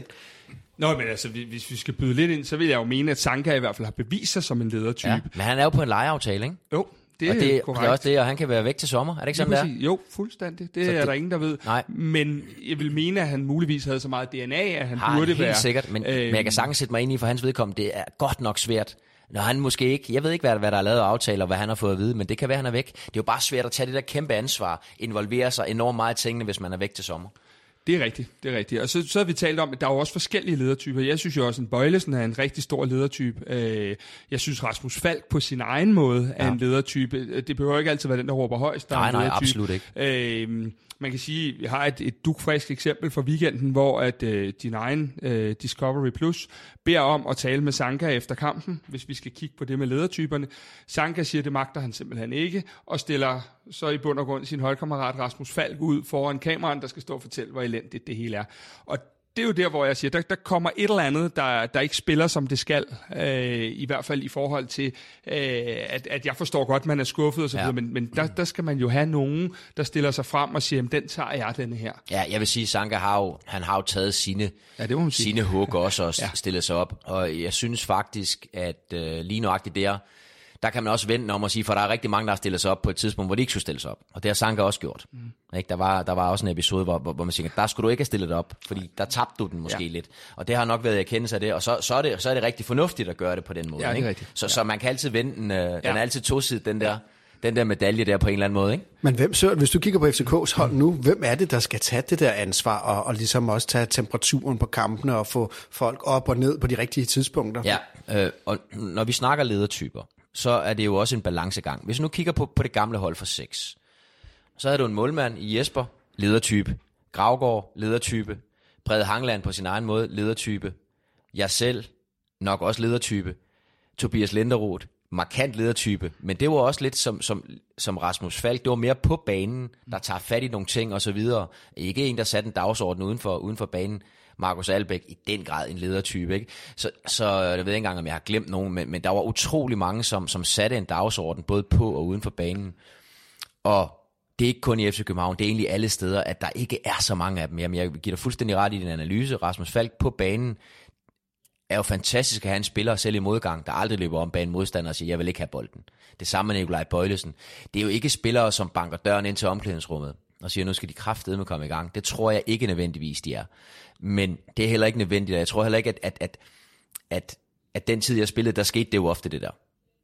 Nå, men altså, vi- hvis vi skal byde lidt ind, så vil jeg jo mene, at Sanka i hvert fald har bevist sig som en ledertype. Ja, men han er jo på en lejeaftale, ikke? Jo, det er og det, korrekt. det er også det, og han kan være væk til sommer. Er det ikke sådan, det er? Jo, fuldstændig. Det Så er det- der ingen, der ved. Nej. Men jeg vil mene, at han muligvis havde så meget DNA, at han Har burde helt være... sikkert, men, øh, men jeg kan sagtens sætte mig ind i for hans vedkommende, det er godt nok svært. Når han måske ikke, jeg ved ikke, hvad, hvad der er lavet af aftaler, og hvad han har fået at vide, men det kan være, han er væk. Det er jo bare svært at tage det der kæmpe ansvar, involvere sig enormt meget i tingene, hvis man er væk til sommer. Det er rigtigt, det er rigtigt. Og så, så har vi talt om, at der er jo også forskellige ledertyper. Jeg synes jo også, at Bøjlesen er en rigtig stor ledertype. Øh, Jeg synes, Rasmus Falk på sin egen måde er Ja. en ledertype. Det behøver ikke altid være den, der råber højst. Der er Nej, en nej, ledertype. absolut ikke. Øh, man kan sige, vi har et, et dukfrisk eksempel fra weekenden, hvor at øh, din egen øh, Discovery Plus beder om at tale med Sanka efter kampen, hvis vi skal kigge på det med ledertyperne. Sanka siger, det magter han simpelthen ikke, og stiller så i bund og grund sin holdkammerat Rasmus Falk ud foran kameraen, der skal stå og fortælle, hvor elendigt det hele er. Og det er jo der, hvor jeg siger, der, der kommer et eller andet, der, der ikke spiller, som det skal. Øh, I hvert fald i forhold til, øh, at, at jeg forstår godt, man er skuffet og så Ja. men, men der, der skal man jo have nogen, der stiller sig frem og siger, den tager jeg, denne her. Ja, jeg vil sige, Sanka har jo, han har jo taget sine, Ja, det må sine hug også og ja. stillet sig op. Og jeg synes faktisk, at øh, lige nøjagtigt der, der kan man også vente om at sige, for der er rigtig mange, der har stillet sig op på et tidspunkt, hvor de ikke skulle stille sig op. Og det har Sanka også gjort. Mm. Ikke? Der, var, der var også en episode, hvor, hvor, hvor man siger, der skulle du ikke have stillet dig op, fordi der tabte du den måske Ja. ja. lidt. Og det har nok været i erkendelse af det, og så, så, er det, så er det rigtig fornuftigt at gøre det på den måde. Ja, det er ikke? rigtigt. Så, så man kan altid vente den, øh, den Ja. er altid tosidig, den der, den der medalje der på en eller anden måde. Ikke? Men hvem, Søren, hvis du kigger på FCK's hold nu, hvem er det, der skal tage det der ansvar og, og ligesom også tage temperaturen på kampene og få folk op og ned på de rigtige tidspunkter? Ja, øh, og når vi snakker ledertyper, så er det jo også en balancegang. Hvis du nu kigger på, på det gamle hold for 6, så havde du en målmand i Jesper, ledertype. Gravgaard, ledertype. Brede Hangland på sin egen måde, ledertype. Jeg selv, nok også ledertype. Tobias Linderoth, markant ledertype. Men det var også lidt som, som, som Rasmus Falk. Det var mere på banen, der tager fat i nogle ting og så videre. Ikke en, der satte en dagsorden uden for, uden for banen. Markus Albæk i den grad en ledertype. Ikke? Så, så øh, jeg ved ikke engang, om jeg har glemt nogen, men, men der var utrolig mange, som, som satte en dagsorden, både på og uden for banen. Og det er ikke kun i FC København, det er egentlig alle steder, at der ikke er så mange af dem. Jamen, jeg giver dig fuldstændig ret i din analyse. Rasmus Falk på banen er jo fantastisk at have en spiller selv i modgang, der aldrig løber om banen modstander og siger, jeg vil ikke have bolden. Det samme med Nikolaj Bøjlesen. Det er jo ikke spillere, som banker døren ind til omklædningsrummet og siger, nu skal de kraftedeme komme i gang. Det tror jeg ikke nødvendigvis, de er. Men det er heller ikke nødvendigt, og jeg tror heller ikke, at, at, at, at, at den tid, jeg spillede, der skete det jo ofte det der.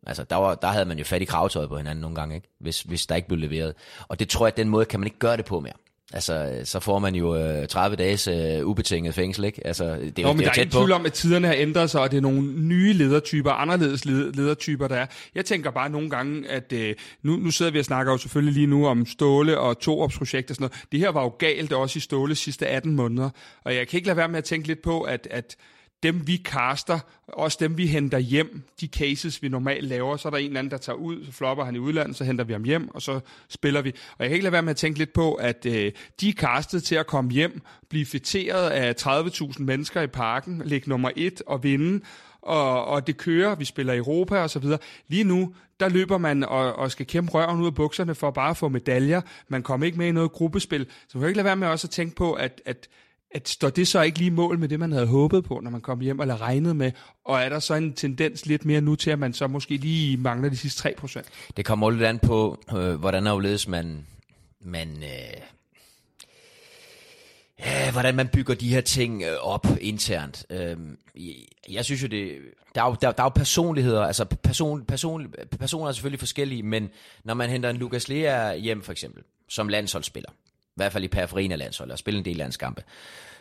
Altså, der, var, der havde man jo fat i kravtøjet på hinanden nogle gange, ikke? Hvis, hvis der ikke blev leveret. Og det tror jeg, at den måde kan man ikke gøre det på mere. Altså, så får man jo øh, 30 dages øh, ubetinget fængsel, ikke? Altså, det er Nå, det er men der er ingen tvivl om, at tiderne har ændret sig, og det er nogle nye ledertyper, anderledes led- ledertyper, der er. Jeg tænker bare nogle gange, at øh, nu, nu sidder vi og snakker jo selvfølgelig lige nu om Ståle og Torups projekt og sådan noget. Det her var jo galt også i Ståles sidste 18 måneder, og jeg kan ikke lade være med at tænke lidt på, at, at dem vi kaster, også dem vi henter hjem, de cases vi normalt laver, så er der en eller anden, der tager ud, så flopper han i udlandet, så henter vi ham hjem, og så spiller vi. Og jeg kan ikke lade være med at tænke lidt på, at øh, de er kastet til at komme hjem, blive fætteret af 30.000 mennesker i parken, ligge nummer et og vinde, og, og det kører, vi spiller i Europa og så videre. Lige nu, der løber man og, og skal kæmpe røven ud af bukserne for bare at få medaljer. Man kommer ikke med i noget gruppespil. Så man kan ikke lade være med også at tænke på, at, at at står det så ikke lige mål med det, man havde håbet på, når man kom hjem, eller regnet med? Og er der så en tendens lidt mere nu til, at man så måske lige mangler de sidste 3%? Det kommer jo lidt an på, øh, hvordan afledes man, man øh, ja, hvordan man bygger de her ting øh, op internt. Øh, jeg synes jo, det, der, er jo, der, der er jo personligheder, altså person, person, personer er selvfølgelig forskellige, men når man henter en Lukas Lea hjem for eksempel, som landsholdsspiller, i hvert fald i periferien af landsholdet, og spille en del landskampe,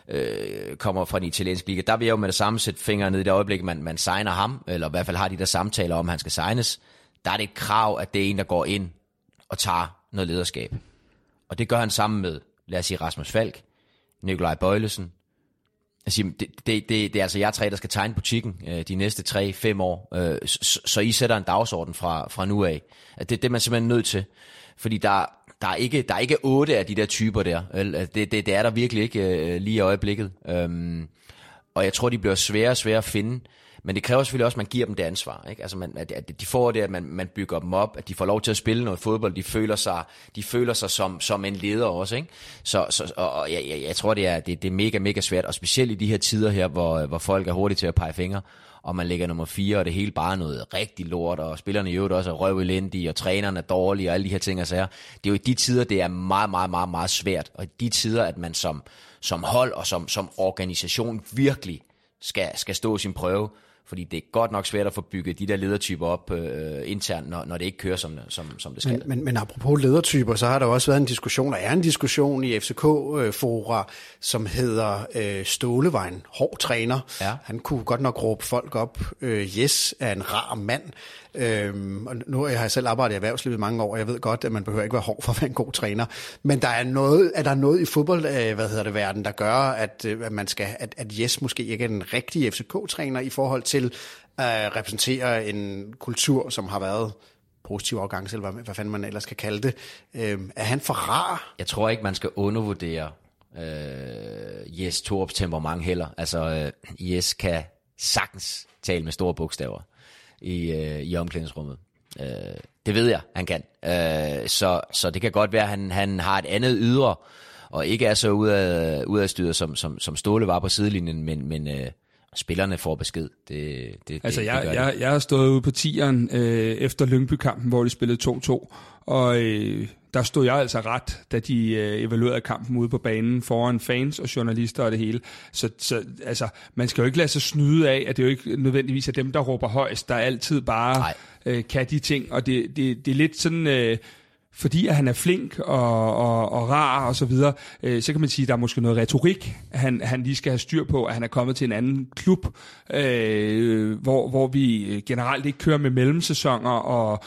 øh, kommer fra den italienske liga, der vil jeg jo med det samme sætte fingre ned i det øjeblik, man, man signer ham, eller i hvert fald har de der samtaler om, at han skal signes, der er det et krav, at det er en, der går ind og tager noget lederskab. Og det gør han sammen med, lad os sige, Rasmus Falk, Nikolaj Bøjlesen. Jeg siger, det, det, det, det er altså jer tre, der skal tegne butikken øh, de næste 3-5 år, øh, så, så I sætter en dagsorden fra, fra nu af. Det, det er man simpelthen nødt til. Fordi der, der, er ikke, der er ikke otte af de der typer der. Øh, det, det, det er der virkelig ikke øh, lige i øjeblikket. Øhm, og jeg tror, de bliver svære og svære at finde. Men det kræver selvfølgelig også, at man giver dem det ansvar. Ikke? Altså man, at, at de får det, at man, man bygger dem op, at de får lov til at spille noget fodbold, de føler sig, de føler sig som, som en leder også. Ikke? Så, så, og, og jeg, jeg, jeg tror, det er, det, det er mega, mega svært, og specielt i de her tider her, hvor, hvor folk er hurtige til at pege fingre, og man ligger nummer 4, og det hele bare noget rigtig lort, og spillerne i øvrigt også er røvelendige, og trænerne er dårlige, og alle de her ting og sager. Det er jo i de tider, det er meget, meget, meget, meget svært, og i de tider, at man som, som hold og som, som organisation virkelig skal, skal stå sin prøve, fordi det er godt nok svært at få bygget de der ledertyper op øh, internt, når, når det ikke kører, som, som, som det skal. Men, men, men apropos ledertyper, så har der også været en diskussion, og er en diskussion i FCK-fora, øh, som hedder øh, Ståle var en hård træner. Ja. Han kunne godt nok råbe folk op. Øh, yes er en rar mand. Øhm, og nu har jeg selv arbejdet i erhvervslivet mange år, og jeg ved godt, at man behøver ikke være hård for at være en god træner. Men der er noget, er der noget i fodbold, øh, hvad hedder det, verden, der gør, at, øh, at man skal, at, at Jes måske ikke er den rigtige FCK-træner i forhold til at repræsentere en kultur, som har været positiv afgang, eller hvad, hvad fanden man ellers kan kalde det. Øhm, er han for rar? Jeg tror ikke, man skal undervurdere øh, Jes Torps temperament heller. Altså, øh, Jes kan sagtens tale med store bogstaver i, øh, i omklædningsrummet. Øh, det ved jeg, han kan. Øh, så, så det kan godt være, at han, han har et andet ydre, og ikke er så ud af, ud af styret, som, som, som Ståle var på sidelinjen, men, men øh, spillerne får besked. Det, det, altså, det, jeg, det jeg, jeg har stået ude på tieren øh, efter Lyngby-kampen, hvor de spillede 2-2, og øh, der stod jeg altså ret, da de øh, evaluerede kampen ude på banen foran fans og journalister og det hele. Så, så altså, man skal jo ikke lade sig snyde af, at det jo ikke nødvendigvis er dem, der råber højst, der altid bare øh, kan de ting. Og det, det, det er lidt sådan... Øh, fordi at han er flink og, og, og rar og så videre, øh, så kan man sige, at der er måske noget retorik, han, han lige skal have styr på, at han er kommet til en anden klub, øh, hvor, hvor vi generelt ikke kører med mellemsæsoner og, og,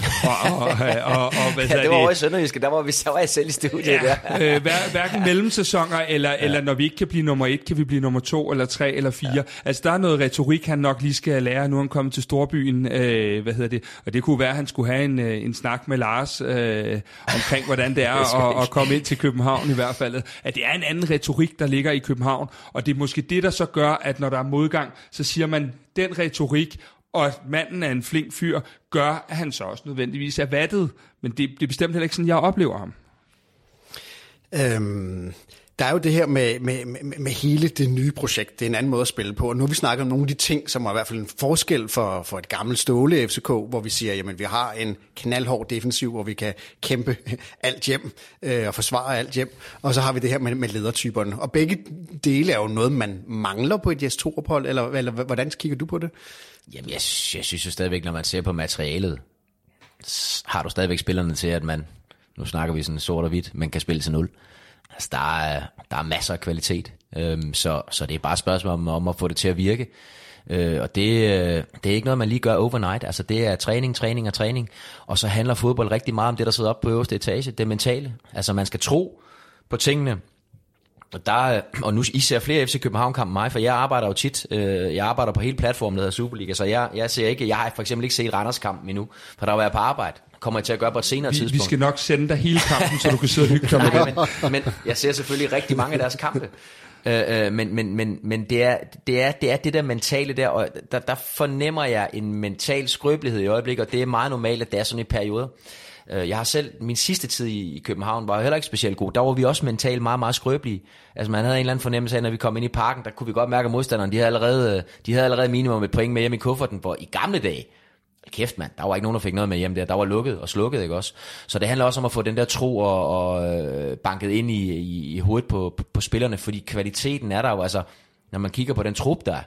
og, og, og, og hvad ja, det var over i Sønderjyske, der var vi så var jeg selv i studiet ja, der. øh, hver, hverken mellemsæsoner, eller, ja. eller når vi ikke kan blive nummer et, kan vi blive nummer to, eller tre, eller fire. Ja. Altså der er noget retorik, han nok lige skal lære, nu er han kommet til Storbyen, øh, hvad hedder det, og det kunne være, at han skulle have en, øh, en snak med Lars, øh, omkring, hvordan det er at, at komme ind til København i hvert fald. At det er en anden retorik, der ligger i København, og det er måske det, der så gør, at når der er modgang, så siger man, den retorik, og at manden er en flink fyr, gør, at han så også nødvendigvis er vattet. Men det, det er bestemt heller ikke sådan, jeg oplever ham. Øhm, der er jo det her med, med, med, med hele det nye projekt. Det er en anden måde at spille på. Og nu har vi snakket om nogle af de ting, som er i hvert fald en forskel for, for et gammelt ståle FCK, hvor vi siger, jamen vi har en knaldhård defensiv, hvor vi kan kæmpe alt hjem øh, og forsvare alt hjem. Og så har vi det her med, med ledertyperne. Og begge dele er jo noget, man mangler på et Jes ophold eller, eller hvordan kigger du på det? Jamen jeg, jeg synes jo stadigvæk, når man ser på materialet, har du stadigvæk spillerne til, at man, nu snakker vi sådan sort og hvidt, man kan spille til nul. Altså, der er, der er masser af kvalitet, øhm, så, så det er bare et spørgsmål om, om at få det til at virke. Øh, og det, øh, det er ikke noget, man lige gør overnight. Altså, det er træning, træning og træning. Og så handler fodbold rigtig meget om det, der sidder op på øverste etage, det mentale. Altså, man skal tro på tingene. Og, der, øh, og nu I ser flere FC København-kampe mig, for jeg arbejder jo tit, øh, jeg arbejder på hele platformen, der hedder Superliga, så jeg, jeg ser ikke, jeg har for eksempel ikke set Randers kamp endnu, for der var jeg på arbejde kommer jeg til at gøre på et senere vi, tidspunkt. Vi skal nok sende dig hele kampen, så du kan sidde og hygge dig med det. Men, men jeg ser selvfølgelig rigtig mange af deres kampe. Øh, øh, men men, men, men det, er, det, er, det er det der mentale der, og der, der fornemmer jeg en mental skrøbelighed i øjeblikket, og det er meget normalt, at det er sådan i perioder. Øh, jeg har selv, min sidste tid i København var heller ikke specielt god. Der var vi også mentalt meget, meget skrøbelige. Altså man havde en eller anden fornemmelse af, når vi kom ind i parken, der kunne vi godt mærke, at modstanderne, de havde allerede, de havde allerede minimum et point med hjem i kufferten, hvor i gamle dage, kæft mand, der var ikke nogen, der fik noget med hjem der. Der var lukket og slukket, ikke også? Så det handler også om at få den der tro og, og øh, banket ind i, i, i hovedet på, på, på spillerne, fordi kvaliteten er der jo, altså, når man kigger på den trup, der er,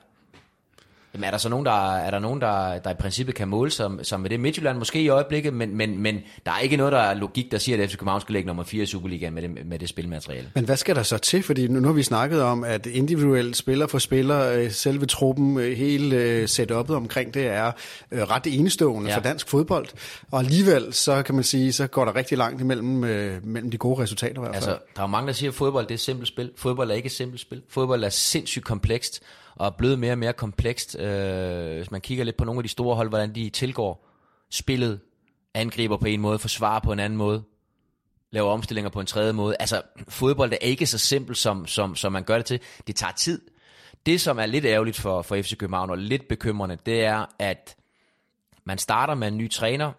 Jamen, er der så nogen, der, er der, nogen der, der i princippet kan måle sig, sig med det? Midtjylland måske i øjeblikket, men, men, men der er ikke noget, der er logik, der siger, at FC København skal lægge nummer 4 i Superligaen med det, med det spilmateriale. Men hvad skal der så til? Fordi nu, nu har vi snakket om, at individuelt spiller for spiller, øh, selve truppen, øh, hele øh, setupet omkring det er ret enestående ja. for dansk fodbold. Og alligevel, så kan man sige, så går der rigtig langt imellem mellem de gode resultater i hvert fald. Altså, der er mange, der siger, at fodbold det er simpelt spil. Fodbold er ikke et simpelt spil. Fodbold er sindssygt komplekst og er blevet mere og mere komplekst. Øh, hvis man kigger lidt på nogle af de store hold, hvordan de tilgår spillet, angriber på en måde, forsvarer på en anden måde, laver omstillinger på en tredje måde. Altså, fodbold er ikke så simpelt, som, som, som man gør det til. Det tager tid. Det, som er lidt ærgerligt for, for FC København, og lidt bekymrende, det er, at man starter med en ny træner,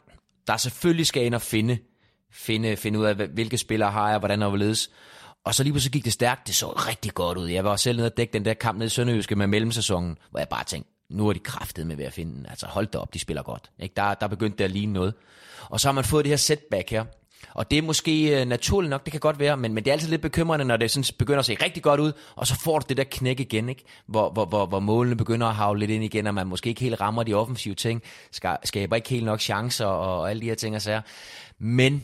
der selvfølgelig skal ind og finde, finde, finde ud af, hvilke spillere har jeg, hvordan og hvorledes. Og så lige pludselig gik det stærkt. Det så rigtig godt ud. Jeg var selv nede og dække den der kamp nede i Sønderjyske med mellemsæsonen, hvor jeg bare tænkte, nu er de kraftet med ved at finde den. Altså hold da op, de spiller godt. Ikke? Der, der begyndte det at ligne noget. Og så har man fået det her setback her. Og det er måske uh, naturligt nok, det kan godt være, men, men det er altid lidt bekymrende, når det sådan begynder at se rigtig godt ud, og så får du det der knæk igen, ikke? Hvor, hvor, hvor, hvor målene begynder at havle lidt ind igen, og man måske ikke helt rammer de offensive ting, skaber ikke helt nok chancer og, og alle de her ting og sager. Men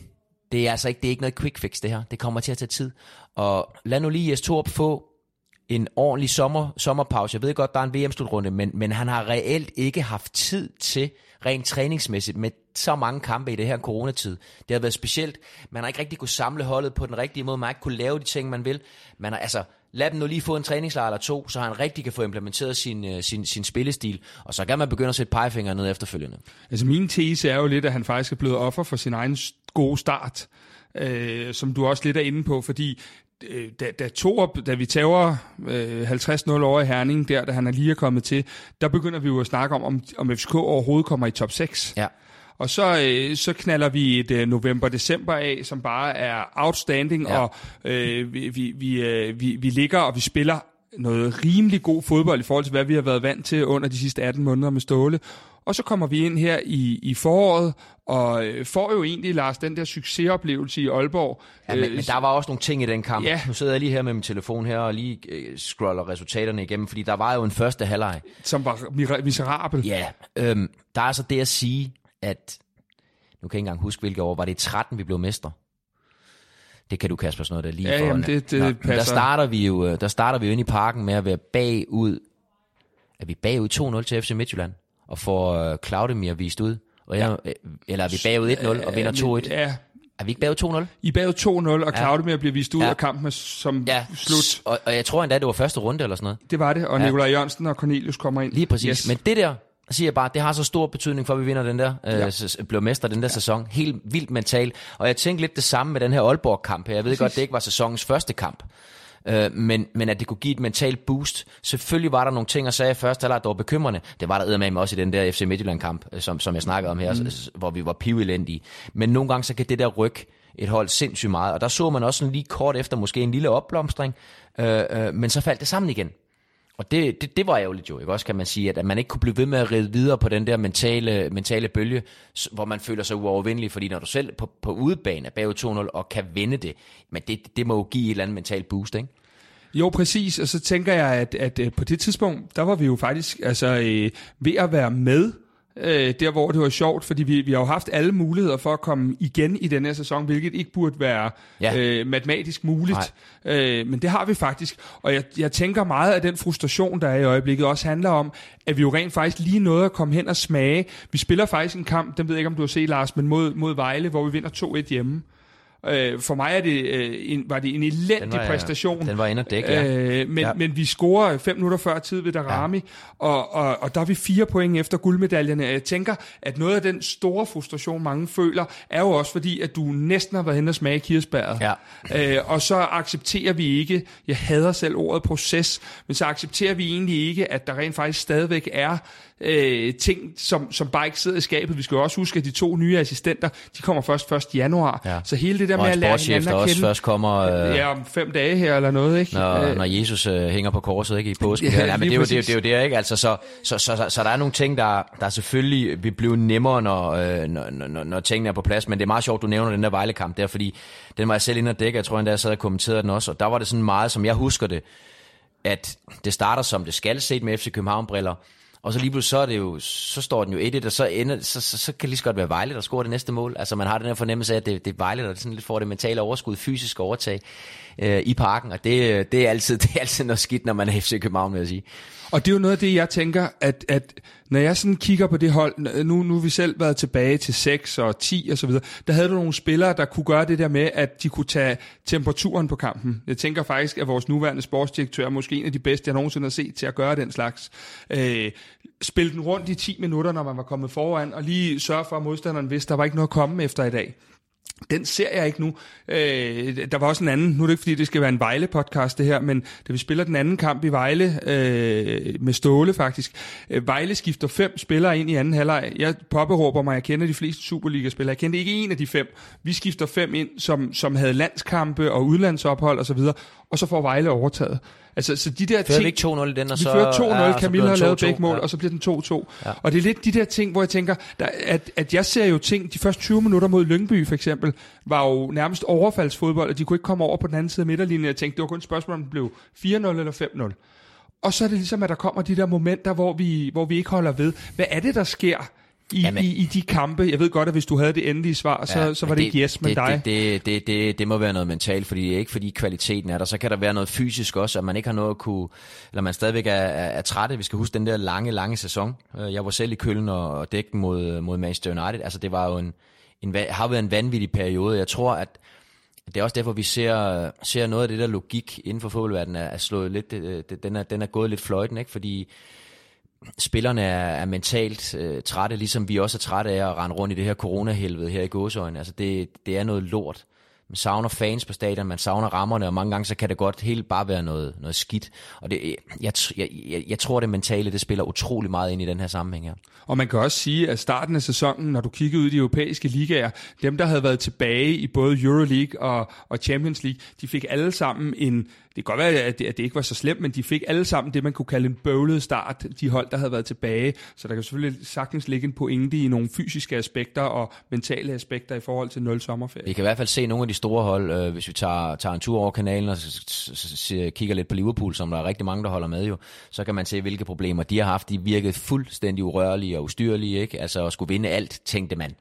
det er altså ikke, det er ikke noget quick fix det her. Det kommer til at tage tid. Og lad nu lige Jes Torp få en ordentlig sommer, sommerpause. Jeg ved godt, der er en VM-slutrunde, men, men han har reelt ikke haft tid til rent træningsmæssigt med så mange kampe i det her coronatid. Det har været specielt. Man har ikke rigtig kunne samle holdet på den rigtige måde. Man har ikke kunne lave de ting, man vil. Man har, altså, lad dem nu lige få en træningslejr eller to, så han rigtig kan få implementeret sin, øh, sin, sin spillestil, og så kan man begynde at sætte pegefingre ned efterfølgende. Altså min tese er jo lidt, at han faktisk er blevet offer for sin egen gode start, øh, som du også lidt er inde på, fordi øh, da, da, Torup, da vi tager øh, 50-0 over i Herning, der da han er lige er kommet til, der begynder vi jo at snakke om, om, om FCK overhovedet kommer i top 6. Ja. Og så, øh, så knaller vi et øh, november-december af, som bare er outstanding, ja. og øh, vi, vi, vi, øh, vi, vi ligger og vi spiller noget rimelig god fodbold i forhold til, hvad vi har været vant til under de sidste 18 måneder med Ståle. Og så kommer vi ind her i, i foråret, og øh, får jo egentlig, Lars, den der succesoplevelse i Aalborg. Ja, men, øh, men der var også nogle ting i den kamp. Ja. Nu sidder jeg lige her med min telefon her og lige øh, scroller resultaterne igennem, fordi der var jo en første halvleg. Som var miserabel. Ja, øhm, der er altså det at sige, at nu kan jeg ikke engang huske, hvilke år, var det 13, vi blev mestre? Det kan du, Kasper, sådan noget der lige ja, for. Jamen, det, det Nå, passer. Der starter, vi jo, øh, der starter vi jo ind i parken med at være bagud. Er vi bagud 2-0 til FC Midtjylland? Og får uh, Claudemir vist ud? Og ja. Eller er vi bagud 1-0 og vinder 2-1? Ja, er vi ikke bagud 2-0? I er bagud 2-0, og Claudemir ja. bliver vist ud ja. af kampen som ja. slut. Og, og jeg tror endda, det var første runde eller sådan noget. Det var det, og ja. Nikolaj Jørgensen og Cornelius kommer ind. Lige præcis. Yes. Men det der, siger jeg bare, det har så stor betydning for, at vi vinder den der, øh, ja. bliver mester den der ja. sæson. Helt vildt mentalt. Og jeg tænkte lidt det samme med den her Aalborg-kamp her. Jeg ved Præcis. godt, det ikke var sæsonens første kamp. Øh, men, men at det kunne give et mentalt boost. Selvfølgelig var der nogle ting at sige først, der var bekymrende. Det var der med også i den der FC Midtjylland-kamp, øh, som, som jeg snakkede om her, mm. hvor vi var pivelendige. Men nogle gange så kan det der ryg et hold sindssygt meget. Og der så man også lige kort efter måske en lille opblomstring, øh, øh, men så faldt det sammen igen. Og det, det, det var ærgerligt jo, ikke? også kan man sige, at, at man ikke kunne blive ved med at ride videre på den der mentale, mentale bølge, hvor man føler sig uovervindelig, fordi når du selv på, på udebane er bag 2-0 og kan vinde det, men det, det må jo give et eller andet mentalt boost, ikke? Jo, præcis, og så tænker jeg, at, at, at på det tidspunkt, der var vi jo faktisk altså, øh, ved at være med øh, der hvor det var sjovt, fordi vi, vi har jo haft alle muligheder for at komme igen i den her sæson, hvilket ikke burde være ja. øh, matematisk muligt. Øh, men det har vi faktisk, og jeg, jeg tænker meget af den frustration, der er i øjeblikket, også handler om, at vi jo rent faktisk lige nåede at komme hen og smage. Vi spiller faktisk en kamp, den ved jeg ikke, om du har set, Lars, men mod, mod Vejle, hvor vi vinder 2-1 hjemme. Øh, for mig er det, øh, en, var det en elendig den var, præstation. Den var inde og dække, ja. Øh, men, ja. men vi scorer fem minutter før tid ved Darami, ja. og, og, og der er vi fire point efter guldmedaljerne. Jeg tænker, at noget af den store frustration, mange føler, er jo også fordi, at du næsten har været hen og smage kirsebæret. Ja. Øh, og så accepterer vi ikke, jeg hader selv ordet proces, men så accepterer vi egentlig ikke, at der rent faktisk stadigvæk er øh, ting, som, som bare ikke sidder i skabet. Vi skal jo også huske, at de to nye assistenter, de kommer først 1. januar. Ja. Så hele det der og med at lære hinanden at også kende, først kommer... Øh, ja, om fem dage her eller noget, ikke? når, Øh, når Jesus øh, hænger på korset ikke i påsken. Ja, Ja, men det er, jo, det, er, det er jo det, ikke? Altså, så, så, så, så, så der er nogle ting, der, der selvfølgelig vil blive nemmere, når, øh, når, når, når tingene er på plads. Men det er meget sjovt, du nævner den der Vejle-kamp der, fordi den var jeg selv inde og dække. Jeg tror endda, jeg sad og kommenterede den også. Og der var det sådan meget, som jeg husker det, at det starter som det skal set med FC København-briller. Og så lige pludselig så, er det jo, så står den jo 1-1, og så, ender, så, så, så kan det lige så godt være Vejle, der scorer det næste mål. Altså man har den her fornemmelse af, at det, det er Vejle, der sådan lidt får det mentale overskud, fysisk overtag øh, i parken. Og det, øh, det, er altid, det er altid noget skidt, når man er FC København, vil jeg sige. Og det er jo noget af det, jeg tænker, at, at når jeg sådan kigger på det hold, nu, nu har vi selv været tilbage til 6 og 10 og så videre, der havde du nogle spillere, der kunne gøre det der med, at de kunne tage temperaturen på kampen. Jeg tænker faktisk, at vores nuværende sportsdirektør er måske en af de bedste, jeg nogensinde har set til at gøre den slags. Øh, spille den rundt i 10 minutter, når man var kommet foran, og lige sørge for, at modstanderen vidste, at der var ikke noget at komme efter i dag. Den ser jeg ikke nu. Øh, der var også en anden, nu er det ikke fordi, det skal være en Vejle-podcast det her, men da vi spiller den anden kamp i Vejle, øh, med Ståle faktisk, øh, Vejle skifter fem spillere ind i anden halvleg. Jeg påberåber mig, jeg kender de fleste Superliga-spillere. Jeg kendte ikke en af de fem. Vi skifter fem ind, som, som havde landskampe og udlandsophold osv., og, så videre, og så får Vejle overtaget. Altså, så de der Fører ting... vi ikke 2-0 i den, og vi så... fører 2-0, ja, Camille har lavet 2-2, begge mål, ja. og så bliver den 2-2. Ja. Og det er lidt de der ting, hvor jeg tænker, der, at, at jeg ser jo ting, de første 20 minutter mod Lyngby for eksempel, var jo nærmest overfaldsfodbold, og de kunne ikke komme over på den anden side af midterlinjen. Jeg tænkte, det var kun et spørgsmål, om det blev 4-0 eller 5-0. Og så er det ligesom, at der kommer de der momenter, hvor vi, hvor vi ikke holder ved. Hvad er det, der sker i, Jamen- i, i de kampe? Jeg ved godt, at hvis du havde det endelige svar, så, ja, så var det, ikke yes, men det, dig. Det, det, det, det, det må være noget mentalt, fordi det er ikke fordi kvaliteten er der. Så kan der være noget fysisk også, at man ikke har noget at kunne, eller man stadigvæk er, er, er trætte. Vi skal huske den der lange, lange sæson. Øh, Jeg var selv i Køln og, og mod, mod Manchester United. Altså det var jo en, en, har været en vanvittig periode. Jeg tror, at det er også derfor, vi ser, ser noget af det der logik inden for fodboldverdenen er, er slået lidt, øh, det- den er, den er gået lidt fløjten, ikke? fordi spillerne er, er mentalt øh, trætte, ligesom vi også er trætte af at rende rundt i det her coronahelvede her i gåsøjne. Altså det, det er noget lort. Man savner fans på stadion, man savner rammerne, og mange gange så kan det godt helt bare være noget, noget skidt. Og det, jeg, jeg, jeg, jeg tror, det mentale, det spiller utrolig meget ind i den her sammenhæng her. Og man kan også sige, at starten af sæsonen, når du kiggede ud i de europæiske ligaer, dem der havde været tilbage i både Euroleague og, og Champions League, de fik alle sammen en, det kan godt være, at det, at det ikke var så slemt, men de fik alle sammen det, man kunne kalde en bøvlet start, de hold, der havde været tilbage. Så der kan selvfølgelig sagtens ligge en pointe i nogle fysiske aspekter og mentale aspekter i forhold til nul sommerferie. Vi kan i hvert fald se nogle af de store hold, øh, hvis vi tager, tager en tur over kanalen og s- s- s- kigger lidt på Liverpool, som der er rigtig mange, der holder med jo, så kan man se, hvilke problemer de har haft. De virkede fuldstændig urørlige og ustyrlige, ikke? Altså at skulle vinde alt, tænkte man.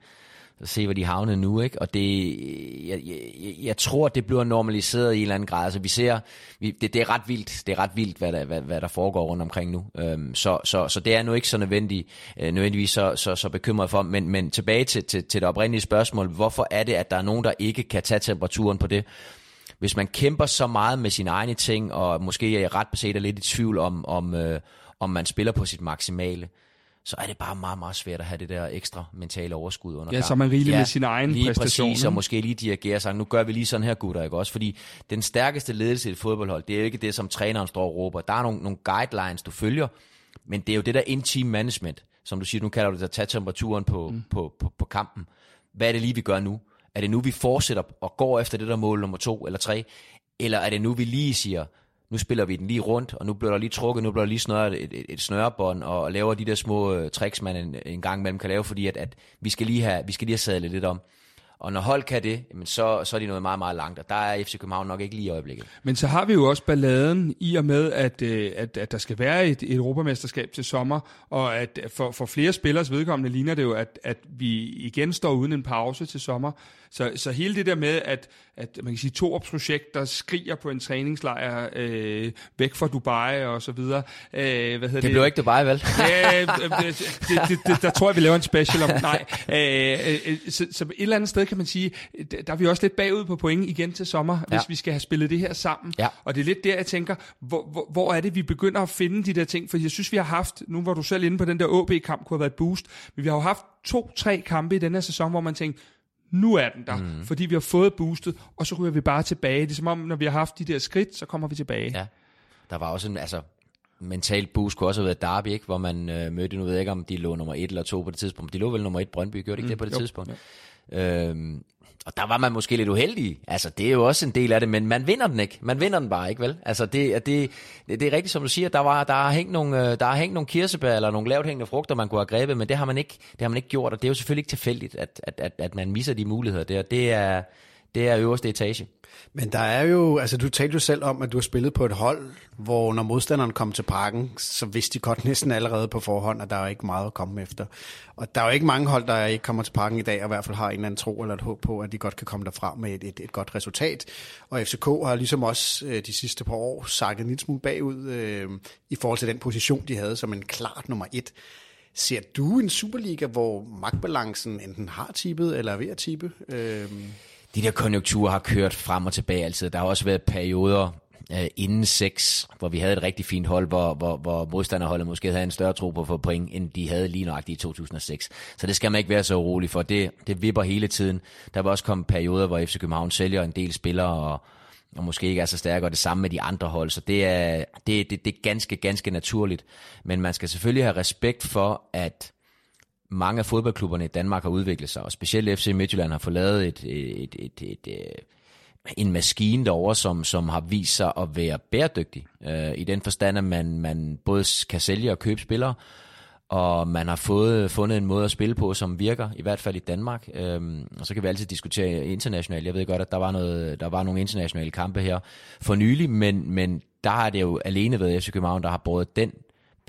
Så se, hvor de havnede nu, ikke? Og det, jeg, jeg, jeg tror, det bliver normaliseret i en eller anden grad. Altså, vi ser, vi, det, det, er ret vildt, det er ret vildt, hvad der, hvad, hvad der foregår rundt omkring nu. Øhm, så, så, så det er nu ikke så nødvendigt, øh, nødvendigvis så, så, så bekymret for. Men, men tilbage til, til, til det oprindelige spørgsmål. Hvorfor er det, at der er nogen, der ikke kan tage temperaturen på det? Hvis man kæmper så meget med sine egne ting, og måske er ret beset er lidt i tvivl om, om, øh, om man spiller på sit maksimale, så er det bare meget, meget svært at have det der ekstra mentale overskud under Ja, så man rigelig med sin egen lige præstation, præcis, og måske lige dirigere sig, nu gør vi lige sådan her, gutter, ikke også? Fordi den stærkeste ledelse i et fodboldhold, det er jo ikke det, som træneren står og råber. Der er nogle, nogle guidelines, du følger, men det er jo det der in-team management, som du siger, nu kalder du det at tage temperaturen på, mm. på, på, på kampen. Hvad er det lige, vi gør nu? Er det nu, vi fortsætter og går efter det der mål nummer to eller tre? Eller er det nu, vi lige siger, nu spiller vi den lige rundt, og nu bliver der lige trukket, nu bliver der lige snøret et, et, et snørebånd, og laver de der små øh, tricks, man en, en gang imellem kan lave, fordi at, at vi, skal lige have, vi skal lige have sadlet lidt om. Og når hold kan det, jamen så, så er de noget meget, meget langt, og der er FC København nok ikke lige i øjeblikket. Men så har vi jo også balladen i og med, at, øh, at, at der skal være et, et europamesterskab til sommer, og at for, for flere spillers vedkommende ligner det jo, at, at vi igen står uden en pause til sommer. Så, så hele det der med, at, at man kan sige, to projekt, der skriger på en træningslejr øh, væk fra Dubai og så videre. Øh, hvad hedder det, Det blev ikke Dubai, vel? Ja, øh, det, det, det, det, der tror jeg, vi laver en special om. Nej, øh, øh, så, så et eller andet sted kan man sige, der er vi også lidt bagud på point igen til sommer, hvis Ja. vi skal have spillet det her sammen. Ja. Og det er lidt der, jeg tænker, hvor, hvor, hvor er det, vi begynder at finde de der ting? For jeg synes, vi har haft, nu var du selv inde på den der OB-kamp, kunne have været et boost, men vi har jo haft to-tre kampe i den her sæson, hvor man tænker, nu er den der, mm. fordi vi har fået boostet, og så ryger vi bare tilbage. Det er som om, når vi har haft de der skridt, så kommer vi tilbage. Ja. Der var også en, altså, mentalt boost kunne også have været Derby, ikke? hvor man øh, mødte, nu ved jeg ikke, om de lå nummer et eller to på det tidspunkt. De lå vel nummer et Brøndby, gjorde de ikke mm, det på det jo, tidspunkt? Ja. Øhm, og der var man måske lidt uheldig. Altså, det er jo også en del af det, men man vinder den ikke. Man vinder den bare ikke, vel? Altså, det, det, det, er rigtigt, som du siger, der, var, der, har hængt nogle, øh, der har hængt nogle kirsebær eller nogle lavt hængende frugter, man kunne have grebet, men det har man ikke, det har man ikke gjort, og det er jo selvfølgelig ikke tilfældigt, at, at, at, at man misser de muligheder der. Det er, det er øverste etage. Men der er jo, altså du talte jo selv om, at du har spillet på et hold, hvor når modstanderen kom til parken, så vidste de godt næsten allerede på forhånd, at der er ikke meget at komme efter. Og der er jo ikke mange hold, der ikke kommer til parken i dag, og i hvert fald har en eller anden tro eller et håb på, at de godt kan komme derfra med et, et, et godt resultat. Og FCK har ligesom også øh, de sidste par år sakket en lille smule bagud øh, i forhold til den position, de havde som en klart nummer et. Ser du en Superliga, hvor magtbalancen enten har tippet eller er ved at tippe? Øh de der konjunkturer har kørt frem og tilbage altid. Der har også været perioder øh, inden 6, hvor vi havde et rigtig fint hold, hvor, hvor, hvor modstanderholdet måske havde en større tro på at få point, end de havde lige nøjagtigt i 2006. Så det skal man ikke være så urolig for. Det, det vipper hele tiden. Der var også kommet perioder, hvor FC København sælger en del spillere, og, og måske ikke er så stærke, og det samme med de andre hold. Så det er, det, det, det er ganske, ganske naturligt. Men man skal selvfølgelig have respekt for, at mange af fodboldklubberne i Danmark har udviklet sig, og specielt FC Midtjylland har fået lavet et, et, et, et, et, et en maskine derovre, som, som har vist sig at være bæredygtig. Øh, I den forstand, at man, man både kan sælge og købe spillere, og man har fået, fundet en måde at spille på, som virker, i hvert fald i Danmark. Øhm, og så kan vi altid diskutere internationalt. Jeg ved godt, at der var, noget, der var nogle internationale kampe her for nylig, men, men der har det jo alene været FC København, der har båret den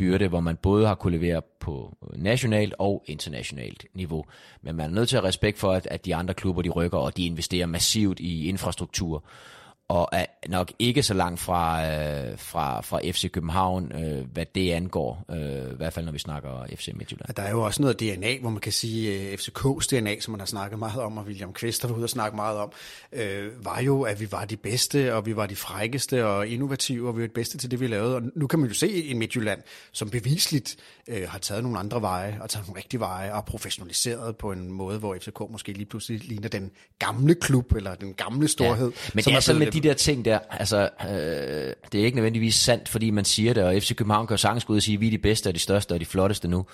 byrde, hvor man både har kunne levere på nationalt og internationalt niveau. Men man er nødt til at have respekt for, at, at de andre klubber de rykker, og de investerer massivt i infrastruktur og er nok ikke så langt fra, øh, fra, fra FC København, øh, hvad det angår, øh, i hvert fald når vi snakker FC Midtjylland. Der er jo også noget DNA, hvor man kan sige, øh, FCK's DNA, som man har snakket meget om, og William Kvist har ude og snakke meget om, øh, var jo, at vi var de bedste, og vi var de frækkeste og innovative, og vi var det bedste til det, vi lavede. Og nu kan man jo se i Midtjylland, som bevisligt øh, har taget nogle andre veje, og taget nogle rigtige veje, og professionaliseret på en måde, hvor FCK måske lige pludselig ligner den gamle klub, eller den gamle storhed. Ja, men det er, sådan med de der ting der, altså, øh, det er ikke nødvendigvis sandt, fordi man siger det, og FC København kan jo sagtens gå ud og sige, at vi er de bedste og de største og de flotteste nu.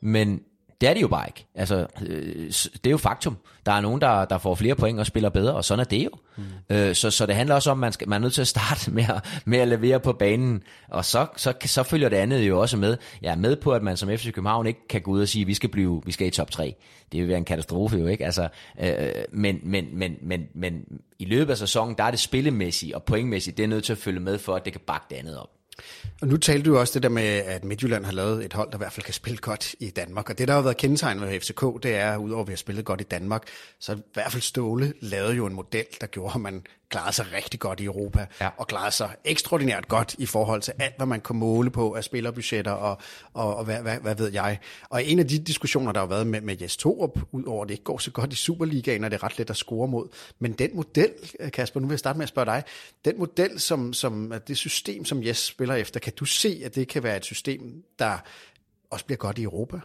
Men det er de jo bare ikke. Altså, øh, det er jo faktum. Der er nogen, der, der får flere point og spiller bedre, og sådan er det jo. Mm. Øh, så, så det handler også om, at man, skal, man er nødt til at starte med at, med at levere på banen, og så, så, så følger det andet jo også med. Jeg er med på, at man som FC København ikke kan gå ud og sige, at vi skal, blive, vi skal i top 3. Det vil være en katastrofe jo, ikke? Altså, øh, men, men, men, men, men i løbet af sæsonen, der er det spillemæssigt og pointmæssigt, det er nødt til at følge med for, at det kan bakke det andet op. Og nu talte du også det der med, at Midtjylland har lavet et hold, der i hvert fald kan spille godt i Danmark. Og det, der har været kendetegnet ved FCK, det er, udover at vi har spillet godt i Danmark, så i hvert fald Ståle lavede jo en model, der gjorde, at man klarede sig rigtig godt i Europa, ja. og klarede sig ekstraordinært godt i forhold til alt, hvad man kunne måle på af spillerbudgetter og, og, og hvad, hvad, hvad ved jeg. Og en af de diskussioner, der har været med, med Jes Torup, udover at det ikke går så godt i Superligaen, og det er ret let at score mod, men den model, Kasper, nu vil jeg starte med at spørge dig, den model, som, som det system, som Jes spiller efter, kan du se, at det kan være et system, der også bliver godt i Europa?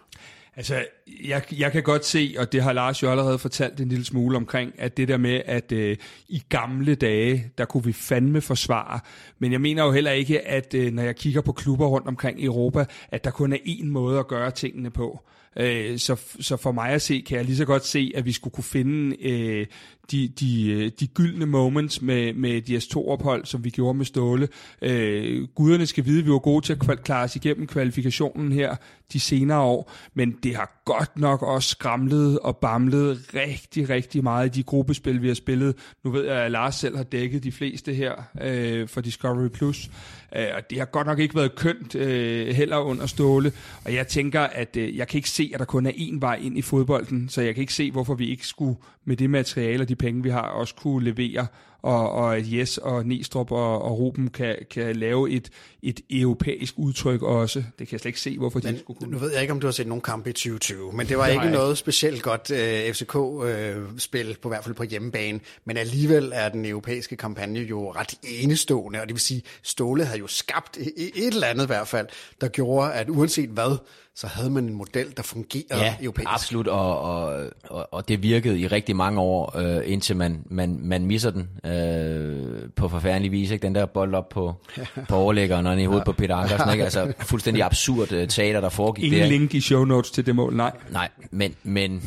Altså, jeg, jeg kan godt se, og det har Lars jo allerede fortalt en lille smule omkring, at det der med, at øh, i gamle dage, der kunne vi fandme forsvare. Men jeg mener jo heller ikke, at øh, når jeg kigger på klubber rundt omkring i Europa, at der kun er én måde at gøre tingene på. Øh, så, så for mig at se, kan jeg lige så godt se, at vi skulle kunne finde øh, de, de, øh, de gyldne moments med, med de S2-ophold, som vi gjorde med Ståle. Øh, guderne skal vide, at vi var gode til at klare os igennem kvalifikationen her de senere år, men det har godt nok også skramlet og bamlet rigtig, rigtig meget i de gruppespil, vi har spillet. Nu ved jeg, at Lars selv har dækket de fleste her øh, for Discovery+. Plus. Øh, og det har godt nok ikke været kønt øh, heller under Ståle. Og jeg tænker, at øh, jeg kan ikke se, at der kun er én vej ind i fodbolden, så jeg kan ikke se, hvorfor vi ikke skulle med det materiale og de penge, vi har, også kunne levere og, og at Jes og Næstrup og, og Ruben kan, kan lave et, et europæisk udtryk også. Det kan jeg slet ikke se, hvorfor men, de skulle kunne. Nu ved jeg ikke, om du har set nogen kampe i 2020, men det var det ikke noget specielt godt uh, øh, FCK-spil, uh, på hvert fald på hjemmebane. Men alligevel er den europæiske kampagne jo ret enestående, og det vil sige, Ståle havde jo skabt et, et eller andet i hvert fald, der gjorde, at uanset hvad, så havde man en model, der fungerede ja, europæisk. absolut, og, og, og, og det virkede i rigtig mange år, øh, indtil man, man, man misser den. Øh, øh, på forfærdelig vis. Ikke? Den der bold op på, på overlæggeren og i hovedet på Peter Ankersen. Ikke? Altså fuldstændig absurd uh, teater, der foregik Ingen der. ikke? link i show notes til det mål, nej. Nej, men, men,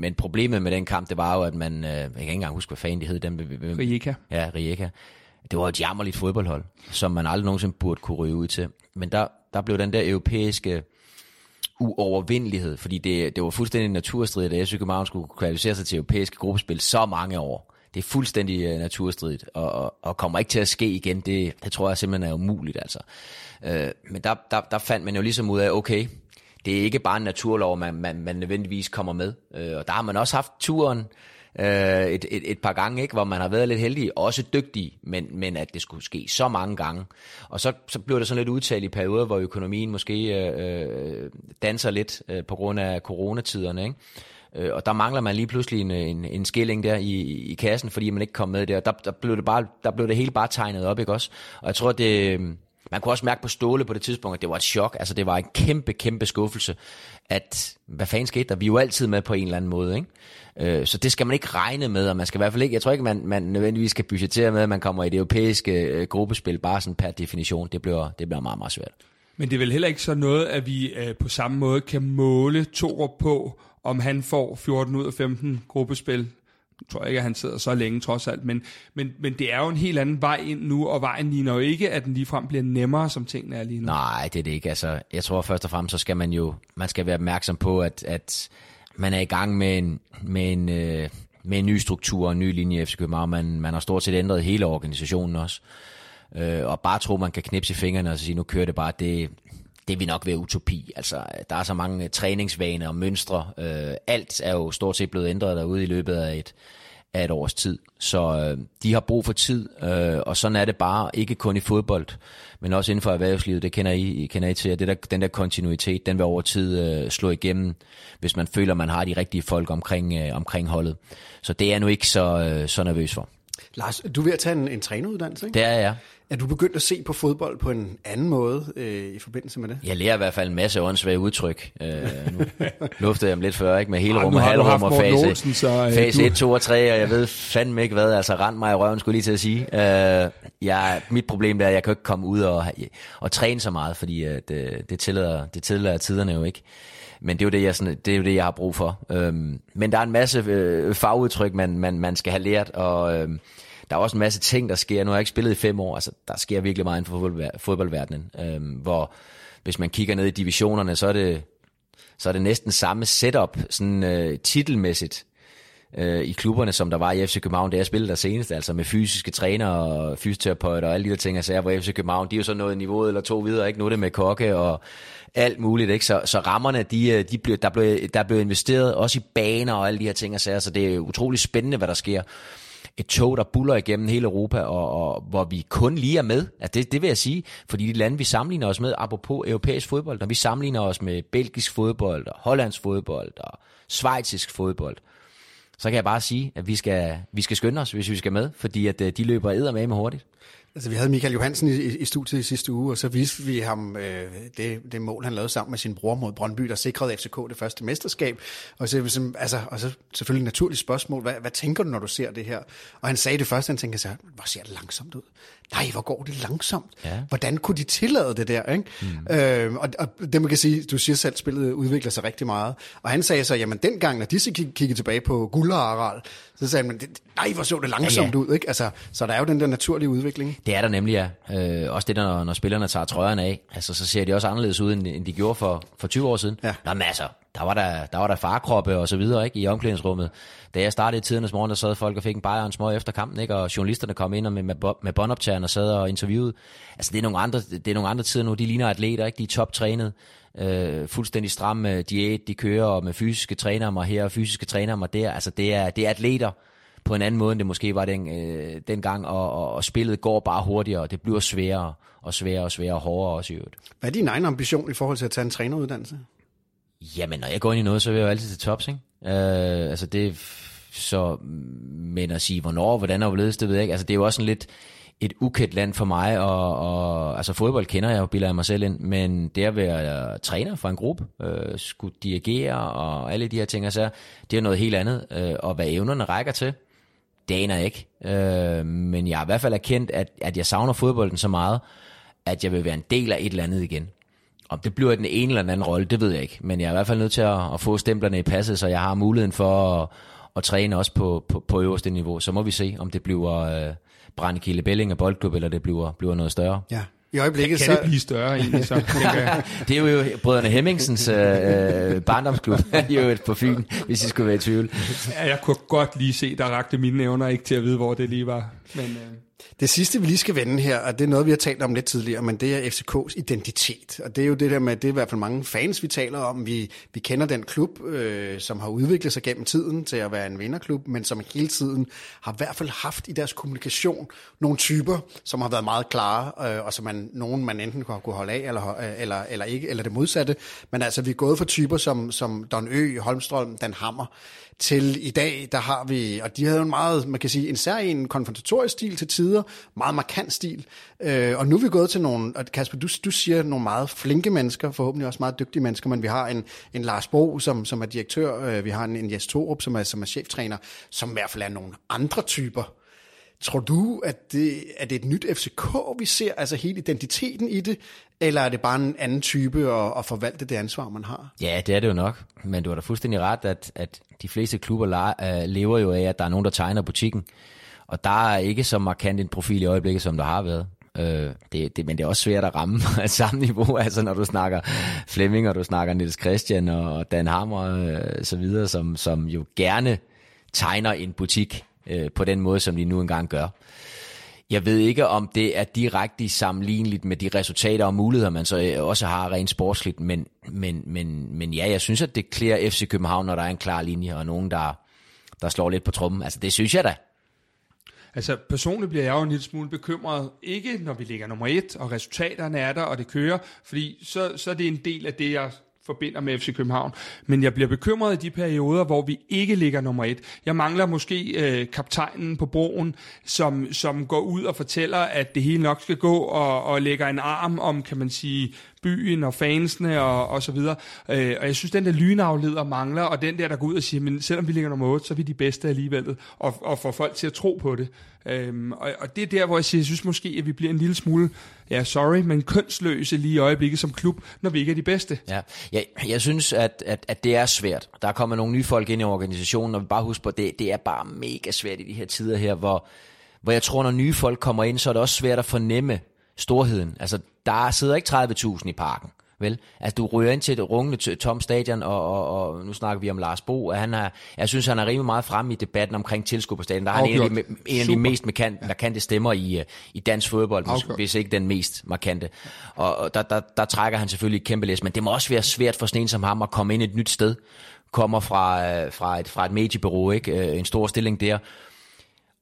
men problemet med den kamp, det var jo, at man, øh, jeg kan ikke engang huske, hvad fanden de hed. Dem, Rijeka. Ja, Rijeka. Det var et jammerligt fodboldhold, som man aldrig nogensinde burde kunne ryge ud til. Men der, der blev den der europæiske uovervindelighed, fordi det, det var fuldstændig naturstridigt, at FC København skulle kvalificere sig til europæiske gruppespil så mange år. Det er fuldstændig uh, naturstridigt, og, og, og kommer ikke til at ske igen. Det, det tror jeg simpelthen er umuligt. Altså. Uh, men der, der, der fandt man jo ligesom ud af, okay, det er ikke bare en naturlov, man, man, man nødvendigvis kommer med. Uh, og der har man også haft turen uh, et, et, et par gange, ikke, hvor man har været lidt heldig, også dygtig, men, men at det skulle ske så mange gange. Og så, så blev det sådan lidt udtalt i perioder, hvor økonomien måske uh, danser lidt uh, på grund af coronatiderne, ikke? Øh, og der mangler man lige pludselig en, en, en skilling der i, i kassen, fordi man ikke kom med der. Der, der, blev det bare, der blev det hele bare tegnet op, ikke også? Og jeg tror, det, øh, man kunne også mærke på Ståle på det tidspunkt, at det var et chok. Altså, det var en kæmpe, kæmpe skuffelse, at hvad fanden skete der? Vi er jo altid med på en eller anden måde, ikke? Øh, så det skal man ikke regne med, og man skal i hvert fald ikke, jeg tror ikke, man, man nødvendigvis skal budgettere med, at man kommer i det europæiske øh, gruppespil, bare sådan per definition. Det bliver, det bliver meget, meget svært. Men det er vel heller ikke så noget, at vi øh, på samme måde kan måle Torup på, om han får 14 ud af 15 gruppespil. Jeg tror ikke, at han sidder så længe trods alt, men, men, men det er jo en helt anden vej ind nu, og vejen ligner jo ikke, at den ligefrem bliver nemmere, som tingene er lige nu. Nej, det er det ikke. Altså, jeg tror først og fremmest, så skal man jo man skal være opmærksom på, at, at man er i gang med en, med en, øh, med en ny struktur og en ny linje i FC København. Man, man har stort set ændret hele organisationen også. Øh, og bare tro, man kan knipse i fingrene og sige, nu kører det bare, det, det vil nok ved utopi. Altså, der er så mange øh, træningsvaner og mønstre. Øh, alt er jo stort set blevet ændret derude i løbet af et, af et års tid. Så øh, de har brug for tid, øh, og sådan er det bare, ikke kun i fodbold, men også inden for erhvervslivet. Det kender I, I kender I til, at det der, den der kontinuitet, den vil over tid øh, slå igennem, hvis man føler, man har de rigtige folk omkring, øh, omkring holdet. Så det er jeg nu ikke så, øh, så nervøs for. Lars, du er ved at tage en, en træneruddannelse, ikke? Det er jeg. Er du begyndt at se på fodbold på en anden måde øh, i forbindelse med det? Jeg lærer i hvert fald en masse åndssvage udtryk. Øh, nu luftede jeg dem lidt før, ikke? Med hele rum og halvrum og fase, Olsen, så, øh, fase du- 1, 2 og 3, og jeg ved fandme ikke hvad. Altså, rend mig i røven, skulle lige til at sige. Øh, jeg, mit problem er, at jeg kan ikke komme ud og, og træne så meget, fordi at, øh, det, tillader, det tillader tiderne jo ikke. Men det er jo det, jeg, sådan, det er jo det, jeg har brug for. Øhm, men der er en masse øh, fagudtryk, man, man, man skal have lært, og øh, der er også en masse ting, der sker. Nu har jeg ikke spillet i fem år, altså der sker virkelig meget inden for fodboldverdenen, øh, hvor hvis man kigger ned i divisionerne, så er det, så er det næsten samme setup, sådan øh, titelmæssigt, øh, i klubberne, som der var i FC København, da jeg spillede der senest, altså med fysiske træner og fysioterapeuter og alle de der ting, jeg hvor FC København, de er jo så noget niveau eller to videre, ikke? Nu er det med kokke og alt muligt, ikke? Så, så rammerne, de, øh, de blev, der, blev, der blev investeret også i baner og alle de her ting, altså, så det er utrolig spændende, hvad der sker et tog, der buller igennem hele Europa, og, og hvor vi kun lige er med. Altså det, det vil jeg sige, fordi de lande, vi sammenligner os med, apropos europæisk fodbold, når vi sammenligner os med belgisk fodbold, og hollandsk fodbold, og schweizisk fodbold, så kan jeg bare sige, at vi skal, vi skal skynde os, hvis vi skal med, fordi at øh, de løber med med hurtigt. Altså, vi havde Michael Johansen i, i, i studiet i sidste uge, og så viste vi ham øh, det, det mål, han lavede sammen med sin bror mod Brøndby, der sikrede FCK det første mesterskab. Og så, ligesom, altså, og så selvfølgelig et naturligt spørgsmål, hvad, hvad tænker du, når du ser det her? Og han sagde det første, han tænkte sig, hvor ser det langsomt ud? Nej, hvor går det langsomt? Ja. Hvordan kunne de tillade det der? Ikke? Mm. Øh, og, og det man kan sige, du siger selv, spillet udvikler sig rigtig meget. Og han sagde så, jamen dengang, når de kiggede tilbage på Guld og Aral, så sagde han, "Det- nej, hvor så det langsomt Ja, ja, ud. Ikke? Altså, så der er jo den der naturlige udvikling. Det er der nemlig, ja. Øh, også det der, når, når spillerne tager trøjerne af, altså, så ser de også anderledes ud, end, end de gjorde for, for 20 år siden. Ja. Nå, men altså, der var der, der var der farkroppe og så videre, ikke, i omklædningsrummet. Da jeg startede i tidernes morgen, der sad folk og fik en bajer og en smøg efter kampen, ikke, og journalisterne kom ind og med, med, med båndoptageren og sad og interviewede. Altså, det er nogle andre, det er nogle andre tider nu. De ligner atleter, ikke? De er toptrænet. Øh, fuldstændig stram med diæt, de kører med fysiske trænere mig her og fysiske trænere mig der. Altså, det er, det er atleter på en anden måde, end det måske var den, øh, dengang, og, og, og spillet går bare hurtigere, og det bliver sværere og sværere og sværere og hårdere også i øvrigt. Hvad er din egen ambition i forhold til at tage en træneruddannelse? Jamen, når jeg går ind i noget, så vil jeg jo altid til tops, ikke? Øh, altså det, så, men at sige, hvornår, hvordan og hvorledes, det ved jeg ikke. Altså det er jo også sådan lidt et ukendt land for mig, og, og altså fodbold kender jeg jo, bilder jeg mig selv ind, men det at være øh, træner for en gruppe, øh, skulle dirigere og alle de her ting, altså, det er noget helt andet, øh, og hvad evnerne rækker til, det aner jeg ikke. Øh, men jeg har i hvert fald erkendt, at, at jeg savner fodbolden så meget, at jeg vil være en del af et eller andet igen. Om det bliver den ene eller den anden rolle, det ved jeg ikke. Men jeg er i hvert fald nødt til at, at få stemplerne i passet, så jeg har muligheden for at, at træne også på, på, på øverste niveau. Så må vi se, om det bliver øh, Brændekilde Belling af boldklub, eller det bliver, bliver noget større. Ja. I øjeblikket kan så... det blive større egentlig, så jeg. Det er jo brødrene Hemmingsens øh, øh barndomsklub. det er jo et på Fyn, hvis I skulle være i tvivl. Ja, jeg kunne godt lige se, der rakte mine evner ikke til at vide, hvor det lige var. Men, øh... Det sidste, vi lige skal vende her, og det er noget, vi har talt om lidt tidligere, men det er FCK's identitet. Og det er jo det der med, det er i hvert fald mange fans, vi taler om. Vi, vi kender den klub, øh, som har udviklet sig gennem tiden til at være en vinderklub, men som hele tiden har i hvert fald haft i deres kommunikation nogle typer, som har været meget klare, øh, og som man, nogen man enten kunne holde af, eller, øh, eller, eller ikke, eller det modsatte. Men altså, vi er gået fra typer som, som Don Ø, Holmstrøm, Dan Hammer, til i dag, der har vi, og de havde jo en meget, man kan sige, en særlig en konfrontatorisk stil til tider, meget markant stil, øh, og nu er vi gået til nogle, og Kasper, du, du siger nogle meget flinke mennesker, forhåbentlig også meget dygtige mennesker, men vi har en, en Lars Bo, som, som er direktør, øh, vi har en, en Jes Torup, som er, som er cheftræner, som i hvert fald er nogle andre typer, Tror du, at det, er det et nyt FCK, vi ser, altså hele identiteten i det, eller er det bare en anden type at, at forvalte det ansvar, man har? Ja, det er det jo nok. Men du har da fuldstændig ret, at, at de fleste klubber øh, lever jo af, at der er nogen, der tegner butikken. Og der er ikke så markant en profil i øjeblikket, som der har været. Øh, det, det, men det er også svært at ramme af samme niveau, altså når du snakker Flemming, og du snakker Niels Christian og Dan Hammer øh, så videre, som, som jo gerne tegner en butik øh, på den måde, som de nu engang gør. Jeg ved ikke, om det er direkte sammenligneligt med de resultater og muligheder, man så øh, også har rent sportsligt, men, men, men, men ja, jeg synes, at det klæder FC København, når der er en klar linje, og nogen, der, der slår lidt på trummen. Altså, det synes jeg da. Altså personligt bliver jeg jo en lille smule bekymret, ikke når vi ligger nummer et, og resultaterne er der, og det kører, fordi så, så er det en del af det, jeg forbinder med FC København. Men jeg bliver bekymret i de perioder, hvor vi ikke ligger nummer et. Jeg mangler måske øh, kaptajnen på broen, som, som går ud og fortæller, at det hele nok skal gå, og, og lægger en arm om, kan man sige, byen og fansene og, og så videre. Øh, og jeg synes, den der lynafleder mangler, og den der, der går ud og siger, men selvom vi ligger nummer 8, så er vi de bedste alligevel, og, og får folk til at tro på det. Øhm, og, og det er der, hvor jeg siger, jeg synes måske, at vi bliver en lille smule, ja sorry, men kønsløse lige i øjeblikket som klub, når vi ikke er de bedste. Ja, jeg, jeg synes, at, at, at det er svært. Der er kommet nogle nye folk ind i organisationen, og vi bare husker på, det, det er bare mega svært i de her tider her, hvor, hvor jeg tror, når nye folk kommer ind, så er det også svært at fornemme storheden. Altså, der sidder ikke 30.000 i parken. Vel? Altså, du ryger ind til et rungende tom stadion, og, og, og, nu snakker vi om Lars Bo, og han er, jeg synes, han er rimelig meget fremme i debatten omkring tilskud på stadion. Der er han en af, de, en af de mest markante, markante stemmer i, i dansk fodbold, Afgjort. hvis ikke den mest markante. Og, og der, der, der, trækker han selvfølgelig et kæmpe læs, men det må også være svært for sådan en som ham at komme ind et nyt sted, kommer fra, øh, fra, et, fra et mediebureau, ikke? Øh, en stor stilling der,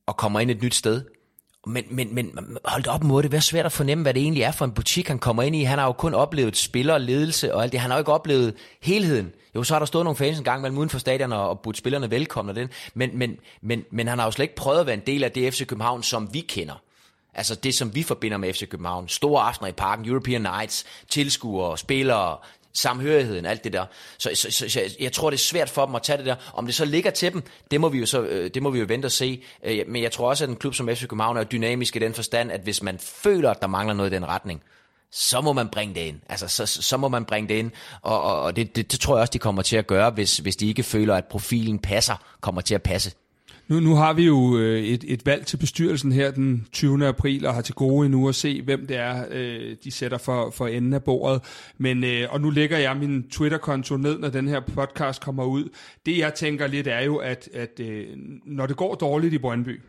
og kommer ind et nyt sted, men, men, men hold op mod det være svært at fornemme, hvad det egentlig er for en butik, han kommer ind i. Han har jo kun oplevet spiller, ledelse og alt det. Han har jo ikke oplevet helheden. Jo, så har der stået nogle fans en gang mellem uden for stadion og, og budt spillerne velkommen. Og den. Men, men, men, men han har jo slet ikke prøvet at være en del af det FC København, som vi kender. Altså det, som vi forbinder med FC København. Store aftener i parken, European Nights, tilskuere, spillere, samhørigheden, alt det der. Så, så, så, så jeg tror, det er svært for dem at tage det der. Om det så ligger til dem, det må vi jo, så, øh, det må vi jo vente og se. Øh, men jeg tror også, at en klub som FC København er dynamisk i den forstand, at hvis man føler, at der mangler noget i den retning, så må man bringe det ind. Altså, så, så må man bringe det ind, og, og det, det, det tror jeg også, de kommer til at gøre, hvis, hvis de ikke føler, at profilen passer, kommer til at passe. Nu, nu har vi jo øh, et, et valg til bestyrelsen her den 20. april, og har til gode endnu at se, hvem det er, øh, de sætter for, for enden af bordet. Men, øh, og nu lægger jeg min Twitter-konto ned, når den her podcast kommer ud. Det jeg tænker lidt er jo, at, at øh, når det går dårligt i Brøndby,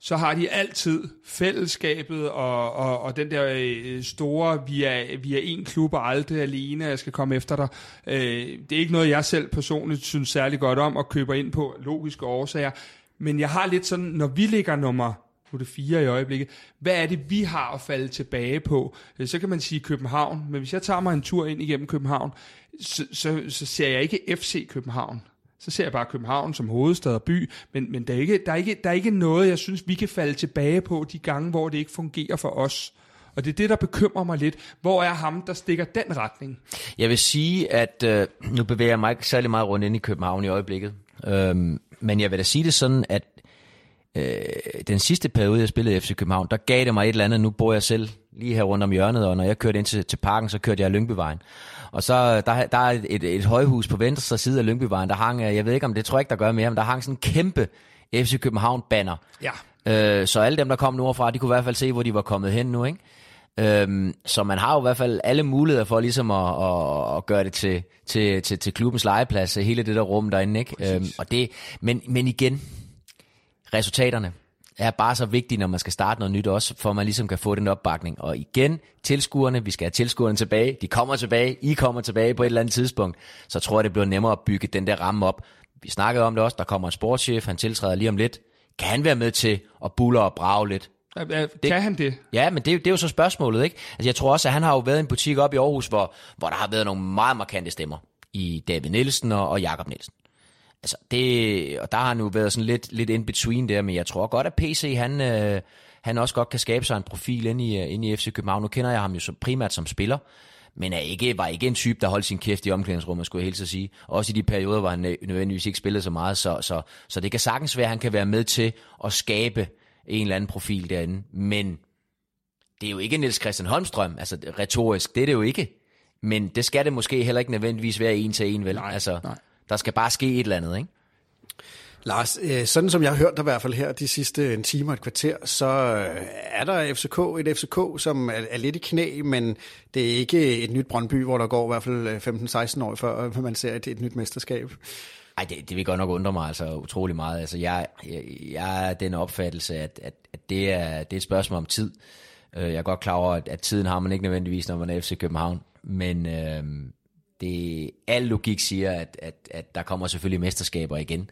så har de altid fællesskabet og, og, og den der øh, store, vi er, vi er en klub og aldrig alene, jeg skal komme efter dig. Øh, det er ikke noget, jeg selv personligt synes særlig godt om og køber ind på logiske årsager. Men jeg har lidt sådan, når vi ligger nummer nu er det fire i øjeblikket. Hvad er det, vi har at falde tilbage på? Øh, så kan man sige København, men hvis jeg tager mig en tur ind igennem København, så, så, så ser jeg ikke FC København så ser jeg bare København som hovedstad og by, men, men der, er ikke, der, er ikke, der er ikke noget, jeg synes, vi kan falde tilbage på de gange, hvor det ikke fungerer for os. Og det er det, der bekymrer mig lidt. Hvor er ham, der stikker den retning? Jeg vil sige, at øh, nu bevæger jeg mig ikke særlig meget rundt ind i København i øjeblikket. Øhm, men jeg vil da sige det sådan, at øh, den sidste periode, jeg spillede i FC København, der gav det mig et eller andet. Nu bor jeg selv lige her rundt om hjørnet, og når jeg kørte ind til, til parken, så kørte jeg Lyngbyvejen. Og så der, der er et, et, højhus på venstre side af Lyngbyvejen, der hang, jeg ved ikke om det tror jeg ikke, der gør mere, men der hang sådan en kæmpe FC København-banner. Ja. Øh, så alle dem, der kom nordfra, de kunne i hvert fald se, hvor de var kommet hen nu, ikke? Øhm, så man har jo i hvert fald alle muligheder for ligesom at, at, at gøre det til, til, til, til klubbens legeplads, hele det der rum derinde, ikke? Øhm, og det, men, men igen, resultaterne er bare så vigtige, når man skal starte noget nyt også, for at man ligesom kan få den opbakning. Og igen, tilskuerne, vi skal have tilskuerne tilbage, de kommer tilbage, I kommer tilbage på et eller andet tidspunkt, så tror jeg, det bliver nemmere at bygge den der ramme op. Vi snakkede om det også, der kommer en sportschef, han tiltræder lige om lidt. Kan han være med til at bulle og brage lidt? Kan det, han det? Ja, men det, det er jo så spørgsmålet, ikke? Altså, jeg tror også, at han har jo været i en butik op i Aarhus, hvor, hvor der har været nogle meget markante stemmer i David Nielsen og, og Jakob Nielsen. Altså, det, og der har han jo været sådan lidt, lidt in between der, men jeg tror godt, at PC, han, øh, han også godt kan skabe sig en profil inde i, inde i FC København. Nu kender jeg ham jo så primært som spiller, men er ikke, var ikke en type, der holdt sin kæft i omklædningsrummet, skulle jeg helt så sige. Også i de perioder, hvor han nødvendigvis ikke spillede så meget, så, så, så det kan sagtens være, at han kan være med til at skabe en eller anden profil derinde. Men det er jo ikke Niels Christian Holmstrøm, altså retorisk, det er det jo ikke. Men det skal det måske heller ikke nødvendigvis være en til en, vel? Nej, altså, nej. Der skal bare ske et eller andet, ikke? Lars, øh, sådan som jeg har hørt dig i hvert fald her de sidste en time og et kvarter, så øh, er der FCK, et FCK, som er, lidt i knæ, men det er ikke et nyt Brøndby, hvor der går i hvert fald 15-16 år før, øh, man ser et, et nyt mesterskab. Ej, det, det vil godt nok undre mig altså utrolig meget. Altså, jeg, jeg, jeg er den opfattelse, at, at, at det, er, det er et spørgsmål om tid. Jeg er godt klar over, at, at tiden har man ikke nødvendigvis, når man er FC København. Men øh, det, al logik siger, at, at, at der kommer selvfølgelig mesterskaber igen.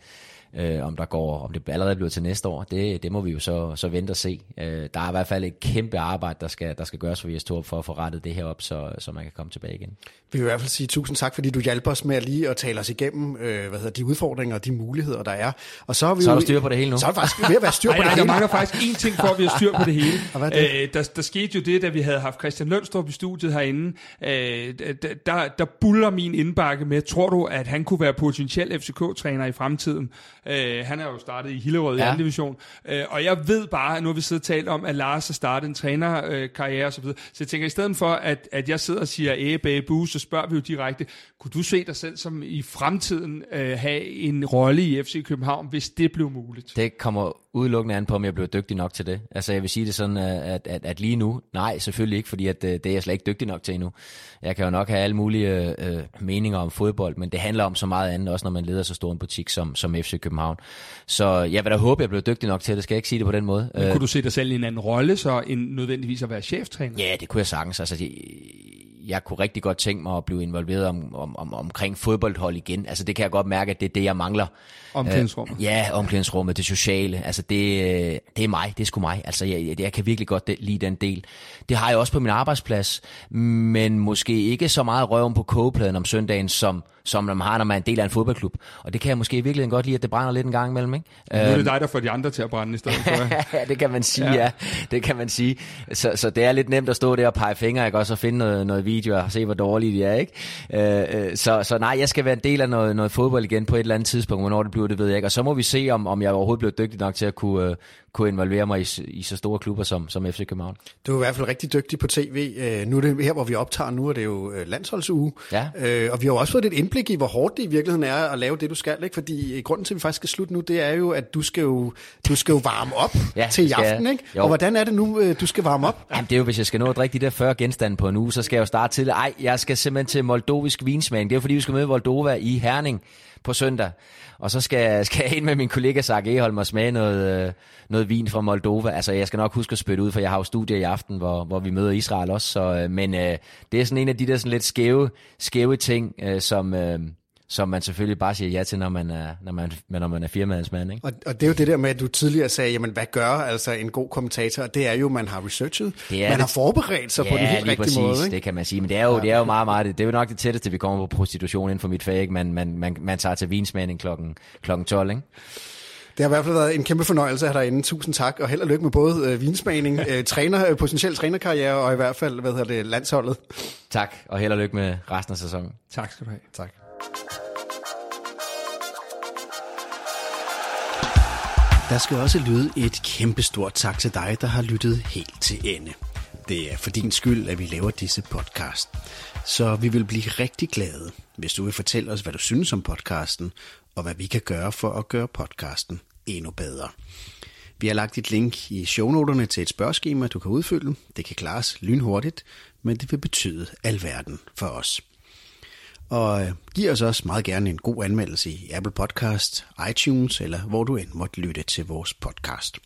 Øh, om der går, om det allerede bliver til næste år, det, det må vi jo så, så vente og se. Øh, der er i hvert fald et kæmpe arbejde, der skal, der skal gøres for VS Torp for at få rettet det her op, så, så man kan komme tilbage igen. Vi vil i hvert fald sige tusind tak, fordi du hjalp os med at lige at tale os igennem øh, hvad hedder, de udfordringer og de muligheder, der er. Og så, har vi så er jo, der styr på det hele nu. Så er der faktisk ved at være styr på Ej, det ej, hele. der mangler faktisk én ting for, at vi har styr på det hele. Og hvad er det? Øh, der, der skete jo det, da vi havde haft Christian Lønstrup i studiet herinde. Øh, der, der, der buller min indbakke med, tror du, at han kunne være potentiel FCK-træner i fremtiden? Øh, han er jo startet i Hillerød ja. i anden division. Øh, og jeg ved bare, nu har vi siddet og talt om, at Lars har startet en trænerkarriere osv. Så jeg tænker, i stedet for, at, at jeg sidder og siger æh, bæh, bu, så spørger vi jo direkte, kunne du se dig selv som i fremtiden øh, have en rolle i FC København, hvis det blev muligt? Det kommer udelukkende an på, om jeg bliver dygtig nok til det. Altså jeg vil sige det sådan, at, at, at lige nu, nej selvfølgelig ikke, fordi at, øh, det er jeg slet ikke dygtig nok til endnu. Jeg kan jo nok have alle mulige øh, meninger om fodbold, men det handler om så meget andet, også når man leder så stor en butik som, som FC København. Så jeg vil da håbe, jeg bliver dygtig nok til det, skal jeg ikke sige det på den måde. Men kunne du se dig selv i en anden rolle, så end nødvendigvis at være cheftræner? Ja, det kunne jeg sagtens. Altså, det, jeg kunne rigtig godt tænke mig at blive involveret om, om, om, omkring fodboldhold igen. Altså, det kan jeg godt mærke, at det er det, jeg mangler. Omklædningsrummet. Øh, ja, omklædningsrummet, det sociale. Altså, det, øh, det er mig, det er sgu mig. Altså, jeg, jeg, kan virkelig godt de- lide den del. Det har jeg også på min arbejdsplads, men måske ikke så meget røven på kogepladen om søndagen, som, som man har, når man er en del af en fodboldklub. Og det kan jeg måske i virkeligheden godt lide, at det brænder lidt en gang imellem, ikke? Nu er Øhm, det dig, der får de andre til at brænde i stedet for. ja, det kan man sige, Ja. ja. Det kan man sige. Så, så det er lidt nemt at stå der og pege fingre, ikke? Også at finde noget, noget video og se, hvor dårlige de er, ikke? Øh, øh, så, så nej, jeg skal være en del af noget, noget fodbold igen på et eller andet tidspunkt. Hvornår det bliver, det ved jeg ikke. Og så må vi se, om, om jeg overhovedet bliver dygtig nok til at kunne, øh, kunne involvere mig i, i så store klubber som, som FC København. Du er i hvert fald rigtig dygtig på tv. Øh, nu er det her, hvor vi optager, nu er det jo øh, landsholdsuge. Ja. Øh, og vi har jo også fået lidt indblik i, hvor hårdt det i virkeligheden er at lave det, du skal. Ikke? Fordi øh, grunden til, at vi faktisk skal slutte nu, det er jo, at du skal jo, du skal jo varme op Ja, til i aften. Ikke? Jo. Og hvordan er det nu, øh, du skal varme op? Jamen, det er jo, hvis jeg skal nå at drikke de der 40 genstande på en uge, så skal jeg jo starte tidligt. Ej, jeg skal simpelthen til moldovisk vinsmagning. Det er jo fordi, vi skal møde Moldova i Herning på søndag. Og så skal, skal jeg ind med min kollega Sark Eholm og smage noget, øh, noget vin fra Moldova. Altså, jeg skal nok huske at spytte ud, for jeg har jo studie i aften, hvor, hvor vi møder Israel også. Så, øh, men øh, det er sådan en af de der sådan lidt skæve, skæve ting, øh, som, øh, som man selvfølgelig bare siger ja til, når man er, når man, når man er firmadsmand. Ikke? Og, og det er jo det der med, at du tidligere sagde, jamen hvad gør altså en god kommentator? Det er jo, man har researchet, Det man det. har forberedt sig på den helt rigtige præcis, måde. Ikke? det kan man sige. Men det er jo, det er jo meget, meget, det er jo nok det tætteste, vi kommer på prostitution inden for mit fag. Ikke? Man, man, man, man tager til vinsmagning klokken, klokken 12. Ikke? Det har i hvert fald været en kæmpe fornøjelse at have dig inde. Tusind tak, og held og lykke med både øh, vinsmagning, øh, træner, øh, potentiel trænerkarriere, og i hvert fald, hvad hedder det, landsholdet. Tak, og held og lykke med resten af sæsonen. Tak skal du have. Tak. Der skal også lyde et kæmpestort tak til dig, der har lyttet helt til ende. Det er for din skyld, at vi laver disse podcast. Så vi vil blive rigtig glade, hvis du vil fortælle os, hvad du synes om podcasten, og hvad vi kan gøre for at gøre podcasten endnu bedre. Vi har lagt et link i shownoterne til et spørgeskema, du kan udfylde. Det kan klares lynhurtigt, men det vil betyde alverden for os. Og øh, giv os også meget gerne en god anmeldelse i Apple Podcast, iTunes eller hvor du end måtte lytte til vores podcast.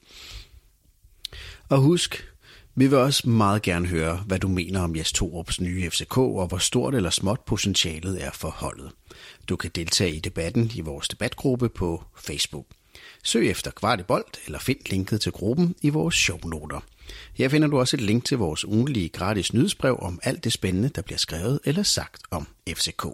Og husk, vi vil også meget gerne høre, hvad du mener om Jes Torups nye FCK, og hvor stort eller småt potentialet er for holdet. Du kan deltage i debatten i vores debatgruppe på Facebook. Søg efter Kvartibolt, Bold, eller find linket til gruppen i vores shownoter. Her finder du også et link til vores ugenlige gratis nyhedsbrev om alt det spændende, der bliver skrevet eller sagt om FCK.